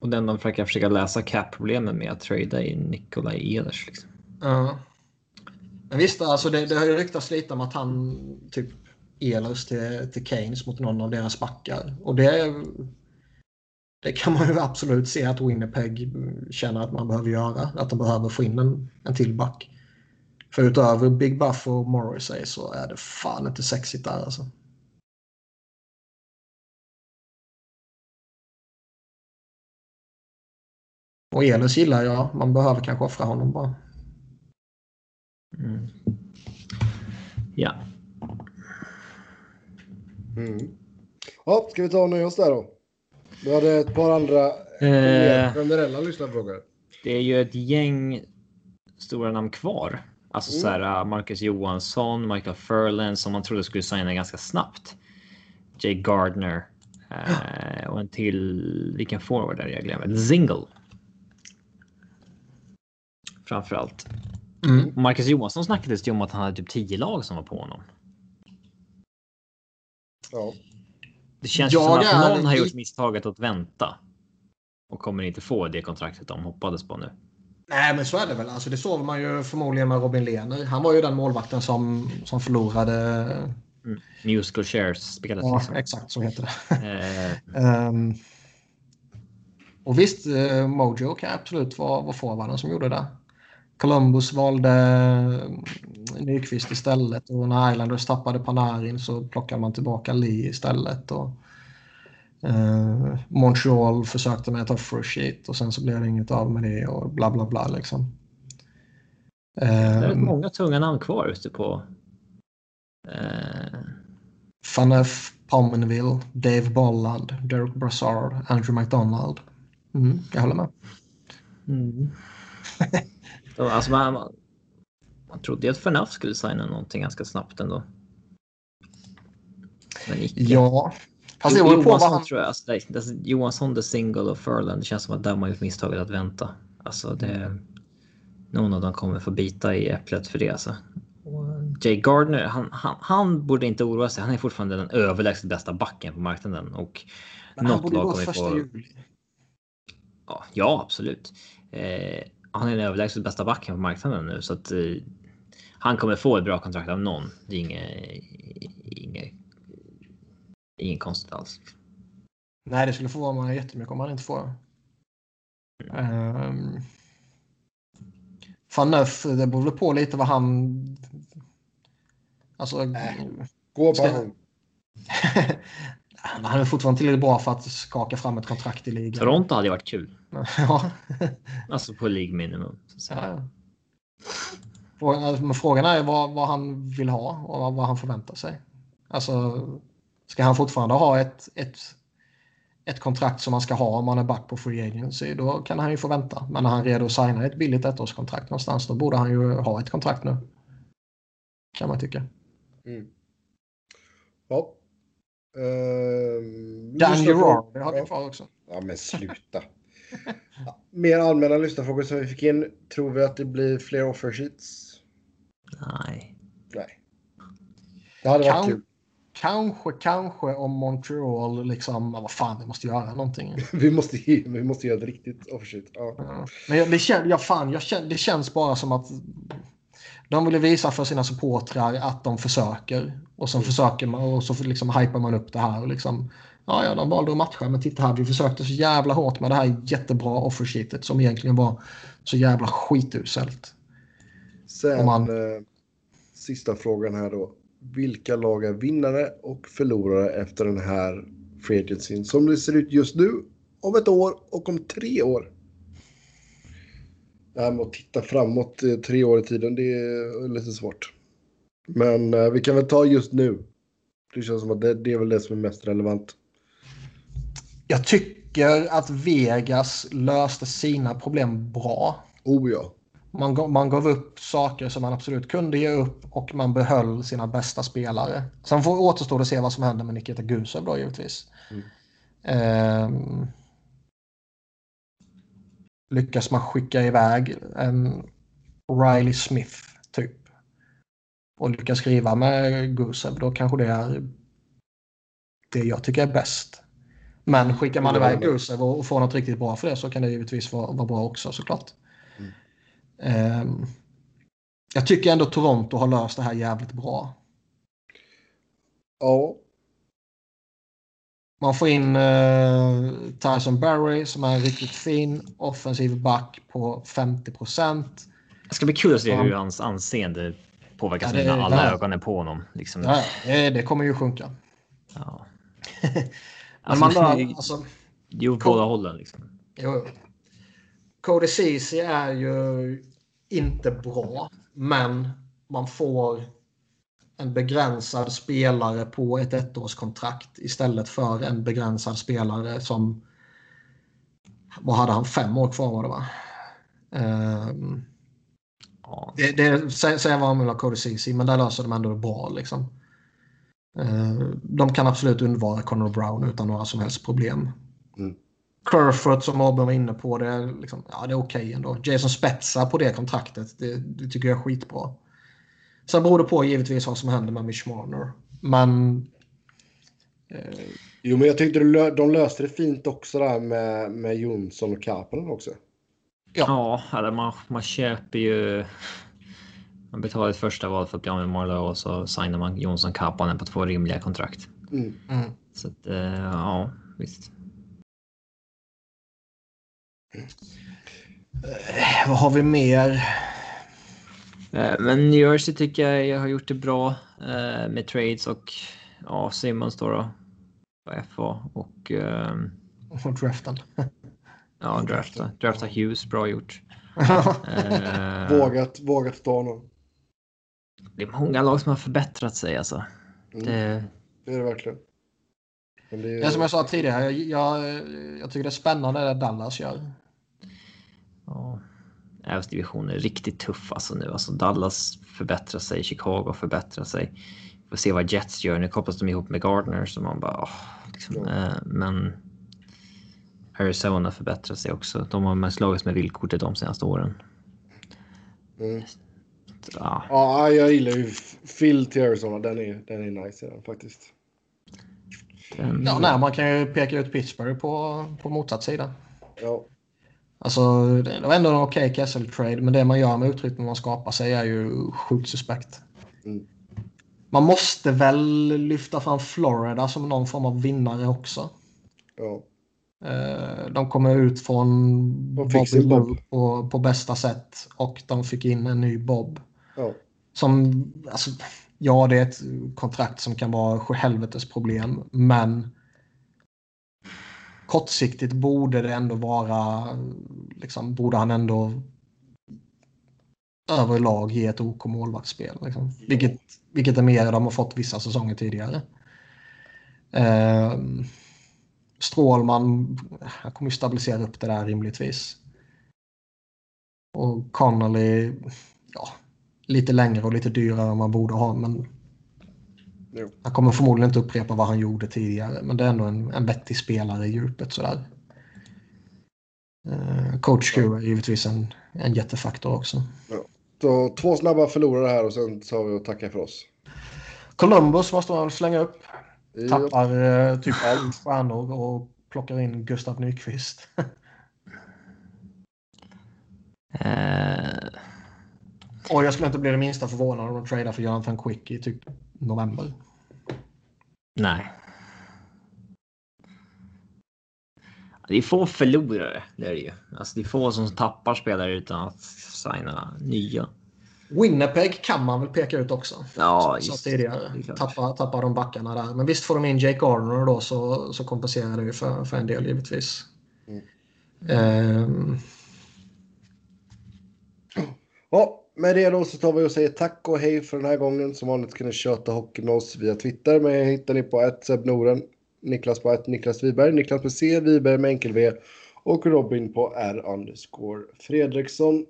Och den de försöker försöka lösa cap-problemen med att trada in Nikolaj Ehlers. Liksom. Ja. Men visst, alltså det, det har ju ryktats lite om att han typ Ehlers till, till Keynes mot någon av deras backar. Och det, det kan man ju absolut se att Winnipeg känner att man behöver göra. Att de behöver få in en, en till back. För utöver Big Buff och Morrissey så är det fan inte sexigt där alltså. Och Ehlers gillar jag. Man behöver kanske offra honom bara. Mm. Ja. Mm. Ja, ska vi ta och nöja oss där då? Du hade ett par andra eh, generella lyssnarfrågor. Det är ju ett gäng stora namn kvar. Alltså mm. så här, uh, Marcus Johansson, Michael Furlan som man trodde skulle signa ganska snabbt. Jay Gardner uh, och en till. Vilken forward är det jag glömmer? Zingle framförallt. Mm. Marcus Johansson snackades det om att han hade typ 10 lag som var på honom. Ja. Det känns ju som att någon har gjort misstaget att vänta. Och kommer inte få det kontraktet de hoppades på nu. Nej, men så är det väl. Alltså, det såg man ju förmodligen med Robin Lehner. Han var ju den målvakten som, som förlorade. Mm. Musical shares spelet. Ja, liksom. exakt så heter det. um, och visst, uh, Mojo kan absolut vara, vara forwarden som gjorde det. Columbus valde mm, Nyqvist istället och när Islanders tappade Panarin så plockade man tillbaka Lee istället. Och, eh, Montreal försökte med ett offer sheet och sen så blev det inget av med det och bla bla bla liksom. det är många tunga namn kvar ute på. Eh... Fanef Pominville, Dave Bolland, Derek Brassard, Andrew McDonald. Mm, jag håller med. Mm. Alltså man, man, man trodde ju att Fernaf skulle signa någonting ganska snabbt ändå. Men icke. Ja. Fast det Johansson han... tror jag. Alltså, det, Johansson, The Single och Furland. Det känns som att de har gjort misstaget att vänta. Alltså det... Någon av dem kommer få bita i äpplet för det alltså. Jay Gardner, han, han, han borde inte oroa sig. Han är fortfarande den överlägset bästa backen på marknaden. Och Men han borde gå första juli. Ja, ja, absolut. Eh, han är den överlägset bästa backen på marknaden nu så att eh, han kommer få ett bra kontrakt av någon. Det är inget, inget, inget konstigt alls. Nej, det skulle förvåna mig jättemycket om han inte får. Mm. Um, Van Neuf, det beror på lite vad han... Alltså... Äh, gå på ska... han är fortfarande tillräckligt bra för att skaka fram ett kontrakt i ligan. Toronto hade varit kul. ja. Alltså på League minimum. ja. Men frågan är vad, vad han vill ha och vad han förväntar sig. Alltså, ska han fortfarande ha ett, ett, ett kontrakt som man ska ha om man är back på free agency, då kan han ju få vänta. Men när han är redo att signa ett billigt ettårskontrakt någonstans, då borde han ju ha ett kontrakt nu. Kan man tycka. Mm. Ja. Uh, Dan Gerard har vi kvar också. Ja, men sluta. mer allmänna lyssnarfrågor som vi fick in. Tror vi att det blir fler offer sheets? Nej. Nej. Det hade varit kul. Kanske, kanske om Montreal liksom, vad fan, vi måste göra någonting. vi, måste, vi måste göra ett riktigt offershit. Ja. ja. Men det, kän, ja, fan, jag kän, det känns bara som att de ville visa för sina supportrar att de försöker. Och så mm. försöker man och så liksom hypar man upp det här. Och liksom, ja, ja, de valde att matcha, men titta här, vi försökte så jävla hårt med det här jättebra offersheetet som egentligen var så jävla skituselt. Sen, man... eh, sista frågan här då. Vilka lag är vinnare och förlorare efter den här free agencyn som det ser ut just nu, om ett år och om tre år? Här med att titta framåt tre år i tiden, det är lite svårt. Men eh, vi kan väl ta just nu. Det känns som att det, det är väl det som är mest relevant. Jag tycker att Vegas löste sina problem bra. Oh ja. Man, man gav upp saker som man absolut kunde ge upp och man behöll sina bästa spelare. Sen får återstå att se vad som händer med Nikita Gusev då givetvis. Mm. Um, lyckas man skicka iväg en Riley Smith typ och lyckas skriva med Gusev då kanske det är det jag tycker är bäst. Men skickar man iväg Gusev och får något riktigt bra för det så kan det givetvis vara, vara bra också såklart. Um, jag tycker ändå Toronto har löst det här jävligt bra. Ja. Man får in uh, Tyson Barry som är en riktigt fin offensiv back på 50 procent. Det ska bli kul att se hur hans anseende påverkas ja, det, när alla ja. ögon är på honom. Liksom. Ja, det kommer ju sjunka. Ja. alltså, man bara, alltså, jo, båda hållen. Liksom. Jo, Cody Ceesay är ju inte bra, men man får en begränsad spelare på ett ettårskontrakt istället för en begränsad spelare som... Vad hade han? Fem år kvar var det va? Um, ja. Det, det säger vad man vill ha Cody men där löser de ändå det bra liksom. Uh, de kan absolut undvara Connor Brown utan några som helst problem. Mm. Kerfoot som Robin var inne på, det är, liksom, ja, det är okej okay ändå. Jason Spetsa på det kontraktet, det, det, tycker jag är skitbra. Sen beror det på givetvis vad som händer med Mitch Marner. Men... Eh... Jo, men jag tyckte de löste det fint också där med, med Jonsson och Kapanen också. Ja, ja man, man köper ju... Man betalar ett första val för att bli av med Marlowe och så signar man Jonsson Kapanen på två rimliga kontrakt. Mm. Mm. Så att, eh, ja, visst. Eh, vad har vi mer? Eh, men New Jersey tycker jag, jag har gjort det bra eh, med trades och ja, Simmons då, då på FA och... Eh, och draften. ja, drafta. Drafta Hughes, bra gjort. eh, vågat, vågat ta honom. Det är många lag som har förbättrat sig alltså. Mm. Det... det är det verkligen. det är... det som jag sa tidigare, jag, jag, jag tycker det är spännande det Dallas gör. Ja. Ävs division är riktigt tuff alltså nu. Alltså Dallas förbättrar sig, Chicago förbättrar sig. Får se vad Jets gör. Nu kopplas de ihop med Gardner så man bara... Oh, liksom, ja. eh, men Arizona förbättrar sig också. De har mest slagits med villkortet de senaste åren. Mm. Ja. ja, jag gillar ju Phil till Arizona. Den är, den är nice den, faktiskt. Den... Ja, nej, man kan ju peka ut Pittsburgh på, på motsatt sida. Ja. Alltså, det var ändå en okej okay Kessel-trade, men det man gör med utrymmet man skapar sig är ju sjukt suspekt. Mm. Man måste väl lyfta fram Florida som någon form av vinnare också. Ja. Eh, de kommer ut från Bobby Bob. På, på bästa sätt och de fick in en ny Bob. Ja. Som, alltså, Ja, det är ett kontrakt som kan vara sjuhelvetes problem, men kortsiktigt borde det ändå vara, liksom, borde han ändå överlag ge ett OK målvaktsspel. Liksom. Vilket, vilket är mer än de har fått vissa säsonger tidigare. Eh, Strålman han kommer ju stabilisera upp det där rimligtvis. Och Connolly, ja, lite längre och lite dyrare än man borde ha. Men jo. han kommer förmodligen inte upprepa vad han gjorde tidigare. Men det är ändå en, en vettig spelare i djupet sådär. Eh, coach Q är givetvis en, en jättefaktor också. Ja. Så två snabba förlorare här och sen sa vi och tackar för oss. Columbus måste man slänga upp. Tappar eh, typ allt stjärnor och plockar in Gustav Nyqvist. uh... Och jag skulle inte bli det minsta förvånad om de tradar för Jonathan Quick i typ november. Nej. Det är få förlorare, det är det ju. Alltså det är få som tappar spelare utan att signa nya. Winnipeg kan man väl peka ut också. Ja, som tidigare. Tappar, tappar de backarna där. Men visst får de in Jake Gardner då så, så kompenserar det ju för, för en del givetvis. Mm. Um... Ja, med det då så tar vi och säger tack och hej för den här gången. Som vanligt kan ni köta hockey med oss via Twitter. Men hittar ni på ett Noren, Niklas på ett Niklas Wiberg, Niklas med C, Wiberg med enkel V och Robin på R underscore Fredriksson.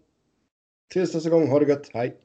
Tills nästa gång, ha det gött, hej!